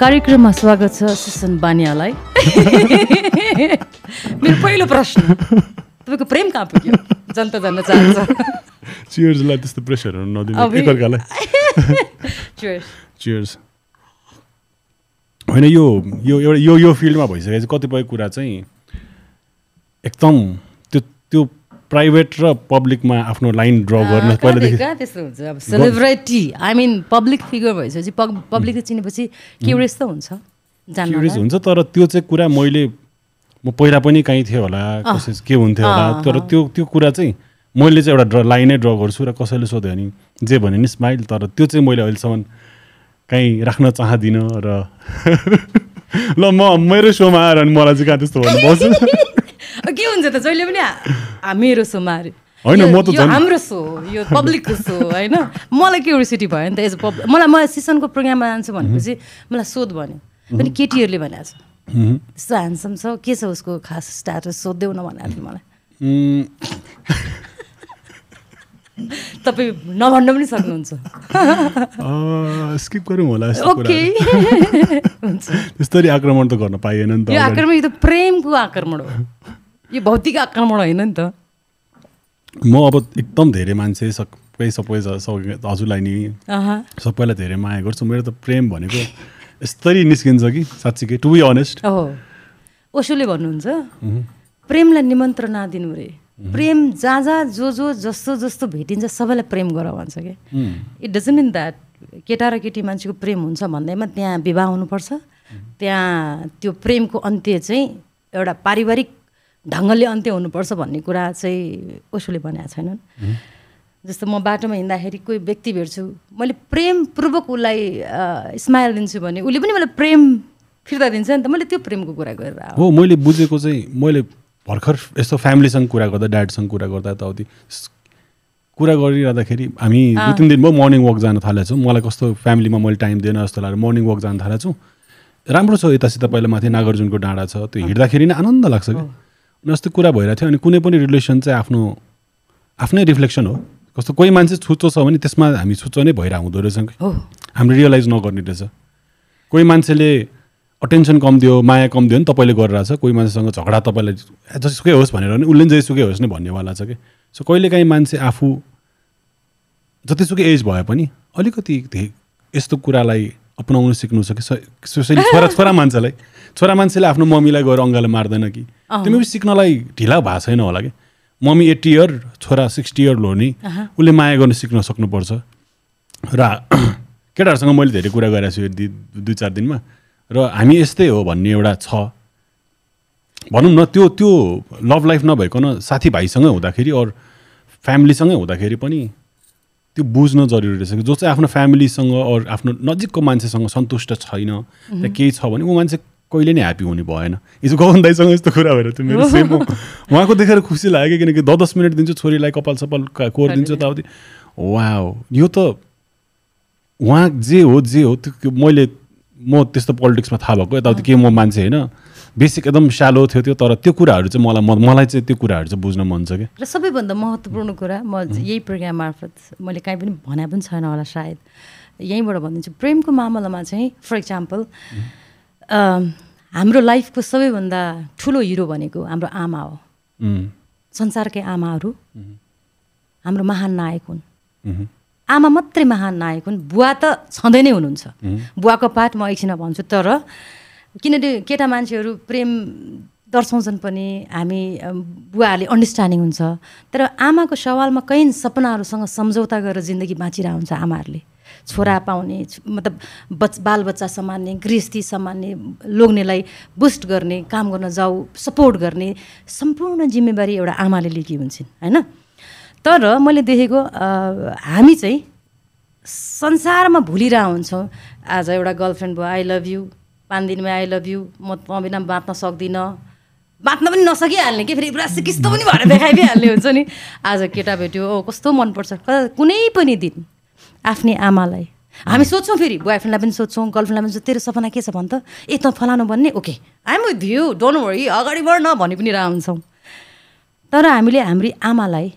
कार्यक्रममा स्वागत छ सुसन बानियालाई। मेरो पहिलो प्रश्न। तपाईँको प्रेम कहाँ पुग्यो? जनता जान्न चाहन्छ। चियर्सलाई त्यस्तो प्रेसरहरू नदिनु। एकअर्कालाई। Cheers. चियर्स होइन यो यो एउटा यो यो फिल्डमा भइसकेपछि कतिपय कुरा चाहिँ एकदम प्राइभेट र पब्लिकमा आफ्नो लाइन ड्र गर्न पहिलादेखि कहाँ त्यस्तो हुन्छ? अब celebrity I mean public figure भइसकेपछि पब्लिकले चिनेपछि क्युरियस त हुन्छ क्युरियस हुन्छ तर त्यो चाहिँ कुरा मैले म पहिला पनि कहीँ थियो होला कसै के हुन्थ्यो होला तर त्यो त्यो कुरा चाहिँ मैले चाहिँ एउटा ड्र लाइनै ड्र गर्छु र कसैले सोध्यो भने जे भन्यो नि स्माइल तर त्यो चाहिँ मैले अहिलेसम्म कहीँ राख्न चाहदिनँ र ल म मेरो सोमा आएर मलाई चाहिँ कहाँ त्यस्तो भन्नुपर्छ के हुन्छ त जहिले पनि मेरो सो मारे होइन, म त हाम्रो सो यो पब्लिकको सो होइन मलाई क्युरियोसिटी भयो नि त एज पब्लिक मलाई म सिसनको प्रोग्राममा जान्छु भनेपछि मलाई सोध भन्यो पनि केटीहरूले भनेको छ त्यस्तो ह्यान्डसम छ के छ उसको खास स्ट्याटस सोधिदेऊ न भनेको थियो मलाई तपाईँ नभन्न पनि सक्नुहुन्छ स्किप गरौँ होला यस्तो ओके त्यस्तरी आक्रमण त गर्न पाइएन नि त। आक्रमण यो त प्रेमको आक्रमण हो यो भौतिक आक्रमण होइन नि त। म अब एकदम धेरै मान्छे सबै सबै हजुरलाई नि। सबैलाई धेरै माया गर्छु। मेरो त प्रेम भनेको यस्तरी निस्किन्छ कि साँच्चीकै टु बी अनेस्ट हो ओसोले भन्नुहुन्छ प्रेमलाई निमन्त्रणा दिनु रे। प्रेम जहाँ जहाँ जो जो जस्तो जस्तो भेटिन्छ सबैलाई प्रेम गर भन्छ क्या इट डजन्ट मिन द्याट केटा र केटी मान्छेको प्रेम हुन्छ भन्दैमा त्यहाँ विवाह हुनुपर्छ। त्यहाँ त्यो प्रेमको अन्त्य चाहिँ एउटा पारिवारिक ढङ्गले अन्त्य हुनुपर्छ भन्ने कुरा चाहिँ ओसोले भनेको छैनन्। जस्तो म बाटोमा हिँड्दाखेरि कोही व्यक्ति भेट्छु मैले प्रेमपूर्वक उसलाई स्माइल दिन्छु भने उसले पनि मलाई प्रेम फिर्ता दिन्छ नि त मैले त्यो प्रेमको कुरा गरेर। हो मैले बुझेको चाहिँ मैले भर्खर यस्तो फ्यामिलीसँग कुरा गर्दा ड्याडसँग कुरा गर्दा यताउति कुरा गरिरहँदाखेरि हामी दुई तिन दिन भयो मर्निङ वक जान थालेको छौँ मलाई कस्तो फ्यामिलीमा मैले टाइम दिएन जस्तो लागेर मर्निङ वक जान थालेको छु राम्रो छ यता सिता पहिला माथि नागार्जुनको डाँडा छ। त्यो हिँड्दाखेरि नै आनन्द लाग्छ कि अस्ति कुरा भइरहेको थियो। अनि कुनै पनि रिलेसन चाहिँ आफ्नो आफ्नै रिफ्लेक्सन हो। कस्तो कोही मान्छे छुच्चो छ भने त्यसमा हामी छुच्चो नै भइरहेको हुँदो रहेछ कि। हामीले रियलाइज नगर्ने रहेछ। कोही मान्छेले अटेन्सन कम दियो माया कम दियो नि तपाईँले गरिरहेछ। कोही मान्छेसँग झगडा तपाईँलाई जसुकै होस् भनेर पनि उसले पनि होस् नै भन्नेवाला छ कि। सो कहिलेकाहीँ मान्छे आफू जतिसुकै एज भए पनि अलिकति यस्तो कुरालाई अपनाउनु सिक्नु छ कि स्पेसली छोरा छोरा मान्छेलाई। छोरा मान्छेले आफ्नो मम्मीलाई गएर अङ्गाले मार्दैन कि? त्यो पनि सिक्नलाई ढिला भएको छैन होला कि? मम्मी एट्टी इयर छोरा सिक्सटी इयर हो नि उसले माया गर्न सिक्न सक्नुपर्छ। र केटाहरूसँग मैले धेरै कुरा गरेको छु दुई दुई चार दिनमा। र हामी यस्तै हो भन्ने एउटा छ। भनौँ न त्यो त्यो लभ लाइफ नभइकन साथीभाइसँगै हुँदाखेरि अरू फ्यामिलीसँगै हुँदाखेरि पनि त्यो बुझ्न जरुरी रहेछ जो चाहिँ आफ्नो फ्यामिलीसँग अरू आफ्नो नजिकको मान्छेसँग सन्तुष्ट छैन या केही छ भने ऊ मान्छे कहिले नै ह्याप्पी हुने भएन। हिजो गगन दाईसँग यस्तो कुरा भएर त्यो मेरो सेम हो। उहाँको देखेर खुसी लाग्यो किनकि द दस मिनट दिन्छु छोरीलाई कपाल सपाल का- कोर दिन्छु यताउति वा यो त उहाँ जे हो जे हो त्यो मैले म त्यस्तो पोलिटिक्समा थाहा भएको यताउति के म मान्छे होइन। बेसिक एकदम सालो थियो त्यो तर त्यो कुराहरू चाहिँ मलाई म- मलाई चाहिँ त्यो कुराहरू चाहिँ बुझ्न मन छ कि र सबैभन्दा महत्त्वपूर्ण कुरा म यही प्रोग्राम मार्फत मैले काहीँ पनि भने पनि छैन होला सायद। यहीँबाट भनिदिन्छु प्रेमको मामलामा चाहिँ फर इक्जाम्पल हाम्रो लाइफको सबैभन्दा ठुलो हिरो भनेको हाम्रो आमा हो। संसारकै आमाहरू। हाम्रो महान नायक हुन्। आमा मात्रै महान नायक हुन्। बुवा त छँदै नै हुनुहुन्छ। बुवाको पाठ म एकछिनमा भन्छु तर किनभने केटा मान्छेहरू प्रेम दर्शाउँछन् पनि हामी बुवाहरूले अन्डरस्ट्यान्डिङ हुन्छ। तर आमाको सवालमा कैयन सपनाहरूसँग सम्झौता गरेर जिन्दगी बाँचिरहेको हुन्छ आमाहरूले। छोरा पाउने मतलब बच बालबच्चा सम्हाल्ने गृहस्थी सम्हाल्ने लोग्नेलाई बुस्ट गर्ने काम गर्न जाऊ सपोर्ट गर्ने सम्पूर्ण जिम्मेवारी एउटा आमाले लिएकी हुन्छन् होइन? तर मैले देखेको हामी चाहिँ संसारमा भुलिरहेको हुन्छौँ। आज एउटा गर्लफ्रेन्ड भयो आई लभ यु पाँच दिनमै आई लभ यु म त बिना बाँच्न सक्दिनँ। बाँच्न पनि नसकिहाल्ने कि फेरि पुरा सिकिस्तो पनि भएर देखाइदिइहाल्ने हुन्छ नि। आज केटा भेट्यो ओ कस्तो मनपर्छ? कुनै पनि दिन आफ्नै आमालाई। हामी सोध्छौँ फेरि बोयफ्रेन्डलाई पनि सोध्छौँ गर्लफ्रेन्डलाई पनि सोध्छौँ तेरो सपना के छ भन् त? ए त फलानु भन्ने? Okay. I'm with you don't worry अगाडि बढ न भनि पनि रह हुन्छौँ तर हामीले हाम्री आमालाई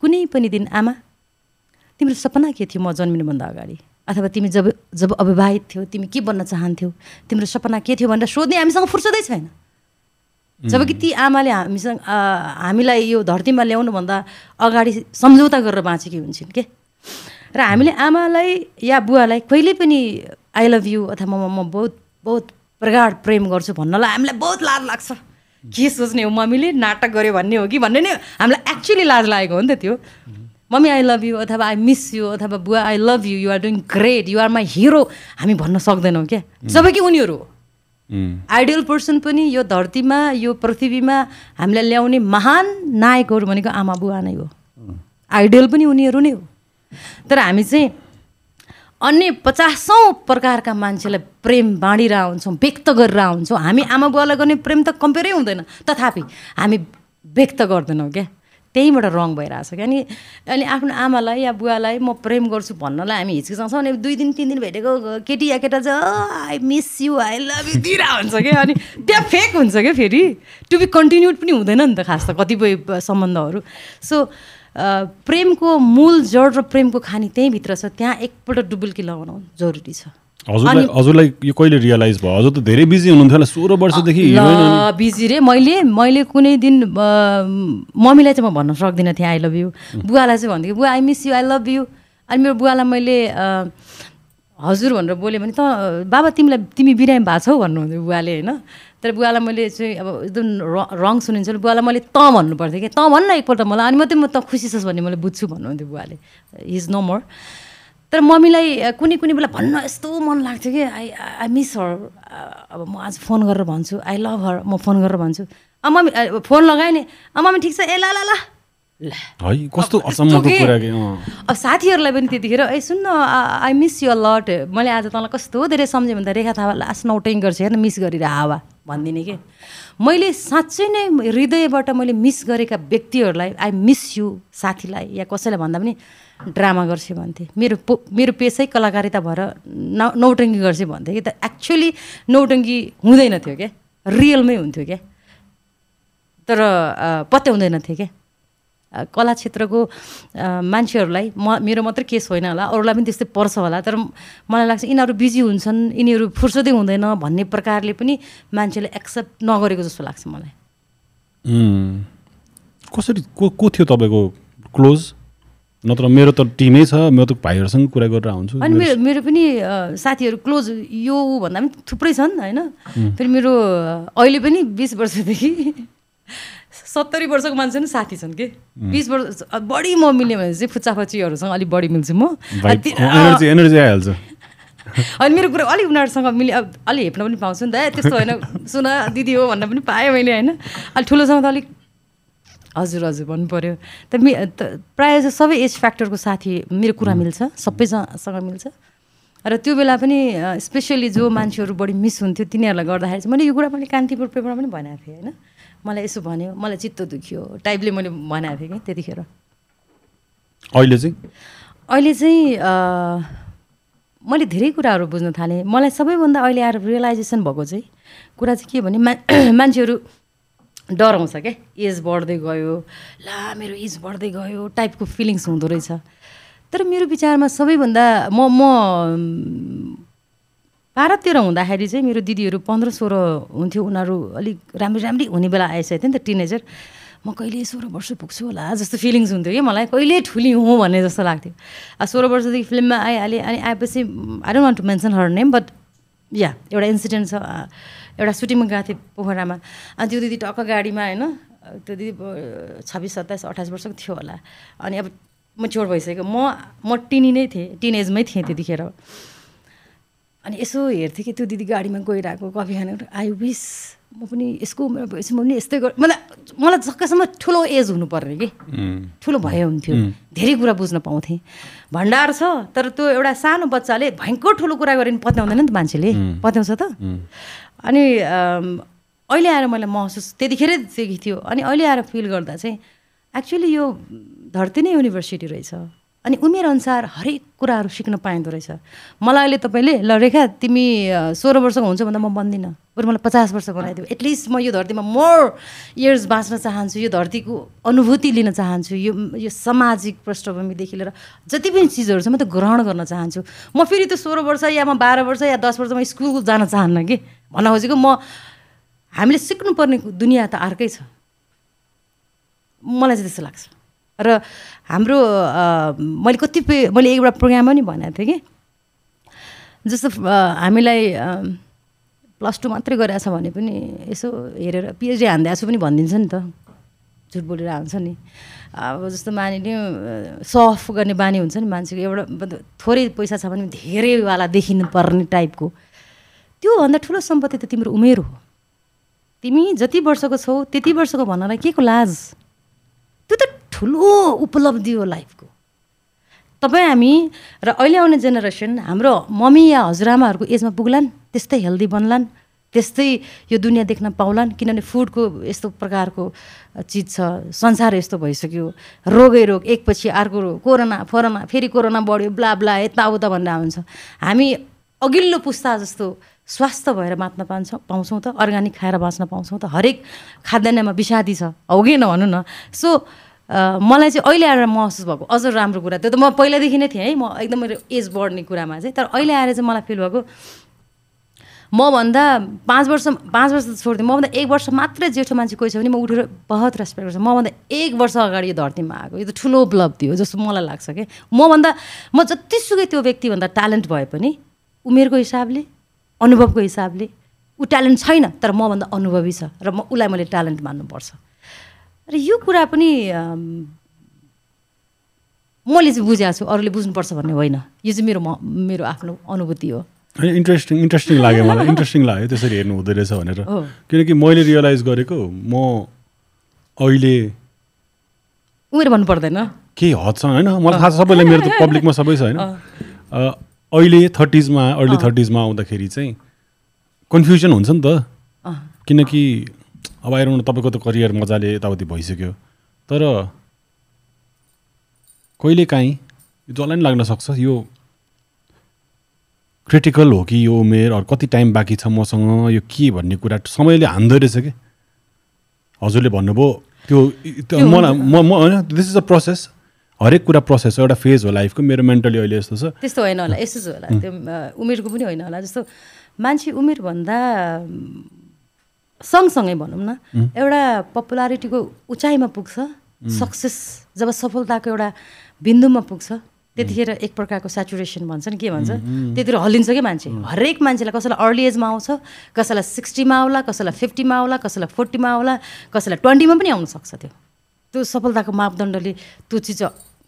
कुनै पनि दिन आमा तिम्रो सपना के थियो म जन्मिनुभन्दा अगाडि? अथवा तिमी जब जब अविवाहित थियौ तिमी के बन्न चाहन्थ्यौ? तिम्रो सपना के थियो भनेर सोध्ने हामीसँग फुर्सदै छैन। जबकि ती आमाले हामीसँग हामीलाई यो धरतीमा ल्याउनुभन्दा अगाडि सम्झौता गरेर बाँचेकी हुन्छन् के? र हामीले आमालाई या बुवालाई कहिले पनि आई लभ यु अथवा म म बहुत बहुत प्रगाढ प्रेम गर्छु भन्नलाई हामीलाई बहुत लाज लाग्छ। के सोच्ने हो मम्मीले? नाटक गर्यो भन्ने हो कि भन्ने नै हामीलाई एक्चुली लाज लागेको हो नि त त्यो। मम्मी आई लभ यु अथवा आई मिस यु अथवा बुवा I love you you are doing great you are my hero हामी भन्न सक्दैनौँ क्या। जब कि उनीहरू हो। आइडियल पर्सन पनि यो धरतीमा यो पृथ्वीमा हामीलाई ल्याउने महान नायकहरू भनेको आमा बुवा नै हो। आइडियल पनि उनीहरू नै हो। तर हामी चाहिँ अन्य पचासौँ प्रकारका मान्छेलाई प्रेम बाँडिरह हुन्छौँ व्यक्त गरेर हुन्छौँ। हामी आमा बुवालाई गर्ने प्रेम त कम्पेयरै हुँदैन। तथापि हामी व्यक्त गर्दैनौँ क्या। त्यहीँबाट रङ भइरहेछ क्या। अनि अनि आफ्नो आमालाई या बुवालाई म प्रेम गर्छु भन्नलाई हामी हिचकिचाउँछौँ अनि दुई दिन तिन दिन भेटेको केटी या केटा चाहिँ I miss you I love you दिइरहेको हुन्छ क्या। अनि त्यहाँ फेक हुन्छ क्या फेरि। टु बी कन्टिन्युड पनि हुँदैन नि त खास त कतिपय सम्बन्धहरू। सो प्रेमको मूल जड र प्रेमको खानी त्यहीँभित्र छ त्यहाँ एकपल्ट डुबुल्की लगाउनु जरुरी छ। हजुरलाई हजुरलाई यो कहिले रियलाइज भयो? हजुर त धेरै बिजी हुनुहुन्थ्यो होला सोह्र वर्षदेखि बिजी रे। मैले मैले कुनै दिन मम्मीलाई चाहिँ म भन्न सक्दिनँ थिएँ आई लभ यु बुवालाई चाहिँ भन्थेँ बुवा I miss you I love you अनि मेरो बुवालाई मैले हजुर भनेर बोलेँ भने त बाबा तिमीलाई तिमी बिरामी भएको छौ भन्नुहुन्थ्यो बुवाले होइन। तर बुवालाई मैले चाहिँ अब एकदम रङ सुनिन्छ बुवालाई मैले त भन्नु पर्थ्यो कि त भन्न एकपल्ट मलाई अनि मात्रै म त खुसी छस् भन्ने मैले बुझ्छु भन्नुहुन्थ्यो बुवाले। इज नो मोर तर मम्मीलाई कुनै कुनै बेला भन्न यस्तो मन लाग्थ्यो कि आई आई मिस हर अब म आज फोन गरेर भन्छु आई लभ हर म फोन गरेर भन्छु अँ मम्मी फोन लगाएँ नि। अँ मम्मी ठिक छ। ए ल ल ल। है कस्तो अचम्मको के? कुरा कि। अब साथीहरूलाई पनि त्यतिखेर ए सुन्न आई मिस यु लट मैले आज तँलाई कस्तो धेरै सम्झेँ भने त रेखा थापा लास्ट नौटिङ गर्छ हेर्न मिस गरेर हावा भनिदिने कि? मैले साँच्चै नै हृदयबाट मैले मिस गरेका व्यक्तिहरूलाई आई मिस यु साथीलाई या कसैलाई भन्दा पनि ड्रामा गर्छु भन्थेँ। मेरो पो मेरो पेसै कलाकारिता भएर नौ नौटङ्गी गर्छु भन्थेँ कि। त एक्चुअली नौटङ्गी हुँदैन थियो क्या रियलमै हुन्थ्यो क्या तर पत्याउँदैन थिएँ क्या कला क्षेत्रको मान्छेहरूलाई म मेरो मात्रै केस होइन होला अरूलाई पनि त्यस्तै पर्छ होला तर म- मलाई लाग्छ यिनीहरू बिजी हुन्छन् यिनीहरू फुर्सदै हुँदैन भन्ने प्रकारले पनि मान्छेले एक्सेप्ट नगरेको जस्तो लाग्छ मलाई। कसरी को को थियो तपाईँको क्लोज? नत्र मेरो त टिमै छ मेरो त भाइहरूसँग कुरा गरेर हुन्छु अनि मेरो मेरो पनि साथीहरू क्लोज यो भन्दा पनि थुप्रै छन् होइन? फेरि मेरो अहिले पनि बिस वर्षदेखि सत्तरी वर्षको मान्छे पनि साथी छन् कि? बिस वर्ष बढी म मिल्ने भने चाहिँ फुच्चाफच्चीहरूसँग अलिक बढी मिल्छु म। अनि मेरो कुरा अलिक उनीहरूसँग मिले अब अलि हेप्न पनि पाउँछु नि त। ए त्यस्तो होइन सुन दिदी हो भन्न पनि पाएँ मैले होइन। अलिक ठुलोसँग त अलिक हजुर हजुर भन्नु पऱ्यो त मि प्रायः चाहिँ सबै एज फ्याक्टरको साथी मेरो कुरा मिल्छ सबैसँग मिल्छ। र त्यो बेला पनि स्पेसली जो मान्छेहरू बढी मिस हुन्थ्यो तिनीहरूलाई गर्दाखेरि चाहिँ मैले यो कुरा मैले कान्तिपुर पेपरमा पनि भनेको थिएँ होइन। मलाई यसो भन्यो मलाई चित्त दुख्यो। टाइपले मैले भनेको थिएँ कि त्यतिखेर। अहिले चाहिँ? अहिले चाहिँ मैले धेरै कुराहरू बुझ्न थालेँ। मलाई सबैभन्दा अहिले आएर रियलाइजेसन भएको चाहिँ कुरा चाहिँ के भने मा मान्छेहरू डराउँछ क्या। एज बढ्दै गयो ला मेरो एज बढ्दै गयो टाइपको फिलिङ्स हुँदो रहेछ। तर मेरो विचारमा सबैभन्दा म म तेह्र हुँदाखेरि चाहिँ मेरो दिदीहरू पन्ध्र सोह्र हुन्थ्यो। उनीहरू अलिक राम्री राम्री हुने बेला आइसकेको थियो नि त टिनेजर। म कहिले सोह्र वर्ष पुग्छु होला जस्तो फिलिङ्स हुन्थ्यो कि मलाई। कहिले ठुली हुँ भन्ने जस्तो लाग्थ्यो। सोह्र वर्षदेखि फिल्ममा आइहालेँ अनि आएपछि I don't want to mention her name but yeah एउटा इन्सिडेन्ट छ एउटा सुटिङमा गएको थिएँ पोखरामा। अनि त्यो दिदी टक्क गाडीमा होइन त्यो दिदी छब्बिस सत्ताइस अठाइस वर्षको थियो होला। अनि अब मेच्योर भइसक्यो। म म टिनी नै थिएँ टिनेजमै थिएँ त्यतिखेर। अनि यसो हेर्थेँ कि त्यो दिदी गाडीमा गइरहेको कफी खाने आई विस म पनि यसको म पनि यस्तै गर मलाई मलाई जक्कासम्म ठुलो एज हुनुपर्ने कि। उम्, ठुलो भए हुन्थ्यो। धेरै कुरा बुझ्न पाउँथेँ। भण्डार छ तर त्यो एउटा सानो बच्चाले भयङ्कर ठुलो कुरा गऱ्यो भने पत्याउँदैन नि त मान्छेले। पत्याउँछ त? अनि अहिले आएर मैले महसुस त्यतिखेरै देखेको थियो अनि अहिले आएर फिल गर्दा चाहिँ एक्चुअली यो धरती नै युनिभर्सिटी रहेछ। अनि उमेरअनुसार हरेक कुराहरू सिक्न पाइँदो रहेछ। मलाई अहिले तपाईँले ल रेखा तिमी सोह्र वर्षको हुन्छ भन्दा म बन्दिनँ। बरु मलाई पचास वर्ष बनाइदियो एटलिस्ट म यो धरतीमा मोर इयर्स बाँच्न चाहन्छु यो धरतीको अनुभूति लिन चाहन्छु यो यो सामाजिक पृष्ठभूमिदेखि लिएर जति पनि चिजहरू छ म त्यो ग्रहण गर्न चाहन्छु। म फेरि त्यो सोह्र वर्ष या म बाह्र वर्ष या दस वर्षमा स्कुल जान चाहन्न कि? भन्न खोजेको म हामीले सिक्नुपर्ने दुनियाँ त अर्कै छ। मलाई चाहिँ त्यस्तो लाग्छ। र हाम्रो मैले कतिपय मैले एउटा प्रोग्राममा नि भनेको थिएँ कि। जस्तो हामीलाई प्लस टू मात्रै गरेछ भने पनि यसो हेरेर पिएचडी हान्दैछु पनि भनिदिन्छ नि त। झुट बोलेर हान्छ नि। अब जस्तो मानिलिउँ सफ गर्ने बानी हुन्छ नि मान्छेको। एउटा थोरै पैसा छ भने धेरैवाला देखिनु पर्ने टाइपको त्योभन्दा ठुलो सम्पत्ति त तिम्रो उमेर हो। तिमी जति वर्षको छौ त्यति वर्षको भन्नलाई के को लाज? त्यो त ठुलो उपलब्धि हो लाइफको। तपाईँ हामी र अहिले आउने जेनेरेसन हाम्रो मम्मी या हजुरआमाहरूको एजमा पुग्लान् त्यस्तै हेल्दी बन्लान् त्यस्तै यो दुनियाँ देख्न पाउलान् किनभने फुडको यस्तो प्रकारको चिज छ संसार यस्तो भइसक्यो रोगै रोग एकपछि अर्को रोग कोरोना फोरोना फेरि कोरोना बढ्यो ब्ला ब्ला यताउता भनेर हुन्छ। हामी अघिल्लो पुस्ता जस्तो स्वास्थ्य भएर बाँच्न पाउँछौँ पाउँछौँ त अर्ग्यानिक खाएर बाँच्न पाउँछौँ त हरेक खाद्यान्नमा विषादी छ हो कि नभनौँ न? सो मलाई चाहिँ अहिले आएर महसुस भएको अझ राम्रो कुरा त्यो त म पहिलादेखि नै थिएँ है म एकदमै एज बढ्ने कुरामा चाहिँ तर अहिले आएर चाहिँ मलाई फिल भएको मभन्दा पाँच वर्ष पाँच वर्ष त छोडिदिएँ मभन्दा एक वर्ष मात्रै जेठो मान्छे कोही छ भने म उठेर बहुत रेस्पेक्ट गर्छु। मभन्दा एक वर्ष अगाडि यो धरतीमा आएको यो त ठुलो उपलब्धि हो जस्तो मलाई लाग्छ कि। मभन्दा म जतिसुकै त्यो व्यक्तिभन्दा ट्यालेन्ट भए पनि उमेरको हिसाबले अनुभवको हिसाबले ऊ ट्यालेन्ट छैन तर मभन्दा अनुभवी छ र म उसलाई मैले ट्यालेन्ट मान्नुपर्छ। र यो कुरा पनि मैले चाहिँ बुझेको छु अरूले बुझ्नुपर्छ भन्ने होइन। यो चाहिँ मेरो म मेरो आफ्नो अनुभूति हो। होइन इन्ट्रेस्टिङ इन्ट्रेस्टिङ लाग्यो मलाई। इन्ट्रेस्टिङ लाग्यो त्यसरी हेर्नु हुँदो रहेछ भनेर। किनकि मैले रियलाइज गरेको म अहिले उमेर भन्नु पर्दैन केही हदसम्म होइन? मलाई थाहा छ सबैलाई मेरो त पब्लिकमा सबै छ होइन? अहिले थर्टिजमा अर्ली थर्टिजमा आउँदाखेरि चाहिँ कन्फ्युजन हुन्छ नि त। किनकि अब आइरहनु तपाईँको त करियर मजाले यताउति भइसक्यो। तर कहिलेकाहीँ यो जसलाई पनि लाग्न सक्छ यो क्रिटिकल हो कि यो उमेर अरू कति टाइम बाँकी छ मसँग यो के भन्ने कुरा समयले हान्दो रहेछ कि? हजुरले भन्नुभयो त्यो त्यो मलाई म म होइन दिस इज अ प्रोसेस हरेक कुरा प्रोसेस हो एउटा फेज हो लाइफको मेरो मेन्टली अहिले यस्तो छ। त्यस्तो होइन होला यस्तो होला। त्यो उमेरको पनि होइन होला। जस्तो मान्छे उमेरभन्दा सँगसँगै भनौँ न एउटा पपुलारिटीको उचाइमा पुग्छ सक्सेस जब सफलताको एउटा बिन्दुमा पुग्छ त्यतिखेर एक प्रकारको सेचुरेसन भन्छ नि के भन्छ? त्यतिर हल्लिन्छ कि मान्छे? हरेक मान्छेलाई कसैलाई अर्ली एजमा आउँछ कसैलाई सिक्सटीमा आउला कसैलाई फिफ्टीमा आउला कसैलाई फोर्टीमा आउला कसैलाई ट्वेन्टीमा पनि आउन सक्छ त्यो। त्यो सफलताको मापदण्डले त्यो चिज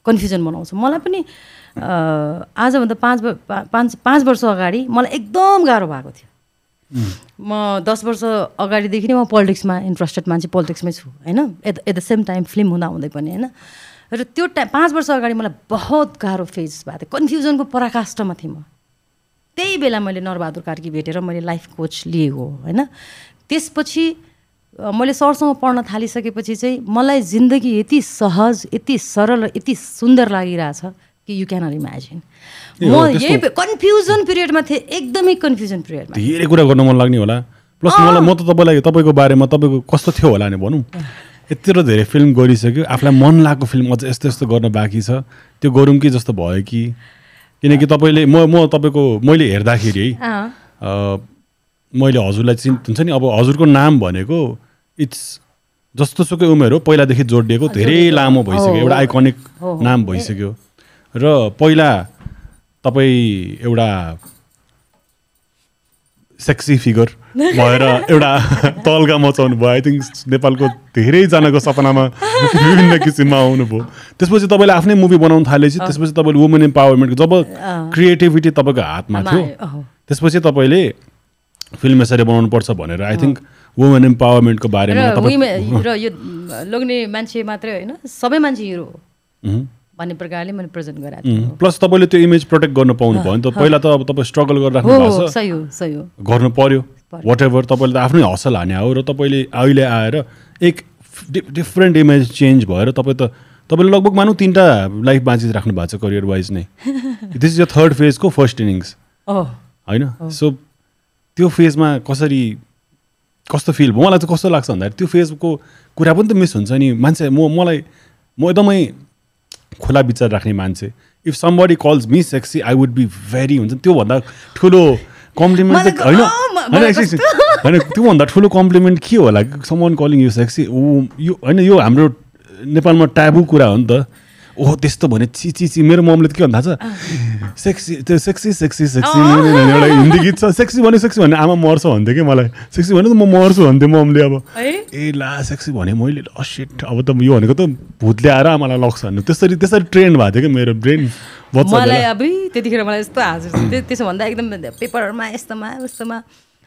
कन्फ्युजन बनाउँछ। मलाई पनि आजभन्दा पाँच पाँच पाँच वर्ष अगाडि मलाई एकदम गाह्रो भएको थियो। म दस वर्ष अगाडिदेखि नै म पोलिटिक्समा इन्ट्रेस्टेड मान्छे पोलिटिक्समै छु होइन? At at the same time film हुँदा हुँदै पनि होइन? र त्यो टाइम पाँच वर्ष अगाडि मलाई बहुत गाह्रो फेज भएको थियो। कन्फ्युजनको पराकाष्ठमा थिएँ म। त्यही बेला मैले नरबहादुर कार्की भेटेर मैले लाइफ कोच लिएको होइन? त्यसपछि मैले सरसँग पढ्न थालिसकेपछि चाहिँ मलाई जिन्दगी यति सहज यति सरल र यति सुन्दर लागिरहेछ कि यु क्यानट इमेजिन म यही कन्फ्युजन पिरियडमा थिएँ एकदमै कन्फ्युजन पिरियडमा धेरै कुरा गर्न मन लाग्ने होला। प्लस मलाई म त तपाईँलाई तपाईँको बारेमा तपाईँको कस्तो थियो होला नि भनौँ। यत्रो धेरै फिल्म गरिसक्यो। आफूलाई मन लागेको फिल्म अझ यस्तो यस्तो गर्न बाँकी छ। त्यो गरौँ कि जस्तो भयो कि? किनकि तपाईँले म म तपाईँको मैले हेर्दाखेरि है मैले हजुरलाई चिन् हुन्छ नि अब हजुरको नाम भनेको इट्स जस्तो सुकै उमेर हो पहिलादेखि जोडिएको धेरै लामो भइसक्यो एउटा आइकनिक। नाम भइसक्यो। र पहिला तपाईँ एउटा सेक्सी फिगर भएर एउटा तल्गा मचाउनु भयो आई थिङ्क नेपालको धेरैजनाको सपनामा विभिन्न किसिममा आउनुभयो। त्यसपछि तपाईँले आफ्नै मुभी बनाउनु थालेपछि त्यसपछि तपाईँले वुमेन इम्पावरमेन्टको जब क्रिएटिभिटी तपाईँको हातमा थियो। त्यसपछि तपाईँले फिल्म यसरी बनाउनु पर्छ भनेर आई थिङ्क वुमेन इम्पावरमेन्टको बारेमा र यो लोग्ने मान्छे मात्रै होइन सबै मान्छे हिरो हो. भन्ने प्रकारले मैले प्रेजेन्ट गराएको थिएँ. प्लस तपाईँले त्यो इमेज प्रोटेक्ट गर्नु पाउनु भयो नि त। पहिला त अब तपाईँ स्ट्रगल गरिराख्नु भएको छ। सही हो सही हो। गर्नु पर्यो। वाट एभर तपाईँले त आफ्नै हसल हाने हो र तपाईँले अहिले आएर एक डिफ्रेन्ट इमेज चेन्ज भएर तपाईँ त तपाईँले लगभग मानौँ तिनवटा लाइफ बाँचिराख्नु भएको छ करियर वाइज नै दिस इज य थर्ड फेजको फर्स्ट इनिङ्स होइन? सो त्यो फेजमा कसरी कस्तो फिल भयो? मलाई चाहिँ कस्तो लाग्छ भन्दाखेरि त्यो फेजको कुरा पनि त मिस हुन्छ नि। मान्छे म मलाई म एकदमै खुला विचार राख्ने मान्छे। If somebody calls me sexy I would be very हुन्छ त्योभन्दा ठुलो कम्प्लिमेन्ट होइन। होइन त्योभन्दा ठुलो कम्प्लिमेन्ट के होला? समन कलिङ यु सेक्सी ऊ यो होइन यो हाम्रो नेपालमा ट्याबु कुरा हो नि त। ओहो त्यस्तो भने ची ची ची मेरो ममले त के भन्दा छ सेक्सी त्यो सेक्सी सेक्सी सेक्सी एउटा हिन्दी गीत छ सेक्सी भने सेक्सी भने आमा मर्छ भन्थ्यो कि मलाई सेक्सी भने त म मर्छु भन्थ्यो ममले अब ए ला सेक्सी भने मैले ल सिट अब त यो भनेको त भूतले आएर आमालाई लग्छ भन्नु त्यसरी त्यसरी ट्रेन्ड भएको थियो कि मेरो ब्रेन मलाई अब त्यतिखेर मलाई यस्तो हजुर त्यो त्यसो भन्दा एकदम पेपरहरूमा यस्तोमा उस्तोमा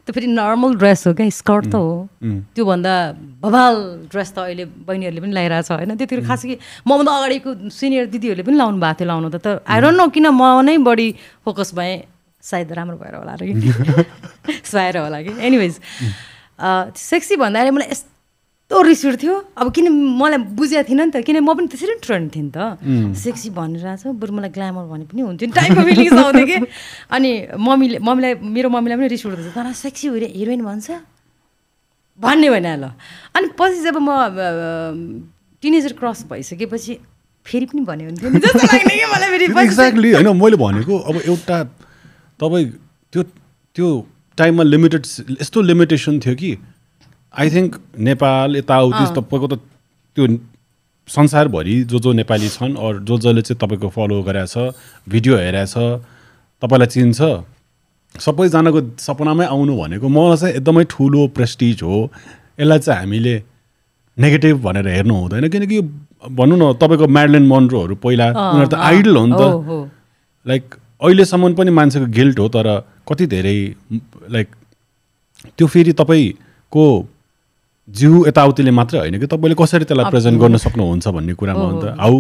त्यो फेरि नर्मल ड्रेस हो क्या स्कर्ट त हो। त्योभन्दा भवाल ड्रेस त अहिले बहिनीहरूले पनि लगाइरहेको छ होइन? त्यतिखेर खास कि मभन्दा अगाडिको सिनियर दिदीहरूले पनि लाउनु भएको थियो लाउनु त तर आई डोन्ट नो किन म नै बढी फोकस भएँ। सायद राम्रो भएर होला र कि? सुहाएर होला कि? एनिवेज सेक्सी भन्दाखेरि मलाई यस्तो रिस उठ्थ्यो अब किन मलाई बुझेको थिइनँ नि त किन म पनि त्यसरी ट्रेन्ड थिएँ नि त। सेक्सी भनिरहेको छ बरु मलाई ग्ल्यामर भने पनि हुन्थ्यो नि टाइपको फिलिङ्स आउँथ्यो कि। अनि मम्मीले मम्मीलाई मेरो मम्मीलाई पनि रिस उठ्दैछ तर सेक्सी हिरोइन भन्छ? भन्ने भने ल। अनि पछि जब म टिनेजर क्रस भइसकेपछि फेरि पनि भन्यो हुन्थ्यो एक्ज्याक्टली होइन मैले भनेको अब एउटा तपाईँ त्यो त्यो टाइममा लिमिटेड यस्तो लिमिटेसन थियो कि आई थिङ्क नेपाल यताउति तपाईँको त त्यो संसारभरि जो जो नेपाली छन् अरू जो जसले चाहिँ तपाईँको फलो गरेछ भिडियो हेरेछ तपाईँलाई चिन्छ सबैजनाको सपनामै आउनु भनेको मलाई चाहिँ एकदमै ठुलो प्रेस्टिज हो। यसलाई चाहिँ हामीले नेगेटिभ भनेर हेर्नु हुँदैन किनकि भनौँ न तपाईँको म्याडलिन मनरोहरू पहिला उनीहरू त आइडल हो नि त। लाइक अहिलेसम्म पनि मान्छेको गिल्ट हो तर कति धेरै लाइक त्यो फेरि तपाईँको जिउ यताउतिले मात्रै होइन कि तपाईँले कसरी त्यसलाई प्रेजेन्ट गर्न सक्नुहुन्छ भन्ने कुरामा हो नि त how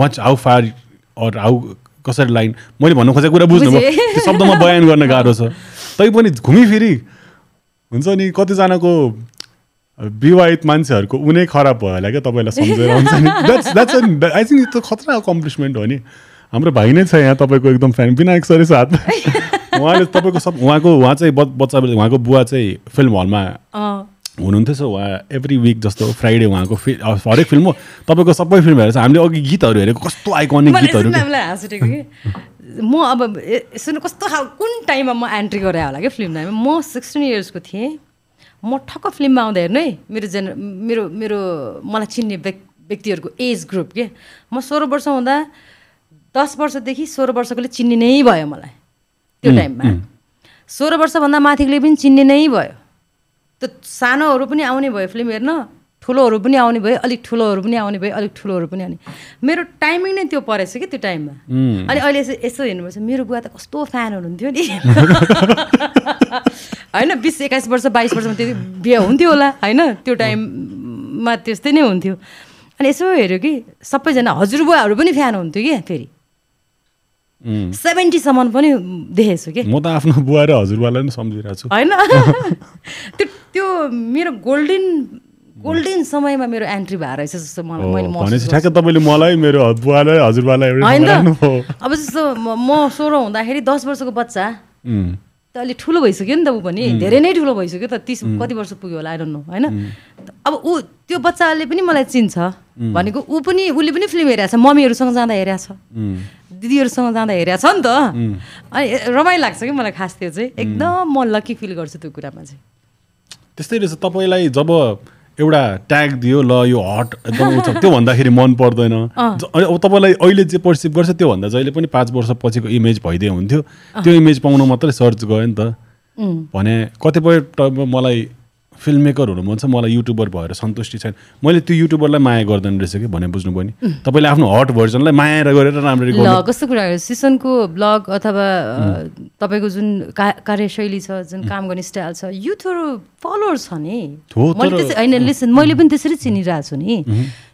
much how far or how कसरी लाइन मैले भन्नु खोजेको कुरा बुझ्नु। त्यो शब्दमा बयान गर्न गाह्रो छ। तै पनि घुमिफिरी हुन्छ नि कतिजनाको विवाहित मान्छेहरूको उनै खराब भयो होला क्या तपाईँलाई सम्झेर हुन्छ नि। आई थिङ्क त्यो खतरा अकम्प्लिसमेन्ट हो नि। हाम्रो भाइ नै छ यहाँ तपाईँको एकदम फ्यान विनायक सर हातमा उहाँले तपाईँको सब उहाँको उहाँ चाहिँ बच्चा उहाँको बुवा चाहिँ फिल्म हलमा हुनुहुन्थ्यो सो उहाँ एभ्री विक जस्तो फ्राइडे उहाँको फि हरेक फिल्म हो। तपाईँको सबै फिल्म हेरेर हामीले अघि गीतहरू हेरेको कस्तो आइकनिक गीतहरू म अब सुन्नु कस्तो खाल कुन टाइममा म एन्ट्री गरेँ होला कि फिल्म टाइममा म सिक्सटिन इयर्सको थिएँ। म ठक्क फिल्ममा आउँदा हेर्नु है मेरो जेन मेरो मेरो मलाई चिन्ने व्यक् व्यक्तिहरूको एज ग्रुप के। म सोह्र वर्ष हुँदा दस वर्षदेखि सोह्र वर्षकोले चिन्ने नै भयो मलाई त्यो टाइममा सोह्र वर्षभन्दा माथिकोले पनि चिन्ने नै भयो। त्यो सानोहरू पनि आउने भयो फिल्म हेर्न ठुलोहरू पनि आउने भयो अलिक ठुलोहरू पनि आउने भयो अलिक ठुलोहरू पनि आउने। मेरो टाइमिङ नै त्यो परेछ कि त्यो टाइममा अनि अहिले यसो यसो हेर्नुपर्छ मेरो बुवा त कस्तो फ्यान हुनुहुन्थ्यो नि। होइन बिस एक्काइस वर्ष बाइस वर्षमा त्यति बिहे हुन्थ्यो होला होइन? त्यो टाइममा त्यस्तै नै हुन्थ्यो। अनि यसो हेऱ्यो कि सबैजना हजुरबुवाहरू पनि फ्यान हुन्थ्यो कि फेरि. सेभेन्टीसम्म पनि देखेको छु कि। म त आफ्नो बुवा र हजुरबालाई पनि सम्झिरहेको छु। होइन? त्यो त्यो मेरो गोल्डन गोल्डन समयमा मेरो एन्ट्री भएर रहेछ जस्तो मलाई मैले। ठ्याक्कै तपाईँले मलाई मेरो बुवालाई हजुरबालाई। अब जस्तो म- सोह्र हुँदाखेरि दस वर्षको बच्चा. त अलिक ठुलो भइसक्यो नि त ऊ पनि। धेरै नै ठुलो भइसक्यो त तिस कति वर्ष पुग्यो होला आइरहनु होइन? अब ऊ त्यो बच्चाले पनि मलाई चिन्छ। भनेको ऊ पनि उसले पनि फिल्म हेरेको छ मम्मीहरूसँग जाँदा हेरेको छ. दिदीहरूसँग जाँदा हेरेको छ नि त। अनि रमाइलो लाग्छ कि मलाई खास त्यो चाहिँ। एकदम म लक्की फिल गर्छु त्यो कुरामा चाहिँ। त्यस्तै रहेछ। तपाईँलाई जब एउटा ट्याग दियो ल यो हट एकदम त्यो भन्दाखेरि मन पर्दैन। अब तपाईँलाई अहिले जे पर्सिभ गर्छ त्योभन्दा जहिले पनि पाँच वर्ष पछिको इमेज भइदिए हुन्थ्यो। त्यो इमेज पाउनु मात्रै सर्च गयो नि त। भने कतिपय मलाई फिल्म मेकर हुनु मन छ मलाई युट्युबर भएर सन्तुष्टि छैन। मैले त्यो युट्युबरलाई माया गर्दैन रहेछ कि भने बुझ्नुभयो नि। तपाईँले आफ्नो हट भर्जनलाई माया गरेर राम्ररी कस्तो कुरा सिसनको ब्लग अथवा तपाईँको जुन कार्यशैली छ जुन काम गर्ने स्टाइल छ युथहरू फलोवर्स छ नि। होइन लिसन मैले पनि त्यसरी चिनिरहेको छु नि।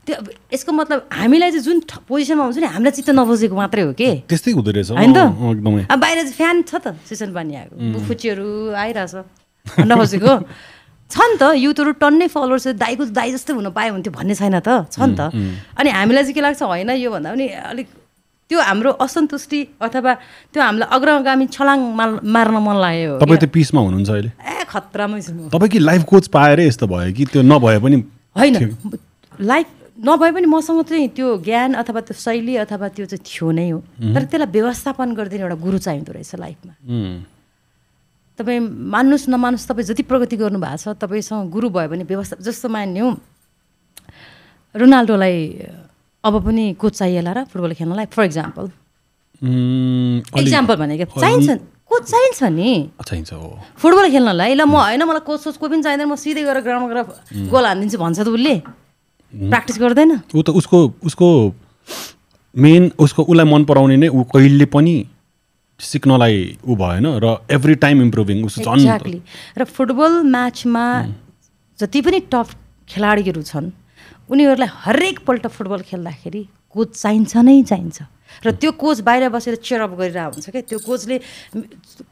त्यो यसको मतलब हामीलाई चाहिँ जुन पोजिसनमा हुन्छ नि हामीलाई चित्त नबुझेको मात्रै हो कि? त्यस्तै हुँदो रहेछ। होइन त? बाहिर चाहिँ फ्यान छ त सिसन पानी आएको फुच्चीहरू आइरहेछ। खोजेको छ नि त युथहरू टन्नै फलोवर्स दाईको दाई जस्तै हुन पायो हुन्थ्यो भन्ने छैन त छ नि त। अनि हामीलाई चाहिँ के लाग्छ होइन यो भन्दा पनि अलिक त्यो हाम्रो असन्तुष्टि अथवा त्यो हामीलाई अग्रगामी छलाङ मार्न मन लाग्यो। तपाईँ त पिसमा हुनुहुन्छ अहिले? ए खतरामै छु तपाईँ कि लाइफ कोच पाएरै यस्तो भयो कि त्यो नभए पनि होइन लाइफ नभए पनि मसँग चाहिँ त्यो ज्ञान अथवा त्यो शैली अथवा त्यो चाहिँ थियो नै हो। तर त्यसलाई व्यवस्थापन गरिदिने एउटा गुरु चाहिँदो रहेछ लाइफमा। तपाईँ मान्नुहोस् नमान्नुहोस् तपाईँ जति प्रगति गर्नुभएको छ तपाईँसँग गुरु भयो भने व्यवस्था जस्तो मान्यौँ रोनाल्डोलाई अब पनि कोच चाहिएला र फुटबल खेल्नलाई फर इक्जाम्पल इक्जाम्पल भनेको चाहिन्छ कोच चाहिन्छ नि। चाहिन्छ फुटबल खेल्नलाई ल म होइन मलाई कोच सोच कोही पनि चाहिँदैन म सिधै गएर ग्राउन्डमा गएर गोल हानिदिन्छु भन्छ त उसले। प्र्याक्टिस गर्दैन। ऊ त उसको उसको मेन उसको उसलाई मन पराउने नै ऊ कहिले पनि सिक्नलाई ऊ भएन र एभ्री टाइम इम्प्रुभिङ एक्ज्याक्टली र फुटबल म्याचमा जति पनि टप खेलाडीहरू छन् उनीहरूलाई हरेकपल्ट फुटबल खेल्दाखेरि कोच चाहिन्छ नै चाहिन्छ। र त्यो कोच बाहिर बसेर चेयरअप गरिरहेको हुन्छ क्या त्यो कोचले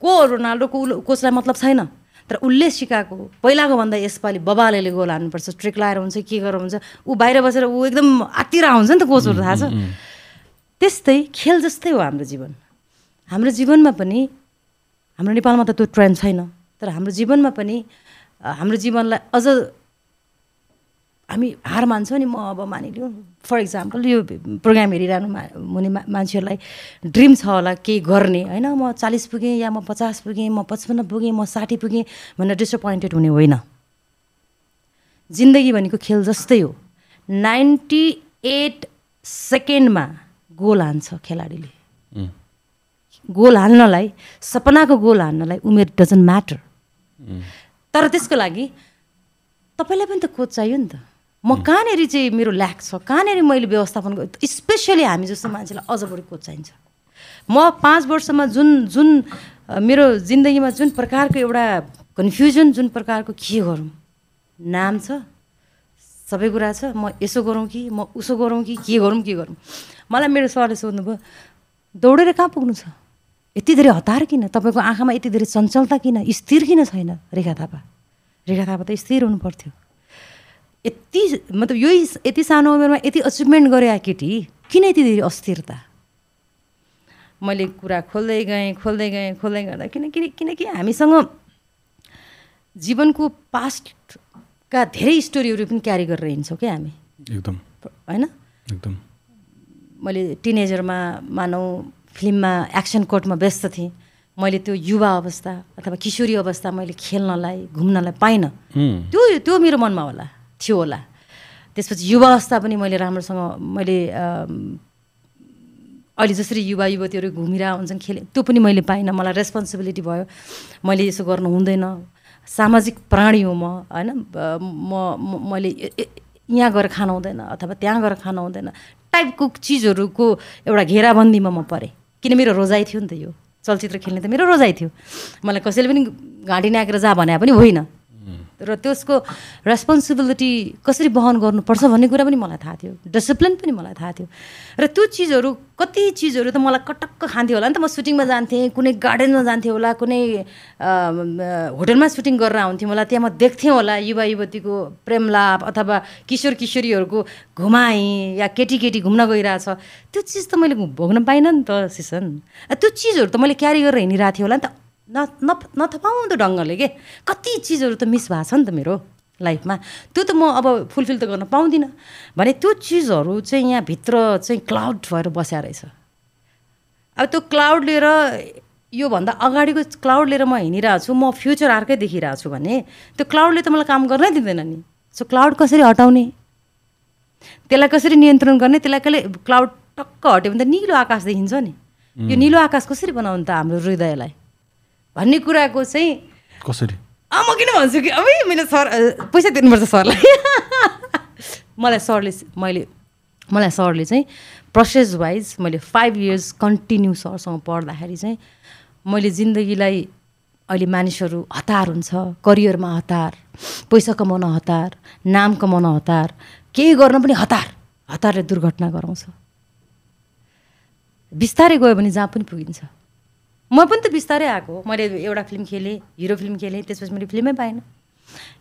को रोनाल्डोको कोचलाई मतलब छैन। तर उसले सिकाएको पहिलाको भन्दा यसपालि बबालेले गोल हान्नुपर्छ ट्रिक लाएर हुन्छ के गरेर हुन्छ ऊ बाहिर बसेर ऊ एकदम आत्तिरहेको हुन्छ नि त कोचहरू थाहा छ। त्यस्तै खेल जस्तै हो हाम्रो जीवन। हाम्रो जीवनमा पनि हाम्रो नेपालमा त त्यो ट्रेन्ड छैन तर हाम्रो जीवनमा पनि हाम्रो जीवनलाई अझ हामी हार मान्छौँ नि म अब मानिलिउँ। फर इक्जाम्पल यो प्रोग्राम हेरिरहनु हुने मान्छेहरूलाई ड्रिम छ होला केही गर्ने होइन? म चालिस पुगेँ या म पचास पुगेँ म पचपन्न पुगेँ म साठी पुगेँ भनेर डिसपोइन्टेड हुने होइन। जिन्दगी भनेको खेल जस्तै हो। नाइन्टी एट सेकेन्डमा गोल हान्छ खेलाडीले। गोल हाल्नलाई सपनाको गोल हाल्नलाई उमेर डजन्ट म्याटर तर त्यसको लागि तपाईँलाई पनि त कोच चाहियो नि त। म कहाँनिर चाहिँ मेरो ल्याक छ? कहाँनिर मैले व्यवस्थापन स्पेसली हामी जस्तो मान्छेलाई अझ बढी कोच चाहिन्छ। म पाँच वर्षमा जुन जुन मेरो जिन्दगीमा जुन प्रकारको एउटा कन्फ्युजन जुन प्रकारको के गरौँ? नाम छ सबै कुरा छ म यसो गरौँ कि म उसो गरौँ कि के गरौँ के गरौँ? मलाई मेरो सरले सोध्नुभयो दौडेर कहाँ पुग्नु छ? यति धेरै हतार किन? तपाईँको आँखामा यति धेरै चञ्चलता किन? स्थिर किन छैन रेखा थापा? रेखा थापा त स्थिर हुनु पर्थ्यो यति मतलब यही यति सानो उमेरमा यति अचिभमेन्ट गरे केटी किन यति धेरै अस्थिरता? मैले कुरा खोल्दै गएँ खोल्दै गएँ खोल्दै गर्दा किनकि किनकि हामीसँग जीवनको पास्टका धेरै स्टोरीहरू पनि क्यारी गरेर हिँड्छौँ क्या हामी। एकदम। होइन? एकदम। मैले टिनेजरमा मानौँ फिल्ममा एक्सन कोर्टमा व्यस्त थिएँ। मैले त्यो युवा अवस्था अथवा किशोरी अवस्था मैले खेल्नलाई घुम्नलाई पाइनँ। त्यो त्यो मेरो मनमा होला थियो होला। त्यसपछि युवा अवस्था पनि मैले राम्रोसँग मैले अहिले जसरी युवा युवतीहरू घुमिरहेको हुन्छन् खेले त्यो पनि मैले पाइनँ। मलाई रेस्पोन्सिबिलिटी भयो। मैले यसो गर्नु हुँदैन। सामाजिक प्राणी हो म होइन? म मैले यहाँ गएर खानु हुँदैन अथवा त्यहाँ गएर खानु हुँदैन। टाइपको चिजहरूको एउटा घेराबन्दीमा म परेँ। किन मेरो रोजाइ थियो नि त यो चलचित्र खेल्ने त मेरो रोजाइ थियो। मलाई कसैले पनि घाँटी नाकेर जा भने पनि होइन। र त्यसको रेस्पोन्सिबिलिटी कसरी वहन गर्नुपर्छ भन्ने कुरा पनि मलाई थाहा थियो। डिसिप्लिन पनि मलाई थाहा थियो। र त्यो चिजहरू कति चिजहरू त मलाई कटक्क खान्थ्यो होला। नि त म सुटिङमा जान्थेँ कुनै गार्डनमा जान्थेँ होला कुनै होटलमा सुटिङ गरेर आउँथेँ होला त्यहाँ म देख्थेँ होला युवा युवतीको प्रेमलाप अथवा किशोर किशोरीहरूको घुमाएँ या केटी केटी घुम्न गइरहेछ। त्यो चिज त मैले भोग्न पाइनँ नि त सिसन त्यो चिजहरू त मैले क्यारी गरेर हिँडिरहेको थिएँ होला नि त। न न नथपाउँदो ढङ्गले के कति चिजहरू त मिस भएको छ नि त मेरो लाइफमा त्यो त म अब फुलफिल त गर्न पाउँदिनँ भने त्यो चिजहरू चाहिँ यहाँभित्र चाहिँ क्लाउड भएर बस्या रहेछ अब त्यो क्लाउड लिएर योभन्दा अगाडिको क्लाउड लिएर म हिँडिरहेको छु म फ्युचर अर्कै देखिरहेको छु भने त्यो क्लाउडले त मलाई काम गर्नै दिँदैन नि सो क्लाउड कसरी हटाउने त्यसलाई कसरी नियन्त्रण गर्ने त्यसलाई कहिले क्लाउड टक्क हट्यो भने त निलो आकाश देखिन्छ नि यो निलो आकाश कसरी बनाउनु त हाम्रो हृदयलाई भन्ने कुराको चाहिँ कसरी? अँ म किन भन्छु कि? अब मैले सर पैसा दिनुपर्छ सरलाई। मलाई सरले मैले मलाई सरले चाहिँ प्रोसेस वाइज मैले फाइभ इयर्स कन्टिन्यू सरसँग पढ्दाखेरि चाहिँ मैले जिन्दगीलाई अहिले मानिसहरू हतार हुन्छ करियरमा हतार पैसा कमाउन हतार नाम कमाउन हतार केही गर्न पनि हतार हतारले दुर्घटना गराउँछ। बिस्तारै गयो भने जहाँ पनि पुगिन्छ। म पनि त बिस्तारै आएको मैले एउटा फिल्म खेलेँ हिरो फिल्म खेलेँ त्यसपछि मैले फिल्मै पाइनँ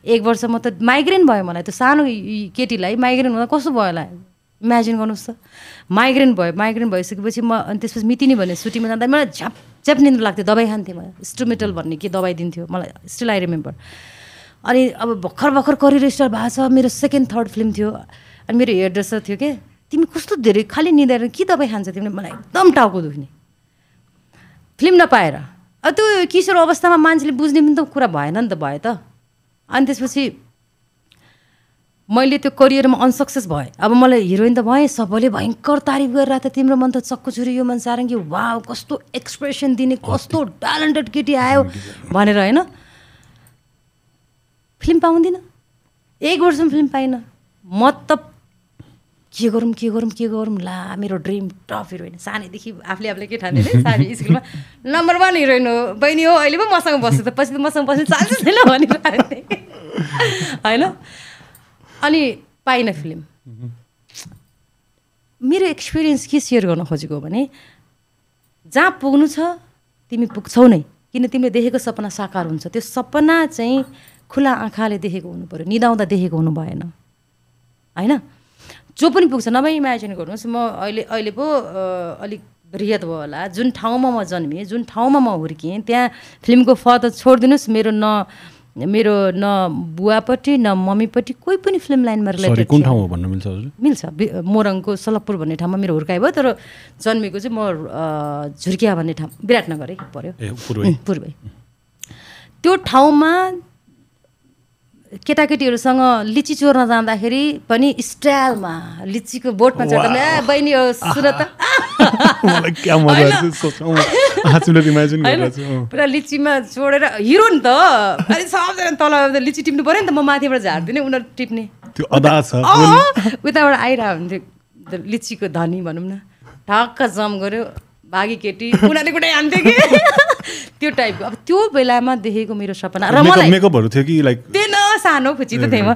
एक वर्ष म त माइग्रेन भयो मलाई त्यो सानो केटीलाई माइग्रेन हुँदा कस्तो भयो होला? इमेजिन गर्नुहोस् त। माइग्रेन भयो माइग्रेन भइसकेपछि म अनि त्यसपछि मितिनी भन्ने सुटीमा जाँदा मलाई झ्याप झ्याप निन्द्रा लाग्थ्यो दबाई खान्थेँ म। स्टुमेटल भन्ने के दबाई दिन्थ्यो मलाई स्टिल आई रिमेम्बर अनि अब भर्खर भर्खर करियर स्टार्ट भएको छ मेरो सेकेन्ड थर्ड फिल्म थियो। अनि मेरो हेयर ड्रेसर थियो के? तिमी कस्तो धेरै खालि निधाएर के दबाई खान्छ तिमीले? मलाई एकदम टाउको दुख्ने। फिल्म नपाएर। अब त्यो किशोर अवस्थामा मान्छेले बुझ्ने पनि त कुरा भएन नि त भयो त। अनि त्यसपछि मैले त्यो करियरमा अनसक्सेस भएँ। अब मलाई हिरोइन त भएँ सबैले भयङ्कर तारिफ गरिरहेको थियो। तिम्रो मन त चक्कु छुरी यो मन सारङ्गी। वा कस्तो एक्सप्रेसन दिने कस्तो ट्यालेन्टेड केटी आयो। भनेर होइन। फिल्म पाउँदिनँ। एक वर्षमा फिल्म पाइनँ। म त के गरौँ के गरौँ के गरौँ? ला मेरो ड्रिम टप हिरोइन सानैदेखि आफूले आफूले के ठाने सानो स्कुलमा। नम्बर वान हिरोइन हो बहिनी हो अहिले पो मसँग बस्छु त पछि त मसँग बस्नु चाल्छ छैन भनिरहेको होइन? अनि पाइनँ फिल्म। मेरो एक्सपिरियन्स के सेयर गर्न खोजेको भने जहाँ पुग्नु छ तिमी पुग्छौ नै। किन तिमीले देखेको सपना साकार हुन्छ। त्यो सपना चाहिँ खुला आँखाले देखेको हुनु पऱ्यो निदाउँदा देखेको हुनु भएन। होइन? जो पनि पुग्छ नभए इमेजिन गर्नुहोस् म अहिले अहिले पो अलिक बृहत भयो होला। जुन ठाउँमा म जन्मेँ जुन ठाउँमा म हुर्किएँ त्यहाँ फिल्मको फ त छोडिदिनुहोस्। मेरो न मेरो न बुवापट्टि न मम्मीपट्टि कोही पनि फिल्म लाइनमा रिलेटेड कुन ठाउँ हो भन्न मिल्छ मिल्छ। मोरङको सलकपुर भन्ने ठाउँमा मेरो हुर्काइ भयो तर जन्मेको चाहिँ म झुर्किया भन्ने ठाउँ विराटनगरै पऱ्यो पूर्वै। त्यो ठाउँमा केटाकेटीहरूसँग लिची चोर्न जाँदाखेरि पनि स्टाइलमा लिचीको बोटमा चढ्दा ए बहिनी हो सुन त। पुरा लिचीमा छोडेर हिरो नि त अनि सबजना तल लिची टिप्नु पऱ्यो नि त म माथिबाट झारिदिने उनीहरू टिप्ने। त्यो अदा छ अँ, उताबाट आइरहेको हुन्थ्यो। लिचीको धनी भनौँ न। ठक्क जम गऱ्यो भागी केटी कुनाले कुनै हान्थ्यो कि? त्यो टाइपको अब त्यो बेलामा देखेको मेरो सपना र मलाई मेकअपहरू थियो कि लाइक त्यो न सानो खुची त थिएँ म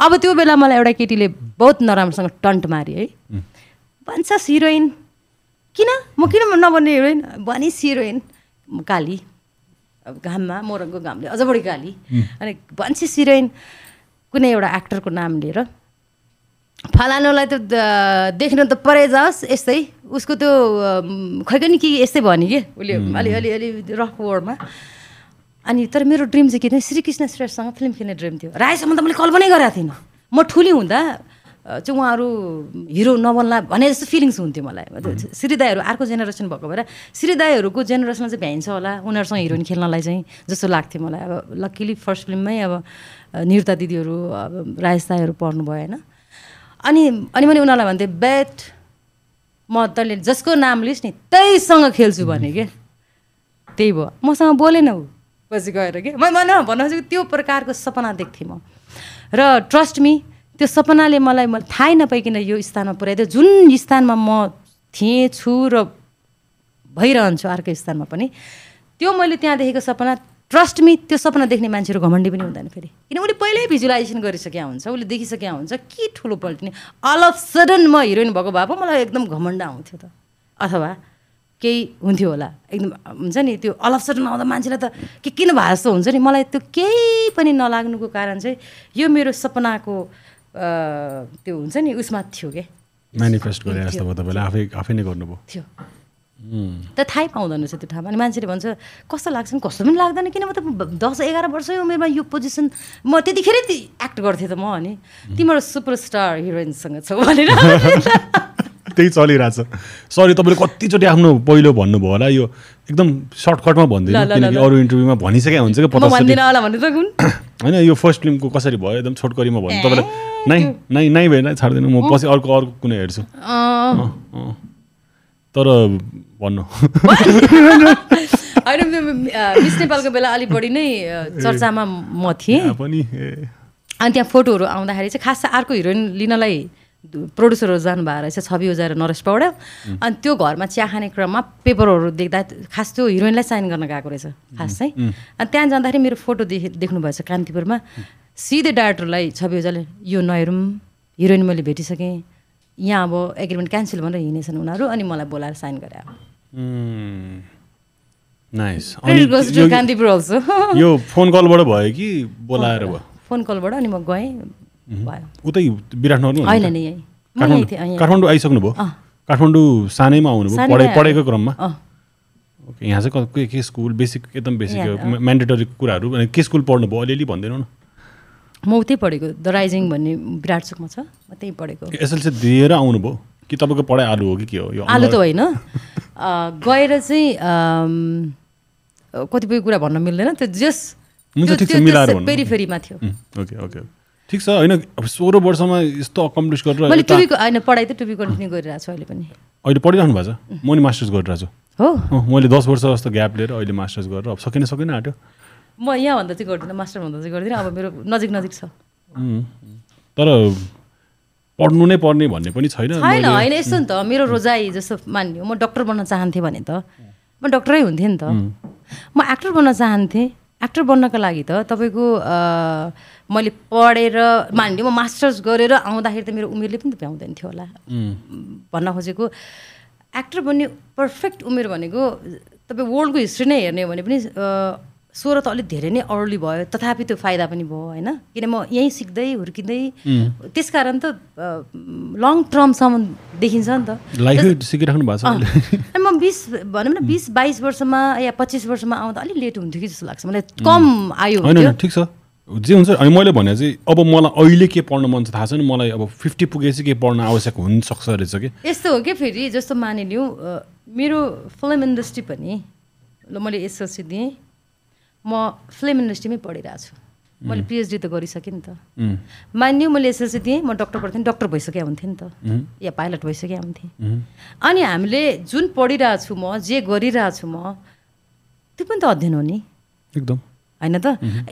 अब त्यो बेला मलाई एउटा केटीले बहुत नराम्रोसँग टन्ट मारे है। भन्छस् हिरोइन किन? म किन नबन्ने हिरोइन? भनिस् हिरोइन काली अब घाममा मोरङको घामले अझ बढी काली अनि भन्छस् हिरोइन कुनै एउटा एक्टरको नाम लिएर फलानुलाई त देख्न त परै जाओस् यस्तै। उसको त्यो खै पनि के यस्तै भन्यो कि? उसले अलि अलि अलि रफ वर्डमा। अनि तर मेरो ड्रिम चाहिँ के थियो श्रीकृष्ण श्रेष्ठसँग फिल्म खेल्ने ड्रिम थियो। राईसम्म त मैले कल्पनै गरेको थिइनँ। म ठुली हुँदा चाहिँ उहाँहरू हिरो नबन्ला भने जस्तो फिलिङ्स हुन्थ्यो मलाई। श्रीदाईहरू अर्को जेनेरेसन भएको भएर श्रीदाईहरूको जेनेरेसनमा चाहिँ भ्याइन्छ होला उनीहरूसँग हिरोइन खेल्नलाई चाहिँ जस्तो लाग्थ्यो मलाई। अब लक्किली फर्स्ट फिल्ममै अब निरुता दिदीहरू अब राजेश दाईहरू पढ्नुभयो होइन? अनि अनि मैले उनीहरूलाई भन्थेँ बेट म तैँले जसको नाम लिस् नि त्यहीसँग खेल्छु भने के? त्यही भयो। मसँग बोलेन ऊ पछि गएर के? म भन भन्न खोजेको त्यो प्रकारको सपना देख्थेँ म। र ट्रस्ट मी त्यो सपनाले मलाई मलाई थाहै नपाइकन यो स्थानमा पुर्याइदियो जुन स्थानमा म थिएँ छु र भइरहन्छु अर्को स्थानमा पनि त्यो मैले त्यहाँ देखेको सपना ट्रस्ट मी त्यो सपना देख्ने मान्छेहरू घमण्डी पनि हुँदैन फेरि। किन उसले पहिल्यै भिजुलाइजेसन गरिसकेका हुन्छ उसले देखिसकेका हुन्छ के ठुलो पल्टिने। अल अफ सडन म हिरोइन भएको भए पो मलाई एकदम घमण्ड आउँथ्यो त। अथवा केही हुन्थ्यो होला एकदम हुन्छ नि त्यो अल अफ सडन आउँदा मान्छेलाई त के किन भए जस्तो हुन्छ नि मलाई त्यो केही पनि नलाग्नुको कारण चाहिँ यो मेरो सपनाको त्यो हुन्छ नि उसमा थियो क्या मेनिफेस्ट गरे जस्तो भयो तपाईँले आफै आफै नै गर्नुभयो। थियो। त थाहै पाउँदैन रहेछ त्यो ठाउँमा अनि मान्छेले भन्छ कस्तो लाग्छ नि कस्तो पनि लाग्दैन। किन म त दस एघार वर्षै उमेरमा यो पोजिसन म त्यतिखेरै एक्ट गर्थेँ त म अनि। तिम्रो सुपरस्टार हिरोइनसँग छौ भनेर त्यही चलिरहेछ। सरी तपाईँले कतिचोटि आफ्नो पहिलो भन्नुभयो होला। यो एकदम सर्टकटमा भनिदिनु किनकि। अरू इन्टरभ्यूमा भनिसकेको हुन्छ कि होइन यो फर्स्ट फिल्मको कसरी भयो? एकदम छोटकरीमा भन्नु तपाईँलाई नै नै नै भएन छाड्दिनु। म पछि अर्को अर्को कुनै हेर्छु। तर भन्नु। होइन मिस नेपालको बेला अलिक बढी नै चर्चामा म थिएँ। पनि अनि त्यहाँ फोटोहरू आउँदाखेरि चाहिँ खास अर्को हिरोइन लिनलाई प्रड्युसरहरू जानुभएको रहेछ छवि उजाएर नरेश पौड्याल अनि त्यो घरमा चिया खाने क्रममा पेपरहरू देख्दा खास त्यो हिरोइनलाई साइन गर्न गएको रहेछ खास। चाहिँ अनि त्यहाँ जाँदाखेरि मेरो फोटो देखे देख्नुभएछ कान्तिपुरमा। सिधै डाइरेक्टरलाई छवि उजाले यो नहेरौँ हिरोइन मैले भेटिसकेँ। यहाँ अब एग्रिमेन्ट क्यान्सल भनेर हिँडेछन् उनीहरू अनि मलाई बोलाएर साइन गरे अल्सो यो फोन कलबाट भयो कि बोलाएर भयो? फोन कलबाट अनि म गएँ भयो। उतै विराटनगर होइन नि यहीँ। काठमाडौँ आइसक्नुभयो। काठमाडौँ सानैमा आउनुभयो? पढाइ। पढेको क्रममा? ओके यहाँ चाहिँ क- के स्कुल? बेसिक एकदम बेसिक म्यान्डेटरी कुराहरू। के स्कुल पढ्नुभयो? अलिअलि भनिदिनु न। म उतै पढेको द राइजिङ भन्ने विराटचोकमा छ म त्यहीँ पढेको। एसएलसी दिएर आउनुभयो कि तपाईँको पढाइ आलु हो कि के हो? यो आलु त होइन। गएर चाहिँ कतिपय कुरा भन्न मिल्दैन। त्यो जस। पेरिफेरीमा थियो ओके ओके ठिक छ होइन सोह्र वर्षमा यस्तो अकम्प्लिस गरेर मैले टुबीको होइन पढाइ त टुबी कन्टिन्यू गरिरहेको छु अहिले पनि। अहिले पढिरहनु भएको छ? म नि मास्टर्स गरिरहेको छु। हो। मैले दस वर्ष जस्तो ग्याप लिएर अहिले मास्टर्स गरेर अब सकिन सकिन आँट्यो। म यहाँभन्दा चाहिँ गर्दिनँ मास्टर भन्दा चाहिँ गर्दिनँ अब मेरो नजिक नजिक छ। तर पढ्नु नै पर्ने भन्ने पनि छैन छैन मैले- होइन यस्तो नि त। मेरो रोजाइ जस्तो मान्यो। म डक्टर बन्न चाहन्थेँ भने त। म डक्टरै हुन्थेँ नि त। म एक्टर बन्न चाहन्थेँ। एक्टर बन्नको लागि त तपाईँको मैले पढेर मान्यो म मास्टर्स गरेर आउँदाखेरि त मेरो उमेरले पनि त भ्याउँदैन थियो होला। भन्न खोजेको एक्टर बन्ने पर्फेक्ट उमेर भनेको तपाईँ वर्ल्डको हिस्ट्री नै हेर्ने हो भने पनि सोह्र त अलिक धेरै नै अर्ली भयो तथापि त्यो फाइदा पनि भयो होइन? किन म यहीँ सिक्दै हुर्किँदै त्यस कारण त लङ टर्मसम्म देखिन्छ नि त। सिकिराख्नु भएको छ म बिस भनौँ न बिस बाइस वर्षमा या पच्चिस वर्षमा आउँदा अलिक लेट हुन्थ्यो कि जस्तो लाग्छ। मलाई कम आयो होइन ठिक छ। जे हुन्छ अनि मैले भने चाहिँ अब मलाई अहिले के पढ्न मन छ थाहा छैन मलाई अब फिफ्टी पुगेपछि के पढ्न आवश्यक हुनसक्छ रहेछ कि? यस्तो हो कि फेरि जस्तो मानिलिउँ मेरो फिल्म इन्डस्ट्री पनि ल मैले एसएलसी दिएँ। म फिल्म इन्डस्ट्रीमै पढिरहेको छु। मैले पिएचडी त गरिसकेँ नि त। मान्यो मैले एसएलसी दिएँ म डक्टर पढ्थेँ डक्टर भइसकेँ हुन्थेँ नि त। या पाइलट भइसकेँ हुन्थेँ। अनि हामीले जुन पढिरहेको छु म जे गरिरहेको छु म त्यो पनि त अध्ययन हो नि। एकदम। होइन त?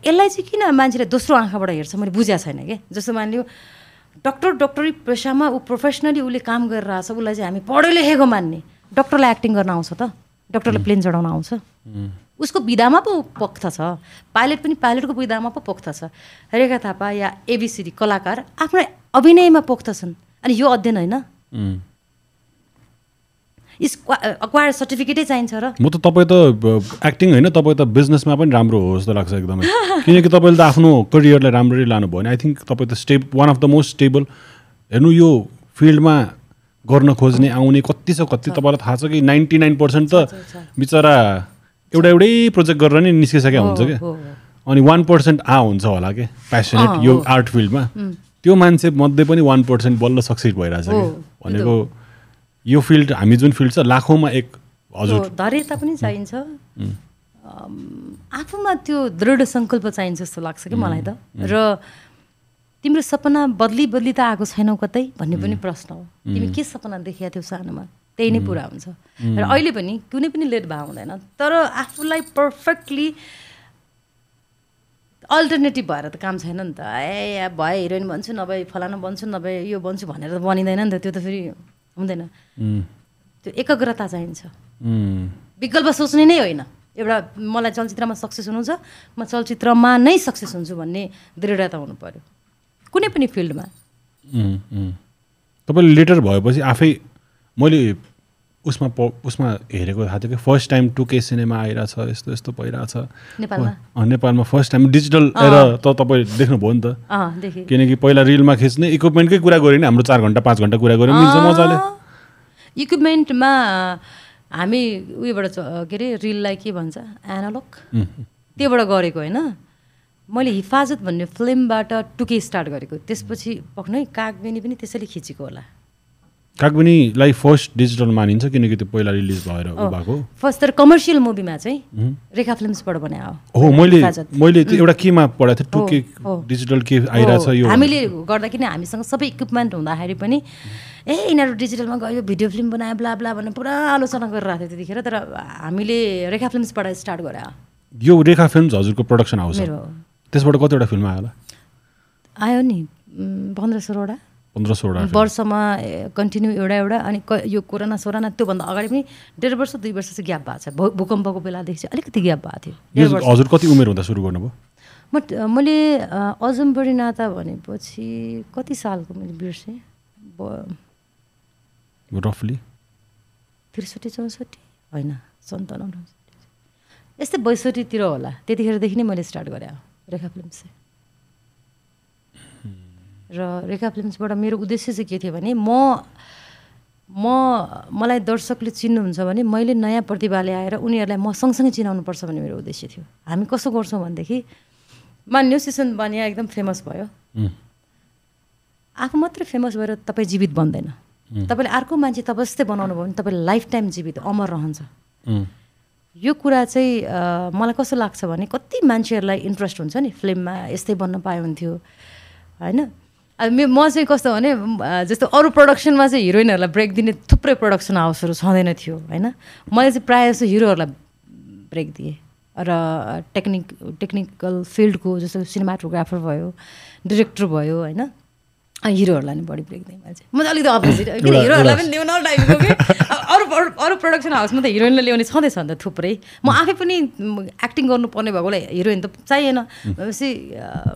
यसलाई चाहिँ किन मान्छेले दोस्रो आँखाबाट हेर्छ? मैले बुझेको छैन कि? जस्तो मानिलियो डक्टर डक्टरी पेसामा ऊ प्रोफेसनली उसले काम गरिरहेछ उसलाई चाहिँ हामी पढे लेखेको मान्ने। डक्टरलाई एक्टिङ गर्न आउँछ त। डक्टरलाई प्लेन चढाउन आउँछ। उसको विधामा पो पोख्त छ। पाइलट पनि पाइलटको विधामा पो पोख्त छ। रेखा थापा या एबिसिडी कलाकार आफ्नो अभिनयमा पोख्त छन्। अनि यो अध्ययन होइन। अक्वायर सर्टिफिकेटै चाहिन्छ र। म त तपाईँ त एक्टिङ होइन तपाईँ त बिजनेसमा पनि राम्रो हो जस्तो लाग्छ एकदमै। किनकि तपाईँले त आफ्नो करियरलाई राम्ररी लानुभयो भने आई थिङ्क तपाईँ त step one of the most stable हेर्नु यो फिल्डमा गर्न खोज्ने आउने कति छ कति तपाईँलाई थाहा छ कि नाइन्टी नाइन पर्सेन्ट त बिचरा एउटा एउटै प्रोजेक्ट गरेर नै निस्किसकेको हुन्छ क्या। अनि वान पर्सेन्ट आ हुन्छ होला कि? प्यासनेट यो आर्ट फिल्डमा त्यो मान्छे मध्ये पनि वान पर्सेन्ट बल्ल सक्सेस भइरहेछ कि? भनेको यो फिल्ड हामी जुन फिल्ड छ लाखौँमा एक हजुर। धैर्यता पनि चाहिन्छ। आफूमा त्यो दृढ सङ्कल्प चाहिन्छ जस्तो लाग्छ कि मलाई त। र तिम्रो सपना बदली बदली त आएको छैनौ कतै भन्ने पनि प्रश्न हो। तिमी के सपना देखेका थियौ सानोमा? त्यही नै पुरा हुन्छ। र अहिले पनि कुनै पनि लेट भए हुँदैन। तर आफूलाई पर्फेक्टली अल्टरनेटिभ भएर त काम छैन नि त। ए भए हिरोइन बन्छु नभए फलाना बन्छु नभए यो बन्छु भनेर त बनिँदैन नि त। त्यो त फेरि हुँदैन। त्यो एकाग्रता चाहिन्छ। विकल्प सोच्ने नै होइन। एउटा मलाई चलचित्रमा सक्सेस हुनु छ म चलचित्रमा नै सक्सेस हुन्छु भन्ने दृढता हुनु पर्यो। कुनै पनि फिल्डमा। तपाईँले लेटर भएपछि आफै मैले उसमा प उसमा हेरेको थाहा थियो कि फर्स्ट टाइम टुके सिनेमा आइरहेछ यस्तो यस्तो भइरहेछ। नेपालमा? फर्स्ट टाइम डिजिटल एरा त तपाईँ देख्नुभयो नि त। किनकि पहिला रिलमा खिच्ने इक्विपमेन्टकै कुरा गऱ्यो नि हाम्रो चार घन्टा पाँच घन्टा कुरा गऱ्यो मिल्छ मजाले। इक्विपमेन्टमा हामी उयोबाट के अरे रिललाई के भन्छ एनालग उम्, त्योबाट गरेको होइन। मैले हिफाजत भन्ने फिल्मबाट टुके स्टार्ट गरेको। त्यसपछि पक्नै कागबेनी पनि त्यसैले खिचेको होला। कागबनीलाई फर्स्ट डिजिटल मानिन्छ किनकि त्यो पहिला रिलिज भएर भएको फर्स्ट तर कमर्सियल मुभीमा चाहिँ रेखा फिल्म्सबाट बने हो मैले। मैले त्यो एउटा केमा पढाएको थिएँ टुके हो। डिजिटल के आइरहेछ यो। हामीले गर्दा किन हामीसँग सबै इक्विपमेन्ट हुँदाखेरि पनि ए यिनीहरू डिजिटलमा गयो भिडियो फिल्म बनायो ब्ला ब्ला भनेर पुरा आलोचना गरिरहेको थियो त्यतिखेर तर हामीले रेखा फिल्म्सबाट स्टार्ट गरे यो रेखा फिल्म्स हजुरको प्रडक्सन हाउस त्यसबाट कतिवटा फिल्म आयो होला? आयो नि पन्ध्र सोह्रवटा पन्ध्र film। वर्षमा कन्टिन्यू एउटा एउटा अनि यो कोरोना सोरोना त्योभन्दा अगाडि पनि डेढ वर्ष दुई वर्ष चाहिँ ग्याप भएको छ। भूकम्पको बेलादेखि चाहिँ अलिकति ग्याप भएको थियो। हजुर कति उमेर हुँदा सुरु गर्नुभयो? म मैले अजमबडी नाता भनेपछि कति सालको मैले बिर्सेँ? रफली? त्रिसठी चौसठी? होइन सन्ताउन्न। यस्तै बैसठीतिर होला। त्यतिखेरदेखि नै मैले स्टार्ट गरेँ रेखा फिल्म चाहिँ। र रेखा फिल्म्सबाट मेरो उद्देश्य चाहिँ के थियो भने म म मलाई दर्शकले चिन्नुहुन्छ भने मैले नयाँ प्रतिभा ल्याएर उनीहरूलाई म सँगसँगै चिनाउनुपर्छ भन्ने मेरो उद्देश्य थियो। हामी कसो गर्छौँ भनेदेखि मान्यो सिसन बनिया एकदम फेमस भयो। आफू मात्रै फेमस भएर तपाईँ जीवित बन्दैन। तपाईँले अर्को मान्छे तपाईँ जस्तै बनाउनु भयो भने तपाईँ लाइफ टाइम जीवित अमर रहन्छ। यो कुरा चाहिँ मलाई कस्तो लाग्छ भने कति मान्छेहरूलाई इन्ट्रेस्ट हुन्छ नि फिल्ममा यस्तै बन्न पाए हुन्थ्यो होइन? अब मे चाहिँ कस्तो भने जस्तो अरू प्रडक्सनमा चाहिँ हिरोइनहरूलाई ब्रेक दिने थुप्रै प्रडक्सन हाउसहरू छँदैन थियो होइन? मैले चाहिँ प्रायः जस्तो हिरोहरूलाई ब्रेक दिएँ। र टेक्निक टेक्निकल फिल्डको जस्तो सिनेमाटोग्राफर भयो डिरेक्टर भयो होइन? हिरोहरूलाई नि बढी ब्रेक दिएँ मैले चाहिँ। म चाहिँ अलिकति अपोजिट किन हिरोहरूलाई पनि ल्याउन टाइपको कि? अरू अरू- प्रडक्सन हाउसमा त हिरोइनलाई ल्याउने छँदैछ नि त थुप्रै। म आफै पनि एक्टिङ गर्नुपर्ने भएकोलाई हिरोइन त चाहिएन। भनेपछि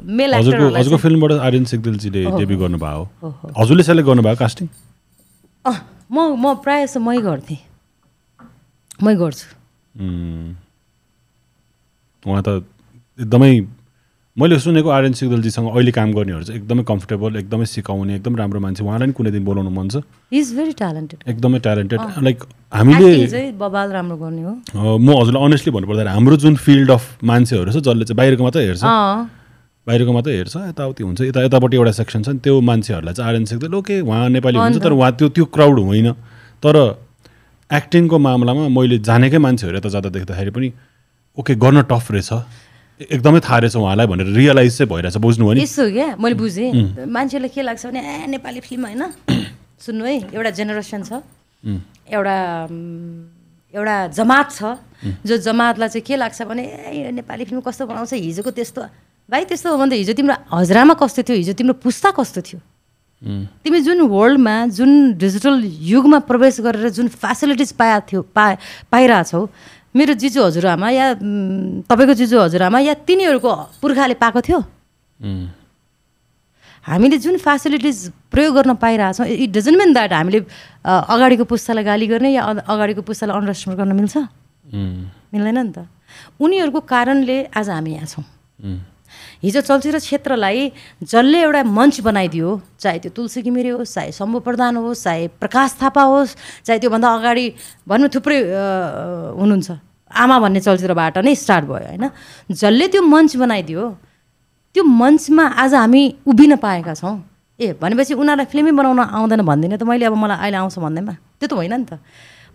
मेल हजुरको फिल्मबाट आर्यन सिग्देलजीले डेब्यू गर्नुभयो। हजुरले सेलेक्ट गर्नुभयो कास्टिङ म म प्रायः जस्तो मै गर्थेँ। मै गर्छु। उहाँ त एकदमै मैले सुनेको आर्यन सिग्देलजीसँग अहिले काम गर्नेहरू चाहिँ एकदमै कम्फर्टेबल एकदमै सिकाउने एकदम राम्रो मान्छे। उहाँलाई नि कुनै दिन बोलाउनु मन छ। इज भेरी ट्यालेन्टेड एकदमै ट्यालेन्टेड लाइक हामीले बबाल राम्रो गर्ने हो। म हजुरलाई अनेस्टली भन्नुपर्दा हाम्रो जुन फिल्ड अफ मान्छेहरू छ जसले चाहिँ बाहिरको मात्रै हेर्छ। बाहिरको मात्रै हेर्छ यताउति हुन्छ। यता यतापट्टि एउटा सेक्सन छ नि त्यो मान्छेहरूलाई चाहिँ आर्यन सिग्देल ओके उहाँ नेपाली हुन्छ तर उहाँ त्यो त्यो क्राउड होइन। तर एक्टिङको मामलामा मैले जानेकै मान्छेहरू यता जाँदा देख्दाखेरि पनि ओके गर्न टफ रहेछ। एकदमै थाहा रहेछ उहाँलाई भनेर रियलाइज चाहिँ भइरहेछ बुझ्नु हो नि? यसो क्या? मैले बुझेँ। मान्छेलाई के लाग्छ भने ए नेपाली फिल्म होइन? सुन्नु है एउटा जेनेरेसन छ। एउटा एउटा जमात छ। जो जमातलाई चाहिँ के लाग्छ भने ए नेपाली फिल्म कस्तो बनाउँछ? हिजोको त्यस्तो भाइ त्यस्तो हो भने त हिजो तिम्रो हजुरआमा कस्तो थियो? हिजो तिम्रो पुस्ता कस्तो थियो? तिमी जुन वर्ल्डमा जुन डिजिटल युगमा प्रवेश गरेर जुन फेसिलिटिज पाएको थियो पा पाइरहेछौ मेरो जिजु हजुरआमा या तपाईँको जिजु हजुरआमा या तिनीहरूको पुर्खाले पाएको थियो? हामीले जुन फेसिलिटिज प्रयोग गर्न पाइरहेछौँ इट डजन्ट मिन द्याट हामीले अगाडिको पुस्तालाई गाली गर्ने या अगाडिको पुस्तालाई अन्डर एस्टिमेट गर्न मिल्छ? मिल्दैन नि त। उनीहरूको कारणले आज हामी यहाँ छौँ। हिजो चलचित्र क्षेत्रलाई जसले एउटा मञ्च बनाइदियो चाहे त्यो तुलसी घिमिरे होस् चाहे शम्भु प्रधान होस् चाहे प्रकाश थापा होस् चाहे त्योभन्दा अगाडि भनौँ थुप्रै हुनुहुन्छ। आमा भन्ने चलचित्रबाट नै स्टार्ट भयो होइन? जसले त्यो मञ्च बनाइदियो त्यो मञ्चमा आज हामी उभिन पाएका छौँ। ए भनेपछि उनीहरूलाई फिल्मै बनाउन आउँदैन भन्दिनँ त मैले अब मलाई अहिले आउँछ भन्दैमा। त्यो त होइन नि त।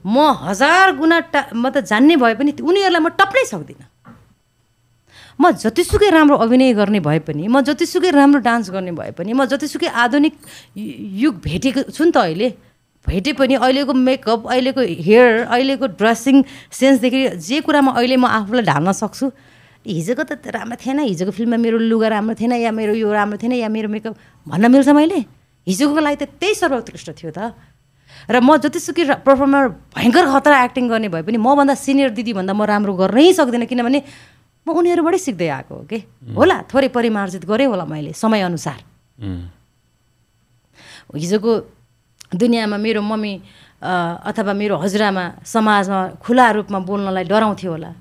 म हजार गुणा टा म त जान्ने भए पनि उनीहरूलाई म टप्नै सक्दिनँ। म जतिसुकै राम्रो अभिनय गर्ने भए पनि म जतिसुकै राम्रो डान्स गर्ने भए पनि म जतिसुकै आधुनिक युग भेटेको छु नि त अहिले भेटे पनि अहिलेको मेकअप अहिलेको हेयर अहिलेको ड्रेसिङ सेन्सदेखि जे कुरामा अहिले म आफूलाई ढाल्न सक्छु हिजोको त राम्रो थिएन हिजोको फिल्ममा मेरो लुगा राम्रो थिएन या मेरो यो राम्रो थिएन या मेरो मेकअप भन्न मिल्छ मैले? हिजोको लागि त त्यही सर्वोत्कृष्ट थियो त। र म जतिसुकै पर्फर्मर भयङ्कर खतरा एक्टिङ गर्ने भए पनि मभन्दा सिनियर दिदीभन्दा म राम्रो गर्नै सक्दिनँ किनभने म उनीहरूबाटै सिक्दै आएको हो कि? होला थोरै परिमार्जित गरेँ होला मैले समयअनुसार। हिजोको दुनियाँमा मेरो मम्मी अथवा मेरो हजुरआमा समाजमा खुला रूपमा बोल्नलाई डराउँथ्यो होला।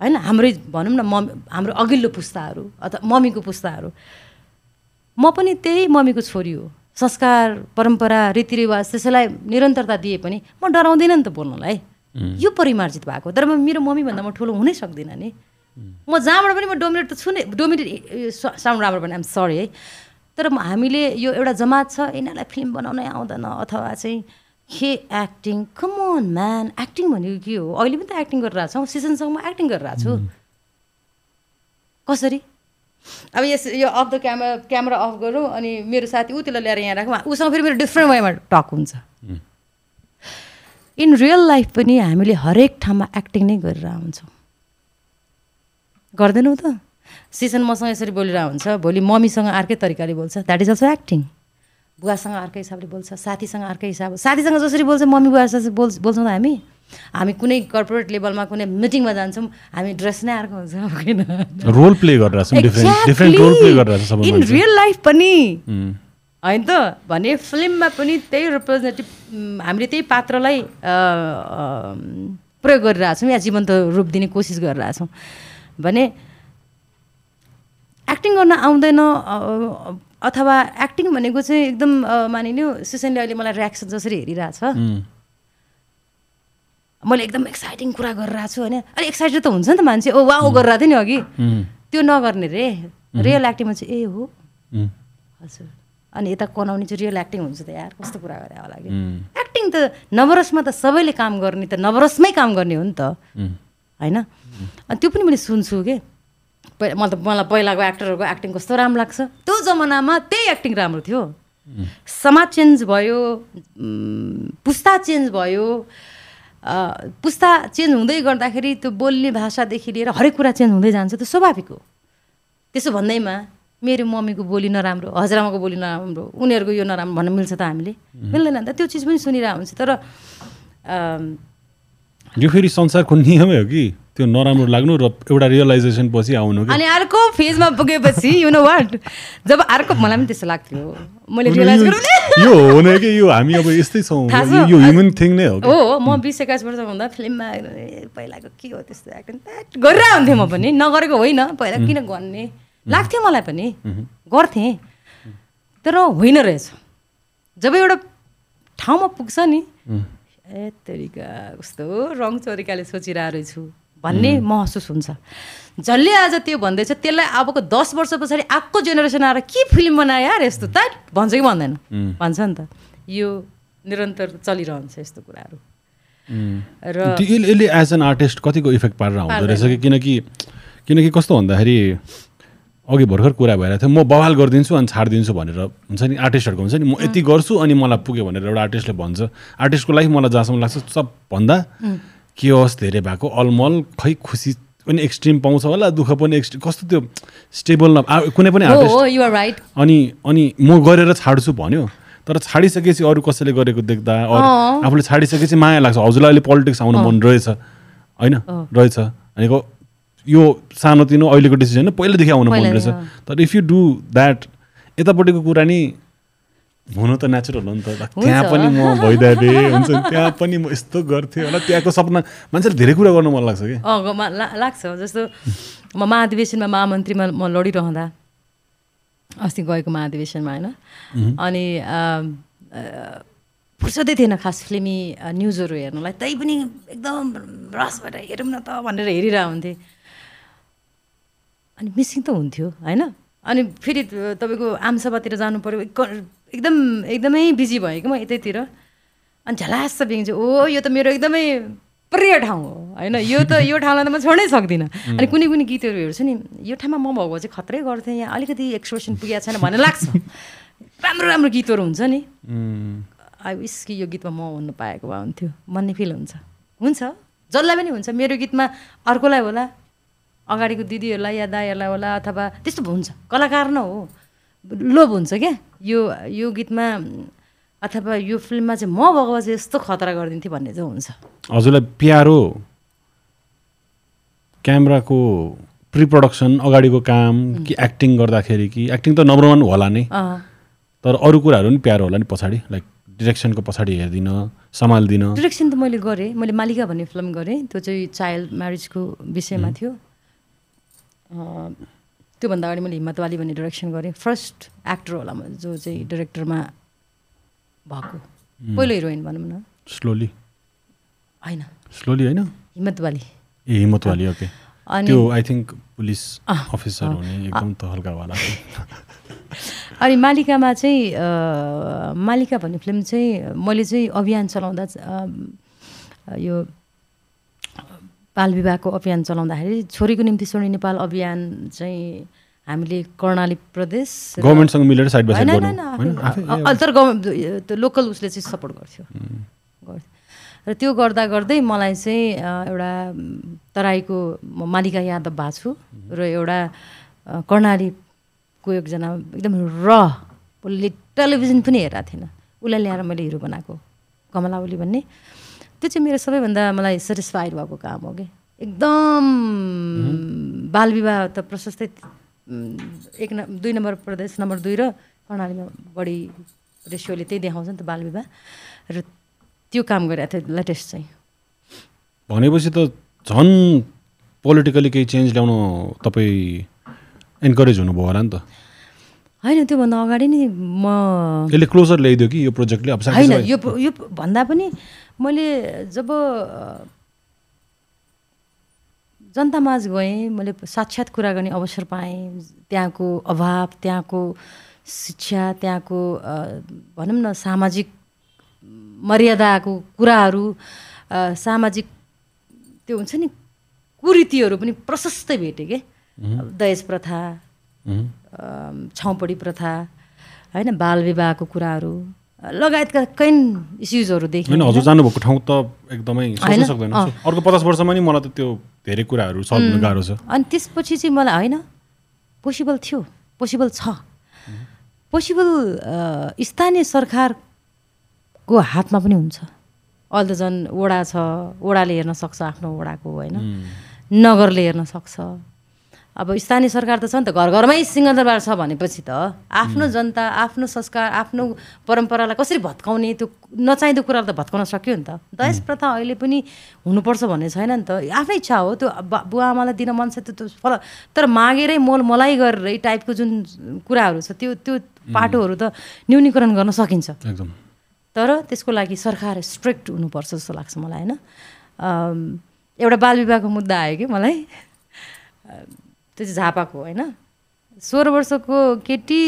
होइन? हाम्रै भनौँ न मम्मी हाम्रो अघिल्लो पुस्ताहरू अथवा मम्मीको पुस्ताहरू। म पनि त्यही मम्मीको छोरी हो। संस्कार परम्परा रीतिरिवाज त्यसैलाई निरन्तरता दिए पनि म डराउँदिनँ नि त बोल्नलाई। यो परिमार्जित भएको तर म मेरो मम्मीभन्दा म ठुलो हुनै सक्दिनँ नि। म जहाँबाट पनि म डोमिनेट त छु नै डोमिनेट साउन्ड राम्रो भने आम सरी है। तर हामीले यो एउटा जमात छ यिनीहरूलाई फिल्म बनाउनै आउँदैन अथवा चाहिँ hey acting come on man acting भनेको के हो? अहिले पनि त एक्टिङ गरिरहेको छौँ सिजनसँग म एक्टिङ गरिरहेको छु। कसरी? अब यस यो off the camera camera off गरौँ अनि मेरो साथी ऊ त्यसलाई ल्याएर यहाँ राखौँ। उसँग फेरि मेरो डिफ्रेन्ट वेमा टक हुन्छ। इन रियल लाइफ पनि हामीले हरेक ठाउँमा एक्टिङ नै गरेर हुन्छौँ गर्दैनौँ त? सिजन मसँग यसरी बोलिरहेको हुन्छ भोलि मम्मीसँग अर्कै तरिकाले बोल्छ। द्याट इज अल्सो एक्टिङ बुवासँग अर्कै हिसाबले बोल्छ साथीसँग अर्कै हिसाब साथीसँग जसरी बोल्छ मम्मी बुवा जसरी बोल बोल्छौँ त हामी? हामी कुनै कर्पोरेट लेभलमा कुनै मिटिङमा जान्छौँ हामी ड्रेस नै अर्को हुन्छ रोल प्ले सबै इन रियल लाइफ पनि। उम्, होइन त? भने फिल्ममा पनि त्यही रिप्रेजेन्टेटिभ हामीले त्यही पात्रलाई प्रयोग गरिरहेछौँ या जीवन्त रूप दिने कोसिस गरिरहेछौँ। भने एक्टिङ गर्न आउँदैन अथवा एक्टिङ भनेको चाहिँ एकदम मानिलियो सुसेनले अहिले मलाई रियाक्सन जसरी हेरिरहेछ। मैले एकदम एक्साइटिङ कुरा गरिरहेको छु होइन। अलिक एक्साइटेड त हुन्छ नि त मान्छे। ओ वा ओ गरिरहेको थियो नि अघि। त्यो नगर्ने रे। रियल एक्टिङमा चाहिँ ए हो। हजुर। अनि यता कनाउने चाहिँ रियल एक्टिङ हुन्छ त यार। कस्तो कुरा गरे होला कि? एक्टिङ त नवरसमा त सबैले काम गर्ने त नवरसमै काम गर्ने हो नि त। होइन? अनि त्यो पनि मैले सुन्छु कि? मलाई त मलाई पहिलाको एक्टरहरूको एक्टिङ कस्तो राम्रो लाग्छ। त्यो जमानामा त्यही एक्टिङ राम्रो थियो। समाज चेन्ज भयो पुस्ता चेन्ज भयो। पुस्ता चेन्ज हुँदै गर्दाखेरि त्यो बोल्ने भाषादेखि लिएर हरेक कुरा चेन्ज हुँदै जान्छ त्यो स्वाभाविक हो। त्यसो भन्दैमा मेरो मम्मीको बोली नराम्रो हजुरआमाको बोली नराम्रो उनीहरूको यो नराम्रो भन्न मिल्छ त हामीले। मिल्दैन त त्यो चिज पनि सुनिरहेको हुन्छ। तर यो फेरि संसारको नियमै हो कि? त्यो नराम्रो लाग्नु र एउटा रियलाइजेसन पछि आउनु अनि अर्को फेजमा पुगेपछि यु नो वाट जब अर्को मलाई पनि त्यस्तो लाग्थ्यो। मैले यो- रियलाइज यो हो नै। कि यो हामी अब यस्तै छौँ? यो- ह्युमन थिङ नै हो हो म बिस एक्काइस वर्ष हुँदा फिल्ममा पहिलाको के हो त्यस्तो एक्टिङ गरिरहेको हुन्थेँ म पनि। नगरेको होइन पहिला किन गर्ने? लाग्थ्यो मलाई पनि। गर्थेँ। तर होइन रहेछ। जब एउटा ठाउँमा पुग्छ नि ए तरिका कस्तो? रङ तरिकाले सोचिरहेको रहेछु। भन्ने महसुस हुन्छ। जसले आज त्यो भन्दैछ त्यसलाई अबको दस वर्ष पछाडि आएको जेनेरेसन आएर के फिल्म बनायो यार यस्तो त? भन्छ कि भन्दैन? भन्छ नि त। यो निरन्तर चलिरहन्छ यस्तो कुराहरू. र यसले एज एन आर्टिस्ट कतिको इफेक्ट पारेर आउँदो रहेछ कि? किनकि किनकि कस्तो भन्दाखेरि अघि भर्खर कुरा भइरहेको थियो म बवाल गरिदिन्छु अनि छाडिदिन्छु भनेर हुन्छ नि आर्टिस्टहरूको हुन्छ नि म यति गर्छु अनि मलाई पुग्यो भनेर एउटा आर्टिस्टले भन्छ। आर्टिस्टको लाइफ मलाई जहाँसम्म लाग्छ सबभन्दा के होस् धेरै भएको अलमल खै खुसी पनि एक्सट्रिम पाउँछ होला दुःख पनि एक्सट्रिम कस्तो त्यो स्टेबल न कुनै पनि राइट अनि अनि म गरेर छाड्छु भन्यो तर छाडिसकेपछि अरू कसैले गरेको देख्दा अरू। आफूले छाडिसकेपछि माया लाग्छ। हजुरलाई अहिले पोलिटिक्स आउनु मन रहेछ होइन? रहेछ। भनेको यो सानोतिनो अहिलेको डिसिजन पहिलादेखि आउनु मन रहेछ। तर इफ यु डु द्याट यतापट्टिको कुरा नि हुनु त नेचुरल हो नि त। त्यहाँ। पनि म भइदिए हुन्छ त्यहाँ पनि म यस्तो गर्थेँ। होला त्यहाँको सपना मान्छेले धेरै कुरा गर्नु मन लाग्छ कि? लाग्छ। जस्तो म महाधिवेशनमा महामन्त्रीमा म लडिरहँदा अस्ति गएको महाधिवेशनमा होइन? अनि फुर्सदै थिएन खास फिल्मी न्युजहरू हेर्नुलाई। तै पनि एकदम रसबाट हेरौँ न त भनेर हेरिरहेको हुन्थेँ। अनि मिसिङ त हुन्थ्यो होइन? अनि फेरि तपाईँको आमसभातिर जानु पऱ्यो एकदम एकदमै बिजी भएँ कि म यतैतिर। अनि झलास बिग्छ ओ यो त मेरो एकदमै प्रिय ठाउँ हो। होइन यो त यो ठाउँलाई त म छोड्नै सक्दिनँ। अनि कुनै कुनै गीतहरू हेर्छु नि यो ठाउँमा म भएको चाहिँ खत्रै गर्थेँ यहाँ अलिकति एक्सप्रेसन पुगेको छैन भन्ने लाग्छ। राम्रो राम्रो गीतहरू हुन्छ नि। आई विस कि यो गीतमा म हुनु पाएको भए हुन्थ्यो। भन्ने फिल हुन्छ। हुन्छ। जसलाई पनि हुन्छ। मेरो गीतमा अर्कोलाई होला अगाडिको दिदीहरूलाई या दाईहरूलाई होला अथवा त्यस्तो हुन्छ। कलाकार न हो। लोभ हुन्छ क्या। यो यो गीतमा अथवा यो फिल्ममा चाहिँ म भएको भए चाहिँ यस्तो खतरा गरिदिन्थेँ भन्ने चाहिँ हुन्छ। हजुरलाई प्यारो क्यामेराको प्रि प्रडक्सन अगाडिको काम कि एक्टिङ गर्दाखेरि कि एक्टिङ त नम्बर वान होला नै। तर अरू कुराहरू पनि प्यारो होला नि पछाडि। लाइक डिरेक्सनको पछाडि हेरिदिन सम्हालिदिन। डिरेक्सन त मैले गरेँ। मैले मालिका भन्ने फिल्म गरेँ। त्यो चाहिँ चाइल्ड म्यारिजको विषयमा थियो। त्योभन्दा अगाडि मैले हिम्मतवाली भन्ने डिरेक्सन गरेँ। फर्स्ट एक्टर होला म जो चाहिँ डिरेक्टरमा भएको। पहिलो हिरोइन भनौँ न। स्लोली होइन। स्लोली होइन? हिम्मतवाली। ए हिम्मतवाली ओके अनि त्यो आई थिङ्क पुलिस अफिसर हुने एकदम त हल्कावाला अनि मालिकामा चाहिँ मालिका भन्ने फिल्म चाहिँ मैले चाहिँ अभियान चलाउँदा यो बाल विवाहको अभियान चलाउँदाखेरि छोरीको निम्ति सोनी नेपाल अभियान चाहिँ हामीले कर्णाली प्रदेश र- गभर्मेन्टसँग मिलेर साइड बाई होइन, साइड तर गभर्मेन्ट त्यो लोकल उसले चाहिँ सपोर्ट गर्थ्यो। गर्थ्यो। र त्यो गर्दा गर्दै मलाई चाहिँ एउटा तराईको म मालिका यादव भएको छु र एउटा कर्णालीको एकजना एकदम र उसले टेलिभिजन पनि हेरेको थिएन उसलाई ल्याएर मैले हिरो बनाएको। कमला ओली भन्ने। त्यो चाहिँ मेरो सबैभन्दा मलाई सेटिस्फाइड भएको काम हो कि। एकदम बाल विवाह त प्रशस्तै एक न दुई नम्बर प्रदेश नम्बर दुई र कर्णालीमा बढी रेसियोले त्यही देखाउँछ नि त बाल विवाह र त्यो काम गरेको थियो लेटेस्ट चाहिँ। भनेपछि त झन् पोलिटिकली केही चेन्ज ल्याउन तपाईँ इन्करेज हुनुभयो होला नि त। होइन त्योभन्दा अगाडि नै म यसले क्लोजर ल्याइदियो कि यो प्रोजेक्टले अब होइन यो यो भन्दा पनि मैले जब जनतामाझ गएँ मैले साक्षात् कुरा गर्ने अवसर पाएँ। त्यहाँको अभाव त्यहाँको शिक्षा त्यहाँको भनौँ न सामाजिक मर्यादाको कुराहरू सामाजिक त्यो हुन्छ नि कुरीतिहरू पनि प्रशस्तै भेटेँ के। दहेज प्रथा। छाउपडी प्रथा होइन बाल विवाहको कुराहरू लगायतका कैन इस्युजहरू देखेँ होइन हजुर जानुभएको ठाउँ त एकदमै? सक्दैन। अर्को पचास वर्षमा नि मलाई त त्यो धेरै कुराहरू हुन गाह्रो छ। अनि त्यसपछि चाहिँ मलाई होइन पोसिबल थियो पोसिबल छ। पोसिबल स्थानीय सरकारको हातमा पनि हुन्छ। अहिले त झन् वडा छ वडाले हेर्न सक्छ आफ्नो वडाको होइन? नगरले हेर्न सक्छ। अब स्थानीय सरकार त छ नि त घर घरमै सिंहदरबार छ भनेपछि त आफ्नो जनता आफ्नो संस्कार आफ्नो परम्परालाई कसरी भत्काउने त्यो नचाहिँदो कुरालाई त भत्काउन सक्यो नि त। दहेज प्रथा अहिले पनि हुनुपर्छ भन्ने छैन नि त। आफ्नै इच्छा हो त्यो बुवा आमालाई दिन मन छ त्यो त्यो फल तर मागेरै मोल मलाई गरेरै टाइपको जुन कुराहरू छ त्यो त्यो पाटोहरू त न्यूनीकरण गर्न सकिन्छ। एकदम। तर त्यसको लागि सरकार स्ट्रिक्ट हुनुपर्छ जस्तो लाग्छ मलाई होइन? एउटा बाल विवाहको मुद्दा आयो कि मलाई? त्यो चाहिँ झापाको होइन? सोह्र वर्षको केटी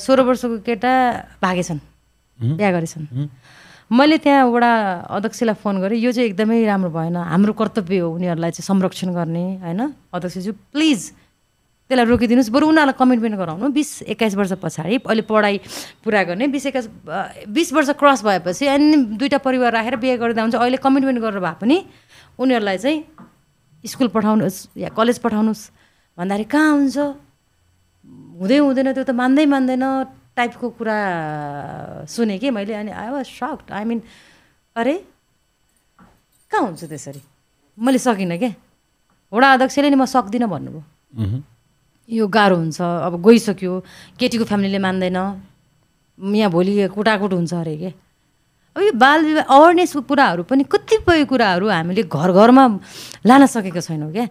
सोह्र वर्षको केटा भागेछन् बिहा गरेछन्। मैले त्यहाँ वडा अध्यक्षलाई फोन गरेँ यो चाहिँ एकदमै राम्रो भएन हाम्रो कर्तव्य हो उनीहरूलाई चाहिँ संरक्षण गर्ने होइन? अध्यक्षज्यू प्लिज त्यसलाई रोकिदिनुहोस्। बरु उनीहरूलाई कमिटमेन्ट गराउनु बिस एक्काइस वर्ष पछाडि अहिले पढाइ पुरा गर्ने बिस एक्काइस बिस वर्ष क्रस भएपछि अनि दुइटा परिवार राखेर बिहे गरिदिँदा हुन्छ अहिले कमिटमेन्ट गरेर भए पनि उनीहरूलाई चाहिँ स्कुल पठाउनुहोस् या कलेज पठाउनुहोस्। भन्दाखेरि कहाँ हुन्छ हुँदै हुँदैन त्यो त मान्दै मान्दैन टाइपको कुरा सुने कि मैले अनि I was shocked I mean अरे कहाँ हुन्छ त्यसरी मैले सकिनँ क्या वडा अध्यक्षले नि म सक्दिनँ भन्नुभयो। यो गाह्रो हुन्छ अब गइसक्यो केटीको फ्यामिलीले मान्दैन यहाँ भोलि कुटाकुट हुन्छ अरे के अब यो बाल विवाह अवेरनेसको कुराहरू पनि कतिपय कुराहरू हामीले घर घरमा लान सकेको छैनौँ क्या।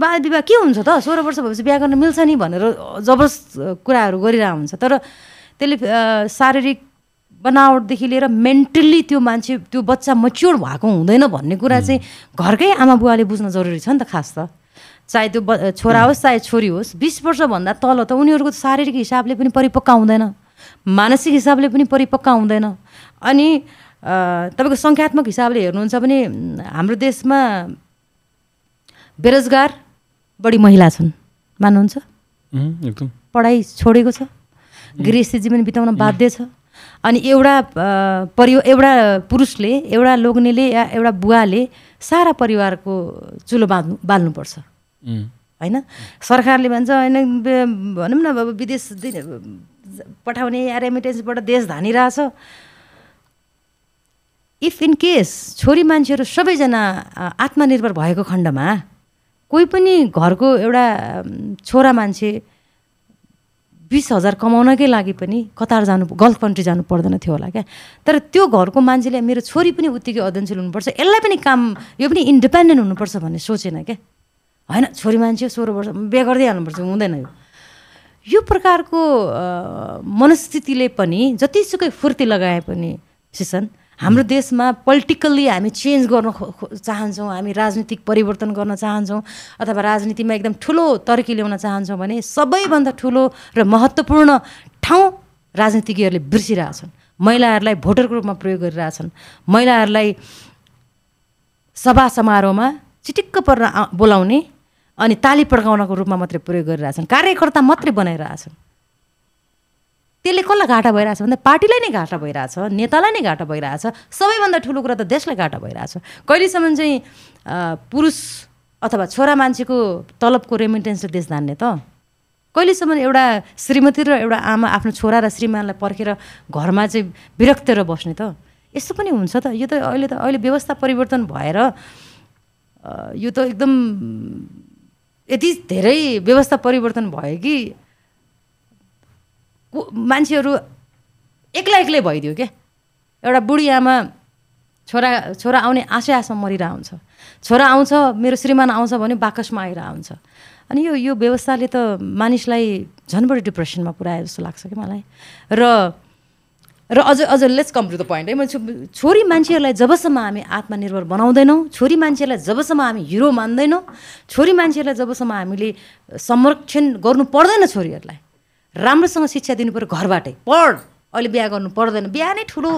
बाल विवाह के हुन्छ त? सोह्र वर्ष भएपछि बिहा गर्न मिल्छ नि भनेर जबरजस्त कुराहरू गरिरहेको हुन्छ। तर त्यसले शारीरिक बनावटदेखि लिएर मेन्टल्ली त्यो मान्छे त्यो बच्चा मच्योर भएको हुँदैन भन्ने कुरा चाहिँ घरकै आमा बुवाले बुझ्न जरुरी छ नि त खास त। चाहे त्यो छोरा होस् चाहे छोरी होस् बिस वर्षभन्दा तल त उनीहरूको शारीरिक हिसाबले पनि परिपक्व हुँदैन। मानसिक हिसाबले पनि परिपक्व हुँदैन अनि तपाईँको सङ्ख्यात्मक हिसाबले हेर्नुहुन्छ भने हाम्रो देशमा बेरोजगार बढी महिला छन्। मान्नुहुन्छ? एकदम। पढाइ छोडेको छ। गृहस्थी जीवन बिताउन बाध्य छ। अनि एउटा अ, परिव एउटा पुरुषले एउटा लोग्नेले या एउटा बुवाले सारा परिवारको चुलो बाँध्नु बाल्नुपर्छ। होइन? सरकारले भन्छ होइन भनौँ न अब विदेश पठाउने या रेमिटेन्सबाट देश धानिरहेछ। इफ इन केस छोरी मान्छेहरू सबैजना आत्मनिर्भर भएको खण्डमा कोही पनि घरको एउटा छोरा मान्छे बिस हजार कमाउनकै लागि पनि कतार जानु गल्फ कन्ट्री जानु पर्दैन थियो होला क्या। तर त्यो घरको मान्छेले मेरो छोरी पनि उत्तिकै अध्ययनशील हुनुपर्छ। यसलाई पनि काम यो पनि इन्डिपेन्डेन्ट हुनुपर्छ भन्ने सोचेन क्या। होइन छोरी मान्छे सोह्र वर्ष बिहे गर्दै हाल्नुपर्छ हुँदैन यो। यो प्रकारको मनस्थितिले पनि जतिसुकै फुर्ती लगाए पनि सिसन हाम्रो देशमा पोलिटिकल्ली हामी चेन्ज गर्न चाहन्छौँ हामी राजनीतिक परिवर्तन गर्न चाहन्छौँ अथवा राजनीतिमा एकदम ठुलो तरकी ल्याउन चाहन्छौँ भने सबैभन्दा ठुलो र महत्त्वपूर्ण ठाउँ राजनीतिज्ञहरूले बिर्सिरहेछन् महिलाहरूलाई भोटरको रूपमा प्रयोग गरिरहेछन् महिलाहरूलाई सभा समारोहमा चिटिक्क पर्न बोलाउने अनि ताली पड्काउनको रूपमा मात्रै प्रयोग गरिरहेछन्। कार्यकर्ता मात्रै बनाइरहेछन्। त्यसले कसलाई घाटा भइरहेछ भन्दा पार्टीलाई नै घाटा भइरहेछ नेतालाई नै घाटा भइरहेछ सबैभन्दा ठुलो कुरा त देशलाई घाटा भइरहेछ। कहिलेसम्म चाहिँ पुरुष अथवा छोरा मान्छेको तलबको रेमिटेन्सले देश धान्ने त? कहिलेसम्म एउटा श्रीमती र एउटा आमा आफ्नो छोरा र श्रीमानलाई पर्खेर घरमा चाहिँ विरक्त र बस्ने त? यस्तो पनि हुन्छ त। यो त अहिले त अहिले व्यवस्था परिवर्तन भएर यो त एकदम यति धेरै व्यवस्था परिवर्तन भयो कि मान्छेहरू एक्लै एक्लै भइदियो क्या एउटा बुढी आमा छोरा छोरा आउने आशै आशा मरिरहेको हुन्छ छोरा आउँछ मेरो श्रीमान आउँछ भने बाकसमा आइरहेको हुन्छ अनि यो यो व्यवस्थाले त मानिसलाई झन् बढी डिप्रेसनमा पुऱ्यायो जस्तो लाग्छ कि मलाई? र र अझ अझ let's come to the point है म छोरी मान्छेहरूलाई जबसम्म हामी आत्मनिर्भर बनाउँदैनौँ छोरी मान्छेलाई जबसम्म हामी हिरो मान्दैनौँ छोरी मान्छेहरूलाई जबसम्म हामीले संरक्षण गर्नु पर्दैन छोरीहरूलाई। राम्रोसँग शिक्षा दिनु पऱ्यो घरबाटै। पढ। अहिले बिहा गर्नु पर्दैन। बिहा नै ठुलो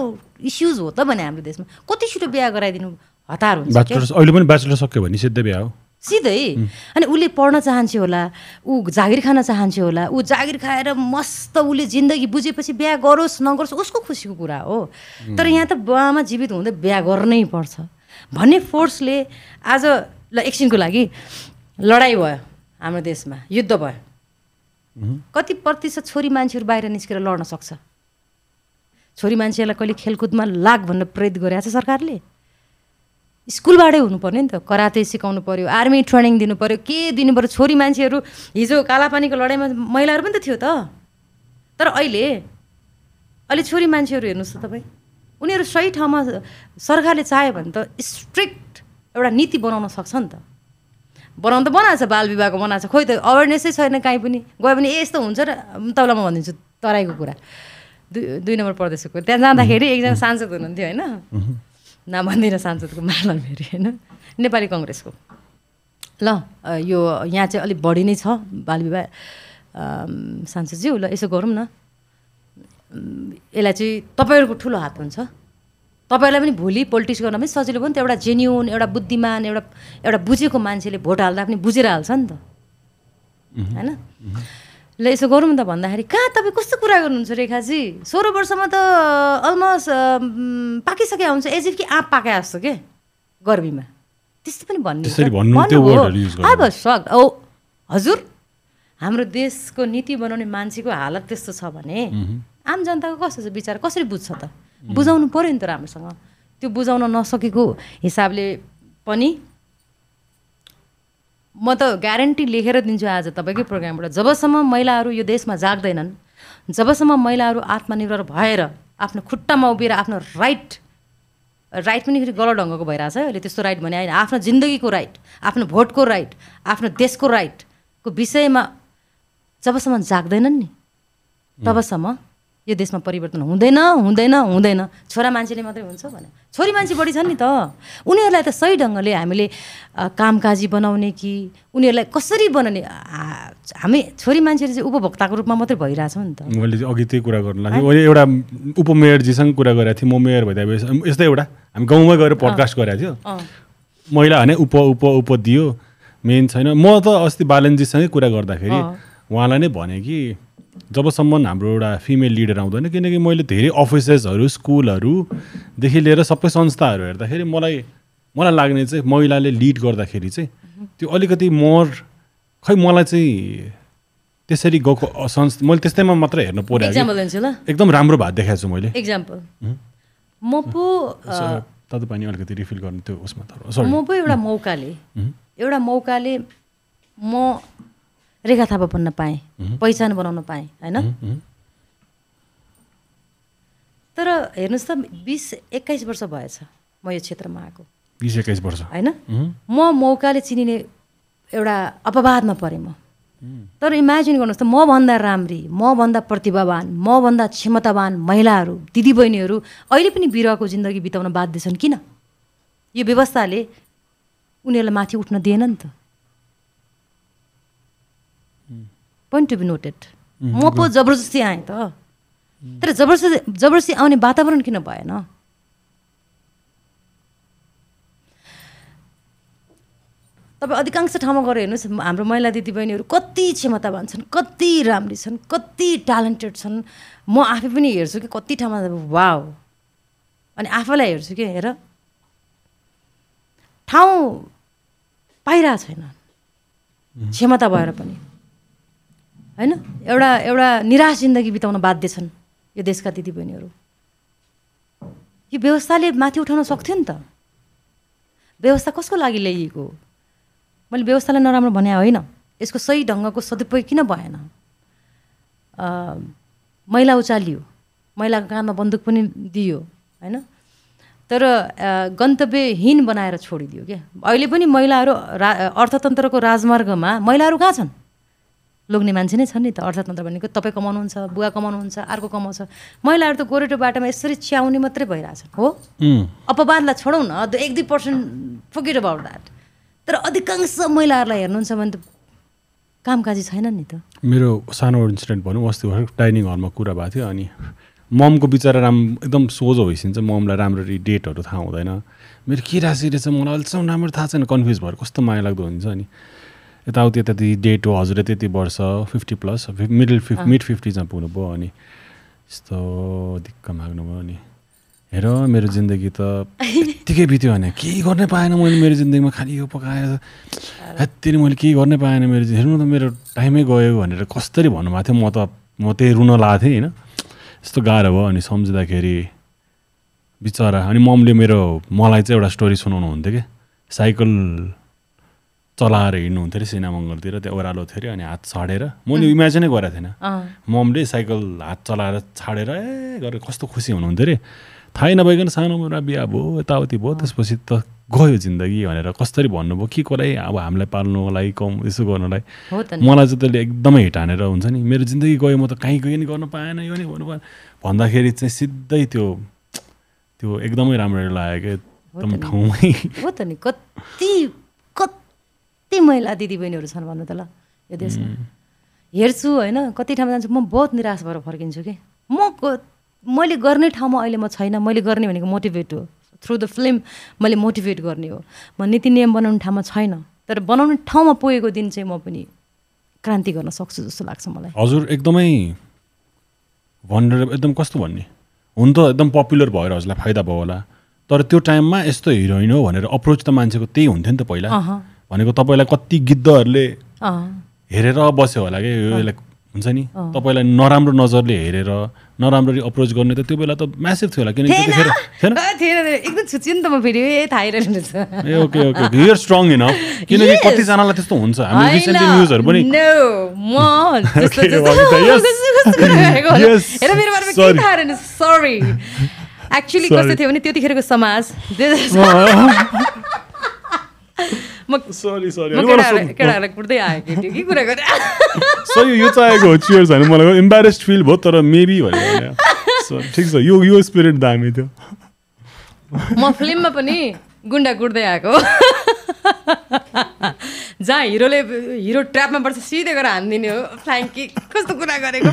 इस्युज हो त भने हाम्रो देशमा। कति छिटो बिहा गराइदिनु हतार हुन्छ अहिले पनि ब्याचलर सक्यो भने सिधै बिहा हो। सिधै। अनि उसले पढ्न चाहन्छ होला ऊ जागिर खान चाहन्छ होला ऊ जागिर खाएर मस्त उसले जिन्दगी बुझेपछि बिहा गरोस् नगरोस् उसको खुसीको कुरा हो। तर यहाँ त बुवामा जीवित हुँदै बिहा गर्नै पर्छ। भन्ने फोर्सले आज ल एकछिनको लागि लडाइँ भयो हाम्रो देशमा युद्ध भयो। कति प्रतिशत छोरी मान्छेहरू बाहिर निस्केर लड्न सक्छ? छोरी मान्छेहरूलाई कहिले खेलकुदमा लाग भनेर प्रेरित गरेको छ सरकारले? स्कुलबाटै हुनुपर्ने नि त कराते सिकाउनु पऱ्यो आर्मी ट्रेनिङ दिनु पऱ्यो के दिनु पऱ्यो छोरी मान्छेहरू हिजो कालापानीको लडाइँमा महिलाहरू पनि त थियो त। तर अहिले अहिले छोरी मान्छेहरू हेर्नुहोस् त तपाईँ उनीहरू सही ठाउँमा सरकारले चाह्यो भने त स्ट्रिक्ट एउटा नीति बनाउन सक्छ नि त। बनाउनु त बनाएको छ बाल विवाहको बनाएको छ खोइ त अवेरनेसै छैन काहीँ पनि। गयो भने ए यस्तो हुन्छ र तपाईँलाई म भनिदिन्छु तराईको कुरा। दुई दुई नम्बर प्रदेशको त्यहाँ जाँदाखेरि एकजना सांसद हुनुहुन्थ्यो होइन? नाम भन्दिनँ सांसदको मालम फेरि होइन? नेपाली कङ्ग्रेसको। ल यो यहाँ चाहिँ अलिक बढी नै छ बाल विवाह अम, सांसदज्यू ल यसो गरौँ न। यसलाई चाहिँ तपाईँहरूको ठुलो हात हुन्छ। तपाईँलाई पनि भोलि पोलिटिक्स गर्न पनि सजिलो भयो नि त एउटा जेन्युन एउटा बुद्धिमान एउटा एउटा बुझेको मान्छेले भोट हाल्दा पनि बुझेर हाल्छ नि त। होइन? ल यसो गरौँ त भन्दाखेरि कहाँ तपाईँ कस्तो कुरा गर्नुहुन्छ रेखाजी सोह्र वर्षमा त अलमोस्ट पाकिसके हुन्छ एज इफ कि आँप पाके जस्तो के? गर्मीमा। त्यस्तो पनि भन्ने सक्ट औ हजुर? हाम्रो देशको नीति बनाउने मान्छेको हालत त्यस्तो छ भने आम जनताको कस्तो छ विचार? कसरी बुझ्छ त? बुझाउनु पऱ्यो नि त राम्रोसँग। त्यो बुझाउन नसकेको हिसाबले पनि म त ग्यारेन्टी लेखेर दिन्छु आज तपाईँकै प्रोग्रामबाट जबसम्म महिलाहरू यो देशमा जाग्दैनन् जबसम्म महिलाहरू आत्मनिर्भर भएर आफ्नो खुट्टामा उभिएर आफ्नो राइट राइट पनि फेरि गलत ढङ्गको भइरहेछ है। अहिले त्यस्तो राइट भने होइन। आफ्नो जिन्दगीको राइट आफ्नो भोटको राइट आफ्नो देशको राइटको विषयमा जबसम्म जाग्दैनन् नि तबसम्म यो देशमा परिवर्तन हुँदैन हुँदैन हुँदैन। छोरा मान्छेले मात्रै हुन्छ भने छोरी मान्छे बढी छन् नि त। उनीहरूलाई त सही ढङ्गले हामीले कामकाजी बनाउने कि उनीहरूलाई कसरी बनाउने? हामी छोरी मान्छेले चाहिँ उपभोक्ताको रूपमा मात्रै भइरहेछौँ नि त। मैले चाहिँ अघि त्यही कुरा गर्नु लाग्थेँ मैले एउटा उपमेयरजीसँग कुरा गरेको थिएँ म मेयर भइदिए यस्तै एउटा। हामी गाउँमै गएर पडकास्ट गरेको थियो। महिला भने उप उप उप दियो। मेन छैन। म त अस्ति बालनजीसँगै कुरा गर्दाखेरि। उहाँलाई नै भने कि जबसम्म हाम्रो एउटा फिमेल लिडर आउँदैन किनकि मैले धेरै अफिसेसहरू स्कुलहरूदेखि लिएर सबै संस्थाहरू हेर्दाखेरि मलाई मलाई लाग्ने चाहिँ महिलाले लिड गर्दाखेरि चाहिँ त्यो अलिकति मोर खै मलाई चाहिँ त्यसरी गएको संस्था मैले त्यस्तैमा मात्र हेर्नु ल। एकदम राम्रो भात देखाएको छु मैले। इक्जाम्पल म पो तपाईँ पनि अलिकति रिफिल गर्नु त्यो उसमा म पो एउटा मौकाले एउटा मौकाले म रेखा थापा बन्न पाएँ पहिचान बनाउन पाएँ होइन? तर हेर्नुहोस् त बिस एक्काइस वर्ष भएछ म यो क्षेत्रमा आएको। बिस एक्काइस वर्ष। होइन? म मौकाले चिनिने एउटा अपवादमा परेँ म। तर इमेजिन गर्नुहोस् त मभन्दा राम्री मभन्दा प्रतिभावान मभन्दा क्षमतावान महिलाहरू दिदीबहिनीहरू अहिले पनि बिरुवाको जिन्दगी बिताउन बाध्य छन् किन? यो व्यवस्थाले उनीहरूलाई माथि उठ्न दिएन नि त। पोइन्ट टु बी नोटेड म पो जबरजस्ती आएँ त। तर जबरजस्ती जबरजस्ती आउने वातावरण किन भएन? तपाईँ अधिकांश ठाउँमा गएर हेर्नुहोस् हाम्रो महिला दिदीबहिनीहरू कति क्षमतावान छन् कति राम्री छन् कति ट्यालेन्टेड छन्। म आफै पनि हेर्छु कि कति ठाउँमा वाव अनि आफैलाई हेर्छु कि हेर। ठाउँ पाइरहेको छैन। क्षमता भएर पनि। होइन? एउटा एउटा निराश जिन्दगी बिताउन बाध्य छन् यो देशका दिदीबहिनीहरू। यो व्यवस्थाले माथि उठाउन सक्थ्यो नि त। व्यवस्था कसको लागि ल्याइएको? मैले व्यवस्थालाई नराम्रो भने होइन। यसको सही ढङ्गको सदुपयोग किन भएन? अ, महिला उचालियो। महिलाको काँधमा बन्दुक पनि दियो होइन? तर गन्तव्यहीन बनाएर छोडिदियो क्या? अहिले पनि महिलाहरू रा अर्थतन्त्रको राजमार्गमा महिलाहरू कहाँ छन्? लोग्ने मान्छे नै छन् नि त अर्थतन्त्र भनेको तपाईँ कमाउनुहुन्छ बुवा कमाउनुहुन्छ अर्को कमाउँछ। महिलाहरू त गोरेटो बाटोमा यसरी च्याउने मात्रै भइरहेछन् हो? अपवादलाई छोडौँ न एक दुई पर्सेन्ट फुकेट अबाउट द्याट तर अधिकांश महिलाहरूलाई हेर्नुहुन्छ भने त कामकाजी छैनन् नि त। मेरो सानो इन्सिडेन्ट भनौँ अस्ति भर्खर डाइनिङ हलमा कुरा भएको थियो अनि ममको बिचरा राम एकदम सोझो भइसिन्छ ममलाई राम्ररी डेटहरू थाहा हुँदैन। मेरो के राशि रहेछ मलाई अहिलेसम्म राम्रो थाहा छैन कन्फ्युज भएर कस्तो माया लाग्दो हुन्छ अनि यताउति यताति डेट हो हजुर त्यति वर्ष फिफ्टी प्लस मिडल फिफ मिड फिफ्टिजमा पुग्नुभयो अनि। यस्तो दिक्क माग्नुभयो अनि। हेर मेरो जिन्दगी त यत्तिकै बित्यो भने केही गर्नै पाएन मैले मेरो जिन्दगीमा खालि यो पकाएर यत्तिले मैले केही गर्नै पाएन मेरो हेर्नु त मेरो टाइमै गयो भनेर कसरी भन्नुभएको थियो म त म त्यही रुन लाएको थिएँ होइन। यस्तो गाह्रो भयो अनि सम्झिँदाखेरि बिचरा अनि ममले मेरो मलाई चाहिँ एउटा स्टोरी सुनाउनु हुन्थ्यो कि? साइकल चलाएर हिँड्नुहुन्थ्यो अरे सिना मङ्गलतिर त्यो ओह्रालो थियो अरे अनि हात छाडेर मैले इमेजिनै गरेको थिएन ममले साइकल हात चलाएर छाडेर ए गरेर कस्तो खुसी हुनुहुन्थ्यो अरे। थाहै नभइकन सानो उमेरमा बिहा भयो यताउति भयो त्यसपछि त गयो जिन्दगी भनेर कसरी भन्नुभयो के कोलाई अब हामीलाई पाल्नुको लागि कम यसो गर्नलाई मलाई चाहिँ त्यसले एकदमै हिट हानेर हुन्छ नि मेरो जिन्दगी गयो म त कहीँ गयो नि गर्नु पाएन यो नि भन्नु पाएन भन्दाखेरि चाहिँ सिधै त्यो त्यो एकदमै राम्रो लाग्यो क्या एकदम ठाउँमै। हो त नि कति कति महिला दिदीबहिनीहरू छन् भन्नु त ल यो देशमा। हेर्छु होइन कति ठाउँमा जान्छु म बहुत निराश भएर फर्किन्छु कि। म मैले गर्ने ठाउँमा अहिले म छैन मैले गर्ने भनेको मोटिभेट हो। थ्रु द फिल्म मैले मोटिभेट गर्ने हो। म नीति नियम बनाउने ठाउँमा छैन तर बनाउने ठाउँमा पुगेको दिन चाहिँ म पनि क्रान्ति गर्न सक्छु जस्तो लाग्छ मलाई। हजुर एकदमै भनेर एकदम कस्तो भन्ने? हुन त एकदम पपुलर भएर हजुरलाई फाइदा भयो होला। तर त्यो टाइममा यस्तो हिरोइन हो भनेर अप्रोच त मान्छेको त्यही हुन्थ्यो नि त पहिला। भनेको तपाईँलाई कति गिद्धहरूले हेरेर बस्यो होला कि? यो यसलाई हुन्छ नि? तपाईँलाई नराम्रो नजरले हेरेर नराम्ररी अप्रोच गर्ने त त्यो बेला त म्यासिभ थियो होला किनकि त्यतिखेर थिएन। थिएन? एकदम छुच्ची नि त म फेरि ए okay okay you're strong in किनकि. कतिजनालाई त्यस्तो हुन्छ। हामी रिसेन्टली न्युजहरू पनि एक्चुली कस्तो. थियो भने त्यतिखेरको समाज। म सरी सरी केटाहरूलाई कुट्दै आएँ केटी के कुरा गरेँ सही यो चाहेको हो चियर्स होइन मलाई इम्बारेस्ड फिल भयो तर मेबी भनेर ठिक छ यो यो स्पिरिट दामी थियो म फिल्ममा पनि गुन्डा कुट्दै आएको। जहाँ हिरोले हिरो ट्र्यापमा पर्छ सिधै गएर हानिदिने हो। फ्लाइङ कि कस्तो कुरा गरेको?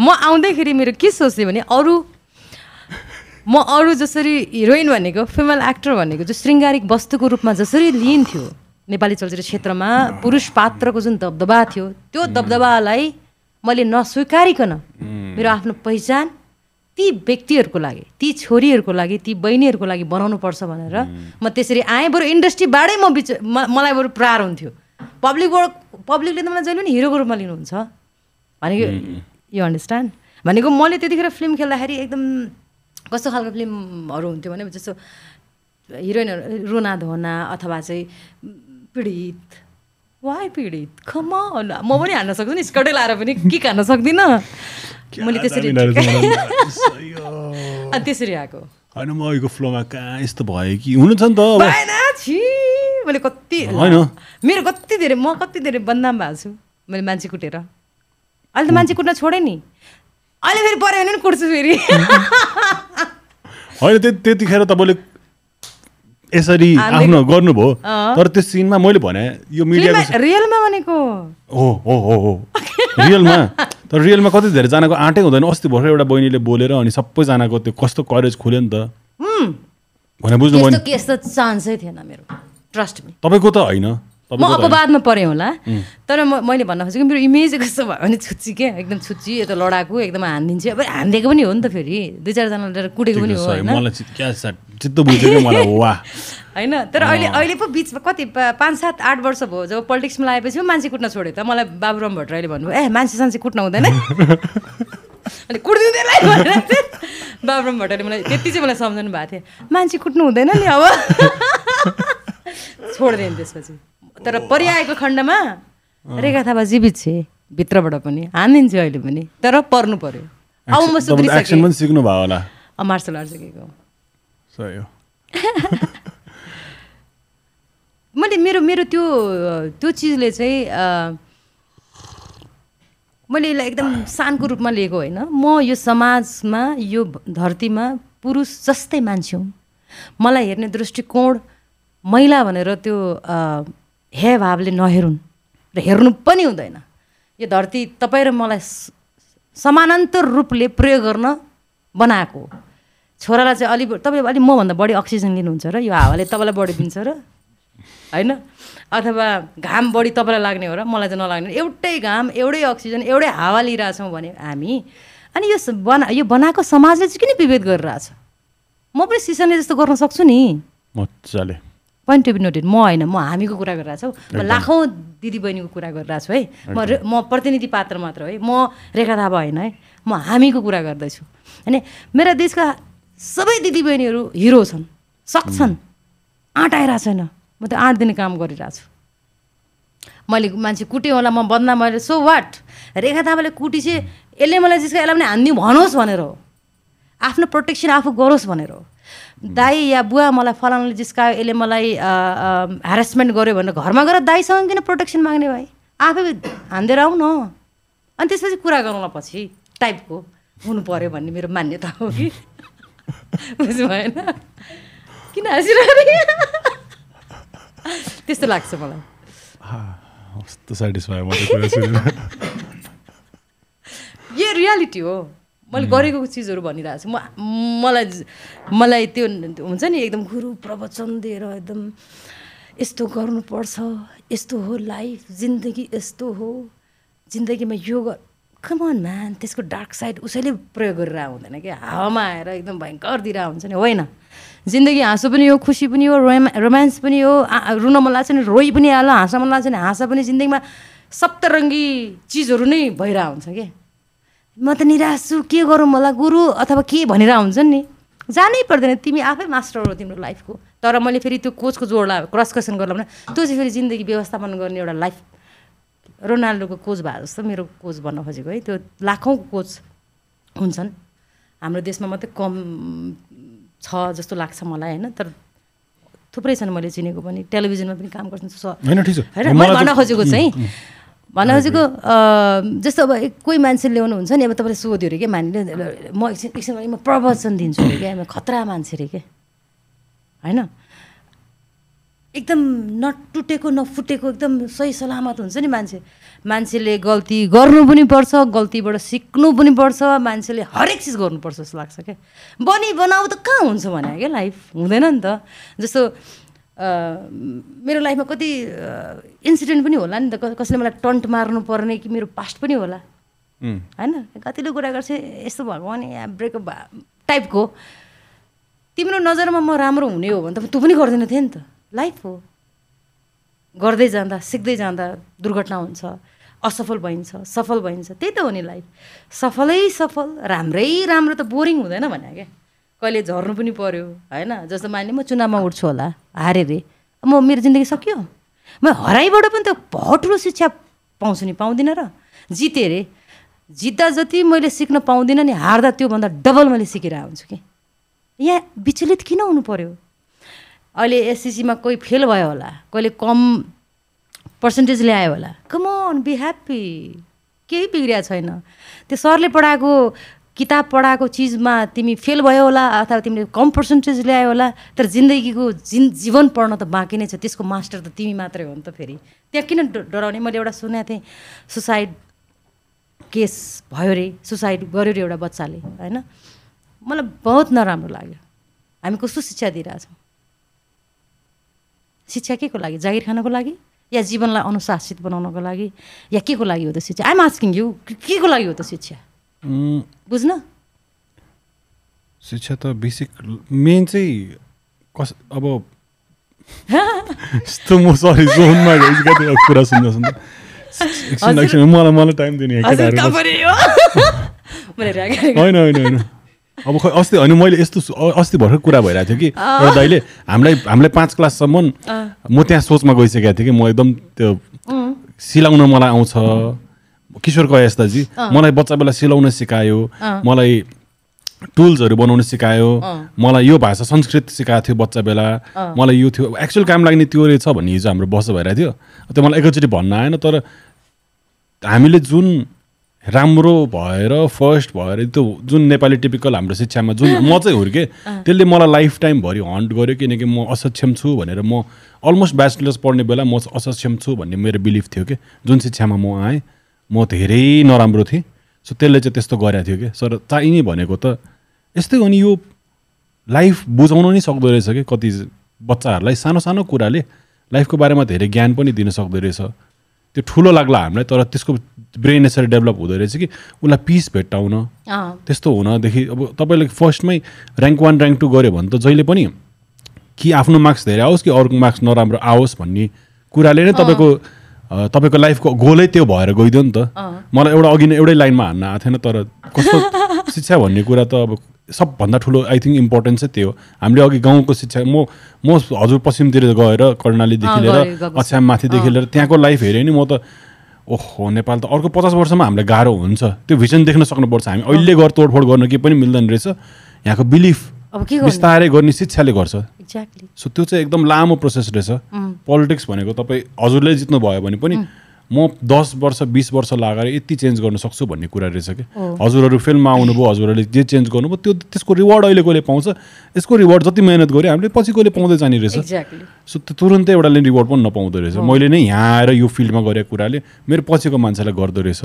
म आउँदैखेरि मेरो के सोच्थेँ भने अरू म अरू जसरी हिरोइन भनेको फिमेल एक्टर भनेको जो शृङ्गारिक वस्तुको रूपमा जसरी लिइन्थ्यो नेपाली चलचित्र क्षेत्रमा पुरुष पात्रको जुन दबदबा थियो त्यो दबदबालाई मैले नस्वीकारिकन मेरो आफ्नो पहिचान ती व्यक्तिहरूको लागि ती छोरीहरूको लागि ती बहिनीहरूको लागि बनाउनु पर्छ भनेर म त्यसरी आएँ बरु इन्डस्ट्रीबाटै म बिच म- मलाई बरु प्रार हुन्थ्यो। पब्लिकबाट पब्लिकले त मलाई जहिले पनि हिरोको रूपमा लिनुहुन्छ। भनेको यो अन्डरस्ट्यान्ड भनेको मैले त्यतिखेर फिल्म खेल्दाखेरि एकदम कस्तो खालको फिल्महरू हुन्थ्यो भने जस्तो हिरोइनहरू रुना धोना अथवा चाहिँ पीडित। वाइ पीडित? खम म पनि हान्न सक्छु नि स्कर्टै लाएर पनि किक हान्न सक्दिनँ। मैले त्यसरी त्यसरी आएको। होइन म अहिलेको फ्लोमा कहाँ यस्तो भयो कि? हुनु छ नि त अब। भएन छि। मैले कति होइन। मेरो कति धेरै म कति धेरै बदनाम भएको छु। मैले मान्छे कुटेर। अहिले त मान्छे कुट्न छोडेँ नि। अहिले फेरि पऱ्यो भने पनि कुट्छु फेरि। होइन त्यति त्यतिखेर तपाईँले यसरी आफ्नो गर्नुभयो। तर त्यो सिनमा मैले भने यो फिल्ममा रियलमा भनेको। हो हो हो हो। रियलमा तर रियलमा कति धेरैजनाको आँटै हुँदैन। अस्ति भर्खर एउटा बहिनीले बोलेर अनि सबैजनाको त्यो कस्तो करेज खुल्यो नि त। भने बुझ्नुभयो नि। त्यस्तो त्यस्तो चान्सै थिएन मेरो। ट्रस्ट तपाईँको त होइन। म। अपवादमा परेँ होला। तर म मैले भन्न खोजेको मेरो इमेज कस्तो भयो भने छुच्ची क्या एकदम छुच्ची यता लडाकु एकदम हानिदिन्छु। अब हानिदिएको पनि हो नि त फेरि। दुई चारजना लिएर कुटेको पनि हो होइन? तर अहिले अहिले पो बिचमा कति पाँच सात आठ वर्ष भयो। जब पोलिटिक्समा लागेपछि पो मान्छे कुट्न छोड्यो त। मलाई बाबुराम भट्टराईले भन्नुभयो ए मान्छे सान्छे कुट्न हुँदैन। अनि चाहिँ बाबुराम भट्टराईले मलाई त्यति चाहिँ मलाई सम्झाउनु भएको थियो। मान्छे कुट्नु हुँदैन नि अब। छोडिदिएँ त्यसपछि। तर परिआएको खण्डमा रेखा थापा जीवित छे भित्रबाट पनि हानिदिन्छु अहिले पनि तर पर्नु पर्यो। अब म सिक्नु भयो होला। मार्सल आर्ट सिकेको। मैले मेरो मेरो त्यो त्यो चिजले चाहिँ मैले यसलाई एकदम सानको रूपमा लिएको होइन। म यो समाजमा यो धरतीमा पुरुष जस्तै मान्छे हुँ। मलाई हेर्ने दृष्टिकोण महिला भनेर त्यो हे भावले नहेरुन्। र हेर्नु पनि हुँदैन। यो धरती तपाईँ र मलाई समानान्तर रूपले प्रयोग गर्न बनाएको हो। छोरालाई चाहिँ अलि तपाईँले अलिक मभन्दा बढी अक्सिजन लिनुहुन्छ र यो हावाले तपाईँलाई बढी दिन्छ र होइन? अथवा घाम बढी तपाईँलाई लाग्ने हो र मलाई चाहिँ नलाग्ने एउटै घाम एउटै अक्सिजन एउटै हावा लिइरहेछौँ भने हामी अनि यो बना यो बनाएको समाजले चाहिँ किन विभेद गरिरहेछ? म पनि सिसनले जस्तो गर्न सक्छु नि। मजाले। पोइन्ट टु बी नोटेड म होइन म हामीको कुरा गरिरहेको छु म लाखौँ दिदीबहिनीको कुरा गरिरहेको छु है म म प्रतिनिधि पात्र मात्र है म रेखा थापा होइन है म हामीको कुरा गर्दैछु होइन मेरा देशका सबै दिदीबहिनीहरू हिरो छन् सक्छन् आँट आइरहेको छैन म त्यो आँट दिने काम गरिरहेको छु मैले मान्छे कुट्यो होला म बदनाम मैले सो वाट रेखा थापाले कुटी चाहिँ यसले मलाई जिस्का यसलाई पनि हान्दिउँ भनोस् भनेर हो आफ्नो प्रोटेक्सन आफू गरोस् भनेर हो दाई या बुवा मलाई फलानाले जिस्कायो यसले मलाई ह्यारेसमेन्ट गर्यो भनेर घरमा गएर दाईसँग किन प्रोटेक्सन माग्ने भाइ? आफै हान्दिएर न अनि त्यसपछि कुरा गरौँला पछि टाइपको हुनु पऱ्यो भन्ने मेरो मान्यता हो कि? बुझ्नु भएन किन हाँसिरहेको त्यस्तो लाग्छ मलाई। यो रियालिटी हो। मैले गरेको चिजहरू भनिरहेको छु। म मलाई मलाई त्यो हुन्छ नि एकदम गुरु प्रवचन दिएर एकदम यस्तो गर्नुपर्छ यस्तो हो लाइफ जिन्दगी यस्तो हो। जिन्दगीमा यो कमन म्यान त्यसको डार्क साइड उसैले प्रयोग गरेर हुँदैन कि। हावामा आएर एकदम भयङ्कर दिइरहेको हुन्छ नि होइन। जिन्दगी हाँसो पनि हो खुसी पनि हो रोमा रोमान्स पनि हो रुन मन लाग्छ नि रोइ पनि हाल हाँस्न मन लाग्छ नि हाँस पनि जिन्दगीमा सप्तरङ्गी चिजहरू नै भइरहेको हुन्छ कि। म त निराश छु के गरौँ होला गुरु? अथवा के भनेर हुन्छन् नि? जानै पर्दैन तिमी आफै मास्टर हो तिम्रो लाइफको तर मैले फेरि त्यो कोचको जोडलाई क्रस क्वेसन गर्ला भने त्यो चाहिँ फेरि जिन्दगी व्यवस्थापन गर्ने एउटा लाइफ रोनाल्डोको कोच भए जस्तो मेरो कोच भन्न खोजेको है त्यो लाखौँ कोच हुन्छन्। हाम्रो देशमा मात्रै कम छ जस्तो लाग्छ मलाई होइन? तर थुप्रै छन् मैले चिनेको पनि। टेलिभिजनमा पनि काम गर्छन् होइन मलाई भन्न खोजेको चाहिँ अ, जस्तो अब कोही मान्छे ल्याउनु हुन्छ नि अब तपाईँले सोध्यो अरे क्या मानिले म एकछिन एकछिन म प्रवचन दिन्छु अरे क्या खतरा मान्छे अरे क्या होइन? एकदम नटुटेको नफुटेको एकदम सही सलामत हुन्छ नि मान्छे। मान्छेले गल्ती गर्नु पनि पर्छ गल्तीबाट सिक्नु पनि पर्छ मान्छेले हरेक चिज गर्नुपर्छ जस्तो लाग्छ क्या। बनी बनाऊ त कहाँ हुन्छ भने क्या लाइफ? हुँदैन नि त। जस्तो मेरो लाइफमा कति इन्सिडेन्ट पनि होला नि त। कसैले मलाई टन्ट मार्नु पर्ने कि मेरो पास्ट पनि होला। होइन? कतिले कुरा गर्छ यस्तो भगवान् या ब्रेकअप भा टाइपको तिम्रो नजरमा म राम्रो हुने हो भने त तँ पनि गर्दैन थिए नि त। लाइफ हो। गर्दै जाँदा सिक्दै जाँदा दुर्घटना हुन्छ असफल भइन्छ सफल भइन्छ। त्यही त हो नि लाइफ सफलै सफल राम्रै राम्रो त बोरिङ हुँदैन भने क्या। कहिले झर्नु पनि पर्यो होइन? जस्तो मान्ने म चुनावमा उठ्छु होला। हारेँ रे म मेरो जिन्दगी सकियो? म हराइबाट पनि त ठुलो शिक्षा पाउँछु नि पाउँदिनँ र। जितेँ रे जित्दा जति मैले सिक्न पाउँदिनँ नि हार्दा त्योभन्दा डबल मैले सिकेर आउँछु कि। यहाँ विचलित किन हुनु पर्यो? अहिले एससिसीमा कोही फेल भयो होला कहिले कम पर्सेन्टेज ल्यायो होला। Come on be happy. केही बिग्रिया छैन। त्यो सरले पढाएको किताब पढाएको चिजमा तिमी फेल भयो होला अथवा तिमीले कम पर्सेन्टेज ल्यायो होला तर जिन्दगीको जिन जीवन पढ्न त बाँकी नै छ। त्यसको मास्टर त तिमी मात्रै हो नि त फेरि। त्यहाँ किन डराउने? मैले एउटा सुनेको थिएँ सुसाइड केस भयो रे सुसाइड गर्यो रे एउटा बच्चाले होइन? मलाई बहुत नराम्रो लाग्यो। हामी कस्तो शिक्षा दिइरहेछौँ शिक्षा के को लागि? जागिर खानको लागि? या जीवनलाई अनुशासित बनाउनको लागि? या के को लागि हो त शिक्षा? आइम आस्किङ यु के को लागि हो त शिक्षा? बुझ्न? शिक्षा त बेसिक मेन चाहिँ कस अब यस्तो म सरी जोनमा कुरा सुन्दा सुन्दा। मलाई मलाई टाइम दिने होइन होइन होइन। अब खै अस्ति होइन मैले यस्तो अस्ति भर्खर कुरा भइरहेको थियो कि एउटा दाइले हामीलाई हामीलाई पाँच क्लाससम्म म त्यहाँ सोचमा गइसकेको थिएँ कि म एकदम त्यो सिलाउन मलाई आउँछ। किशोर कयास दाजी मलाई बच्चा बेला सिलाउन सिकायो मलाई टुल्सहरू बनाउनु सिकायो मलाई यो भाषा संस्कृत सिकाएको थियो बच्चा बेला। मलाई यो थियो एक्चुअल काम लाग्ने त्यो रहेछ भन्ने हिजो हाम्रो बस भइरहेको थियो। त्यो मलाई एकैचोटि भन्न आएन तर हामीले जुन राम्रो भएर फर्स्ट भएर त्यो जुन नेपाली टिपिकल हाम्रो शिक्षामा जुन म चाहिँ हुर्केँ त्यसले मलाई लाइफ टाइमभरि हन्ट गर्यो किनकि म असक्षम छु भनेर म अलमोस्ट ब्याचलर्स पढ्ने बेला म असक्षम छु भन्ने मेरो बिलिफ थियो कि जुन शिक्षामा म आएँ। म धेरै नराम्रो थिएँ। सो त्यसले चाहिँ त्यस्तो गरेको थियो कि। सर चाहिने भनेको त यस्तै हो नि यो लाइफ बुझाउन नै सक्दो रहेछ कि कति बच्चाहरूलाई सानो सानो कुराले लाइफको बारेमा धेरै ज्ञान पनि दिन सक्दो रहेछ। त्यो ठुलो लाग्ला हामीलाई तर त्यसको ब्रेन यसरी डेभलप हुँदो रहेछ कि उसलाई पिस भेट्टाउन। त्यस्तो हुनदेखि अब तपाईँले फर्स्टमै ऱ्याङ्क वान ऱ्याङ्क टू गऱ्यो भने त जहिले पनि कि आफ्नो मार्क्स धेरै आओस् कि अर्को मार्क्स नराम्रो आओस् भन्ने कुराले नै तपाईँको तपाईँको लाइफको गोलै त्यो भएर गइदियो नि त। मलाई एउटा अघि नै एउटै लाइनमा हान्न आएको थिएन तर कस्तो शिक्षा भन्ने कुरा त अब सबभन्दा ठुलो आई थिङ्क इम्पोर्टेन्ट चाहिँ त्यो हामीले अघि गाउँको शिक्षा म म हजुर पश्चिमतिर गएर कर्णालीदेखि लिएर अछ्याम माथिदेखि लिएर त्यहाँको लाइफ हेऱ्यो नि म त ओहो नेपाल त अर्को पचास वर्षमा हामीलाई गाह्रो हुन्छ। त्यो भिजन देख्न सक्नुपर्छ। हामी अहिले गएर तोडफोड गर्न केही पनि मिल्दैन रहेछ। यहाँको बिलिफ बिस्तारै गर्ने शिक्षाले गर्छ। सो त्यो चाहिँ एकदम लामो प्रोसेस रहेछ। पोलिटिक्स भनेको तपाईँ हजुरले जित्नु भयो भने पनि म दस वर्ष बिस वर्ष लगाएर यति चेन्ज गर्न सक्छु भन्ने कुरा रहेछ कि। हजुरहरू फिल्ममा आउनुभयो हजुरहरूले जे चेन्ज गर्नुभयो त्यो त्यसको रिवार्ड अहिले कसले पाउँछ? यसको रिवार्ड जति मेहनत गऱ्यो हामीले पछि कसले पाउँदै जाने रहेछ? सो त्यो तुरन्तै एउटाले रिवार्ड पनि नपाउँदो रहेछ। मैले नै यहाँ आएर यो फिल्डमा गरेको कुराले मेरो पछिको मान्छेलाई गर्दो रहेछ।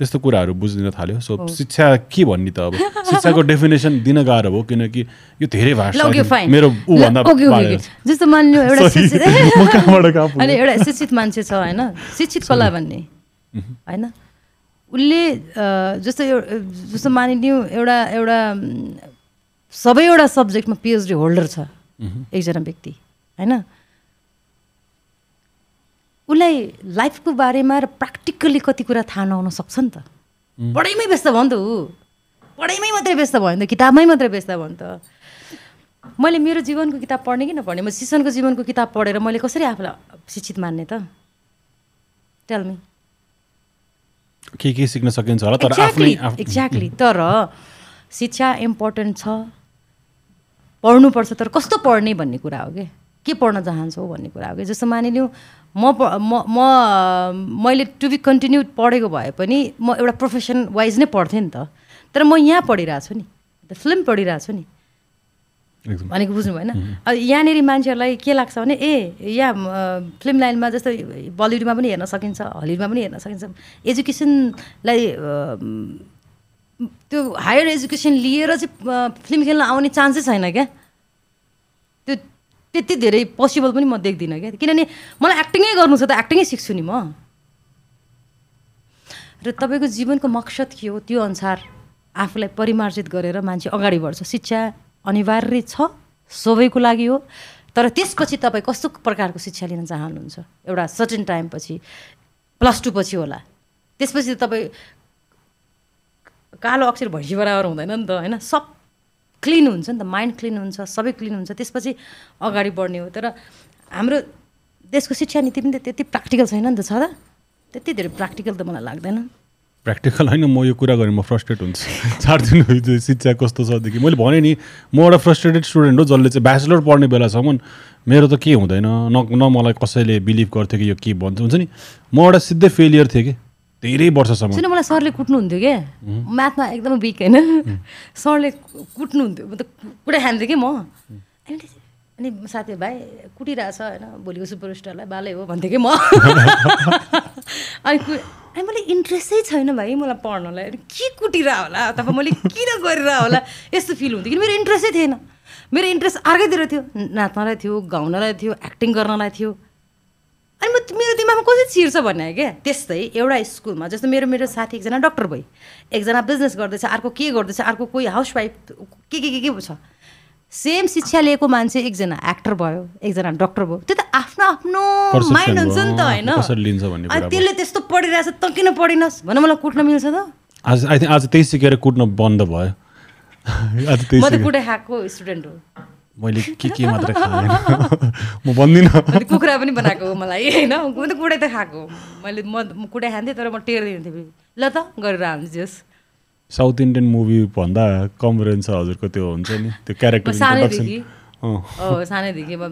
त्यस्तो कुराहरू बुझिदिन थाल्यो। सो शिक्षा के भन्ने त अब? शिक्षाको डेफिनेसन दिन गाह्रो हो किनकि यो धेरै भाषा मेरो जस्तो मान्यो एउटा अनि एउटा शिक्षित मान्छे छ होइन? शिक्षित कला भन्ने होइन? उसले जस्तो जस्तो मानिलिउँ एउटा एउटा सबैवटा सब्जेक्टमा पिएचडी होल्डर छ एकजना व्यक्ति होइन? उसलाई लाइफको बारेमा र प्र्याक्टिकल्ली कति कुरा थाहा नहुन सक्छ नि त। पढाइमै व्यस्त भयो नि त ऊ। पढाइमै मात्रै व्यस्त भयो नि त किताबमै मात्रै व्यस्त भयो नि त। मैले मेरो जीवनको किताब पढ्ने कि नपढ्ने? म शिक्षणको जीवनको किताब पढेर मैले कसरी आफूलाई शिक्षित मान्ने त? टेलमी के के सिक्न सकिन्छ होला? तर एक्ज्याक्टली तर शिक्षा इम्पोर्टेन्ट छ। पढ्नुपर्छ तर कस्तो पढ्ने भन्ने कुरा हो कि? के पढ्न चाहन्छौ भन्ने कुरा हो कि? जस्तो मानिलिउँ म म म मैले टु बी कन्टिन्यू पढेको भए पनि म एउटा प्रोफेसन वाइज नै पढ्थेँ नि त। तर म यहाँ पढिरहेको छु नि। फिल्म पढिरहेको छु नि। भनेको बुझ्नु भएन। अब यहाँनिर मान्छेहरूलाई के लाग्छ भने ए यहाँ फिल्म लाइनमा जस्तो बलिउडमा पनि हेर्न सकिन्छ हलिउडमा पनि हेर्न सकिन्छ। एजुकेसनलाई त्यो हायर एजुकेसन लिएर चाहिँ फिल्म खेल्न आउने चान्सै छैन क्या। त्यति धेरै पोसिबल पनि म देख्दिनँ क्या। किनभने मलाई एक्टिङै गर्नु छ त एक्टिङै सिक्छु नि म। र तपाईँको जीवनको मकसद के हो? त्यो अनुसार आफूलाई परिमार्जित गरेर मान्छे अगाडि बढ्छ। शिक्षा अनिवार्य छ सबैको लागि हो। तर त्यसपछि तपाईँ कस्तो प्रकारको शिक्षा लिन चाहनुहुन्छ? एउटा सर्टेन टाइमपछि प्लस टू पछि होला। त्यसपछि तपाईँ कालो अक्षर भैँसी बराबर हुँदैन नि त होइन? सब क्लिन हुन्छ नि त माइन्ड क्लिन हुन्छ सबै क्लिन हुन्छ त्यसपछि अगाडि बढ्ने हो। तर हाम्रो देशको शिक्षा नीति पनि त्यति प्र्याक्टिकल छैन नि त छ त? त्यति धेरै प्र्याक्टिकल त मलाई लाग्दैन। प्र्याक्टिकल होइन म यो कुरा गरेँ म फ्रस्ट्रेट हुन्छु। चार दिन शिक्षा कस्तो छदेखि मैले भनेँ नि म एउटा फ्रस्ट्रेटेड स्टुडेन्ट हो जसले चाहिँ ब्याचलर पढ्ने बेलासम्म मेरो त के हुँदैन न न मलाई कसैले बिलिभ गर्थ्यो कि यो के भन्छ हुन्छ नि? म एउटा सिधै फेलियर थिएँ कि। धेरै वर्षसम्म। किन मलाई सरले कुट्नुहुन्थ्यो क्या म्याथमा एकदमै विक होइन? सरले कुट्नुहुन्थ्यो म त कुटै खान्थेँ कि म? अनि साथी भाइ कुटिरहेछ होइन? भोलिको सुपरस्टारलाई बालै हो भन्थेँ कि म? अनि अनि मैले इन्ट्रेस्टै छैन भाइ मलाई पढ्नलाई। के कुटिरह होला? अथवा मैले किन गरिरह होला? यस्तो फिल हुन्थ्यो किन मेरो इन्ट्रेस्टै थिएन। मेरो इन्ट्रेस्ट अर्कैतिर थियो। नाच्नलाई थियो गाउनलाई थियो एक्टिङ गर्नलाई थियो। अनि म मेरो दिमागमा कसरी छिर्छ भन्ने क्या? त्यस्तै एउटा स्कुलमा जस्तो मेरो मेरो साथी एकजना डक्टर भयो एकजना बिजनेस गर्दैछ अर्को के गर्दैछ अर्को कोही हाउसवाइफ के के के के छ सेम शिक्षा लिएको मान्छे एकजना एक्टर भयो एकजना डक्टर भयो त्यो त आफ्नो आफ्नो माइन्ड हुन्छ नि त होइन? त्यसले त्यस्तो पढिरहेछ त किन पढिनस्? भने मलाई कुट्न मिल्छ त। आज आज त्यही सिकेर कुट्न बन्द भयो। म त कुटे खाएको स्टुडेन्ट हो। मैले के के मात्र खाएँ? म भन्दिनँ। कुखुरा पनि बनाएको हो मलाई। होइन म त कुटै त खाएको मैले म कुटै खान्थेँ तर म टेर्दिनँ थिएँ ल त गरेर हाल्नुहोस् साउथ इन्डियन मुभी भन्दा कम रेन्ज छ हजुरको त्यो हुन्छ नि त्यो क्यारेक्टर सानैदेखि। सानैदेखि म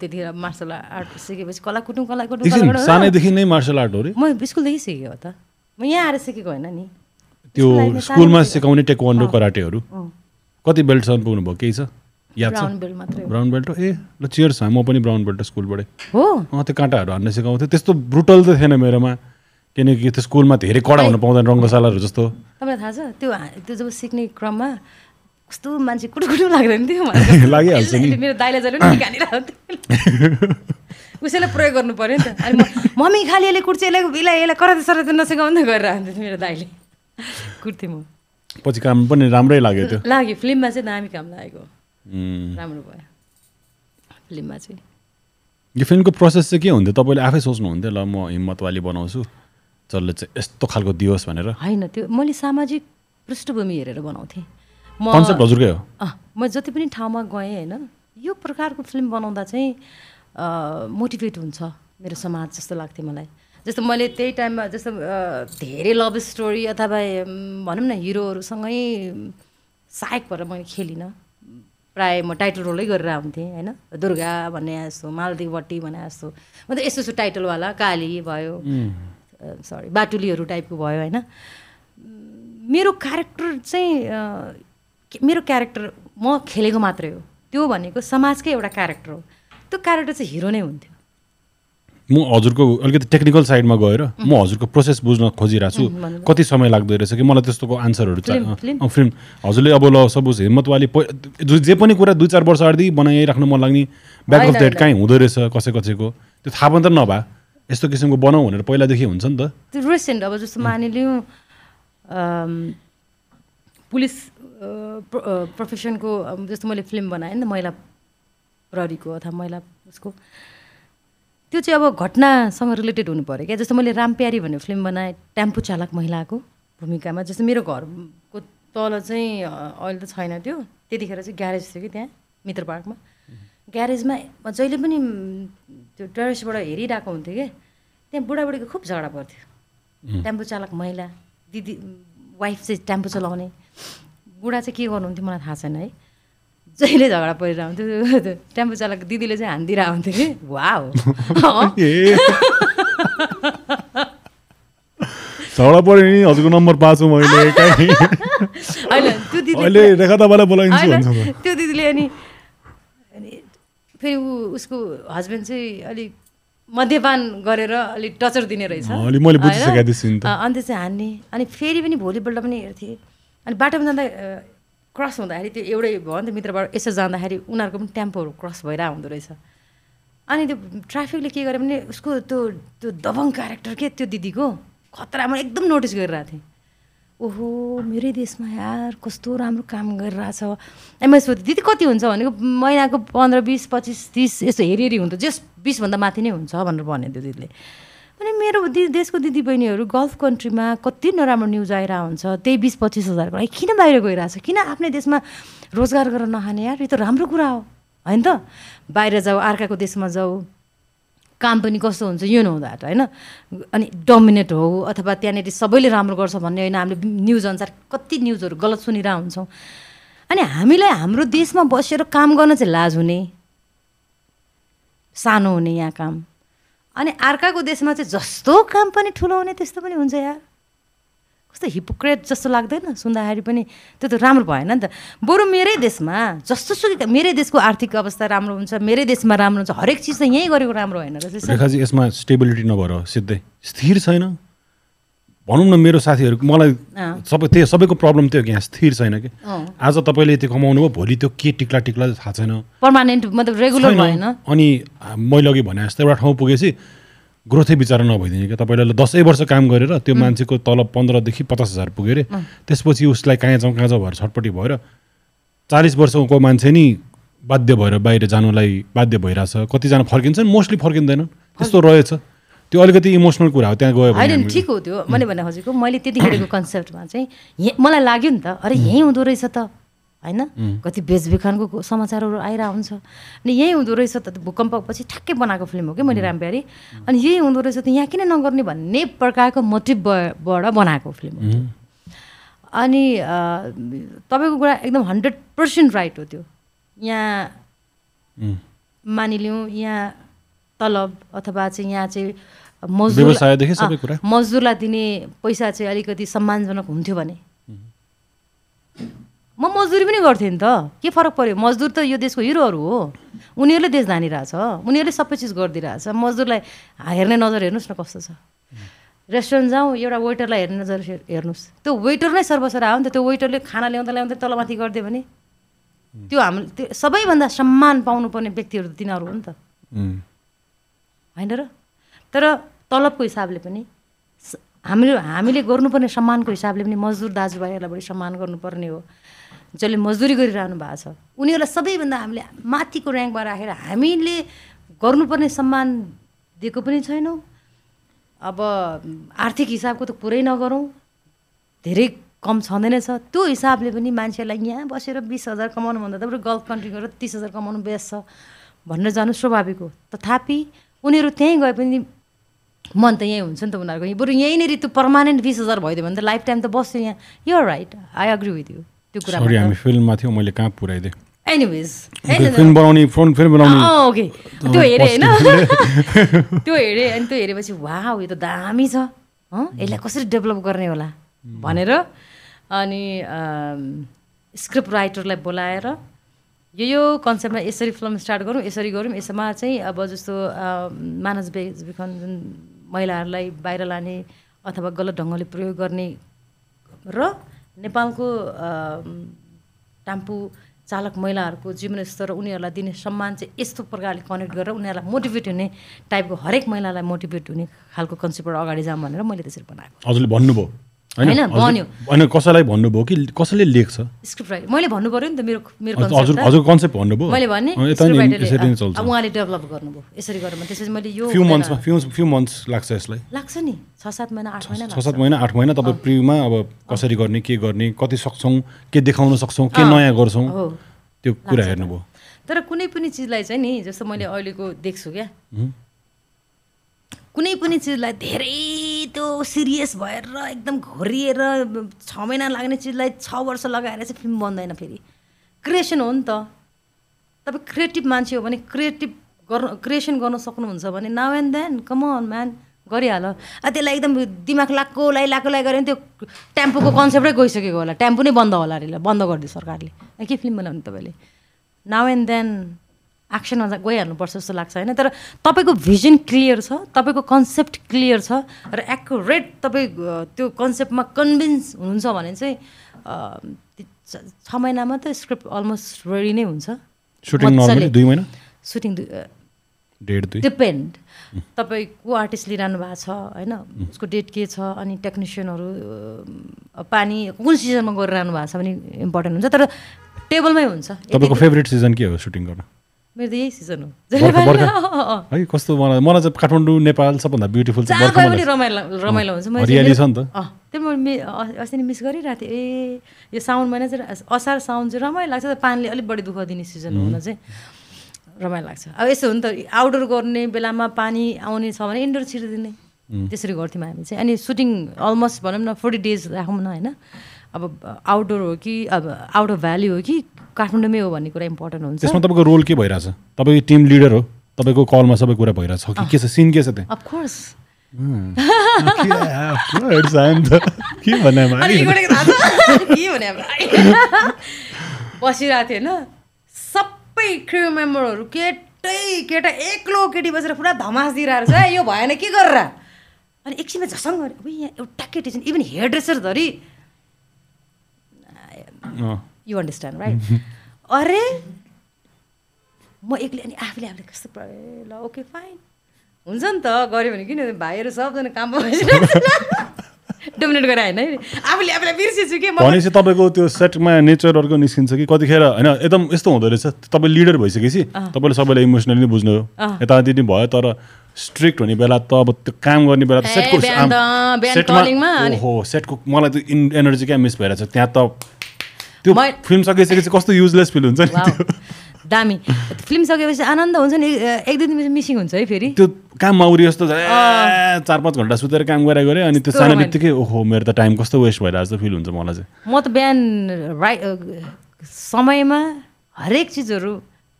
त्यतिखेर मार्सल आर्ट सिकेपछि कला कुटुङ कला कुटुङ सानैदेखि नै मार्सल आर्ट हो रे। म स्कुलदेखि सिकेँ हो त। म यहाँ आएर सिकेको होइन नि। त्यो स्कुल स्कुलमा सिकाउने टेक्वान्डो कराटेहरू। कति बेल्टसम्म पुग्नुभयो केही छ? याद छ? Brown belt? ए ल चियर्स म पनि ब्राउन बेल्ट स्कुलबाटै। हो? अँ त्यो काँटाहरू हान्न सिकाउँथ्यो। त्यस्तो ब्रुटल त थिएन मेरोमा। किनकि त्यो स्कुलमा धेरै कडा हुन पाउँदैन रङ्गशालाहरू जस्तो। तपाईँलाई थाहा छ त्यो त्यो जब सिक्ने क्रममा कस्तो मान्छे कुटु कुटु लाग्दैन थियो लागिहाल्छ मेरो दाइलाई जहिले पनि निकालिरहन्थ्यो उसैलाई प्रयोग गर्नु पऱ्यो नि त। अनि मम्मी खालि यसले कुट्छ यसलाई यसलाई यसलाई कराते सराते नसिकाउँदै गरेर हान्थ्यो मेरो दाइले। कुर्थेँ म। पछि काम पनि राम्रै लाग्यो त्यो। लाग्यो फिल्ममा चाहिँ दामी काम लागेको। राम्रो भयो। फिल्ममा चाहिँ। यो फिल्मको प्रोसेस चाहिँ के हुन्थ्यो? तपाईँले आफै सोच्नुहुन्थ्यो ल म हिम्मतवाली बनाउँछु। जसले चाहिँ यस्तो खालको दियोस् भनेर। होइन त्यो मैले सामाजिक पृष्ठभूमि हेरेर बनाउँथेँ। म हजुरकै हो? म जति पनि ठाउँमा गएँ होइन यो प्रकारको फिल्म बनाउँदा चाहिँ मोटिभेट हुन्छ मेरो समाज जस्तो लाग्थ्यो मलाई। जस्तो मैले त्यही टाइममा जस्तो धेरै लभ स्टोरी अथवा भनौँ न हिरोहरूसँगै सहायक भएर मैले खेलिनँ। प्रायः म टाइटल रोलै गरेर आउँथेँ होइन? दुर्गा भन्ने जस्तो मालदीवटी भने जस्तो म त यस्तो यस्तो टाइटलवाला काली भयो सरी बाटुलीहरू टाइपको भयो होइन? मेरो क्यारेक्टर चाहिँ मेरो क्यारेक्टर म खेलेको मात्रै हो। त्यो भनेको समाजकै एउटा क्यारेक्टर हो। त्यो क्यारेक्टर चाहिँ हिरो नै हुन्थ्यो। म हजुरको अलिकति टेक्निकल साइडमा गएर म हजुरको प्रोसेस बुझ्न खोजिरहेको छु। कति समय लाग्दो रहेछ कि? मलाई त्यस्तोको आन्सरहरू चाहियो फिल्म। हजुरले अब ल सपोज हिम्मतवाली जो- पनि कुरा दुई चार वर्ष अगाडि बनाइराख्नु मन लाग्ने ब्याक अफ होइन। कहीँ हुँदो रहेछ कसै कसैको। त्यो थाहा पनि त नभए। यस्तो किसिमको बनाऊ भनेर पहिलादेखि हुन्छ नि त। रिसेन्ट अब जस्तो मानिलिउँ पुलिस प्रोफेसनको जस्तो मैले फिल्म बनाएँ नि त महिला प्रहरीको अथवा महिला उसको। त्यो चाहिँ अब घटनासँग रिलेटेड हुनु पऱ्यो क्या। जस्तो मैले रामप्यारी भन्ने फिल्म बनाएँ टेम्पो चालक महिलाको भूमिकामा। जस्तो मेरो घरको तल चाहिँ अहिले त छैन त्यो। त्यतिखेर चाहिँ ग्यारेज थियो कि त्यहाँ मित्र पार्कमा। ग्यारेजमा म जहिले पनि त्यो टेरेसबाट हेरिरहेको हुन्थेँ कि। त्यहाँ बुढाबुढीको खुब झगडा पर्थ्यो। टेम्पो चालक महिला दिदी वाइफ चाहिँ टेम्पो चलाउने। बुढा चाहिँ के गर्नुहुन्थ्यो मलाई थाहा छैन है। जहिले झगडा परिरहन्थ्यो त्यो टेम्पो चालक दिदीले चाहिँ हानिदिरहेको हुन्थ्यो कि। वा हो झगडा पऱ्यो नि हजुरको नम्बर पाएको मैले त्यो दिदीले अनि फेरि ऊ उसको हस्बेन्ड चाहिँ अलिक मद्यपान गरेर अलिक टचर दिने रहेछ। अन्त चाहिँ हान्ने। अनि फेरि पनि भोलिपल्ट पनि हेर्थेँ। अनि बाटोमा जाँदा क्रस हुँदाखेरि त्यो एउटै भयो नि त मित्रबाट। यसो जाँदाखेरि उनीहरूको पनि टेम्पोहरू क्रस भइरहेको हुँदो रहेछ। अनि त्यो ट्राफिकले के गर्यो भने उसको त्यो त्यो दबङ क्यारेक्टर के त्यो दिदीको खतरा म एकदम नोटिस गरिरहेको थिएँ। ओहो मेरै देशमा यार कस्तो राम्रो काम गरिरहेछ। मैले सोधेँ दिदी कति हुन्छ? भनेको महिनाको पन्ध्र बिस पच्चिस तिस यस्तो हेरी हेरी हुन्छ। जस बिसभन्दा माथि नै हुन्छ भनेर भन्यो त्यो दिदीले। अनि मेरो दि देशको दिदीबहिनीहरू गल्फ कन्ट्रीमा कति नराम्रो न्युज आइरहेको हुन्छ त्यही बिस पच्चिस हजारको लागि किन बाहिर गइरहेछ? किन आफ्नै देशमा रोजगार गरेर नखाने? यार यो त राम्रो कुरा हो होइन? त बाहिर जाऊ अर्काको देशमा जाऊ काम पनि कस्तो हुन्छ यो नो द्याट होइन? अनि डोमिनेट हो अथवा त्यहाँनिर सबैले राम्रो गर्छ भन्ने होइन हामीले न्युज अनुसार कति न्युजहरू गलत सुनिरहेको हुन्छौँ। अनि हामीलाई हाम्रो देशमा बसेर काम गर्न चाहिँ लाज हुने सानो हुने यहाँ काम। अनि अर्काको देशमा चाहिँ जस्तो काम पनि ठुलो हुने त्यस्तो पनि हुन्छ यार। कस्तो हिपोक्रेट जस्तो लाग्दैन? सुन्दाखेरि पनि त्यो त राम्रो भएन नि त। बरु मेरै देशमा जस्तो सुकै मेरै देशको आर्थिक अवस्था राम्रो हुन्छ मेरै देशमा राम्रो हुन्छ हरेक चिज त यहीँ गरेको राम्रो होइन यसमा स्टेबिलिटी नभएर सिधै स्थिर छैन? भनौँ न मेरो साथीहरू मलाई। सबै त्यही सबैको प्रब्लम त्यो यहाँ स्थिर छैन कि। आज तपाईँले यति कमाउनु भयो भोलि त्यो के टिक्ला टिक्ला थाहा छैन। पर्मानेन्ट मतलब रेगुलर। भएन। अनि मैले अघि भने जस्तो एउटा ठाउँ पुगेपछि ग्रोथै विचार नभइदिने क्या तपाईँले दसैँ वर्ष काम गरेर त्यो मान्छेको तलब पन्ध्रदेखि पचास हजार पुग्यो अरे त्यसपछि उसलाई कहाँ जाउँ कहाँ जाउँ भएर छटपट्टि भएर चालिस वर्षको मान्छे नि बाध्य भएर बाहिर जानुलाई बाध्य भइरहेछ। कतिजना फर्किन्छन् मोस्टली फर्किँदैनन्। त्यस्तो रहेछ। त्यो अलिकति इमोसनल कुरा हो त्यहाँ गयो होइन ठिक हो त्यो। मैले भने खोजेको मैले त्यतिखेरको कन्सेप्टमा चाहिँ यहाँ मलाई लाग्यो नि त अरे यहीँ हुँदो रहेछ त। होइन? कति बेचबिखनको समाचारहरू हुन्छ अनि यहीँ हुँदो रहेछ त भूकम्पपछि ठ्याक्कै बनाएको फिल्म हो कि मैले रामप्यारी अनि यही हुँदो रहेछ त यहाँ किन नगर्ने भन्ने प्रकारको मोटिभबाट बनाएको फिल्म हो। अनि तपाईँको कुरा एकदम हन्ड्रेड पर्सेन्ट राइट हो त्यो। यहाँ मानिलिउँ यहाँ तलब अथवा चाहिँ यहाँ चाहिँ मजदुर मजदुरलाई दिने पैसा चाहिँ अलिकति सम्मानजनक हुन्थ्यो भने। म मजदुरी पनि गर्थेँ नि त। के फरक पऱ्यो मजदुर त यो देशको हिरोहरू हो। उनीहरूले देश धानिरहेछ उनीहरूले सबै चिज गरिदिइरहेछ। मजदुरलाई हेर्ने नजर हेर्नुहोस् न कस्तो छ। रेस्टुरेन्ट जाउँ एउटा वेटरलाई हेर्ने नजर हेर्नुहोस्। त्यो वेटर नै सर्वसरा हो नि त। त्यो वेटरले खाना ल्याउँदा ल्याउँदै तलमाथि गरिदियो भने। त्यो हाम्रो त्यो सबैभन्दा सम्मान पाउनुपर्ने व्यक्तिहरू त तिनीहरू हो नि त। होइन र? तर तलबको हिसाबले पनि हामीले हामीले गर्नुपर्ने सम्मानको हिसाबले पनि मजदुर दाजुभाइहरूलाई बढी सम्मान गर्नुपर्ने हो। जसले मजदुरी गरिरहनु भएको छ। उनीहरूलाई सबैभन्दा हामीले माथिको ऱ्याङ्कमा राखेर हामीले गर्नुपर्ने सम्मान दिएको पनि छैनौँ। अब आर्थिक हिसाबको त पुरै नगरौँ। धेरै कम छँदैन छ। त्यो हिसाबले पनि मान्छेलाई यहाँ बसेर बिस हजार कमाउनु भन्दा त बरु गल्फ कन्ट्री गएर तिस हजार कमाउनु बेस छ भनेर जानु स्वाभाविक हो। तथापि उनीहरू त्यहीँ गए पनि मन त यहीँ हुन्छ नि त उनीहरूको। बरु यहीँनिर त्यो पर्मानेन्ट बिस हजार भइदियो भने त लाइफ टाइम त बस्छु यहाँ। यो right I agree with you त्यो कुरा सरी हामी फिल्ममा थियौँ मैले कहाँ पुऱ्याइदिएँ? एनिवेज फिल्म बनाउने फिल्म फिल्म बनाउने। ओके त्यो हेरेँ होइन? त्यो हेरेँ अनि त्यो हेरेपछि वा यो त दामी छ। हँ यसलाई कसरी डेभलप गर्ने होला? भनेर अनि स्क्रिप्ट राइटरलाई बोलाएर यो यो कन्सेप्टमा यसरी फिल्म स्टार्ट गरौँ यसरी गरौँ। यसमा चाहिँ अब जस्तो मानस बेचबिखन जुन महिलाहरूलाई बाहिर लाने अथवा गलत ढङ्गले प्रयोग गर्ने र नेपालको टाम्पू चालक महिलाहरूको जीवन स्तर र उनीहरूलाई दिने सम्मान चाहिँ यस्तो प्रकारले कनेक्ट गरेर उनीहरूलाई मोटिभेट हुने टाइपको हरेक महिलालाई मोटिभेट हुने खालको कन्सेप्टबाट अगाडि जाऊँ भनेर मैले त्यसरी बनाएको हजुरले भन्नुभयो। होइन, कसैलाई भन्नुभयो कि कसैले लेख्छ? स्क्रिप्ट राइट मैले भन्नु पऱ्यो नि त मेरो मेरो हजुर हजुर कन्सेप्ट भन्नुभयो। मैले भने उहाँले डेभलप गर्नुभयो। यसरी गरेर त्यसपछि मैले यो फ्यु। मन्थ्समा फ्यु फ्यु मन्थ्स लाग्छ यसलाई। लाग्छ नि। छ सात महिना आठ महिना छ सात महिना आठ महिना तपाईँ प्रियुमा अब कसरी गर्ने के गर्ने कति सक्छौँ के देखाउन सक्छौँ के नयाँ गर्छौँ त्यो कुरा हेर्नुभयो। तर कुनै पनि चिजलाई चाहिँ नि जस्तो मैले अहिलेको देख्छु क्या। कुनै पनि चिजलाई धेरै त्यो सिरियस भएर एकदम घोरिएर छ महिना लाग्ने चिजलाई छ वर्ष लगाएर चाहिँ फिल्म बन्दैन फेरि। क्रिएसन हो नि त। तपाईँ क्रिएटिभ मान्छे हो भने क्रिएटिभ गर्नु क्रिएसन गर्न सक्नुहुन्छ भने now and then come on man गरिहाल। त्यसलाई एकदम दिमाग लाएको लाई लाएको लाई गऱ्यो भने त्यो टेम्पोको कन्सेप्टै गइसकेको होला। टेम्पो नै बन्द होला अरे बन्द गरिदियो सरकारले। के फिल्म बनाउने तपाईँले? नाउ एन्ड देन एक्सनमा गइहाल्नुपर्छ जस्तो लाग्छ होइन? तर तपाईँको भिजन क्लियर छ तपाईँको कन्सेप्ट क्लियर छ र एक्युरेट तपाईँ त्यो कन्सेप्टमा कन्भिन्स हुनुहुन्छ भने चाहिँ छ- महिनामा त स्क्रिप्ट अलमोस्ट रेडी नै हुन्छ। सुटिङ डिपेन्ड तपाईँ को आर्टिस्ट लिइरहनु भएको छ होइन? उसको डेट के छ अनि टेक्निसियनहरू पानी कुन सिजनमा गरिरहनु भएको छ भने इम्पोर्टेन्ट हुन्छ तर टेबलमै हुन्छ। तपाईँको फेभरेट सिजन के हो सुटिङ गर्न? मेरो त यही सिजन हो। है कस्तो मलाई मलाई चाहिँ काठमाडौँ नेपाल सबभन्दा ब्युटिफुल पनि रमाइलो रमाइलो हुन्छ। हरियाली छ नि त। अँ त्यो मैले अस्ति नै मिस गरिरहेको थिएँ। ए यो साउन महिना चाहिँ असार साउन चाहिँ रमाइलो लाग्छ पानीले अलिक बढी दुःख दिने सिजन हुन चाहिँ रमाइलो लाग्छ। अब यस्तो हो नि त आउटडोर गर्ने बेलामा पानी आउने छ भने इन्डोर छिरिदिने। त्यसरी गर्थ्यौँ हामी चाहिँ। अनि सुटिङ अलमोस्ट भनौँ न फोर्टी डेज राखौँ न होइन। अब आउटडोर हो कि अब आउट अफ भ्याली हो कि काठमाडौँमै हो भन्ने कुरा इम्पोर्टेन्ट हुन्छ। त्यसमा तपाईँको रोल के भइरहेछ? तपाईँको टिम लिडर हो तपाईँको कलमा सबै कुरा भइरहेछ। कि के छ? सिन के छ त्यहाँ? अफकोर्स बसिरहेको थियो होइन? सबै क्रिउ मेम्बरहरू केटै केटा एक्लो केटी बसेर पुरा धमास दिइरहेको छ यो भएन के गरेर? अनि एकछिनमा झसङ गऱ्यो। अब यहाँ एउटा केटी छ इभन हेयर ड्रेसर धरि यु अन्डरस्ट्यान्ड राइट अरे म एक्लै अनि आफूले आफूले कस्तो ल ओके फाइन हुन्छ नि त गऱ्यो भने किन भाइहरू सबजना काम डोमिनेट गरेर होइन आफूले आफूलाई बिर्सेछु कि? भनेपछि तपाईँको त्यो सेटमा नेचर अर्को निस्किन्छ कि? कतिखेर होइन एकदम यस्तो हुँदो रहेछ। तपाईँ लिडर भइसकेपछि तपाईँले सबैलाई इमोसनली नै बुझ्नु हो। यताति नै भयो तर स्ट्रिक्ट हुने बेला त अब त्यो काम गर्ने बेला त सेटको अनि- हो सेटको मलाई त्यो इन एनर्जी क्या मिस भइरहेछ। त्यहाँ त त्यो फिल्म सकिसकेपछि कस्तो युजलेस फिल हुन्छ नि दामी। फिल्म सकेपछि आनन्द हुन्छ नि एक दुई दिन मिसिङ हुन्छ है फेरि। त्यो काममा उरी जस्तो चार पाँच घन्टा सुतेर काम गरेर गऱ्यो अनि त्यो सानो। बित्तिकै ओहो मेरो त टाइम कस्तो वेस्ट भइरहेको जस्तो फिल हुन्छ मलाई चाहिँ। म त बिहान राइ अ, समयमा हरेक चिजहरू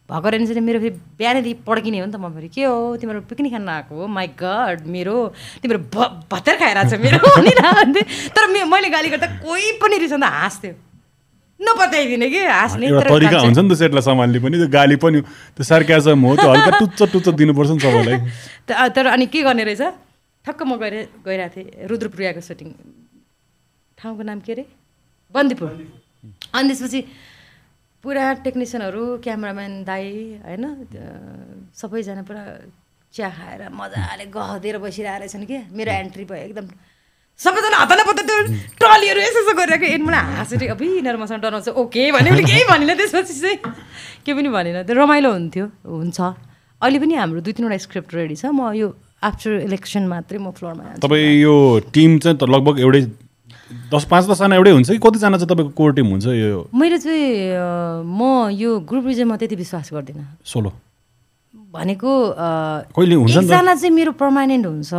भएको रहेछ मेरो फेरि बिहानदेखि पड्किने हो नि त म फेरि। के हो? तिम्रो पिकनिक खान आएको हो? माई गड मेरो तिम्रो भ भत्तर खाइरहेको छ मेरो। तर मैले गाली गर्दा कोही पनि रिसाउँदा हाँस्थ्यो। नपत्याइदिने कि? हाँस्ने एउटा तर तरिका। हुन्छ नि त सेटलाई सम्हाल्ने पनि त्यो गाली पनि त्यो सार्क्याजम हो त्यो हल्का टुच्च टुच्च दिनुपर्छ नि सबैलाई। तर अनि के गर्ने रहेछ? ठक्क म गएर गइरहेको थिएँ रुद्रप्रियाको सुटिङ ठाउँको नाम के अरे? बन्दीपुर। अनि त्यसपछि पुरा टेक्निसियनहरू क्यामराम्यान दाई होइन सबैजना पुरा चिया खाएर मजाले गहदेर बसिरहेको रहेछन् क्या मेरो एन्ट्री भयो एकदम सबैजना हताला पत्ता त्यो ट्रलीहरू यसो यसो गरिरहेको एन्ड मलाई हाँसेर अब यिनीहरू मसँग डराउँछ। ओके भने मैले केही भनिनँ त्यसपछि चाहिँ? केही पनि भनिनँ। त्यो रमाइलो हुन्थ्यो। हुन्छ। अहिले पनि हाम्रो दुई तिनवटा स्क्रिप्ट रेडी छ। म यो आफ्टर इलेक्सन मात्रै म फ्लोरमा तपाईँ यो टिम चाहिँ त लगभग एउटै दस पाँच दसजना एउटै हुन्छ कि कतिजना चाहिँ तपाईँको कोर टिम हुन्छ यो मेरो चाहिँ म यो ग्रुप रिजनमा त्यति विश्वास गर्दिनँ। सोलो। भनेको एकजना चाहिँ मेरो पर्मानेन्ट हुन्छ।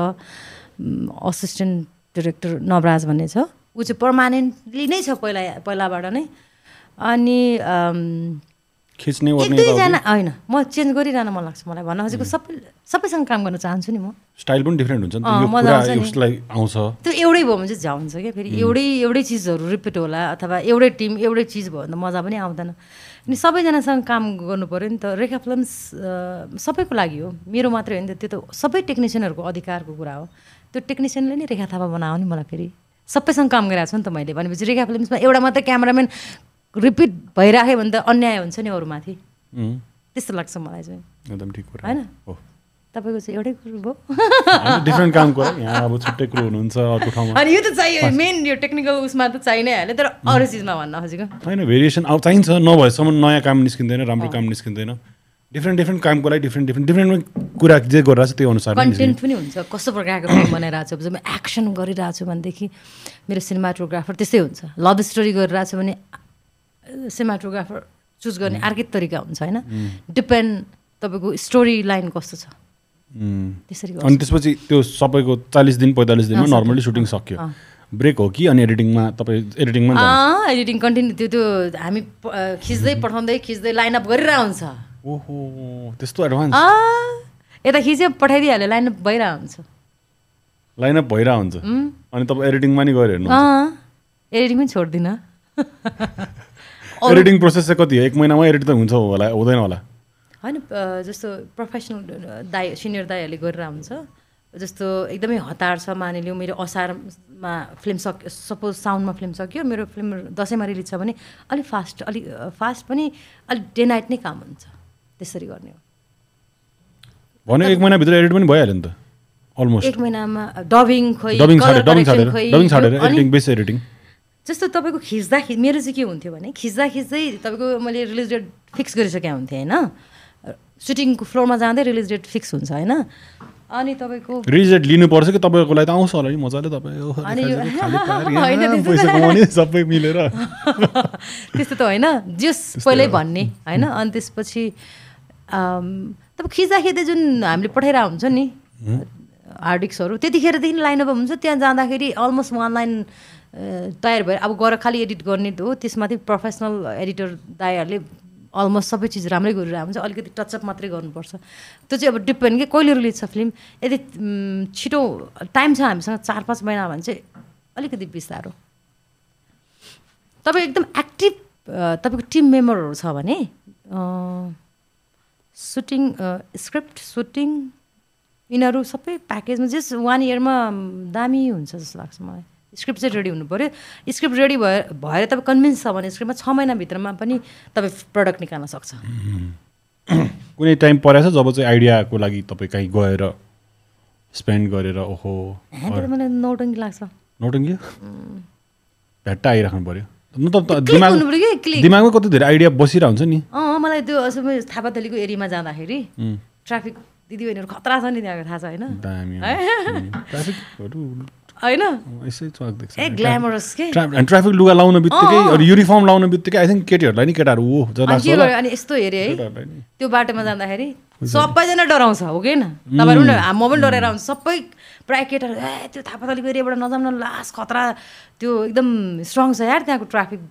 असिस्टेन्ट डिरेक्टर नवराज भन्ने छ। ऊ चाहिँ पर्मानेन्टली नै छ पहिला पहिलाबाट नै। अनि एक दुईजना होइन म चेन्ज गरिरहन मन लाग्छ मलाई भन्न। खोजेको सबै सबैसँग काम गर्न चाहन्छु नि म। स्टाइल पनि डिफ्रेन्ट हुन्छ त्यो एउटै भयो भने चाहिँ झ्याउँछ क्या फेरि। एउटै एउटै चिजहरू रिपिट होला अथवा एउटै टिम एउटै चिज भयो भने त मजा पनि आउँदैन। अनि सबैजनासँग काम गर्नु पऱ्यो नि त। रेखा फिल्म्स अ, सबैको लागि हो। मेरो मात्रै होइन त्यो त सबै टेक्निसियनहरूको अधिकारको कुरा हो। त्यो टेक्निसियनले नै रेखा थापा बनायो नि मलाई फेरि। सबैसँग काम गरिरहेको छु नि त मैले भनेपछि रेखा फिल्म्समा एउटा मात्रै क्यामराम्यान रिपिट भइराख्यो भने त अन्याय हुन्छ नि अरूमाथि। त्यस्तो लाग्छ मलाई चाहिँ। एकदम ठिक कुरा। होइन? हो तपाईँको चाहिँ एउटै कुरो भयो। डिफ्रेन्ट काम कुरा। यहाँ अब छुट्टै कुरो हुनुहुन्छ अर्को ठाउँमा। अनि यो त चाहियो। मेन यो टेक्निकल उसमा त चाहिने नै हाल्यो तर अरू चिजमा भन्न खोजेको। होइन भेरिएसन अब चाहिन्छ नभएसम्म नयाँ काम निस्किँदैन राम्रो काम निस्किँदैन। डिफ्रेन्ट डिफ्रेन्ट कामको लागि डिफ्रेन्ट डिफ्रेन्ट डिफ्रेन्ट कुरा जे गरिरहेको छ त्यो अनुसार। कन्टेन्ट पनि हुन्छ। कस्तो प्रकारको फिल्म बनाइरहेको छु जब म एक्सन गरिरहेको छु भनेदेखि मेरो सिनेमाटोग्राफर त्यस्तै हुन्छ। लभ स्टोरी गरिरहेको छु भने सिनेमाटोग्राफर चुज गर्ने अर्कै तरिका हुन्छ होइन? डिपेन्ड तपाईँको स्टोरी लाइन कस्तो छ। त्यसरी अनि त्यसपछि त्यो सबैको चालिस दिन पैँतालिस दिनमा नर्मली। सुटिङ सक्यो। ब्रेक हो कि अनि एडिटिङमा तपाईँ एडिटिङमा एडिटिङ कन्टिन्यू त्यो त्यो हामी खिच्दै पठाउँदै खिच्दै लाइनअप गरिरहेको हुन्छ ओहो त्यस्तो एडभान्स यता खिच्यो पठाइदिइहाल्यो लाइनअप भइरहेको हुन्छ। लाइनअप भइरहेको हुन्छ? अनि तपाईँ एडिटिङमा नि गएर हेर्नु एडिटिङ पनि छोड्दिनँ। एडिटिङ प्रोसेस चाहिँ कति हो? एक महिनामा एडिट त हुन्छ होला हुँदैन होला। होइन जस्तो प्रोफेसनल दाइ सिनियर दाईहरूले गरेर हुन्छ। जस्तो एकदमै हतार छ मानिलिउँ मेरो असारमा फिल्म सक्यो सपोज साउन्डमा फिल्म सक्यो मेरो फिल्म दसैँमा रिलिज छ भने अलिक फास्ट अलिक फास्ट पनि अलिक डे नाइट नै काम हुन्छ। त्यसरी गर्ने हो। भन्यो एक महिनाभित्र एडिट पनि भइहाल्यो नि त अलमोस्ट एक महिनामा डबिङ खोइ एडिटिङ जस्तो तपाईँको खिच्दा मेरो चाहिँ के हुन्थ्यो भने खिच्दा खिच्दै तपाईँको मैले रिलिज डेट फिक्स गरिसकेको हुन्थेँ होइन? सुटिङको फ्लोरमा जाँदै रिलिज डेट फिक्स हुन्छ होइन? अनि तपाईँको रिजेट लिनुपर्छ कि तपाईँको लागि त आउँछ होला नि मजाले तपाईँ सबै मिलेर। त्यस्तो त होइन जस पहिल्यै भन्ने होइन? अनि त्यसपछि तपाईँ खिच्दा खिच्दै जुन हामीले पठाइरहेको हुन्छ नि हार्ड डिस्कहरू त्यतिखेरदेखि लाइनअप हुन्छ त्यहाँ जाँदाखेरि अलमोस्ट वान लाइन तयार भएर अब गएर खालि एडिट गर्ने हो त्यसमाथि प्रोफेसनल एडिटर दाईहरूले अलमोस्ट सबै चिज राम्रै गरिरहेको हुन्छ अलिकति टचअप मात्रै गर्नुपर्छ। त्यो चाहिँ अब डिपेन्ड के कहिले रिलिज छ फिल्म यदि छिटो टाइम छ हामीसँग चार पाँच महिना भने चाहिँ अलिकति बिस्तारो। तपाईँ एकदम एक्टिभ तपाईँको टिम मेम्बरहरू छ भने सुटिङ स्क्रिप्ट सुटिङ यिनीहरू सबै प्याकेजमा जस्ट वान इयरमा दामी हुन्छ जस्तो लाग्छ मलाई। स्क्रिप्ट चाहिँ रेडी हुनु पऱ्यो स्क्रिप्ट रेडी भएर भएर तपाईँ कन्भिन्स छ भने स्क्रिप्टमा छ महिनाभित्रमा पनि तपाईँ प्रडक्ट निकाल्न सक्छ। कुनै टाइम परेछ जब चाहिँ आइडियाको लागि तपाईँ कहीँ गएर स्पेन्ड गरेर ओहो मलाई नौटङ्गी लाग्छ। नौटङ्गी भ्याट्टा आइराख्नु पऱ्यो दिमागमा कति धेरै आइडिया बसिरहेको हुन्छ नि। अँ मलाई त्यो थापाथलीको एरियामा जाँदाखेरि ट्राफिक दिदीबहिनीहरू खतरा छ नि त्यहाँको थाहा छ होइन? है? होइन? ट्राफिक लुगा लाउन बित्तिकै युनिफर्म लाउन बित्तिकै आई थिङ्क केटीहरूलाई नि केटाहरू जस्तो अनि यस्तो हेऱ्यो है। त्यो बाटोमा जाँदाखेरि सबैजना डराउँछ हो कि तपाईँहरू पनि म पनि डराएर आउँछु सबै केटाहरू ए त्यो थापातलीको एरियाबाट नजाउन लास खतरा त्यो एकदम स्ट्रङ छ यार त्यहाँको ट्राफिक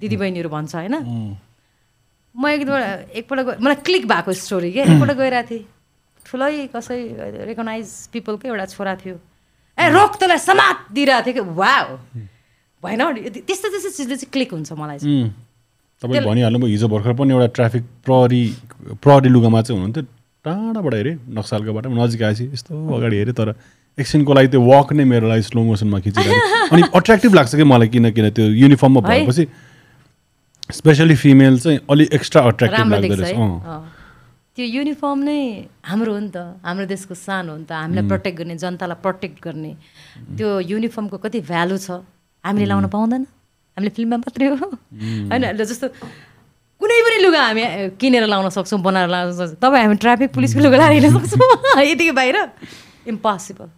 दिदीबहिनीहरू भन्छ होइन? म एकदम एकपल्ट गए मलाई क्लिक भएको स्टोरी के? एकपल्ट गइरहेको थिएँ। ठुलै कसै रेकगनाइज पिपलको एउटा छोरा थियो। ए रोक त्यसलाई समात दिइरहेको थियो कि? वा भएन त्यस्तो त्यस्तो चिजले चाहिँ क्लिक हुन्छ मलाई चाहिँ। उम्, तपाईँले भनिहाल्नु हिजो भर्खर पनि एउटा ट्राफिक प्रहरी प्रहरी लुगामा चाहिँ हुनुहुन्थ्यो। टाढाबाट हेरेँ नक्सालको बाटो नजिक आएपछि यस्तो अगाडि हेरेँ तर एकछिनको लागि त्यो वक नै मेरो लागि स्लो मोसनमा खिचिरहेको अनि अट्र्याक्टिभ लाग्छ कि मलाई किन किन त्यो युनिफर्ममा? भएपछि स्पेसली फिमेल चाहिँ अलिक एक्स्ट्रा अट्र्याक्टिभ लाग्दो रहेछ। त्यो युनिफर्म नै हाम्रो हो नि त। हाम्रो देशको सान हो नि त। हामीलाई प्रोटेक्ट गर्ने जनतालाई प्रोटेक्ट गर्ने। त्यो युनिफर्मको कति भ्यालु छ? हामीले लाउन पाउँदैन। हामीले फिल्ममा मात्रै हो। होइन जस्तो कुनै पनि लुगा हामी किनेर लाउन सक्छौँ बनाएर लाउन सक्छौँ। तपाईँ हामी ट्राफिक पुलिसको लुगा लाएर हिँड्न सक्छौँ। यतिको बाहिर। इम्पोसिबल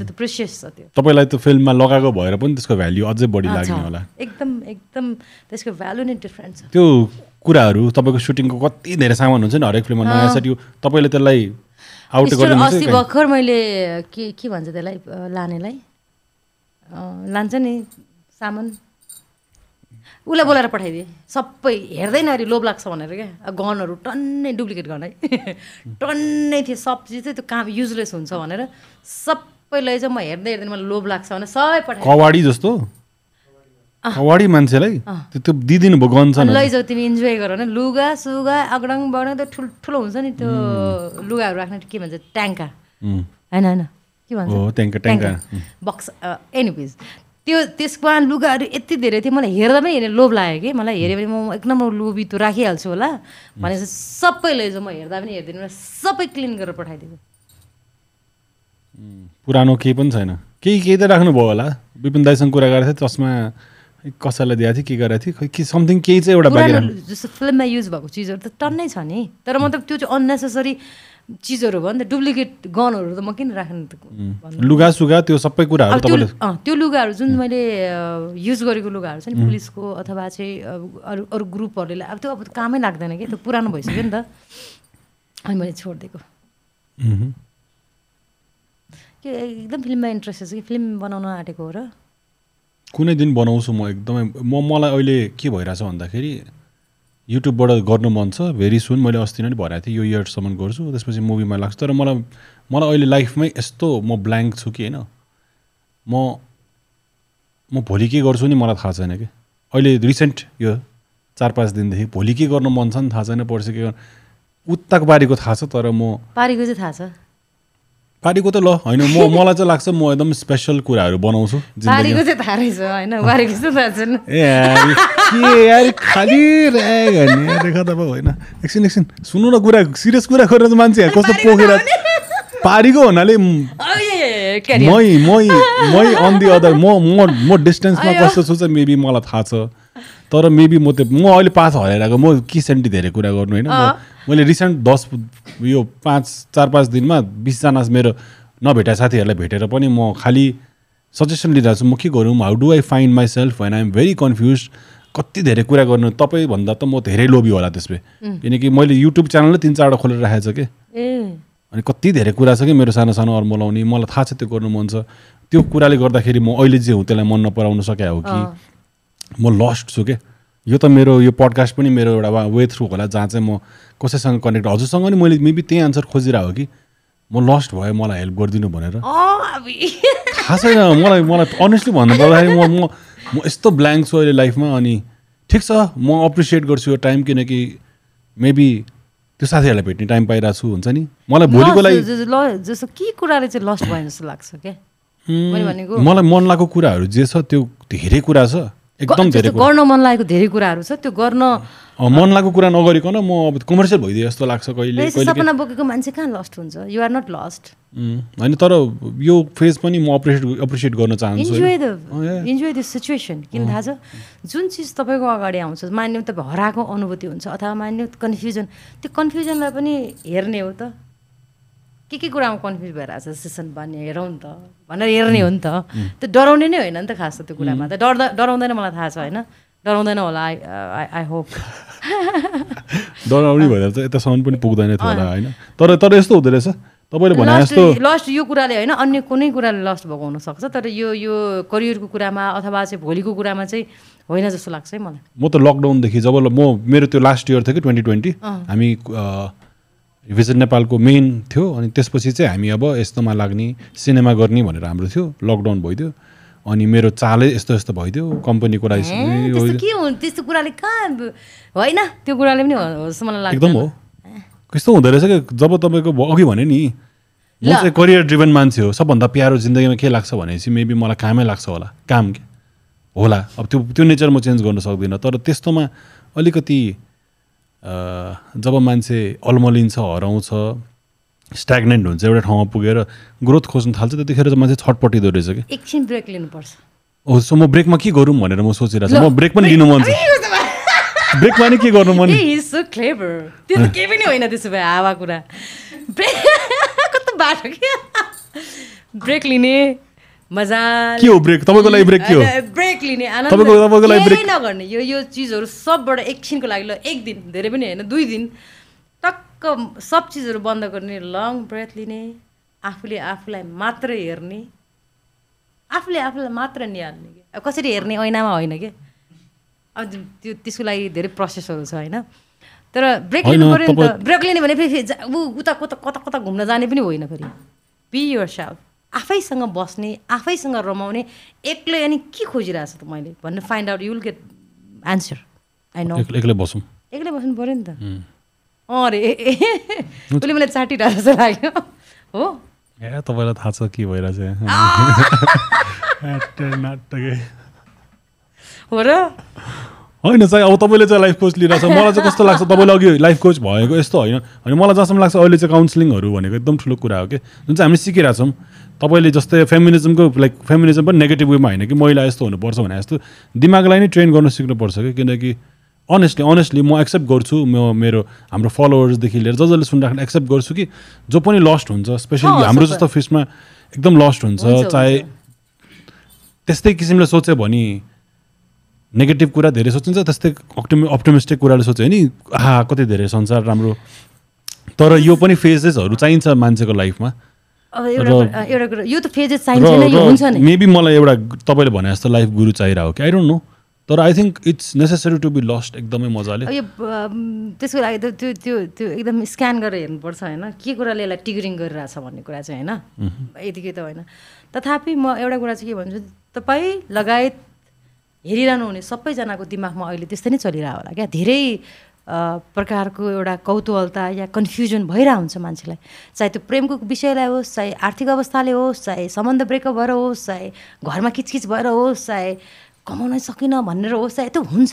त्यो प्रेसियस छ त्यो। तपाईँलाई त्यो फिल्ममा लगाएको भएर पनि त्यसको भ्याल्यु अझै बढी। लाग्ने होला। एकदम एकदम त्यसको भ्यालु नै डिफ्रेन्ट छ। त्यो कुराहरू तपाईँको सुटिङको कति धेरै सामान हुन्छ नि हरेक फिल्ममा? नयाँ सेट तपाईँले त्यसलाई आउट स्टोर अस्ति भर्खर मैले के के भन्छ त्यसलाई लानेलाई? लान्छ नि सामान। उसलाई बोलाएर पठाइदिएँ। सबै हेर्दैन अरे लोभ लाग्छ भनेर क्या। गनहरू टन्नै डुप्लिकेट गन है। टन्नै थियो सब चिज चाहिँ त्यो काम युजलेस हुन्छ भनेर सबै लैजाउँ म हेर्दै हेर्दैन मलाई लोभ लाग्छ भने सबै पठाएँ कवाडी जस्तो? कवाडी मान्छेलाई? त्यो भयो गन्छ अनि लैजाऊ तिमी इन्जोय गर भने लुगा सुगा अगडङ बगडङ त्यो ठुल्ठुलो हुन्छ नि त्यो लुगाहरू राख्ने के भन्छ? ट्याङ्का। होइन होइन। के भन्छ? ट्याङ्का ट्याङ्का। बक्स एनिवेज त्यो त्यसमा लुगाहरू यति धेरै थियो मलाई हेर्दा पनि हेर्ने लोभ लाग्यो कि। मलाई हेऱ्यो भने म एक नम्बर लोभी त्यो राखिहाल्छु होला। भनेपछि सबै लैजाउँ म हेर्दा पनि हेर्दिनँ सबै क्लिन गरेर पठाइदिएको। पुरानो केही पनि छैन। केही केही त राख्नुभयो होला। विपिन दाईसँग कुरा गरेको थिएँ चस्मा कसैलाई दिएको थिएँ के गरेको थिएँ खै के समथिङ केही चाहिँ एउटा जस्तो फिल्ममा युज भएको चिजहरू त टन्नै छ नि। तर मतलब त्यो चाहिँ अननेसेसरी चिजहरू भयो नि त डुप्लिकेट गनहरू त म किन राख्नु त। लुगा सुगा त्यो सबै कुराहरू त्यो तपाईँले अँ, त्यो लुगाहरू जुन मैले युज गरेको लुगाहरू छ नि पुलिसको अथवा चाहिँ अरू अरू ग्रुपहरूले अब त्यो अब कामै लाग्दैन कि त्यो पुरानो भइसक्यो नि त। अनि मैले छोडिदिएको। के एकदम फिल्ममा इन्ट्रेस्ट छ कि फिल्म बनाउन आँटेको हो र? कुनै दिन बनाउँछु म एकदमै म मलाई अहिले के भइरहेछ भन्दाखेरि युट्युबबाट गर्नु मन छ. भेरी सुन मैले अस्ति नै भनेको थिएँ यो इयरसम्म गर्छु। त्यसपछि मुभीमा लाग्छ। तर मलाई मलाई अहिले लाइफमै यस्तो म ब्ल्याङ्क छु कि होइन। म म भोलि के गर्छु नि मलाई थाहा छैन कि। अहिले रिसेन्ट यो चार पाँच दिनदेखि भोलि के गर्नु मन छ नि थाहा छैन। पर्सि के गर्नु? उत्ताको बारीको थाहा छ तर म पारीको चाहिँ थाहा छ। पारीको त ल होइन म मलाई चाहिँ लाग्छ म एकदम स्पेसल कुराहरू बनाउँछु जिन्दगीमा। पारीको चाहिँ थाहा रहेछ होइन एकछिन एकछिन। सुन्नु न कुरा सिरियस कुरा गरेर त मान्छे यहाँ कस्तो पोखेर। पारीको हुनाले म-. मै मै अन दि अदर म म म डिस्टेन्समा। कस्तो छु चाहिँ मेबी मलाई थाहा छ। तर मेबी म त्यो म अहिले पाँच हराइरहेको म के सेन्टी धेरै कुरा गर्नु होइन मैले रिसेन्ट दस यो पाँच चार पाँच दिनमा बिसजना मेरो नभेटा साथीहरूलाई भेटेर पनि म खालि सजेसन लिइरहेको छु म के गरौँ how do I find myself when I'm very confuse कति धेरै कुरा गर्नु तपाईँभन्दा त म धेरै लोभी होला त्यसमा किनकि मैले युट्युब च्यानलै तिन चारवटा खोलेर राखेको छु कि? अनि कति धेरै कुरा छ कि मेरो सानो सानो अर्म लाउने मलाई थाहा छ त्यो गर्नु मन छ। त्यो कुराले गर्दाखेरि म अहिले जे हुँ त्यसलाई मन नपराउन सके हो कि? म लस्ट छु के? यो त मेरो यो पडकास्ट पनि मेरो एउटा वे थ्रु होला जहाँ चाहिँ म कसैसँग कनेक्ट हजुरसँग नि मैले मेबी त्यही आन्सर खोजिरहेको हो कि म लस्ट भयो मलाई हेल्प गरिदिनु भनेर। थाहा छैन मलाई मलाई अनेस्टली भन्नु पर्दाखेरि म म म यस्तो ब्ल्याङ्क छु अहिले लाइफमा अनि ठिक छ म अप्रिसिएट गर्छु यो टाइम किनकि मेबी त्यो साथीहरूलाई भेट्ने टाइम पाइरहेको छु हुन्छ नि? मलाई भोलिको लागि जस्तो के कुराले चाहिँ लस्ट भयो जस्तो लाग्छ क्या मलाई मन लागेको कुराहरू जे छ त्यो धेरै कुरा छ। एकदम धेरै गर्न मन लागेको धेरै कुराहरू छ त्यो गर्न मन लागेको कुरा नगरिकन म अब कमर्सियल भइदियो जस्तो लाग्छ कहिले सपना बोकेको मान्छे कहाँ लस्ट हुन्छ? यु आर नट लस्ट होइन तर यो फेज पनि म अप्रिसिएट अप्रिसिएट गर्न चाहन्छु enjoy. The. Enjoy the situation किन थाहा छ? जुन चिज तपाईँको अगाडि आउँछ मान्यो तपाईँ हराएको अनुभूति हुन्छ अथवा मान्यो कन्फ्युजन त्यो कन्फ्युजनलाई पनि हेर्ने हो त। के के कुरामा कन्फ्युज भइरहेको छ सेसन बन्ने हेरौँ नि त। भनेर हेर्ने हो नि त। त्यो डराउने नै होइन नि त खास त त्यो कुरामा। त डर्दा डराउँदैन मलाई थाहा छ होइन? डराउँदैन होला आई आई होप डराउने भएर यतासम्म पनि पुग्दैन थियो होला होइन? तर तर यस्तो हुँदो रहेछ। तपाईँले भने जस्तो लस्ट यो कुराले होइन अन्य कुनै कुराले लस्ट भएको हुनसक्छ तर यो यो करियरको कुरामा अथवा चाहिँ भोलिको कुरामा चाहिँ होइन जस्तो लाग्छ है मलाई। म त लकडाउनदेखि जब म मेरो त्यो लास्ट इयर थियो कि ट्वेन्टी ट्वेन्टी हामी भिजिट नेपालको मेन थियो अनि त्यसपछि चाहिँ हामी अब यस्तोमा लाग्ने सिनेमा गर्ने भनेर हाम्रो थियो लकडाउन भइदियो। अनि मेरो चालै यस्तो यस्तो भइदियो कम्पनीको लागि त्यस्तो कुराले कहाँ होइन त्यो कुराले पनि एकदम हो। कस्तो हुँदो रहेछ कि? जब तपाईँको अघि भने नि म चाहिँ करियर ड्रिभन मान्छे हो सबभन्दा प्यारो जिन्दगीमा के लाग्छ भनेपछि मेबी मलाई कामै लाग्छ होला। काम होला। अब त्यो त्यो नेचर म चेन्ज गर्न सक्दिनँ तर त्यस्तोमा अलिकति जब मान्छे अल्मलिन्छ हराउँछ स्ट्याग्नेन्ट हुन्छ एउटा ठाउँमा पुगेर ग्रोथ खोज्न थाल्छ त्यतिखेर चाहिँ मान्छे छटपटिँदो रहेछ कि। एकछिन ब्रेक लिनुपर्छ। ओ सो म ब्रेकमा के गरौँ भनेर म सोचिरहेको छु। म ब्रेक पनि लिनु मन छ। ब्रेकमा नि के गर्नु मन? त्यो त केही पनि होइन त्यसो भए हावा कुरा। ब्रेक कस्तो बाटो के? ब्रेक लिने मजा के हो ब्रेक तपाईँको लागि ब्रेक के हो? ब्रेक लिने आनन्द। तपाईँको- तपाईँको लागि केही break- नगर्ने। यो यो चिजहरू सबबाट एकछिनको लागि ल एक दिन धेरै पनि होइन दुई दिन। टक्क सब चिजहरू बन्द गर्ने लङ ब्रेथ लिने आफूले आफूलाई मात्रै हेर्ने। आफूले आफूलाई मात्र निहाल्ने कि? अब कसरी हेर्ने? ऐनामा होइन कि? अब त्यो त्यसको लागि धेरै प्रोसेसहरू छ होइन? तर ब्रेक लिनु पऱ्यो नि त। ब्रेक लिने भने फेरि ऊ उता कता कता कता घुम्न जाने पनि होइन फेरि। बी यर सेल्फ आफैसँग बस्ने आफैसँग रमाउने एक्लै अनि के खोजिरहेको छ त मैले भन्ने find out you'll get answer I know एक्लै बसौँ। एक्लै बस्नु पऱ्यो नि त। अँ रे उसले मलाई चाटिरहेको जस्तो लाग्यो। हो? ए तपाईँलाई थाहा छ के भइरहेछ हो र? होइन चाहिँ अब तपाईँले चाहिँ लाइफ कोच लिइरहेको छ मलाई चाहिँ कस्तो लाग्छ तपाईँले अघि लाइफ कोच भएको यस्तो होइन। अनि मलाई जहाँसम्म लाग्छ अहिले चाहिँ काउन्सिलिङहरू भनेको एकदम ठुलो कुरा हो कि। जुन चाहिँ हामीले सिकिरहेको छौँ तपाईँले जस्तै फेमिनिजमको लाइक फेमिनिजम पनि नेगेटिभ वेमा होइन कि महिला यस्तो हुनुपर्छ भने जस्तो दिमागलाई नै ट्रेन गर्न सिक्नुपर्छ कि किनकि अनेस्टली अनेस्टली म एक्सेप्ट गर्छु म मेरो हाम्रो फलोवर्सदेखि लिएर ज जसले सुनिराख्ने एक्सेप्ट गर्छु कि जो पनि लस्ट हुन्छ स्पेसली हाम्रो। जस्तो फिसमा एकदम लस्ट हुन्छ चाहे। त्यस्तै किसिमले सोच्यो भने नेगेटिभ कुरा धेरै सोचिन्छ त्यस्तै अप्टिमि अप्टिमिस्टिक कुराले सोच्यो भने आहा कति धेरै संसार राम्रो तर यो पनि फेजेसहरू चाहिन्छ मान्छेको लाइफमा अब एउटा र- कुरा- एउटा कुरा यो त फेजेस चाहिन्छ नै यो हुन्छ नि। मेबी मलाई एउटा तपाईँले भने जस्तो लाइफ गुरु चाहिरहेको कि? आई डोन्ट नो तर I think it's necessary to be lost एकदमै मजाले। यो त्यसको लागि त त्यो त्यो त्यो एकदम स्क्यान गरेर हेर्नुपर्छ होइन? के कुराले यसलाई टिगरिङ गरिरहेछ भन्ने कुरा चाहिँ होइन? यतिकै त होइन। तथापि म एउटा कुरा चाहिँ के भन्छु तपाईँ लगायत हेरिरहनु हुने सबैजनाको दिमागमा अहिले त्यस्तै नै चलिरहेको होला क्या? धेरै प्रकारको एउटा कौतूहलता या कन्फ्युजन भइरहेको हुन्छ मान्छेलाई। चाहे त्यो प्रेमको विषयलाई होस् चाहे आर्थिक अवस्थाले होस् चाहे सम्बन्ध ब्रेकअप भएर होस् चाहे घरमा किचकिच भएर होस् चाहे कमाउन सकिनँ भनेर होस् चाहे त्यो हुन्छ।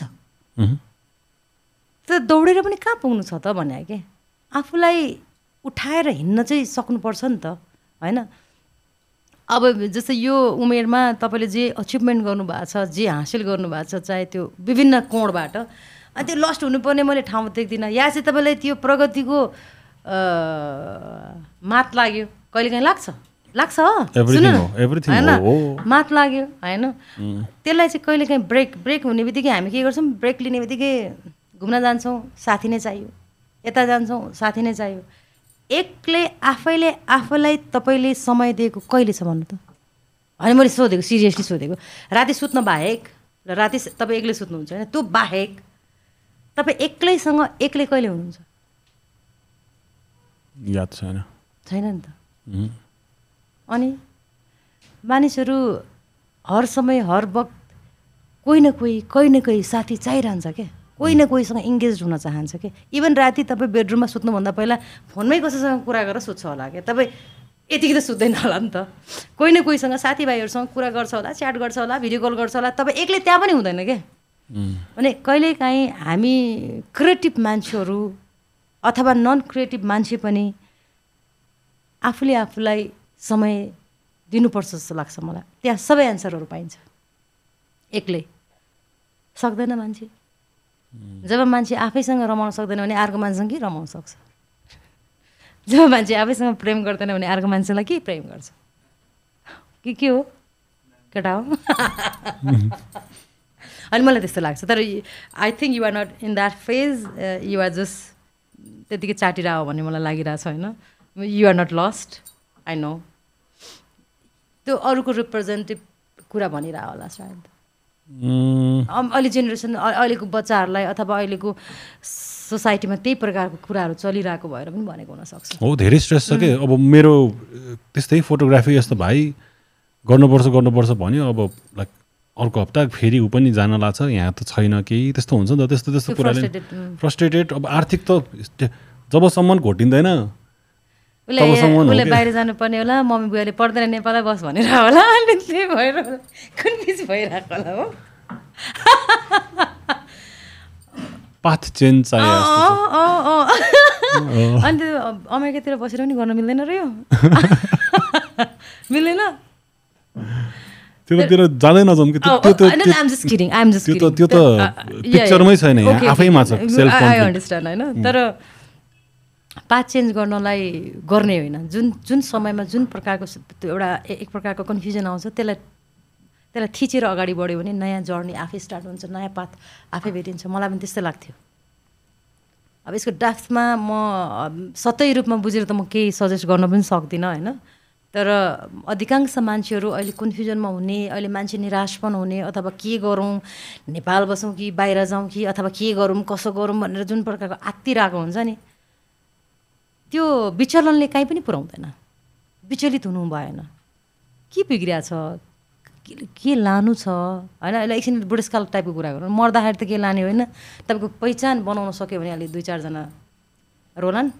त दौडेर पनि कहाँ पुग्नु छ त भने के? आफूलाई उठाएर हिँड्न चाहिँ सक्नुपर्छ नि त होइन? अब जस्तै यो उमेरमा तपाईँले जे अचिभमेन्ट गर्नुभएको छ जे हासिल गर्नुभएको छ चाहे त्यो विभिन्न कोणबाट अनि त्यो लस्ट हुनुपर्ने मैले ठाउँ देख्दिनँ। या चाहिँ तपाईँलाई त्यो प्रगतिको मात लाग्यो। कहिलेकाहीँ लाग्छ? लाग्छ होइन? मात लाग्यो होइन? त्यसलाई चाहिँ कहिलेकाहीँ ब्रेक ब्रेक हुने बित्तिकै हामी के गर्छौँ? ब्रेक लिने बित्तिकै घुम्न जान्छौँ। साथी नै चाहियो। यता जान्छौँ साथी नै चाहियो। एक्लै आफैले आफैलाई तपाईँले समय दिएको कहिले छ भन्नु त? होइन मैले सोधेको सिरियसली सोधेको। राति सुत्न बाहेक र राति तपाईँ एक्लै सुत्नुहुन्छ होइन? त्यो बाहेक तपाईँ एक्लैसँग एक्लै कहिले हुनुहुन्छ? याद छैन। छैन नि त। अनि मानिसहरू हर समय हर वक्त कोही न कोही कोही न कोही साथी चाहिरहन्छ क्या कोही न कोहीसँग इङ्गेज हुन चाहन्छ क्या इभन राति तपाईँ बेडरुममा सुत्नुभन्दा पहिला फोनमै कसैसँग कुरा गरेर सुत्छ होला क्या तपाईँ यतिकै त सुत्दैन होला नि त। कोही न कोहीसँग साथीभाइहरूसँग कुरा गर्छ होला च्याट गर्छ होला भिडियो कल गर्छ होला तपाईँ एक्लै त्यहाँ पनि हुँदैन क्या। भने कहिलेकाहीँ हामी क्रिएटिभ मान्छेहरू अथवा नन क्रिएटिभ मान्छे पनि आफूले आफूलाई समय दिनुपर्छ जस्तो लाग्छ मलाई। त्यहाँ सबै एन्सरहरू पाइन्छ। एक्लै। सक्दैन मान्छे। जब मान्छे आफैसँग रमाउन सक्दैन भने अर्को मान्छेसँग के रमाउन सक्छ? जब मान्छे आफैसँग प्रेम गर्दैन भने अर्को मान्छेलाई के प्रेम गर्छ? कि के हो? केटा हो? अनि मलाई त्यस्तो लाग्छ। तर I think you're not in that phase you're just त्यतिकै चाटिरह भन्ने मलाई लागिरहेछ होइन? You're not lost I know त्यो अरूको रिप्रेजेन्टेटिभ कुरा भनिरह होला सायद। अहिले जेनेरेसन अहिलेको बच्चाहरूलाई अथवा अहिलेको सोसाइटीमा त्यही प्रकारको कुराहरू चलिरहेको भएर पनि भनेको हुनसक्छ। हो धेरै स्ट्रेस छ कि? अब मेरो त्यस्तै फोटोग्राफी यस्तो भाइ गर्नुपर्छ गर्नुपर्छ भन्यो अब लाइक अर्को हप्ता फेरि ऊ पनि जान लाग्छ यहाँ त छैन केही त्यस्तो हुन्छ नि त त्यस्तो त्यस्तो कुराले फ्रस्ट्रेटेड अब आर्थिक त जबसम्म घोटिँदैन। बाहिर जानुपर्ने होला मम्मी बुवाले पढ्दैन नेपालै बस भनेर होला। त्यही भएर कन्फ्युज भइरहेको होला हो? पाथ चेन्ज अनि त्यो अमेरिकातिर बसेर पनि गर्न मिल्दैन र यो मिल्दैन? त्यतातिर जाँदै नजाउँ कि त्यो त त्यो त पिक्चरमै छैन आफैमा छ होइन? तर पाथ चेन्ज गर्नलाई गर्ने होइन। जुन जुन समयमा जुन प्रकारको त्यो एउटा एक प्रकारको कन्फ्युजन आउँछ त्यसलाई त्यसलाई थिचेर अगाडि बढ्यो भने नयाँ जर्नी आफै स्टार्ट हुन्छ नयाँ पाथ आफै भेटिन्छ। मलाई पनि त्यस्तै लाग्थ्यो। अब यसको डाफ्टमा म सतै रूपमा बुझेर त म केही सजेस्ट गर्न पनि सक्दिनँ होइन? तर अधिकांश मान्छेहरू अहिले कन्फ्युजनमा हुने अहिले मान्छे निराश पनि हुने अथवा के गरौँ नेपाल बसौँ कि बाहिर जाउँ कि अथवा के गरौँ कसो गरौँ भनेर जुन प्रकारको आत्तिरहेको हुन्छ नि त्यो विचलनले काहीँ पनि पुऱ्याउँदैन। विचलित हुनु भएन। के बिग्रिया छ? के लानु छ? होइन अहिले एकछिन बुढेसकाल टाइपको कुरा गरौँ। मर्दाखेरि त के लाने होइन? तपाईँको पहिचान बनाउन सक्यो भने अहिले दुई चारजना रोलान्।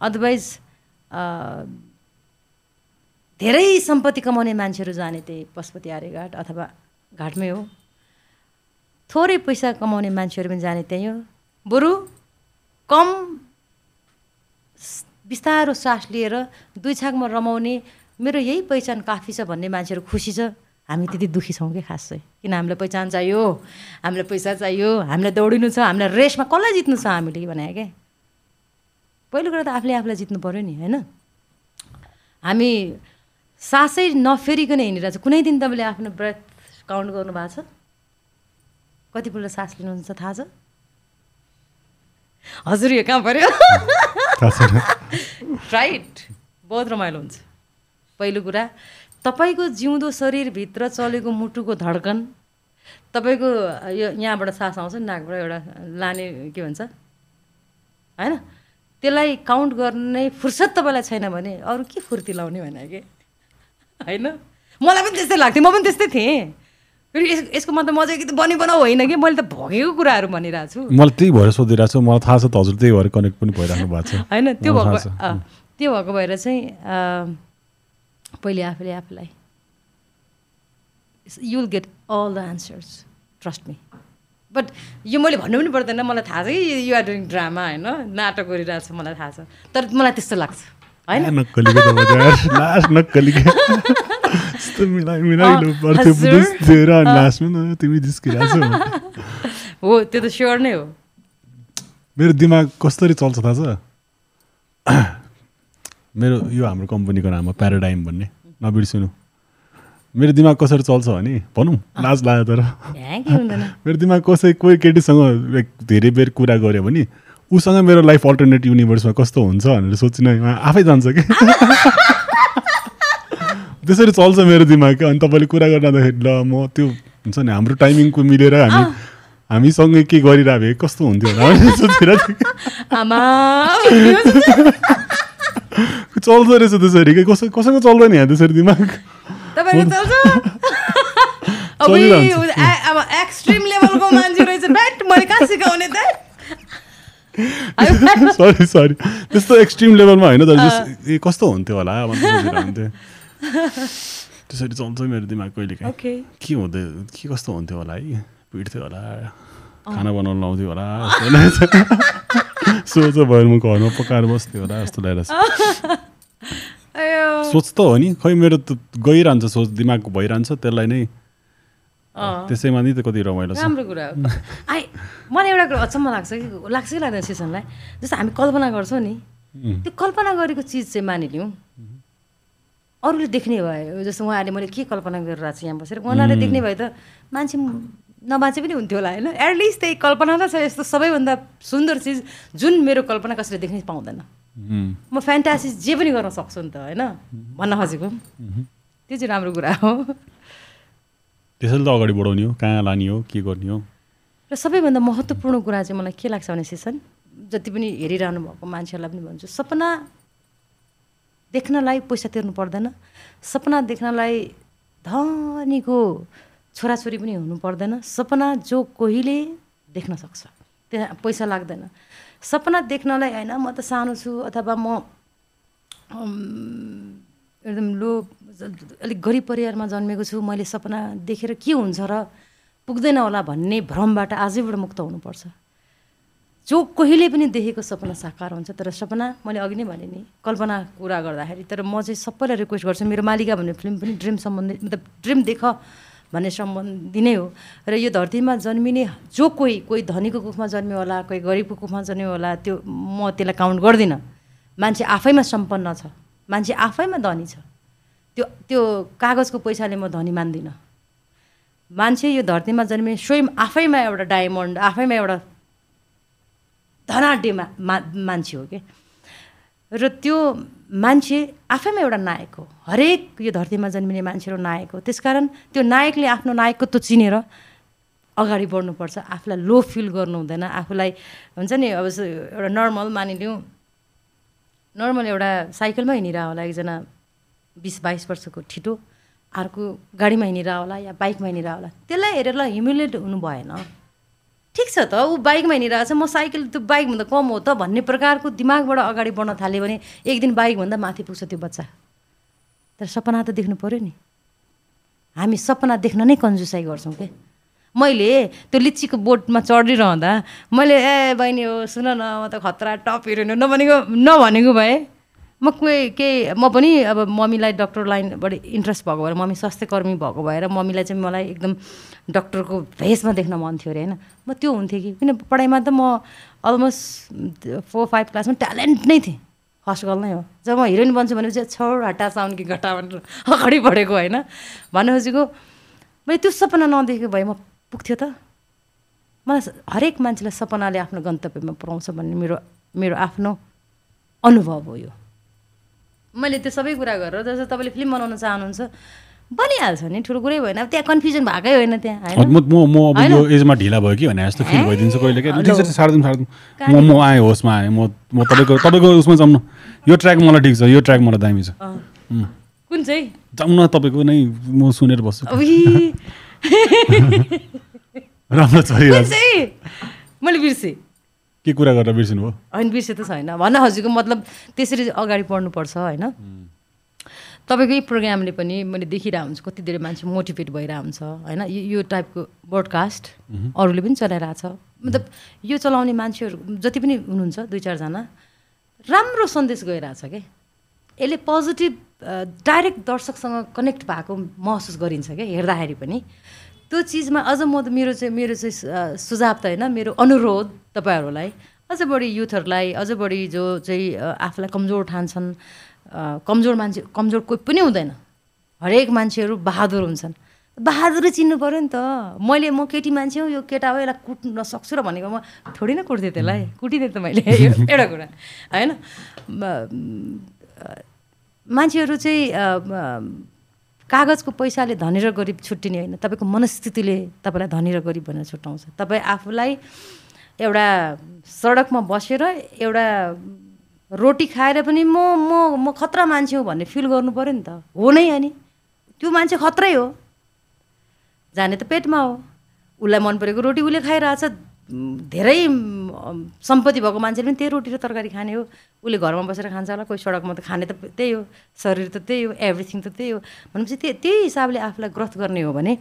अदरवाइज धेरै सम्पत्ति कमाउने मान्छेहरू जाने त्यही पशुपति आर्यघाट अथवा घाटमै हो। थोरै पैसा कमाउने मान्छेहरू पनि जाने त्यहीँ हो। बरु कम बिस्तारो सास लिएर दुई छाकमा रमाउने मेरो यही पहिचान काफी छ भन्ने मान्छेहरू खुसी छ। हामी त्यति दुःखी छौँ कि खास चाहिँ? किन हामीलाई पहिचान चाहियो? हामीलाई पैसा चाहियो? हामीलाई दौडिनु छ? हामीलाई रेसमा कसलाई जित्नु छ हामीले भने क्या पहिलो कुरा त आफूले आफूलाई जित्नु पऱ्यो नि होइन? हामी सासै नफेरिकन हिँडिरहेको छ कुनै दिन तपाईँले आफ्नो ब्रेथ काउन्ट गर्नुभएको छ? कतिपल्ट सास लिनुहुन्छ थाहा छ? हजुर यो कहाँ पऱ्यो राइट बहुत रमाइलो हुन्छ। पहिलो कुरा तपाईँको जिउँदो शरीरभित्र चलेको मुटुको धड्कन तपाईँको यो यहाँबाट सास आउँछ नाकबाट एउटा लाने के भन्छ? होइन? त्यसलाई काउन्ट गर्ने फुर्सद तपाईँलाई छैन भने अरू के फुर्ती लाउने भने कि? होइन? मलाई पनि त्यस्तै लाग्थ्यो म पनि त्यस्तै थिएँ। फेरि यस यसको मतलब म चाहिँ बनी बनाऊ होइन कि? मैले त भगेको कुराहरू भनिरहेको छु। मलाई त्यही भएर सोधिरहेको छु मलाई थाहा छ त हजुर त्यही भएर कनेक्ट पनि भइराख्नु भएको छ। होइन त्यो भएको त्यो भएको भएर चाहिँ पहिले आफूले आफूलाई you will get all the answers trust me but यो मैले भन्नु पनि पर्दैन मलाई थाहा छ कि युआर डुइङ ड्रामा होइन? नाटक गरिरहेको छ मलाई थाहा छ। तर मलाई त्यस्तो लाग्छ। हो त्यो त स्योर नै हो। मेरो दिमाग कसरी चल्छ थाहा छ? मेरो यो हाम्रो कम्पनीको नाम हो प्याराडाइम भन्ने। नबिर्सिनु। मेरो दिमाग कसरी चल्छ भने भनौँ लाज लाग्यो तर। मेरो दिमाग कसै कोही केटीसँग धेरै बेर कुरा गऱ्यो भने उसँग मेरो लाइफ अल्टरनेट युनिभर्समा कस्तो हुन्छ भनेर सोचिन आफै जान्छ कि? त्यसरी चल्छ मेरो दिमाग क्या अनि तपाईँले कुरा गर्दाखेरि ल म त्यो हुन्छ नि हाम्रो टाइमिङको मिलेर हामी हामीसँगै के गरिरहेको भए कस्तो हुन्थ्यो होला सोचेर चल्छ रहेछ। त्यसरी कि? कसै कसैको चल्दैन यहाँ त्यसरी दिमाग। अब एक्सट्रिम लेभलको मान्छे रहेछ। मैले कहाँ सिकाउने त? सरी सरी त्यस्तो एक्सट्रिम लेभलमा होइन तर ए कस्तो हुन्थ्यो होला हुन्थ्यो त्यसरी चल्छ मेरो दिमाग कहिले काहीँ के हुँदै के कस्तो हुन्थ्यो होला है पिट्थ्यो होला खाना बनाउनु लाउँथ्यो होला सोच भएर म घरमा पकाएर बस्थ्यो होला जस्तो लागेर सोच त हो नि खै मेरो त गइरहन्छ सोच दिमागको भइरहन्छ त्यसलाई नै त्यसैमा नि त कति रमाइलो राम्रो कुरा हो। आई मलाई एउटा कुरा अचम्म लाग्छ कि लाग्छ कि लाग्दैन सेसनलाई? जस्तो हामी कल्पना गर्छौँ नि त्यो कल्पना गरेको चिज चाहिँ मानिलिउँ। अरूले देख्ने भयो जस्तो उहाँले मैले के कल्पना गरिरहेको छु यहाँ बसेर उहाँले देख्ने भए त मान्छे नबाचे पनि हुन्थ्यो होला होइन? एटलिस्ट त्यही कल्पना त छ यस्तो सबैभन्दा सुन्दर चिज जुन मेरो कल्पना कसैले देख्नै पाउँदैन। म फ्यान्टासिस जे पनि गर्न सक्छु नि त होइन? भन्न खोजेको। त्यो चाहिँ राम्रो कुरा हो। त्यसैले त अगाडि बढाउने हो कहाँ लाने हो के गर्ने हो? र सबैभन्दा महत्त्वपूर्ण कुरा चाहिँ मलाई के लाग्छ भने सेसन जति पनि हेरिरहनु भएको मान्छेहरूलाई पनि भन्छु सपना देख्नलाई पैसा तिर्नु पर्दैन सपना देख्नलाई धनीको छोराछोरी पनि हुनु पर्दैन सपना जो कोहीले देख्न सक्छ त्यहाँ पैसा लाग्दैन। सपना देख्नलाई होइन म त सानो छु अथवा म एकदम लो अलिक गरिब परिवारमा जन्मेको छु मैले सपना देखेर के हुन्छ र पुग्दैन होला भन्ने भ्रमबाट आजैबाट मुक्त हुनुपर्छ। जो कोहीले पनि देखेको सपना साकार हुन्छ तर सपना मैले अघि नै भने नि कल्पना कुरा गर्दाखेरि तर म चाहिँ सबैलाई रिक्वेस्ट गर्छु मेरो मालिका भन्ने फिल्म पनि ड्रिम सम्बन्धी मतलब ड्रिम देख भन्ने सम्बन्धी नै हो। र यो धरतीमा जन्मिने जो कोही कोही धनीको कुखमा जन्मियो होला कोही गरिबको कुखमा जन्मियो होला त्यो म त्यसलाई काउन्ट गर्दिनँ। मान्छे आफैमा सम्पन्न छ। मान्छे आफैमा धनी छ। त्यो त्यो कागजको पैसाले म धनी मान्दिनँ। मान्छे यो धरतीमा जन्मिने स्वयं आफैमा एउटा डायमन्ड आफैमा एउटा धनाढ्य मा मान्छे हो कि? र त्यो मान्छे आफैमा एउटा नायक हो। हरेक यो धरतीमा जन्मिने मान्छेहरू नायक हो। त्यसकारण त्यो नायकले आफ्नो नायकत्व चिनेर अगाडि बढ्नुपर्छ। आफूलाई लो फिल गर्नु हुँदैन आफूलाई हुन्छ नि अब एउटा नर्मल मानिलिउँ। नर्मल एउटा साइकलमा हिँडिरह होला एकजना बिस बाइस वर्षको ठिटो। अर्को गाडीमा हिँडिरह होला या बाइकमा हिँडिरह होला त्यसलाई हेरेर ह्युमिलेट हुनु भएन। ठिक छ त ऊ बाइकमा हिँडिरहेको छ म साइकल त्यो बाइकभन्दा कम हो त भन्ने प्रकारको दिमागबाट अगाडि बढ्न थाल्यो भने एक दिन बाइकभन्दा माथि पुग्छ त्यो बच्चा। तर सपना त देख्नु पऱ्यो नि। हामी सपना देख्न नै कन्जुसाइ गर्छौँ क्या मैले त्यो लिच्चीको बोटमा चढिरहँदा मैले ए बहिनी हो सुन न म त खतरा टप हिरोइन नभनेको नभनेको भए म कोही केही म पनि अब मम्मीलाई डक्टर लाइनबाट इन्ट्रेस्ट भएको भएर मम्मी स्वास्थ्य कर्मी भएको भएर मम्मीलाई चाहिँ मलाई एकदम डक्टरको भेषमा देख्न मन थियो अरे होइन? म त्यो हुन्थेँ कि किन पढाइमा त म अलमोस्ट फोर फाइभ क्लासमा ट्यालेन्ट नै थिएँ। फर्स्ट गर्ल नै हो। जब म हिरोइन बन्छु भनेपछि छोड हटा साउन कि घटा भनेर अगाडि बढेको होइन? भन्नु खोजेको मैले त्यो सपना नदेखेको भए म पुग्थ्यो त। मलाई हरेक मान्छेलाई सपनाले आफ्नो गन्तव्यमा पुऱ्याउँछ भन्ने मेरो मेरो आफ्नो अनुभव हो यो। मैले त्यो सबै कुरा गरेर जस्तो तपाईँले फिल्म बनाउन चाहनुहुन्छ बनिहाल्छ नि ठुलो कुरै भएन। अब त्यहाँ कन्फ्युजन भएकै होइन त्यहाँ म म अब यो एजमा ढिला भयो कि भने जस्तो फिल भइदिन्छ कहिले क्या म म आएँ होसमा आएँ। म म तपाईँको तपाईँको उसमा जाउँ न यो ट्र्याक मलाई ठिक छ यो ट्र्याक मलाई दामी छ। कुन चाहिँ? जाउँ न तपाईँको नै म सुनेर बस्छु। राम्रो छ मैले बिर्सेँ। के कुरा गरेर बिर्सिनु भयो होइन बिर्से त छैन। भन्न खोजेको मतलब त्यसरी अगाडि बढ्नुपर्छ होइन? तपाईँकै प्रोग्रामले पनि मैले देखिरहेको हुन्छु कति धेरै मान्छे मोटिभेट भइरहेको हुन्छ होइन? यो यो टाइपको ब्रोडकास्ट अरूले पनि चलाइरहेछ मतलब यो चलाउने मान्छेहरू जति पनि हुनुहुन्छ दुई चारजना राम्रो सन्देश गइरहेछ क्या यसले पोजिटिभ डाइरेक्ट दर्शकसँग कनेक्ट भएको महसुस गरिन्छ क्या हेर्दाखेरि पनि। त्यो चिजमा अझ म त मेरो चाहिँ मेरो चाहिँ सुझाव त होइन मेरो अनुरोध तपाईँहरूलाई। अझ बढी युथहरूलाई अझ बढी जो चाहिँ आफूलाई कमजोर ठान्छन् कमजोर मान्छे कमजोर कोही पनि हुँदैन। हरेक मान्छेहरू बहादुर हुन्छन्। बहादुर चिन्नु पऱ्यो नि त। मैले म केटी मान्छे हो यो केटा हो यसलाई कुट्न सक्छु र भनेको म थोरै न कुट्थेँ त्यसलाई। कुटिदिएँ त मैले एउटा कुरा। होइन? मान्छेहरू चाहिँ कागजको पैसाले धनी र गरिब छुट्टिने होइन। तपाईँको मनस्थितिले तपाईँलाई धनी र गरिब भनेर छुट्याउँछ। तपाईँ आफूलाई एउटा सडकमा बसेर एउटा रोटी खाएर पनि म म म खतरा मान्छे हो भन्ने फिल गर्नु पऱ्यो नि त। हो नै अनि। त्यो मान्छे खत्रै हो। जाने त पेटमा हो। उसलाई मन परेको रोटी उसले खाइरहेछ। धेरै सम्पत्ति भएको मान्छेले पनि त्यही रोटी र तरकारी खाने हो। उसले घरमा बसेर खान्छ होला कोही सडकमा त खाने त त्यही हो शरीर त त्यही हो एभ्रिथिङ त त्यही हो। भनेपछि त्यही त्यही हिसाबले आफूलाई ग्रोथ गर्ने हो भने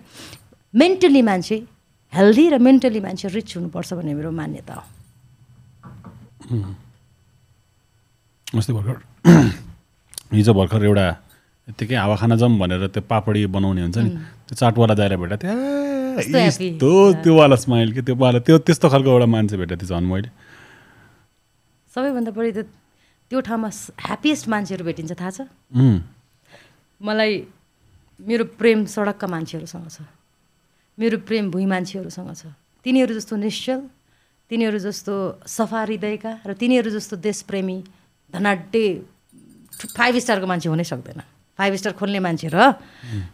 मेन्टली मान्छे हेल्दी र मेन्टली मान्छे रिच हुनुपर्छ भन्ने मेरो मान्यता हो। अस्ति भर्खर हिजो भर्खर एउटा यत्तिकै हावा खाना जाउँ भनेर त्यो पापडी बनाउने हुन्छ नि त्यो चाटवाला जाएर भेटा कस्तो त्यो happy। यस्तो त्यो वाला स्माइल कि त्यो वाला त्यो त्यस्तो खालको एउटा मान्छे भेटेको थिएँ झन् मैले। सबैभन्दा बढी त त्यो ठाउँमा ह्याप्पिएस्ट मान्छेहरू भेटिन्छ थाहा छ? मलाई मेरो प्रेम सडकका मान्छेहरूसँग छ। मेरो प्रेम भुइँ मान्छेहरूसँग छ। तिनीहरू जस्तो निश्चल तिनीहरू जस्तो सफा हृदयका र तिनीहरू जस्तो देशप्रेमी धनाड्डे फाइभ स्टारको मान्छे हुनै सक्दैन। फाइभ स्टार खोल्ने मान्छे र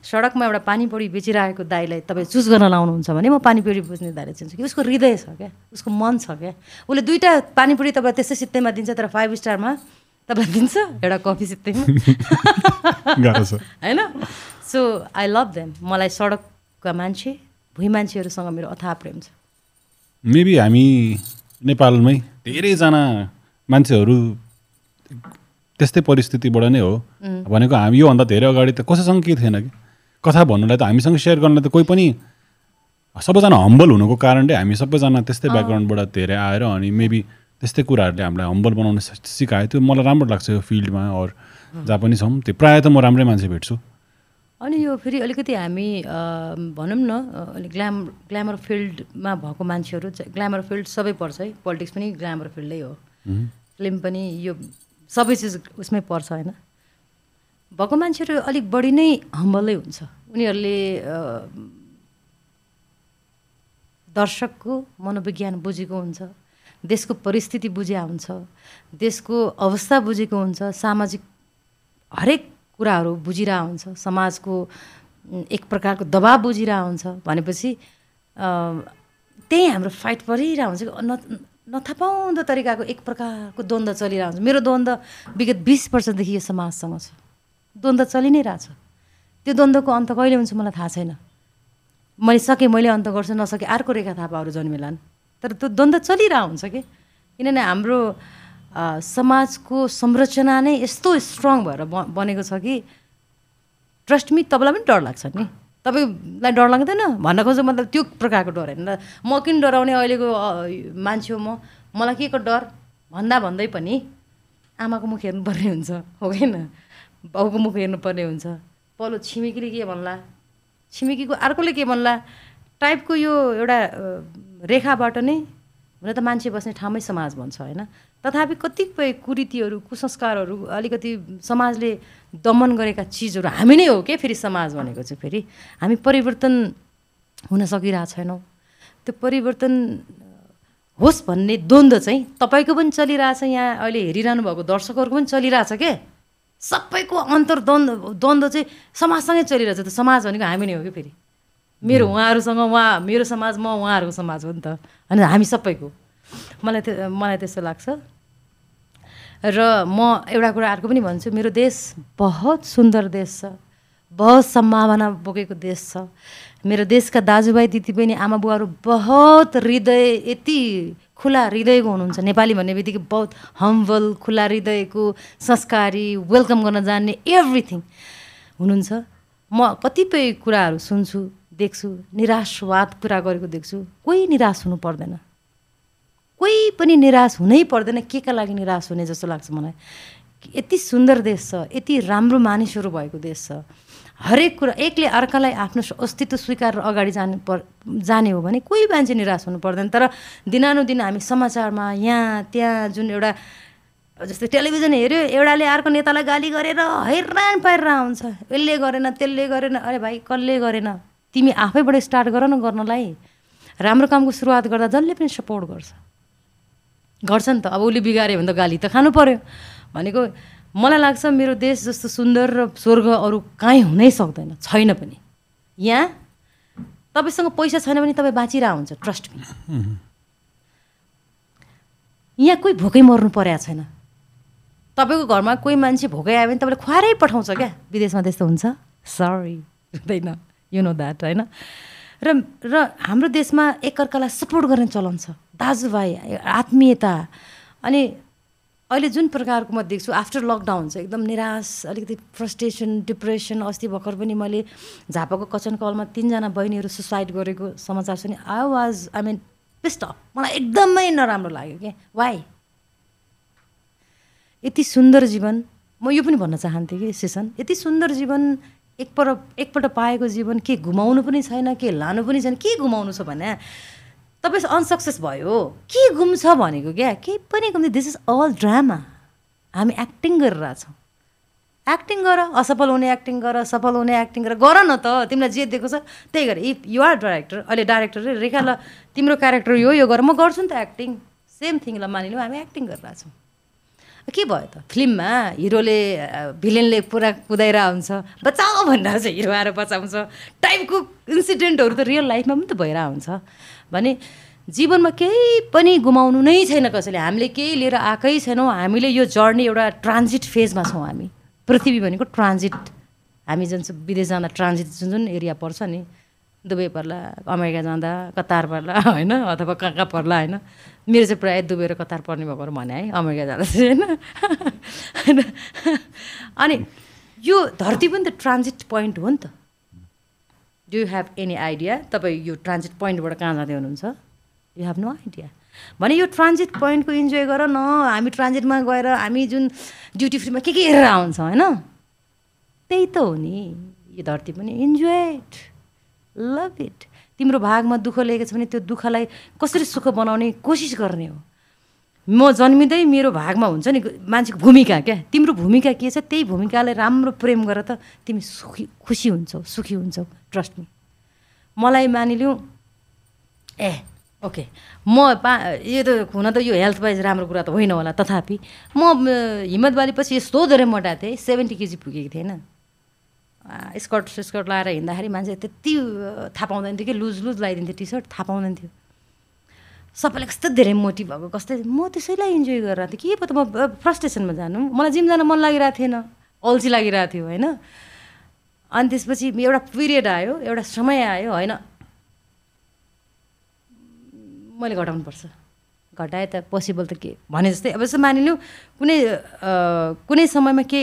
सडकमा एउटा पानीपुरी बेचिरहेको दाईलाई तपाईँ चुज गर्न लाउनुहुन्छ भने म पानीपुरी बुझ्ने दाइलाई चिन्छु कि उसको हृदय छ क्या? उसको मन छ क्या? उसले दुइटा पानीपुरी तपाईँ त्यस्तै सित्तैमा दिन्छ तर फाइभ स्टारमा तपाईँलाई दिन्छ एउटा कफी सित्तैमा। होइन? सो आई लभ देम मलाई सडकका मान्छे भुइँ मान्छेहरूसँग मेरो अथाह प्रेम छ। मेबी हामी नेपालमै धेरैजना मान्छेहरू त्यस्तै परिस्थितिबाट नै हो। भनेको हामी योभन्दा धेरै अगाडि त कसैसँग केही थिएन कि? कथा भन्नुलाई त हामीसँग सेयर गर्नलाई त कोही पनि सबैजना हम्बल हुनुको कारणले हामी सबैजना त्यस्तै ब्याकग्राउन्डबाट धेरै आएर अनि मेबी त्यस्तै कुराहरूले हामीलाई हम्बल बनाउन सिकायो। त्यो मलाई राम्रो लाग्छ यो फिल्डमा अरू जहाँ पनि छौँ। त्यो प्रायः त म राम्रै मान्छे भेट्छु। अनि यो फेरि अलिकति हामी भनौँ न अलिक ग्ल्याम ग्ल्यामर फिल्डमा भएको मान्छेहरू ग्ल्यामर फिल्ड सबै पर्छ है। पोलिटिक्स पनि ग्ल्यामर फिल्डै हो। फिल्म पनि यो सबै चिज उसमै पर्छ होइन? भएको मान्छेहरू अलिक बढी नै हम्बलै हुन्छ। उनीहरूले दर्शकको मनोविज्ञान बुझेको हुन्छ देशको परिस्थिति बुझ्या हुन्छ देशको अवस्था बुझेको हुन्छ सामाजिक हरेक कुराहरू बुझिरहेको हुन्छ समाजको एक प्रकारको दबाब बुझिरहेको हुन्छ भनेपछि त्यही हाम्रो फाइट परिरहेको हुन्छ नथापाउँदो तरिकाको एक प्रकारको द्वन्द्व चलिरहेको हुन्छ मेरो द्वन्द्व विगत बिस वर्षदेखि यो समाजसँग छ। द्वन्द्व चलि नै रहेछ। त्यो द्वन्द्वको अन्त कहिले हुन्छ मलाई थाहा छैन। मैले सकेँ मैले अन्त गर्छु नसकेँ अर्को रेखा थापाहरू जन्मेलान्। तर त्यो द्वन्द्व चलिरहेको हुन्छ कि? किनभने हाम्रो समाजको संरचना नै यस्तो स्ट्रङ भएर बनेको छ कि ट्रस्ट मी तपाईँलाई पनि डर लाग्छ नि। तपाईँलाई डर लाग्दैन? भन्न खोजेको मतलब त्यो प्रकारको डर होइन। म किन डराउने अहिलेको मान्छे हो म? मलाई के को डर? भन्दा भन्दै पनि आमाको मुख हेर्नुपर्ने हुन्छ हो होइन बाउको मुख हेर्नुपर्ने हुन्छ। पल्लो छिमेकीले के भन्ला? छिमेकीको अर्कोले के भन्ला? टाइपको यो एउटा रेखाबाट नै हुन त मान्छे बस्ने ठाउँमै समाज भन्छ होइन? तथापि कतिपय कुरीतिहरू कुसंस्कारहरू अलिकति समाजले दमन गरेका चिजहरू हामी नै हो के फेरि समाज भनेको चाहिँ फेरि? हामी परिवर्तन हुन सकिरहेको छैनौँ। त्यो परिवर्तन होस् भन्ने द्वन्द्व चाहिँ तपाईँको पनि चलिरहेछ यहाँ अहिले हेरिरहनु भएको दर्शकहरूको पनि चलिरहेछ के? सबैको अन्तर द्वन्द्व चाहिँ समाजसँगै चलिरहेछ त्यो समाज भनेको हामी नै हो कि फेरि? मेरो उहाँहरूसँग उहाँ मेरो समाज म उहाँहरूको समाज हो नि त। होइन हामी सबैको। मलाई मलाई त्यस्तो लाग्छ। र म एउटा कुरा अर्को पनि भन्छु मेरो देश बहुत सुन्दर देश छ। बहुत सम्भावना बोकेको देश छ। मेरो देशका दाजुभाइ दिदीबहिनी आमा बुवाहरू बहुत हृदय यति खुला हृदयको हुनुहुन्छ। नेपाली भन्ने बित्तिकै बहुत हम्बल खुला हृदयको संस्कारी वेलकम गर्न जान्ने एभ्रिथिङ हुनुहुन्छ। म कतिपय कुराहरू सुन्छु देख्छु निराशवाद कुरा गरेको देख्छु। कोही निराश हुनु पर्दैन। कोही पनि निराश हुनै पर्दैन के का लागि निराश हुने जस्तो लाग्छ मलाई। यति सुन्दर देश छ यति राम्रो मानिसहरू भएको देश छ। हरेक कुरा एकले अर्कालाई आफ्नो अस्तित्व स्वीकार अगाडि जानु पर् जाने हो भने कोही मान्छे निराश हुनु पर्दैन। तर दिनानुदिन हामी समाचारमा यहाँ त्यहाँ जुन एउटा जस्तै टेलिभिजन हेऱ्यो एउटाले अर्को नेतालाई गाली गरेर हैरान पारेर हुन्छ यसले गरेन त्यसले गरेन अरे भाइ कसले गरेन? तिमी आफैबाट स्टार्ट गर न गर्नलाई। राम्रो कामको सुरुवात गर्दा जसले पनि सपोर्ट गर्छ। गर्छ नि त। अब उसले बिगाऱ्यो भने त गाली त खानु पर्यो। भनेको मलाई लाग्छ मेरो देश जस्तो सुन्दर र स्वर्ग अरू काहीँ हुनै सक्दैन छैन पनि। यहाँ तपाईँसँग पैसा छैन भने तपाईँ बाँचिरह हुन्छ ट्रस्ट मी यहाँ कोही भोकै मर्नु परेको छैन। तपाईँको घरमा कोही मान्छे भोकै आयो भने तपाईँले खुवाएरै पठाउँछ क्या। विदेशमा त्यस्तो हुन्छ? सरी हुँदैन। यु नो द्याट होइन? र र हाम्रो देशमा एकअर्कालाई सपोर्ट गर्ने चलन छ। दाजुभाइ आत्मीयता। अनि अहिले जुन प्रकारको म देख्छु आफ्टर लकडाउन चाहिँ एकदम निराश अलिकति फ्रस्ट्रेसन डिप्रेसन अस्ति भर्खर पनि मैले झापाको कचन कलमा तिनजना बहिनीहरू सुसाइड गरेको समाचार सुने आई वाज आई मिन अफ मलाई एकदमै नराम्रो लाग्यो कि वाइ यति सुन्दर जीवन म यो पनि भन्न चाहन्थेँ कि सेसन यति सुन्दर जीवन एकपल्ट एकपल्ट पाएको जीवन के घुमाउनु पनि छैन के लानु पनि छैन के घुमाउनु छ भने तपाईँ अनसक्सेस भयो। के घुम्छ भनेको क्या? केही पनि घुम्दै दिस इज अल ड्रामा हामी एक्टिङ गरिरहेछौँ एक्टिङ गर असफल हुने एक्टिङ गर सफल हुने एक्टिङ गर। गर न त। तिमीलाई जे दिएको छ त्यही गर। इफ युआर डाइरेक्टर अहिले डाइरेक्टर रेखा ल तिम्रो क्यारेक्टर यो यो गर। म गर्छु नि त एक्टिङ सेम थिङ ल मानिलिउँ। हामी एक्टिङ गरिरहेछौँ के भयो त? फिल्ममा हिरोले भिलेनले पुरा कुदाइरहेको हुन्छ। बचाऊ भनेर चाहिँ हिरो आएर बचाउँछ। टाइपको इन्सिडेन्टहरू त रियल लाइफमा पनि त भइरहेको हुन्छ। भने जीवनमा केही पनि गुमाउनु नै छैन कसैले। हामीले केही लिएर आएकै छैनौँ। हामीले यो जर्नी एउटा ट्रान्जिट फेजमा छौँ हामी। पृथ्वी भनेको ट्रान्जिट। हामी जुन विदेश जाँदा ट्रान्जिट जुन जुन एरिया पर्छ नि दुबई पर्ला अमेरिका जाँदा कतार पर्ला होइन अथवा कहाँ कहाँ पर्ला होइन मेरो चाहिँ प्रायः दुबई र कतार पर्ने भएको भने है अमेरिका जाँदा चाहिँ होइन होइन। अनि यो धरती पनि त ट्रान्जिट पोइन्ट हो नि त। Do you have any idea तपाईँ यो ट्रान्जिट पोइन्टबाट कहाँ जाँदै हुनुहुन्छ? यु हेभ नो आइडिया भने यो ट्रान्जिट पोइन्टको इन्जोय गर न हामी ट्रान्जिटमा गएर हामी जुन ड्युटी फ्रीमा के के हेरेर आउँछ होइन? त्यही त हो नि। यो धरती पनि इन्जोय इट लभ इट तिम्रो भागमा दुःख लिएको छ भने त्यो दुःखलाई कसरी सुख बनाउने कोसिस गर्ने हो? म जन्मिँदै मेरो भागमा हुन्छ नि मान्छेको भूमिका क्या? तिम्रो भूमिका के छ? त्यही भूमिकालाई राम्रो प्रेम गर त तिमी सुखी खुसी हुन्छौ सुखी हुन्छौ। ट्रस्ट मी मलाई मानिलिउँ। ए ओके। म पा यो त हुन त यो हेल्थ वाइज राम्रो कुरा त होइन होला तथापि। म हिम्मत बालीपछि यस्तो धेरै मोटाएको थिएँ सेभेन्टी केजी पुगेको थिएँ होइन। स्कर्ट स्कर्ट लगाएर हिँड्दाखेरि मान्छे त्यति थाहा पाउँदैन थियो कि लुज लुज लगाइदिन्थ्यो टी सर्ट थाहा पाउँदैन थियो। सबैलाई कस्तो धेरै मोटी भएको कस्तै म त्यसैलाई इन्जोय गरेर थिएँ। के पो त म फ्रस्ट्रेसनमा जानु? मलाई जिम जान मन लागिरहेको थिएन। अल्छी लागिरहेको थियो होइन? अनि त्यसपछि एउटा पिरियड आयो एउटा समय आयो होइन? मैले घटाउनुपर्छ। घटाए त पोसिबल त के? भने जस्तै अब जस्तो मानिलिउँ कुनै कुनै समयमा के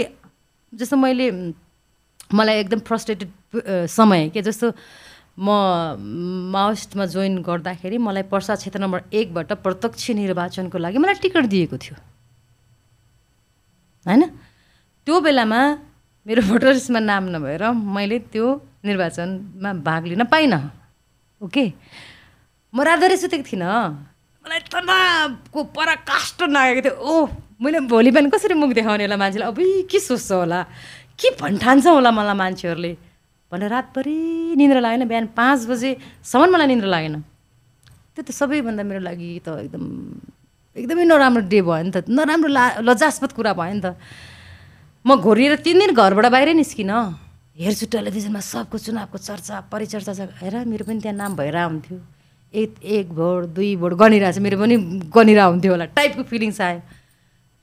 जस्तो मैले मलाई एकदम फ्रस्ट्रेटेड समय के जस्तो म माओइस्टमा जोइन गर्दाखेरि मलाई पर्सा क्षेत्र नम्बर एकबाट प्रत्यक्ष निर्वाचनको लागि मलाई टिकट दिएको थियो। होइन? त्यो बेलामा मेरो भोटर लिस्टमा नाम नभएर मैले त्यो निर्वाचनमा भाग लिन पाइनँ। ओके? म रातभरि सुतेको थिइनँ। मलाई तनावको पराकाष्ठ लागेको थियो। ओ मैले भोलि बिहान कसरी मुख देखाउने होला मान्छेलाई? अब के सोच्छ होला? के भन्ठान्छ होला मलाई मान्छेहरूले? भनेर रातभरि निन्द्रा लागेन बिहान पाँच बजेसम्म मलाई निन्द्रा लागेन। त्यो त सबैभन्दा मेरो लागि त एकदम एकदमै नराम्रो डे भयो नि त। नराम्रो ला लजास्पद कुरा भयो नि त। म घोरिएर तिन दिन घरबाट बाहिरै निस्किनँ हेर्छु टेलिभिजनमा सबको चुनावको चर्चा परिचर्चा हेर मेरो पनि त्यहाँ नाम भएर हुन्थ्यो एक एक भोट दुई भोट गनिरहेको छ मेरो पनि गनिरहेको हुन्थ्यो होला टाइपको फिलिङ्स आयो।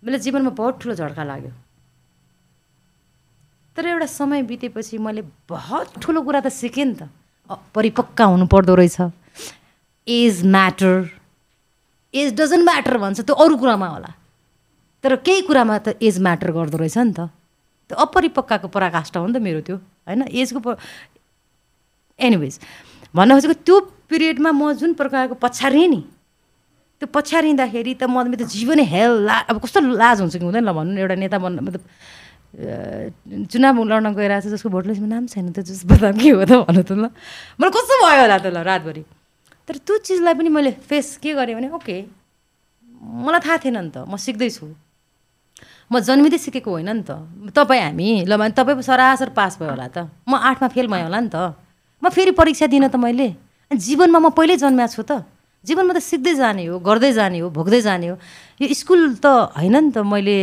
मेरो जीवनमा बहुत ठुलो झड्का लाग्यो। तर एउटा समय बितेपछि मैले बहुत ठुलो कुरा त सिकेँ नि त। हुनु पर्दो रहेछ। Age matter age doesn't matter भन्छ त्यो अरू कुरामा होला। तर केही कुरामा त एज म्याटर गर्दो रहेछ नि त। त्यो अपरिपक्काको पराकाष्ठ हो नि त मेरो त्यो होइन? एजको प एनिवेज भन्न खोजेको त्यो पिरियडमा म जुन प्रकारको पछारिएँ नि त्यो पछारिँदाखेरि त म त जीवनै हेल ला अब कस्तो लाज हुन्छ कि हुँदैन भन्नु एउटा नेता बन्न मतलब चुनाव लड्न गइरहेको छ जसको भोट लिस्टमा नाम छैन त जस बदाम के हो त भन्नु त ल। मलाई कस्तो भयो होला त ल रातभरि। तर त्यो चिजलाई पनि मैले फेस के गरेँ भने ओके मलाई थाहा थिएन नि त म सिक्दैछु। म जन्मिँदै सिकेको होइन नि त। तपाईँ हामी ल भने तपाईँ सरासर पास भयो होला त। म आठमा फेल भयो होला नि त। म फेरि परीक्षा दिनँ त मैले। जीवनमा म पहिल्यै जन्मेको छु त। जीवनमा त सिक्दै जाने हो गर्दै जाने हो भोग्दै जाने हो। यो स्कुल त होइन नि त मैले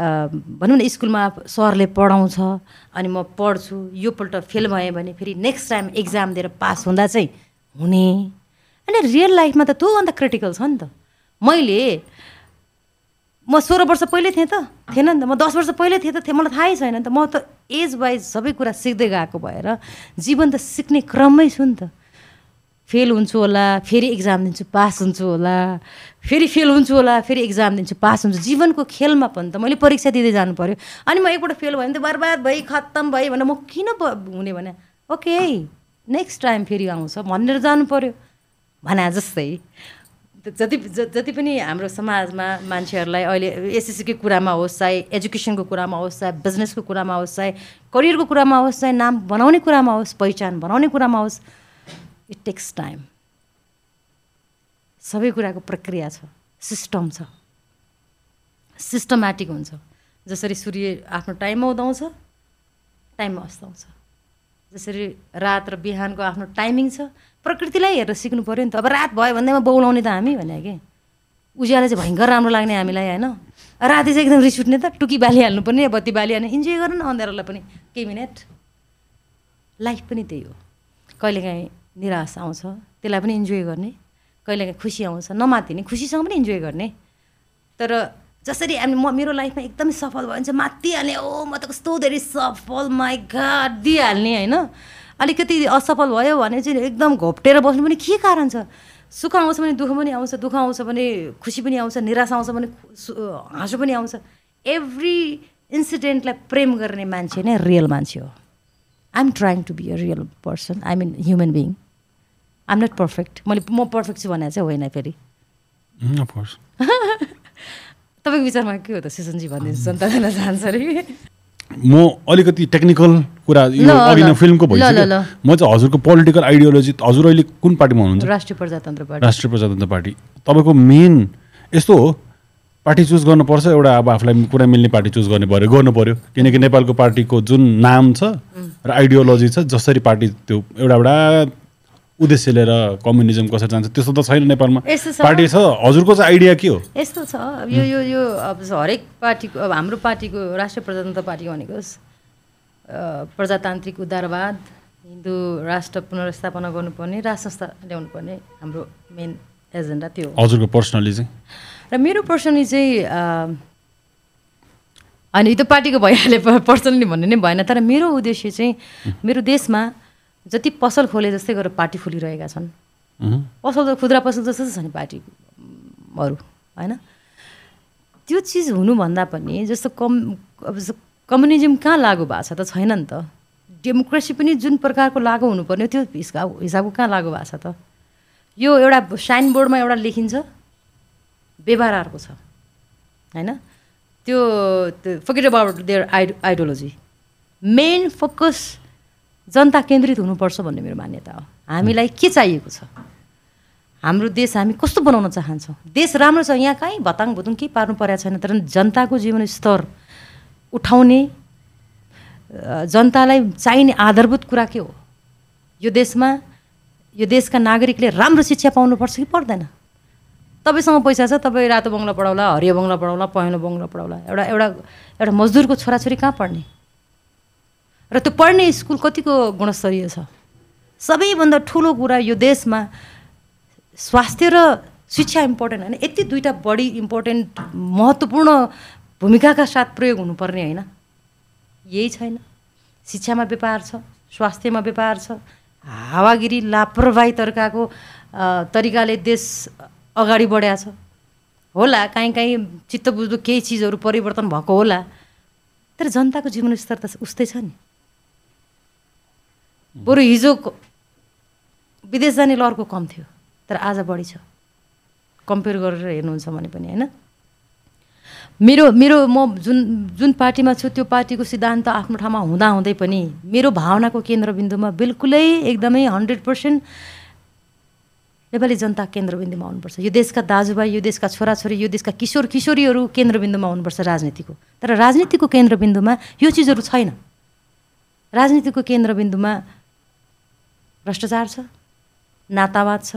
भनौँ न स्कुलमा सरले पढाउँछ अनि म पढ्छु योपल्ट फेल भएँ भने फेरि नेक्स्ट टाइम एक्जाम दिएर पास हुँदा चाहिँ हुने। अनि रियल लाइफमा त त्योभन्दा क्रिटिकल छ नि त। मैले म सोह्र वर्ष पहिल्यै थिएँ त थिएन नि त। म दस वर्ष पहिल्यै थिएँ त थिएँ। मलाई थाहै छैन नि त। म त एज वाइज सबै कुरा सिक्दै गएको भएर जीवन त सिक्ने क्रममै छु नि त। फेल हुन्छु होला फेरि इक्जाम दिन्छु पास हुन्छु होला फेरि फेल हुन्छु होला फेरि इक्जाम दिन्छु पास हुन्छु। जीवनको खेलमा पनि त मैले परीक्षा दिँदै जानु पऱ्यो अनि म एकपल्ट फेल भयो भने त बर्बाद भइ खत्तम भएँ भने म किन हुने भने ओके नेक्स्ट टाइम फेरि आउँछ भनेर जानु पऱ्यो भने जस्तै। जति जति पनि हाम्रो समाजमा मान्छेहरूलाई अहिले एसएससीको कुरामा होस् चाहे एजुकेसनको कुरामा होस् चाहे बिजनेसको कुरामा होस् चाहे करियरको कुरामा होस् चाहे नाम बनाउने कुरामा होस् पहिचान बनाउने कुरामा होस् इट टेक्स टाइम सबै कुराको प्रक्रिया छ। सिस्टम छ। सिस्टमेटिक हुन्छ। जसरी सूर्य आफ्नो टाइममा उदाउँछ टाइममा अस्ताउँछ। जसरी रात र बिहानको आफ्नो टाइमिङ छ प्रकृतिलाई हेरेर सिक्नु पऱ्यो नि त। अब रात भयो भन्दैमा बौलाउने त हामी भने कि। उज्यालो चाहिँ भयङ्कर राम्रो लाग्ने हामीलाई होइन? राति चाहिँ एकदम रिस उठ्ने त। टुकी बालिहाल्नु पर्ने बत्ती बालिहाल्ने इन्जोय गर्नु न अँध्यारोलाई पनि। केही मिनट लाइफ पनि त्यही हो। कहिलेकाहीँ निराश आउँछ। त्यसलाई पनि इन्जोय गर्ने। कहिलेकाहीँ खुसी आउँछ नमातिने खुसीसँग पनि इन्जोय गर्ने। तर जसरी हामी म मेरो लाइफमा एकदमै सफल भयो भने चाहिँ मातिहाल्ने ओ म त कस्तो धेरै सफल गाड दिइहाल्ने होइन। अलिकति असफल भयो भने चाहिँ एकदम घोप्टेर बस्नु पनि के कारण छ? सुख आउँछ भने दुःख पनि आउँछ दुःख आउँछ भने खुसी पनि आउँछ निराश आउँछ भने हाँसो पनि आउँछ। एभ्री इन्सिडेन्टलाई प्रेम गर्ने मान्छे नै रियल मान्छे हो। I am trying to be a real person I mean human I am not perfect मैले म पर्फेक्ट छु भने चाहिँ होइन फेरि। तपाईँको विचारमा के हो त सिसनजी भनिदिनुहोस् जनता जान चाहन्छ अरे? म अलिकति टेक्निकल कुरा यो अघि नै फिल्मको भइसक्यो। म चाहिँ हजुरको पोलिटिकल आइडियोलोजी हजुर अहिले कुन पार्टीमा हुनुहुन्छ? राष्ट्रिय प्रजातन्त्र पार्टी। राष्ट्रिय प्रजातन्त्र पार्टी। तपाईँको मेन यस्तो हो पार्टी चुज गर्नुपर्छ एउटा अब आफूलाई कुरा मिल्ने पार्टी चुज गर्ने पऱ्यो गर्नु पऱ्यो किनकि नेपालको पार्टीको जुन नाम छ र आइडियोलोजी छ जसरी पार्टी त्यो एउटा एउटा उद्देश्य लिएर कम्युनिजम कसरी जान्छ त्यस्तो त छैन नेपालमा। पार्टी छ हजुरको चाहिँ आइडिया के हो? यस्तो छ। यो यो यो अब हरेक पार्टीको अब हाम्रो पार्टीको राष्ट्रिय प्रजातन्त्र पार्टी भनेको प्रजातान्त्रिक उदारवाद हिन्दू राष्ट्र पुनर्स्थापना गर्नुपर्ने राज संस्था ल्याउनु पर्ने हाम्रो मेन एजेन्डा त्यो हो। हजुरको पर्सनली चाहिँ? र मेरो पर्सनली चाहिँ होइन यो त पार्टीको भइहाल्यो पर्सनली भन्ने नै भएन तर मेरो उद्देश्य चाहिँ मेरो देशमा जति पसल खोले जस्तै गरेर पार्टी खोलिरहेका छन्। पसल त खुद्रा पसल जस्तो छ नि पार्टीहरू होइन? त्यो चिज हुनुभन्दा पनि जस्तो कम अब कम्युनिजम कहाँ लागु भएको छ त छैन नि त। डेमोक्रेसी पनि जुन प्रकारको लागु हुनुपर्ने त्यो हिसाब हिसाबको कहाँ लागु भएको छ त? यो एउटा साइन बोर्डमा एउटा लेखिन्छ। व्यवहार अर्को छ। होइन? त्यो फकेट अबाउट देयर आइड आइडियोलोजी मेन फोकस जनता केन्द्रित हुनुपर्छ भन्ने मेरो मान्यता हो। हामीलाई के चाहिएको छ? हाम्रो देश हामी कस्तो बनाउन चाहन्छौँ? देश राम्रो छ यहाँ कहीँ भताङ भुतुङ केही पार्नु परेको छैन तर जनताको जीवन स्तर उठाउने जनतालाई चाहिने आधारभूत कुरा के हो? यो देशमा यो देशका नागरिकले राम्रो शिक्षा पाउनुपर्छ कि पर्दैन? तपाईँसँग पैसा छ तपाईँ रातो बङ्गला पढाउला हरियो बङ्गला पढाउला पहेँलो बङ्गला पढाउला। एउटा एउटा एउटा मजदुरको छोराछोरी कहाँ पढ्ने? र त्यो पढ्ने स्कुल कतिको गुणस्तरीय छ? सबैभन्दा ठुलो कुरा यो देशमा स्वास्थ्य र शिक्षा इम्पोर्टेन्ट होइन। यति दुइटा बढी इम्पोर्टेन्ट महत्त्वपूर्ण भूमिकाका साथ प्रयोग हुनुपर्ने होइन। यही छैन। शिक्षामा व्यापार छ स्वास्थ्यमा व्यापार छ। हावागिरी लापरवाही तर्काको तरिकाले देश अगाडि बढाएको छ। होला काहीँ काहीँ चित्त बुझ्दो केही चिजहरू परिवर्तन भएको होला। तर जनताको जीवनस्तर त उस्तै छ नि। बरु हिजो विदेश जाने लरको कम थियो तर आज बढी छ। कम्पेयर गरेर हेर्नुहुन्छ भने पनि होइन? मेरो मेरो म जुन जुन पार्टीमा छु त्यो पार्टीको सिद्धान्त आफ्नो ठाउँमा हुँदाहुँदै पनि मेरो भावनाको केन्द्रबिन्दुमा बिल्कुलै एकदमै हन्ड्रेड पर्सेन्ट नेपाली जनता केन्द्रबिन्दुमा आउनुपर्छ। यो देशका दाजुभाइ यो देशका छोराछोरी यो देशका किशोर किशोरीहरू केन्द्रबिन्दुमा आउनुपर्छ राजनीतिको। तर राजनीतिको केन्द्रबिन्दुमा यो चिजहरू छैन। राजनीतिको केन्द्रबिन्दुमा भ्रष्टाचार छ नातावाद छ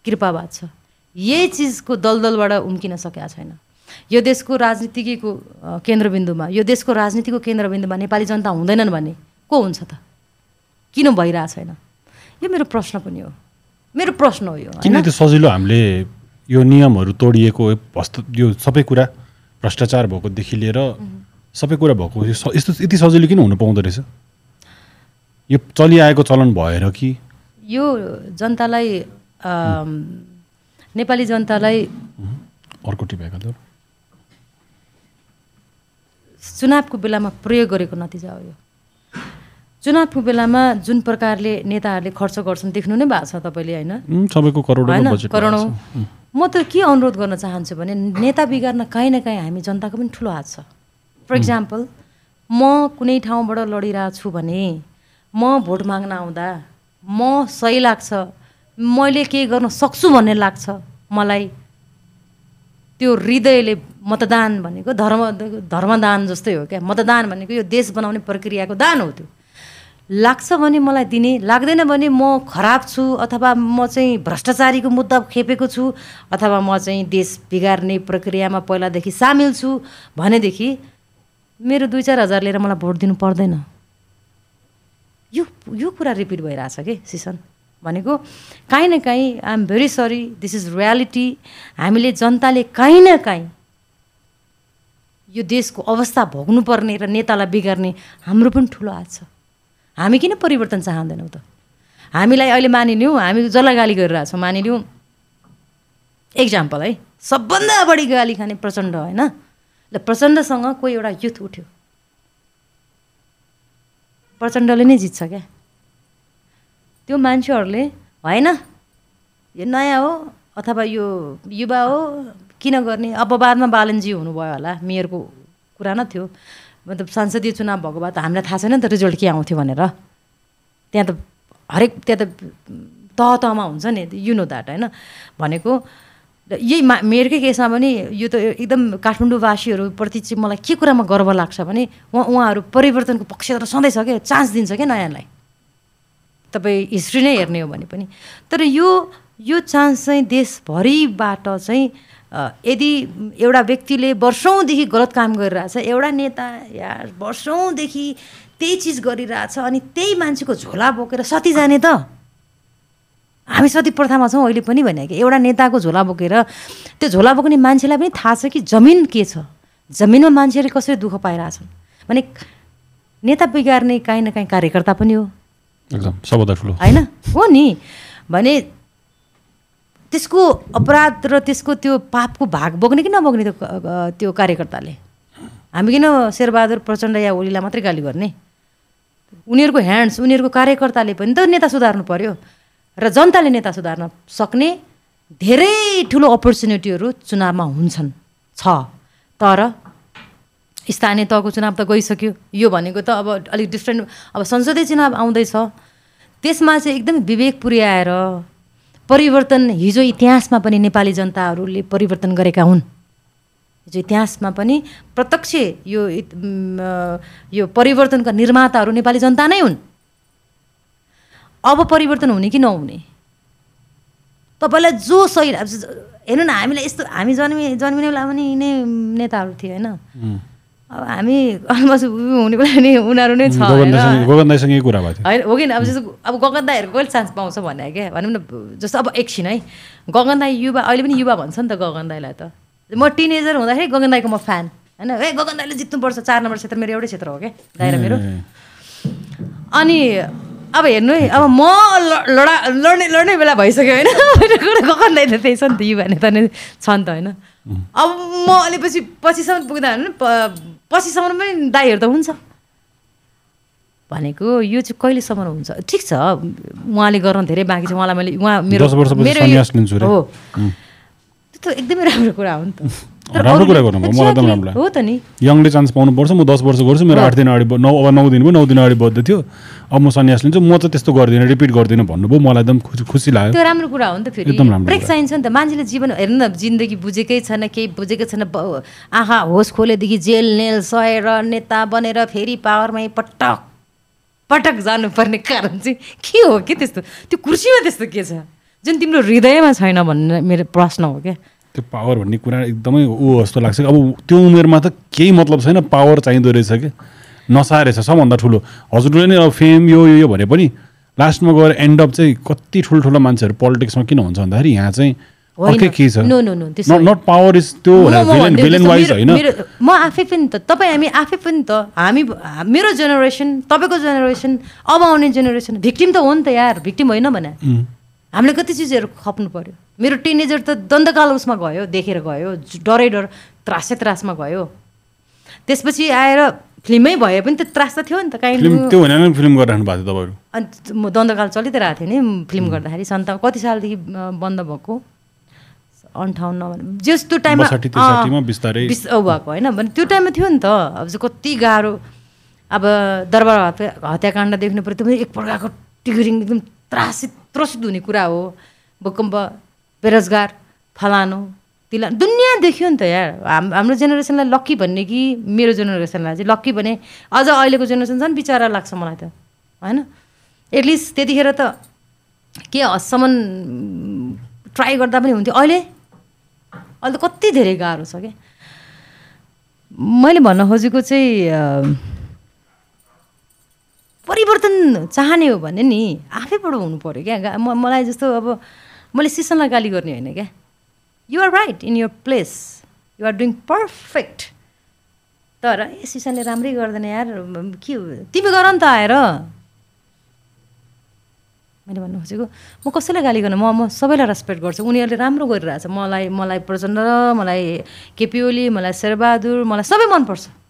कृपावाद छ। यही चिजको दलदलबाट उम्किन सकेका छैन। यो देशको राजनीतिको केन्द्रबिन्दुमा यो देशको राजनीतिको केन्द्रबिन्दुमा नेपाली जनता हुँदैनन् भने को हुन्छ त? किन भइरहेको छैन? यो मेरो प्रश्न पनि हो। मेरो प्रश्न हो यो किन त्यो सजिलो हामीले यो नियमहरू तोडिएको यो सबै कुरा भ्रष्टाचार भएकोदेखि लिएर सबै कुरा भएको यस्तो यति सजिलो किन हुनु पाउँदो रहेछ? यो चलिआएको चलन भएर कि? यो जनतालाई नेपाली जनतालाई अर्को चुनावको बेलामा प्रयोग गरेको नतिजा हो यो। चुनावको बेलामा जुन प्रकारले नेताहरूले खर्च गर्छन् देख्नु नै भएको छ तपाईँले होइन? सबैको होइन? करोडौँ। म त के अनुरोध गर्न चाहन्छु भने नेता बिगार्न काहीँ न काहीँ हामी जनताको पनि ठुलो हात छ। फर इक्जाम्पल म कुनै ठाउँबाट लडिरहेको छु भने म भोट माग्न आउँदा म सही लाग्छ मैले केही गर्न सक्छु भन्ने लाग्छ मलाई त्यो हृदयले मतदान भनेको धर्म धर्मदान जस्तै हो क्या? मतदान भनेको यो देश बनाउने प्रक्रियाको दान हो त्यो। लाग्छ भने मलाई दिने लाग्दैन भने म खराब छु अथवा म चाहिँ भ्रष्टाचारीको मुद्दा खेपेको छु अथवा म चाहिँ देश बिगार्ने प्रक्रियामा पहिलादेखि सामेल छु भनेदेखि मेरो दुई चार हजार लिएर मलाई भोट दिनु पर्दैन। यो यो कुरा रिपिट भइरहेछ कि सिसन भनेको काहीँ न काहीँ I'm very sorry this is reality हामीले जनताले काहीँ न काहीँ यो देशको अवस्था भोग्नुपर्ने र नेतालाई बिगार्ने हाम्रो पनि ठुलो हात छ। हामी किन परिवर्तन चाहँदैनौँ त? हामीलाई अहिले मानिलिउँ हामी जसलाई गाली गरिरहेछौँ मानिलिउँ एक्जाम्पल है। सबभन्दा बढी गाली खाने प्रचण्ड होइन? ल प्रचण्डसँग कोही एउटा युथ उठ्यो। प्रचण्डले नै जित्छ क्या। त्यो मान्छेहरूले होइन यो नयाँ हो अथवा यो युवा हो किन गर्ने? अपवादमा बालनजी हुनुभयो होला मेयरको कुरा न थियो। मतलब संसदीय चुनाव भएको भए त हामीलाई थाहा छैन नि त रिजल्ट के आउँथ्यो भनेर। त्यहाँ त हरेक त्यहाँ त तह तहमा हुन्छ नि यु नो द्याट होइन? भनेको यही मा मेयरकै केसमा पनि यो त एकदम काठमाडौँवासीहरूप्रति चाहिँ मलाई के कुरामा गर्व लाग्छ भने उहाँ उहाँहरू परिवर्तनको पक्षधर सधैँ छ क्या चान्स दिन्छ क्या नयाँलाई? तपाईँ हिस्ट्री नै हेर्ने हो भने पनि। तर यो यो चान्स चाहिँ देशभरिबाट चाहिँ यदि एउटा व्यक्तिले वर्षौँदेखि गलत काम गरिरहेछ एउटा नेता या वर्षौँदेखि त्यही चिज गरिरहेछ अनि त्यही मान्छेको झोला बोकेर सती जाने त? हामी सती प्रथामा छौँ अहिले पनि भने कि एउटा नेताको झोला बोकेर त्यो झोला बोक्ने मान्छेलाई पनि थाहा छ कि जमिन के छ? जमिनमा मान्छेले कसरी दुःख पाइरहेछन्? भने नेता बिगार्ने काहीँ न काहीँ कार्यकर्ता पनि हो। एकदम सबभन्दा ठुलो। होइन? हो नि। भने त्यसको अपराध र त्यसको त्यो पापको भाग बोक्ने कि नबोक्ने त्यो त्यो कार्यकर्ताले? हामी किन शेरबहादुर प्रचण्ड या ओलीलाई मात्रै गाली गर्ने? उनीहरूको ह्यान्ड्स उनीहरूको कार्यकर्ताले पनि त नेता सुधार्नु पर्यो। र जनताले नेता सुधार्न सक्ने धेरै ठुलो अपर्च्युनिटीहरू चुनावमा हुन्छन्। छ। तर स्थानीय तहको चुनाव त गइसक्यो। यो भनेको त अब अलिक डिफ्रेन्ट अब संसदीय चुनाव आउँदैछ। त्यसमा चाहिँ एकदमै विवेक पुर्याएर परिवर्तन हिजो इतिहासमा पनि नेपाली जनताहरूले परिवर्तन गरेका हुन्। हिजो इतिहासमा पनि प्रत्यक्ष यो यो परिवर्तनका निर्माताहरू नेपाली जनता नै हुन्। अब परिवर्तन हुने कि नहुने? तपाईँलाई जो सही हेर्नु न हामीलाई यस्तो हामी जन्मि जन्मिने बेला पनि यिनै नेताहरू थिए होइन? अब हामी अलमोस्ट हुने बेला नि उनीहरू नै छ होइन हो कि? अब जस्तो अब गगन दाईहरू कहिले चान्स पाउँछ भने क्या? भनौँ न जस्तो अब एकछिन है? गगन दाई युवा अहिले पनि युवा भन्छ नि त गगन दाईलाई त। म टिनेजर हुँदाखेरि गगन दाईको म फ्यान। होइन? ए गगन दाईले जित्नुपर्छ चार नम्बर क्षेत्र मेरो एउटै क्षेत्र हो क्या? दाइरा मेरो। अनि अब हेर्नु है अब म लडा लड्ने लड्ने बेला भइसक्यो होइन? गगन दाई त त्यही छ नि त युवा नेता नै छ नि त होइन? अब म अलि पछि पछिसम्म पुग्दा पछिसम्म पनि दाईहरू त हुन्छ। भनेको यो चाहिँ कहिलेसम्म हुन्छ? ठिक छ उहाँले गर्न धेरै बाँकी छ। उहाँलाई मैले उहाँ मेरो मेरो हो। त्यो त एकदमै राम्रो कुरा हो नि त। राम्रो कुरा गर्नु मलाई एकदम राम्रो हो त नि। यङले चान्स पाउनुपर्छ म दस वर्ष गर्छु मेरो आठ दिन अगाडि नौ अब नौ दिन भयो नौ दिन अगाडि बद्ध थियो। अब म सन्यास लिन्छु म चाहिँ त्यस्तो गर्दिनँ रिपिट गर्दिनँ भन्नुभयो मलाई एकदम खुसी लाग्यो। त्यो राम्रो कुरा हो नि त फेरि। एकदम राम्रो ब्रेक चाहिन्छ नि त। मान्छेले जीवन हेर्नु न जिन्दगी बुझेकै छैन केही बुझेकै छैन आँखा होस खोलेदेखि जेल नेल सहेर नेता बनेर फेरि पावरमै पटक पटक जानुपर्ने कारण चाहिँ के हो के त्यस्तो? त्यो कुर्सीमा त्यस्तो के छ? जुन तिम्रो हृदयमा छैन भन्ने मेरो प्रश्न हो क्या। त्यो पावर भन्ने कुरा एकदमै ऊ जस्तो लाग्छ अब त्यो उमेरमा त केही मतलब छैन पावर चाहिँदो रहेछ कि। नसा रहेछ सबभन्दा ठुलो। हजुरले नै अब फेम यो यो भने पनि लास्टमा गएर एन्ड अप चाहिँ कति ठुल्ठुलो मान्छेहरू पोलिटिक्समा किन हुन्छ भन्दाखेरि यहाँ चाहिँ अर्कै के छ। नट पावर इज त्यो वाइज होइन। म आफै पनि त तपाईँ हामी आफै पनि त हामी मेरो जेनेरेसन तपाईँको जेनेरेसन अब आउने जेनेरेसन भिक्टिम त हो नि त यार भिक्टिम होइन भने। हामीले कति चिजहरू खप्नु पऱ्यो मेरो टिनेजर त दन्तकाल उसमा गयो देखेर गयो डरै डर त्रासै त्रासमा गयो। त्यसपछि आएर फिल्मै भए पनि त त्रास त थियो नि त काहीँ त्यो फिल्म गरिरहनु भएको थियो तपाईँहरू। अनि म दन्तकाल चलि त रहेको थिएँ नि फिल्म गर्दाखेरि सन्त कति सालदेखि बन्द भएको? अन्ठाउन्न जस्तो टाइममा भएको होइन भने त्यो टाइममा थियो नि त। अब चाहिँ कति गाह्रो। अब दरबार हत्या हत्याकाण्ड देख्नु पऱ्यो त्यो पनि एक प्रकारको टिगरिङ एकदम त्रासित त्रसित हुने कुरा हो। भूकम्प बेरोजगार फलानु तिला दुनियाँ देख्यो नि त यार। हाम हाम्रो जेनेरेसनलाई लक्की भन्ने कि मेरो जेनेरेसनलाई? चाहिँ लक्की भने अझ अहिलेको जेनेरेसन झन् बिचरा लाग्छ मलाई त। होइन? एटलिस्ट त्यतिखेर त के हदसम्म ट्राई गर्दा पनि हुन्थ्यो। अहिले? अहिले त कति धेरै गाह्रो छ क्या मैले भन्न खोजेको चाहिँ परिवर्तन चाहने हो भने नि आफैबाट हुनु पऱ्यो क्या। मलाई जस्तो अब मैले सिसनलाई गाली गर्ने होइन क्या। You're right in your place you're doing perfect तर ए सिसनले राम्रै गर्दैन यार। के तिमी गर नि त आएर। मैले भन्नु खोजेको म कसैलाई गाली गर्न? म म सबैलाई रेस्पेक्ट गर्छु। उनीहरूले राम्रो गरिरहेछ। मलाई मलाई प्रचण्ड मलाई केपी ओली मलाई शेरबहादुर मलाई सबै मनपर्छ।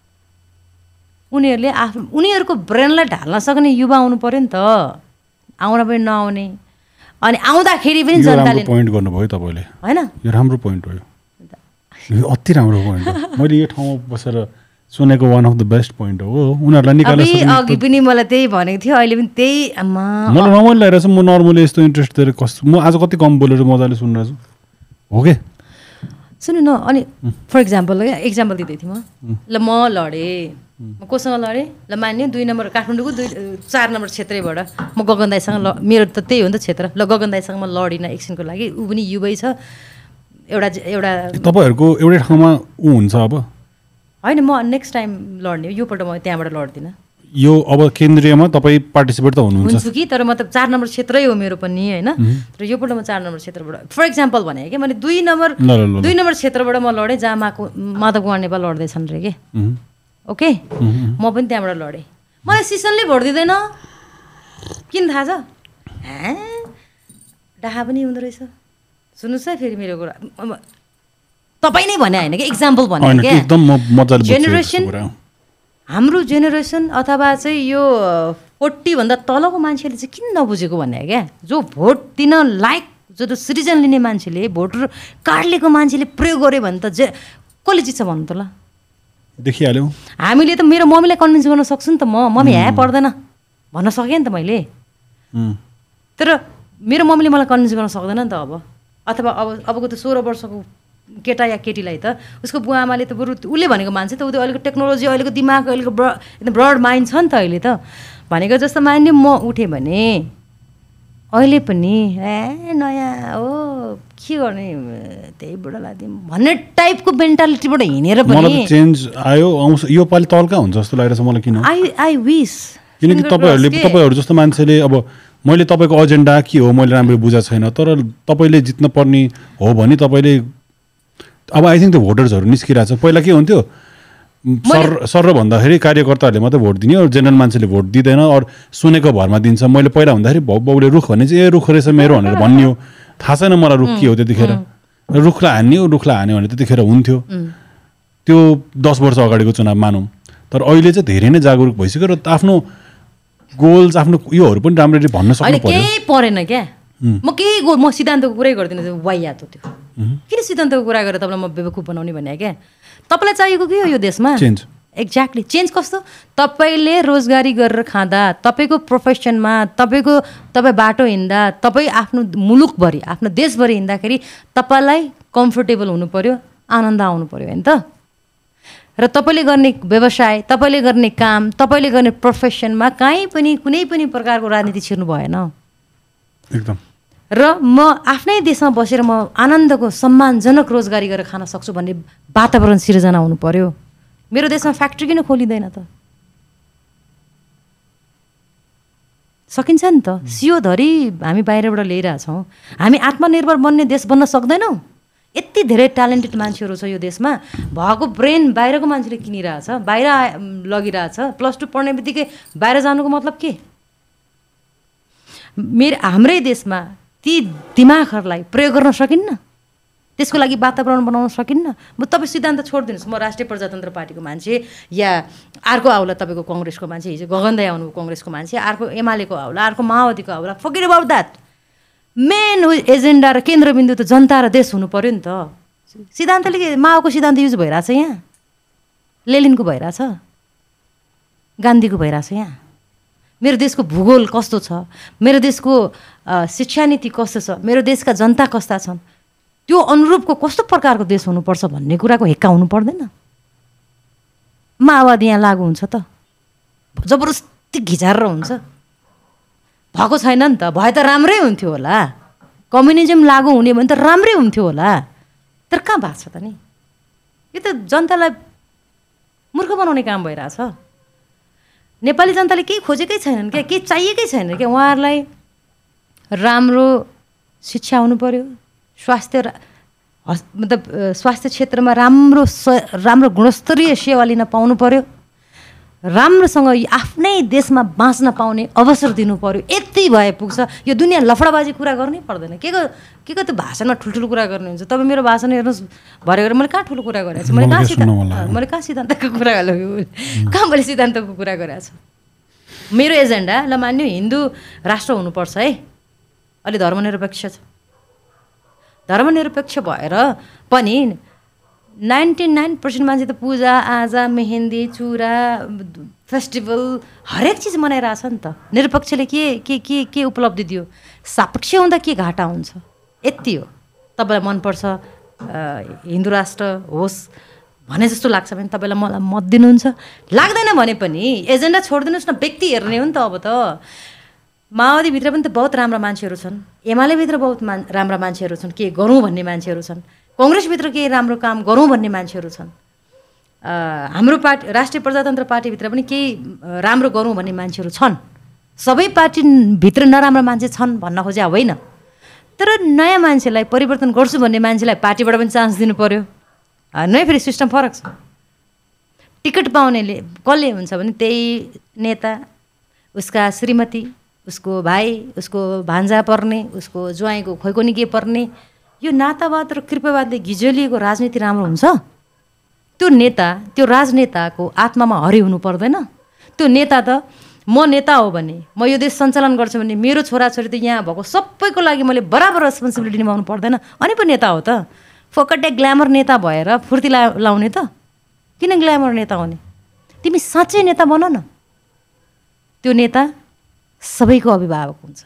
उनीहरूले आफ्नो उनीहरूको ब्रेनलाई ढाल्न सक्ने युवा आउनु पऱ्यो नि त। आउन पनि नआउने। अनि आउँदाखेरि पनि जनताले पोइन्ट गर्नुभयो तपाईँले। होइन? यो राम्रो पोइन्ट हो यो अति राम्रो पोइन्ट हो। मैले यो ठाउँमा बसेर सुनेको one of the best point हो। उनीहरूलाई निकाल्न अघि पनि मलाई त्यही भनेको थियो। अहिले पनि त्यही मलाई रमाइलो लागेको छ। म नर्मली यस्तो इन्ट्रेस्ट दिएर कस्तो म आज कति कम बोलेर मजाले सुनिरहेको छु हो कि? सुन्नु न अनि फर इक्जाम्पल क्या इक्जाम्पल दिँदै थिएँ म। ल म लडेँ। कोसँग लडेँ? ल मान्यो दुई नम्बर काठमाडौँको दुई चार नम्बर क्षेत्रैबाट। म गगन दाईसँग ल मेरो त त्यही हो नि त क्षेत्र। ल गगन दाईसँग म लडिनँ एकछिनको लागि। ऊ पनि युवै छ। एउटा एउटा तपाईँहरूको एउटै ठाउँमा ऊ हुन्छ अब? होइन म नेक्स्ट टाइम लड्ने योपल्ट म त्यहाँबाट लड्दिनँ। यो अब केन्द्रीयमा तपाईँ पार्टिसिपेट त हुनुहुन्छ। हुन्छु कि तर मतलब चार नम्बर क्षेत्रै हो मेरो पनि होइन? तर योपल्ट म चार नम्बर क्षेत्रबाट। फर इक्जाम्पल भने कि? मैले दुई नम्बर। दुई नम्बर क्षेत्रबाट म लडेँ जहाँ माको माधव कुमार नेपाल लड्दैछन् रे के। ओके? म पनि त्यहाँबाट लडेँ। मलाई सिसनले भोट दिँदैन किन थाहा छ? डाहा पनि हुँदो रहेछ। सुन्नुहोस् है फेरि मेरो कुरा। तपाईँ नै भने होइन कि? इक्जाम्पल भने क्या? जेनेरेसन। हाम्रो जेनेरेसन अथवा चाहिँ यो फोर्टीभन्दा तलको मान्छेले चाहिँ किन नबुझेको भन्ने क्या? जो भोट दिन लायक जो जो सिटिजन लिने मान्छेले भोटर कार्ड लिएको मान्छेले प्रयोग गर्यो भने त जे कसले जित्छ भन्नु त ल? देखिहाल्यौ। हामीले त मेरो मम्मीलाई कन्भिन्स गर्न सक्छु नि त म। मम्मी ह्या पर्दैन। भन्न सकेँ नि त मैले. तर मेरो मम्मीले मलाई कन्भिन्स गर्न सक्दैन नि त अब। अथवा अब अबको त सोह्र वर्षको केटा या केटीलाई त उसको बुवा आमाले त बरु उसले भनेको मान्छे त उसले अहिलेको टेक्नोलोजी अहिलेको दिमाग अहिलेको ब्र एकदम ब्रड माइन्ड छ नि त अहिले त। भनेको जस्तो मान्यो म उठेँ भने। अहिले पनि ए नयाँ हो के गर्ने त्यही बुढालाई दिउँ भन्ने टाइपको मेन्टालिटीबाट हिँडेर पनि चेन्ज आयो आउँछ यो पालि तल्का हुन्छ जस्तो लागेको छ मलाई किन? आई आई विस किनकि तपाईँहरूले तपाईँहरू जस्तो मान्छेले अब मैले तपाईँको एजेन्डा के हो मैले राम्रो बुझाएको छैन तर तपाईँले जित्न पर्ने हो भने तपाईँले अब आई थिङ्क त्यो भोटर्सहरू निस्किरहेको छ पहिला के हुन्थ्यो? सर सर भन्दाखेरि कार्यकर्ताहरूले मात्रै भोट दिने और जेनरल मान्छेले भोट दिँदैन और सुनेको भरमा दिन्छ। मैले पहिला भन्दाखेरि भाउ बाउले रुख भने चाहिँ ए रुख रहेछ मेरो भनेर भन्ने हो। थाहा छैन मलाई रुख के हो त्यतिखेर। रुखलाई हान्ने हो रुखलाई हान्यो भने त्यतिखेर हुन्थ्यो। त्यो दस वर्ष अगाडिको चुनाव मानौँ। तर अहिले चाहिँ धेरै नै जागरुक भइसक्यो र आफ्नो गोल्स आफ्नो योहरू पनि राम्ररी भन्न सक्नु केही परेन क्या? म केही म सिद्धान्तको कुरै गर्दिनँ हो त्यो। किन सिद्धान्तको कुरा गरेर तपाईँलाई म बेवकुफ बनाउने भने क्या? तपाईँलाई चाहिएको के हो यो देशमा? चेन्ज एक्ज्याक्टली चेन्ज कस्तो? तपाईँले रोजगारी गरेर खाँदा तपाईँको प्रोफेसनमा तपाईँको तपाईँ बाटो हिँड्दा तपाईँ आफ्नो मुलुकभरि आफ्नो देशभरि हिँड्दाखेरि तपाईँलाई कम्फोर्टेबल हुनु पऱ्यो आनन्द आउनु पऱ्यो होइन त? र तपाईँले गर्ने व्यवसाय तपाईँले गर्ने काम तपाईँले गर्ने प्रोफेसनमा काहीँ पनि कुनै पनि प्रकारको राजनीति छिर्नु भएन। एकदम। र म आफ्नै देशमा बसेर म आनन्दको सम्मानजनक रोजगारी गरेर खान सक्छु भन्ने वातावरण सिर्जना हुनु पर्यो। मेरो देशमा फ्याक्ट्री किन खोलिँदैन त? सकिन्छ नि त। सियोधरि हामी बाहिरबाट ल्याइरहेछौँ हामी आत्मनिर्भर बन्ने देश बन्न सक्दैनौँ। यति धेरै ट्यालेन्टेड मान्छेहरू छ यो देशमा। भएको ब्रेन बाहिरको मान्छेले किनिरहेछ बाहिर लगिरहेछ। प्लस टू पढ्ने बित्तिकै बाहिर जानुको मतलब के? मेरो हाम्रै देशमा ती दिमागहरूलाई प्रयोग गर्न सकिन्न? त्यसको लागि वातावरण बनाउन सकिन्न? म तपाईँ सिद्धान्त छोडिदिनुहोस्। म राष्ट्रिय प्रजातन्त्र पार्टीको मान्छे या अर्को आउला तपाईँको कङ्ग्रेसको मान्छे हिजो गगनदाई आउनु कङ्ग्रेसको मान्छे अर्को एमालेको आउला अर्को माओवादीको आउला forget about that main agenda र केन्द्रबिन्दु त जनता र देश हुनु पऱ्यो नि त। सिद्धान्तले माओको सिद्धान्त युज भइरहेछ यहाँ? लेलिनको भइरहेछ? गान्धीको भइरहेछ यहाँ? मेरो देशको भूगोल कस्तो छ? मेरो देशको शिक्षा नीति कस्तो छ? मेरो देशका जनता कस्ता छन्? त्यो अनुरूपको कस्तो प्रकारको देश हुनुपर्छ भन्ने कुराको हेक्का हुनु पर्दैन। माओवादी यहाँ लागु हुन्छ त। जबरजस्ती घिचारेर हुन्छ। भएको छैन नि त। भए त राम्रै हुन्थ्यो होला। कम्युनिजम लागु हुने भने त राम्रै हुन्थ्यो होला। तर कहाँ भएको छ त नि? यो त जनतालाई मूर्ख बनाउने काम भइरहेछ। नेपाली जनताले केही खोजेकै छैनन् क्या? केही चाहिएकै छैन क्या? उहाँहरूलाई राम्रो शिक्षा हुनु पऱ्यो स्वास्थ्य हस् मतलब स्वास्थ्य क्षेत्रमा राम्रो स राम्रो गुणस्तरीय सेवा लिन पाउनु पऱ्यो राम्रोसँग आफ्नै देशमा बाँच्न पाउने अवसर दिनु पऱ्यो यति भए पुग्छ। यो दुनियाँ लफडाबाजी कुरा गर्नै पर्दैन। के को के को त्यो भाषणमा ठुल्ठुलो कुरा गर्नुहुन्छ तपाईँ मेरो भाषण हेर्नुहोस्। भरे गरेर मैले कहाँ ठुलो कुरा गरेको छु? मैले कहाँ सिद्धान्त मैले कहाँ सिद्धान्तको कुरा गरेको कहाँ मैले सिद्धान्तको कुरा गरेको छु? मेरो एजेन्डा ल मान्यो हिन्दू राष्ट्र हुनुपर्छ है। अलि धर्मनिरपेक्ष छ धर्मनिरपेक्ष भएर पनि नाइन्टी नाइन पर्सेन्ट मान्छे त पूजा आजा मेहेन्दी चुरा फेस्टिभल हरेक चिज मनाइरहेछ नि त। निरपेक्षले के के के के उपलब्धि दियो? सापेक्ष हुँदा के घाटा हुन्छ? यति हो। तपाईँलाई मनपर्छ हिन्दू राष्ट्र होस् भने जस्तो लाग्छ भने तपाईँलाई मलाई मत दिनुहुन्छ। लाग्दैन भने पनि एजेन्डा छोडिदिनुहोस् न व्यक्ति हेर्ने हो नि त अब त। माओवादीभित्र पनि त बहुत राम्रा मान्छेहरू छन्। एमालेभित्र बहुत मा राम्रा मान्छेहरू छन्। के गरौँ भन्ने मान्छेहरू छन्। कङ्ग्रेसभित्र केही राम्रो काम गरौँ भन्ने मान्छेहरू छन्। हाम्रो पार्टी राष्ट्रिय प्रजातन्त्र पार्टीभित्र पनि केही राम्रो गरौँ भन्ने मान्छेहरू छन्। सबै पार्टीभित्र नराम्रो मान्छे छन् भन्न खोज्या होइन। तर नयाँ मान्छेलाई परिवर्तन गर्छु भन्ने मान्छेलाई पार्टीबाट पनि चान्स दिनु पऱ्यो नै फेरि सिस्टम फरक छ। टिकट पाउनेले कसले हुन्छ भने त्यही नेता उसका श्रीमती उसको भाइ उसको भान्जा पर्ने उसको ज्वाइँको खोइकोनी के पर्ने यो नातावाद र कृपयावादले घिजोलिएको राजनीति राम्रो हुन्छ? त्यो नेता त्यो राजनेताको आत्मामा हरि हुनु पर्दैन। त्यो नेता त म नेता हो भने म यो देश सञ्चालन गर्छु भने मेरो छोराछोरी त यहाँ भएको सबैको लागि मैले बराबर रेस्पोन्सिबिलिटी निभाउनु पर्दैन। अनि पो नेता हो त। फोकटे ग्ल्यामर नेता भएर फुर्ती ला लाउने त। किन ग्ल्यामर नेता हुने? तिमी साँच्चै नेता बन न। त्यो नेता सबैको अभिभावक हुन्छ।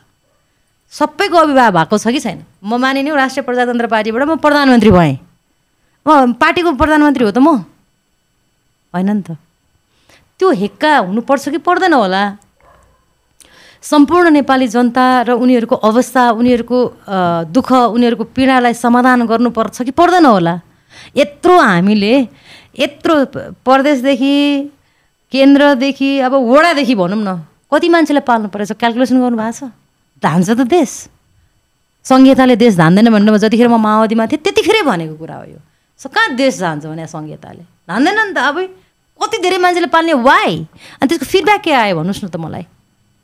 सबैको अभिभावक भएको छ कि छैन? म मानिने राष्ट्रिय प्रजातन्त्र पार्टीबाट म प्रधानमन्त्री भएँ। म पार्टीको प्रधानमन्त्री हो त म? होइन नि त। त्यो हेक्का हुनुपर्छ कि पर्दैन होला। सम्पूर्ण नेपाली जनता र उनीहरूको अवस्था उनीहरूको दुःख उनीहरूको पीडालाई समाधान गर्नुपर्छ कि पर्दैन होला? यत्रो हामीले यत्रो प्रदेशदेखि केन्द्रदेखि अब वडादेखि भनौँ न। कति मान्छेलाई पाल्नु परेछ? क्यालकुलेसन गर्नुभएको छ? धान्छ त देश सङ्घीयताले देश धान्दैन भन्नुमा जतिखेर म माओवादीमा थिएँ त्यतिखेरै भनेको कुरा हो यो। सो कहाँ देश जान्छ भने सङ्घीयताले धान्दैन नि त। अब कति धेरै मान्छेले पाल्ने? वाइ अनि त्यसको फिडब्याक के आयो भन्नुहोस् न त मलाई।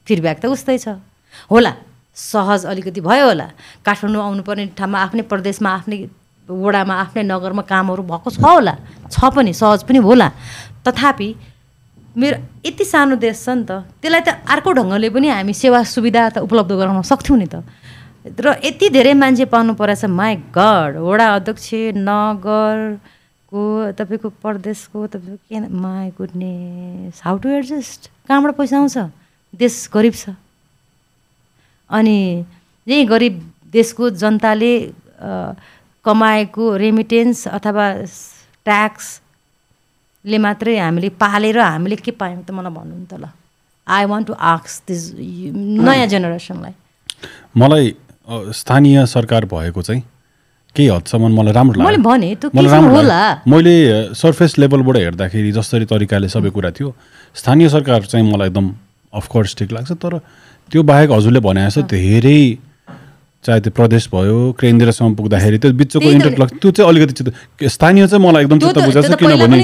फिडब्याक त उस्तै छ। होला सहज अलिकति भयो होला। काठमाडौँ आउनुपर्ने ठाउँमा आफ्नै प्रदेशमा आफ्नै वडामा आफ्नै नगरमा कामहरू भएको छ होला। छ पनि सहज पनि होला। तथापि मेरो यति सानो देश छ नि त त्यसलाई त अर्को ढङ्गले पनि हामी सेवा सुविधा त उपलब्ध गराउन सक्थ्यौँ नि त। र यति धेरै मान्छे पाउनु परेछ माई गड वडा अध्यक्ष नगरको तपाईँको प्रदेशको तपाईँको के my goodness how to adjust कहाँबाट पैसा आउँछ? देश गरिब छ। अनि यही गरिब देशको जनताले कमाएको रेमिटेन्स अथवा ट्याक्स ले मात्रै हामीले पालेर हामीले के पायौँ त मलाई भन्नु नि त ल। आई वान्ट टु आक्स दिस नयाँ जेनेरेसनलाई मलाई स्थानीय सरकार भएको चाहिँ केही हदसम्म मलाई राम्रो लाग्यो। भने होला? मैले सर्फेस लेभलबाट हेर्दाखेरि जसरी तरिकाले सबै कुरा थियो स्थानीय सरकार चाहिँ मलाई एकदम अफकोर्स ठिक लाग्छ तर त्यो बाहेक हजुरले भने जस्तो धेरै चाहे त्यो प्रदेश भयो केन्द्रसम्म पुग्दाखेरि त्यो बिचको इन्टरलक त्यो चाहिँ अलिकति स्थानीय चाहिँ मलाई एकदम चित्त बुझाएको छ किनभने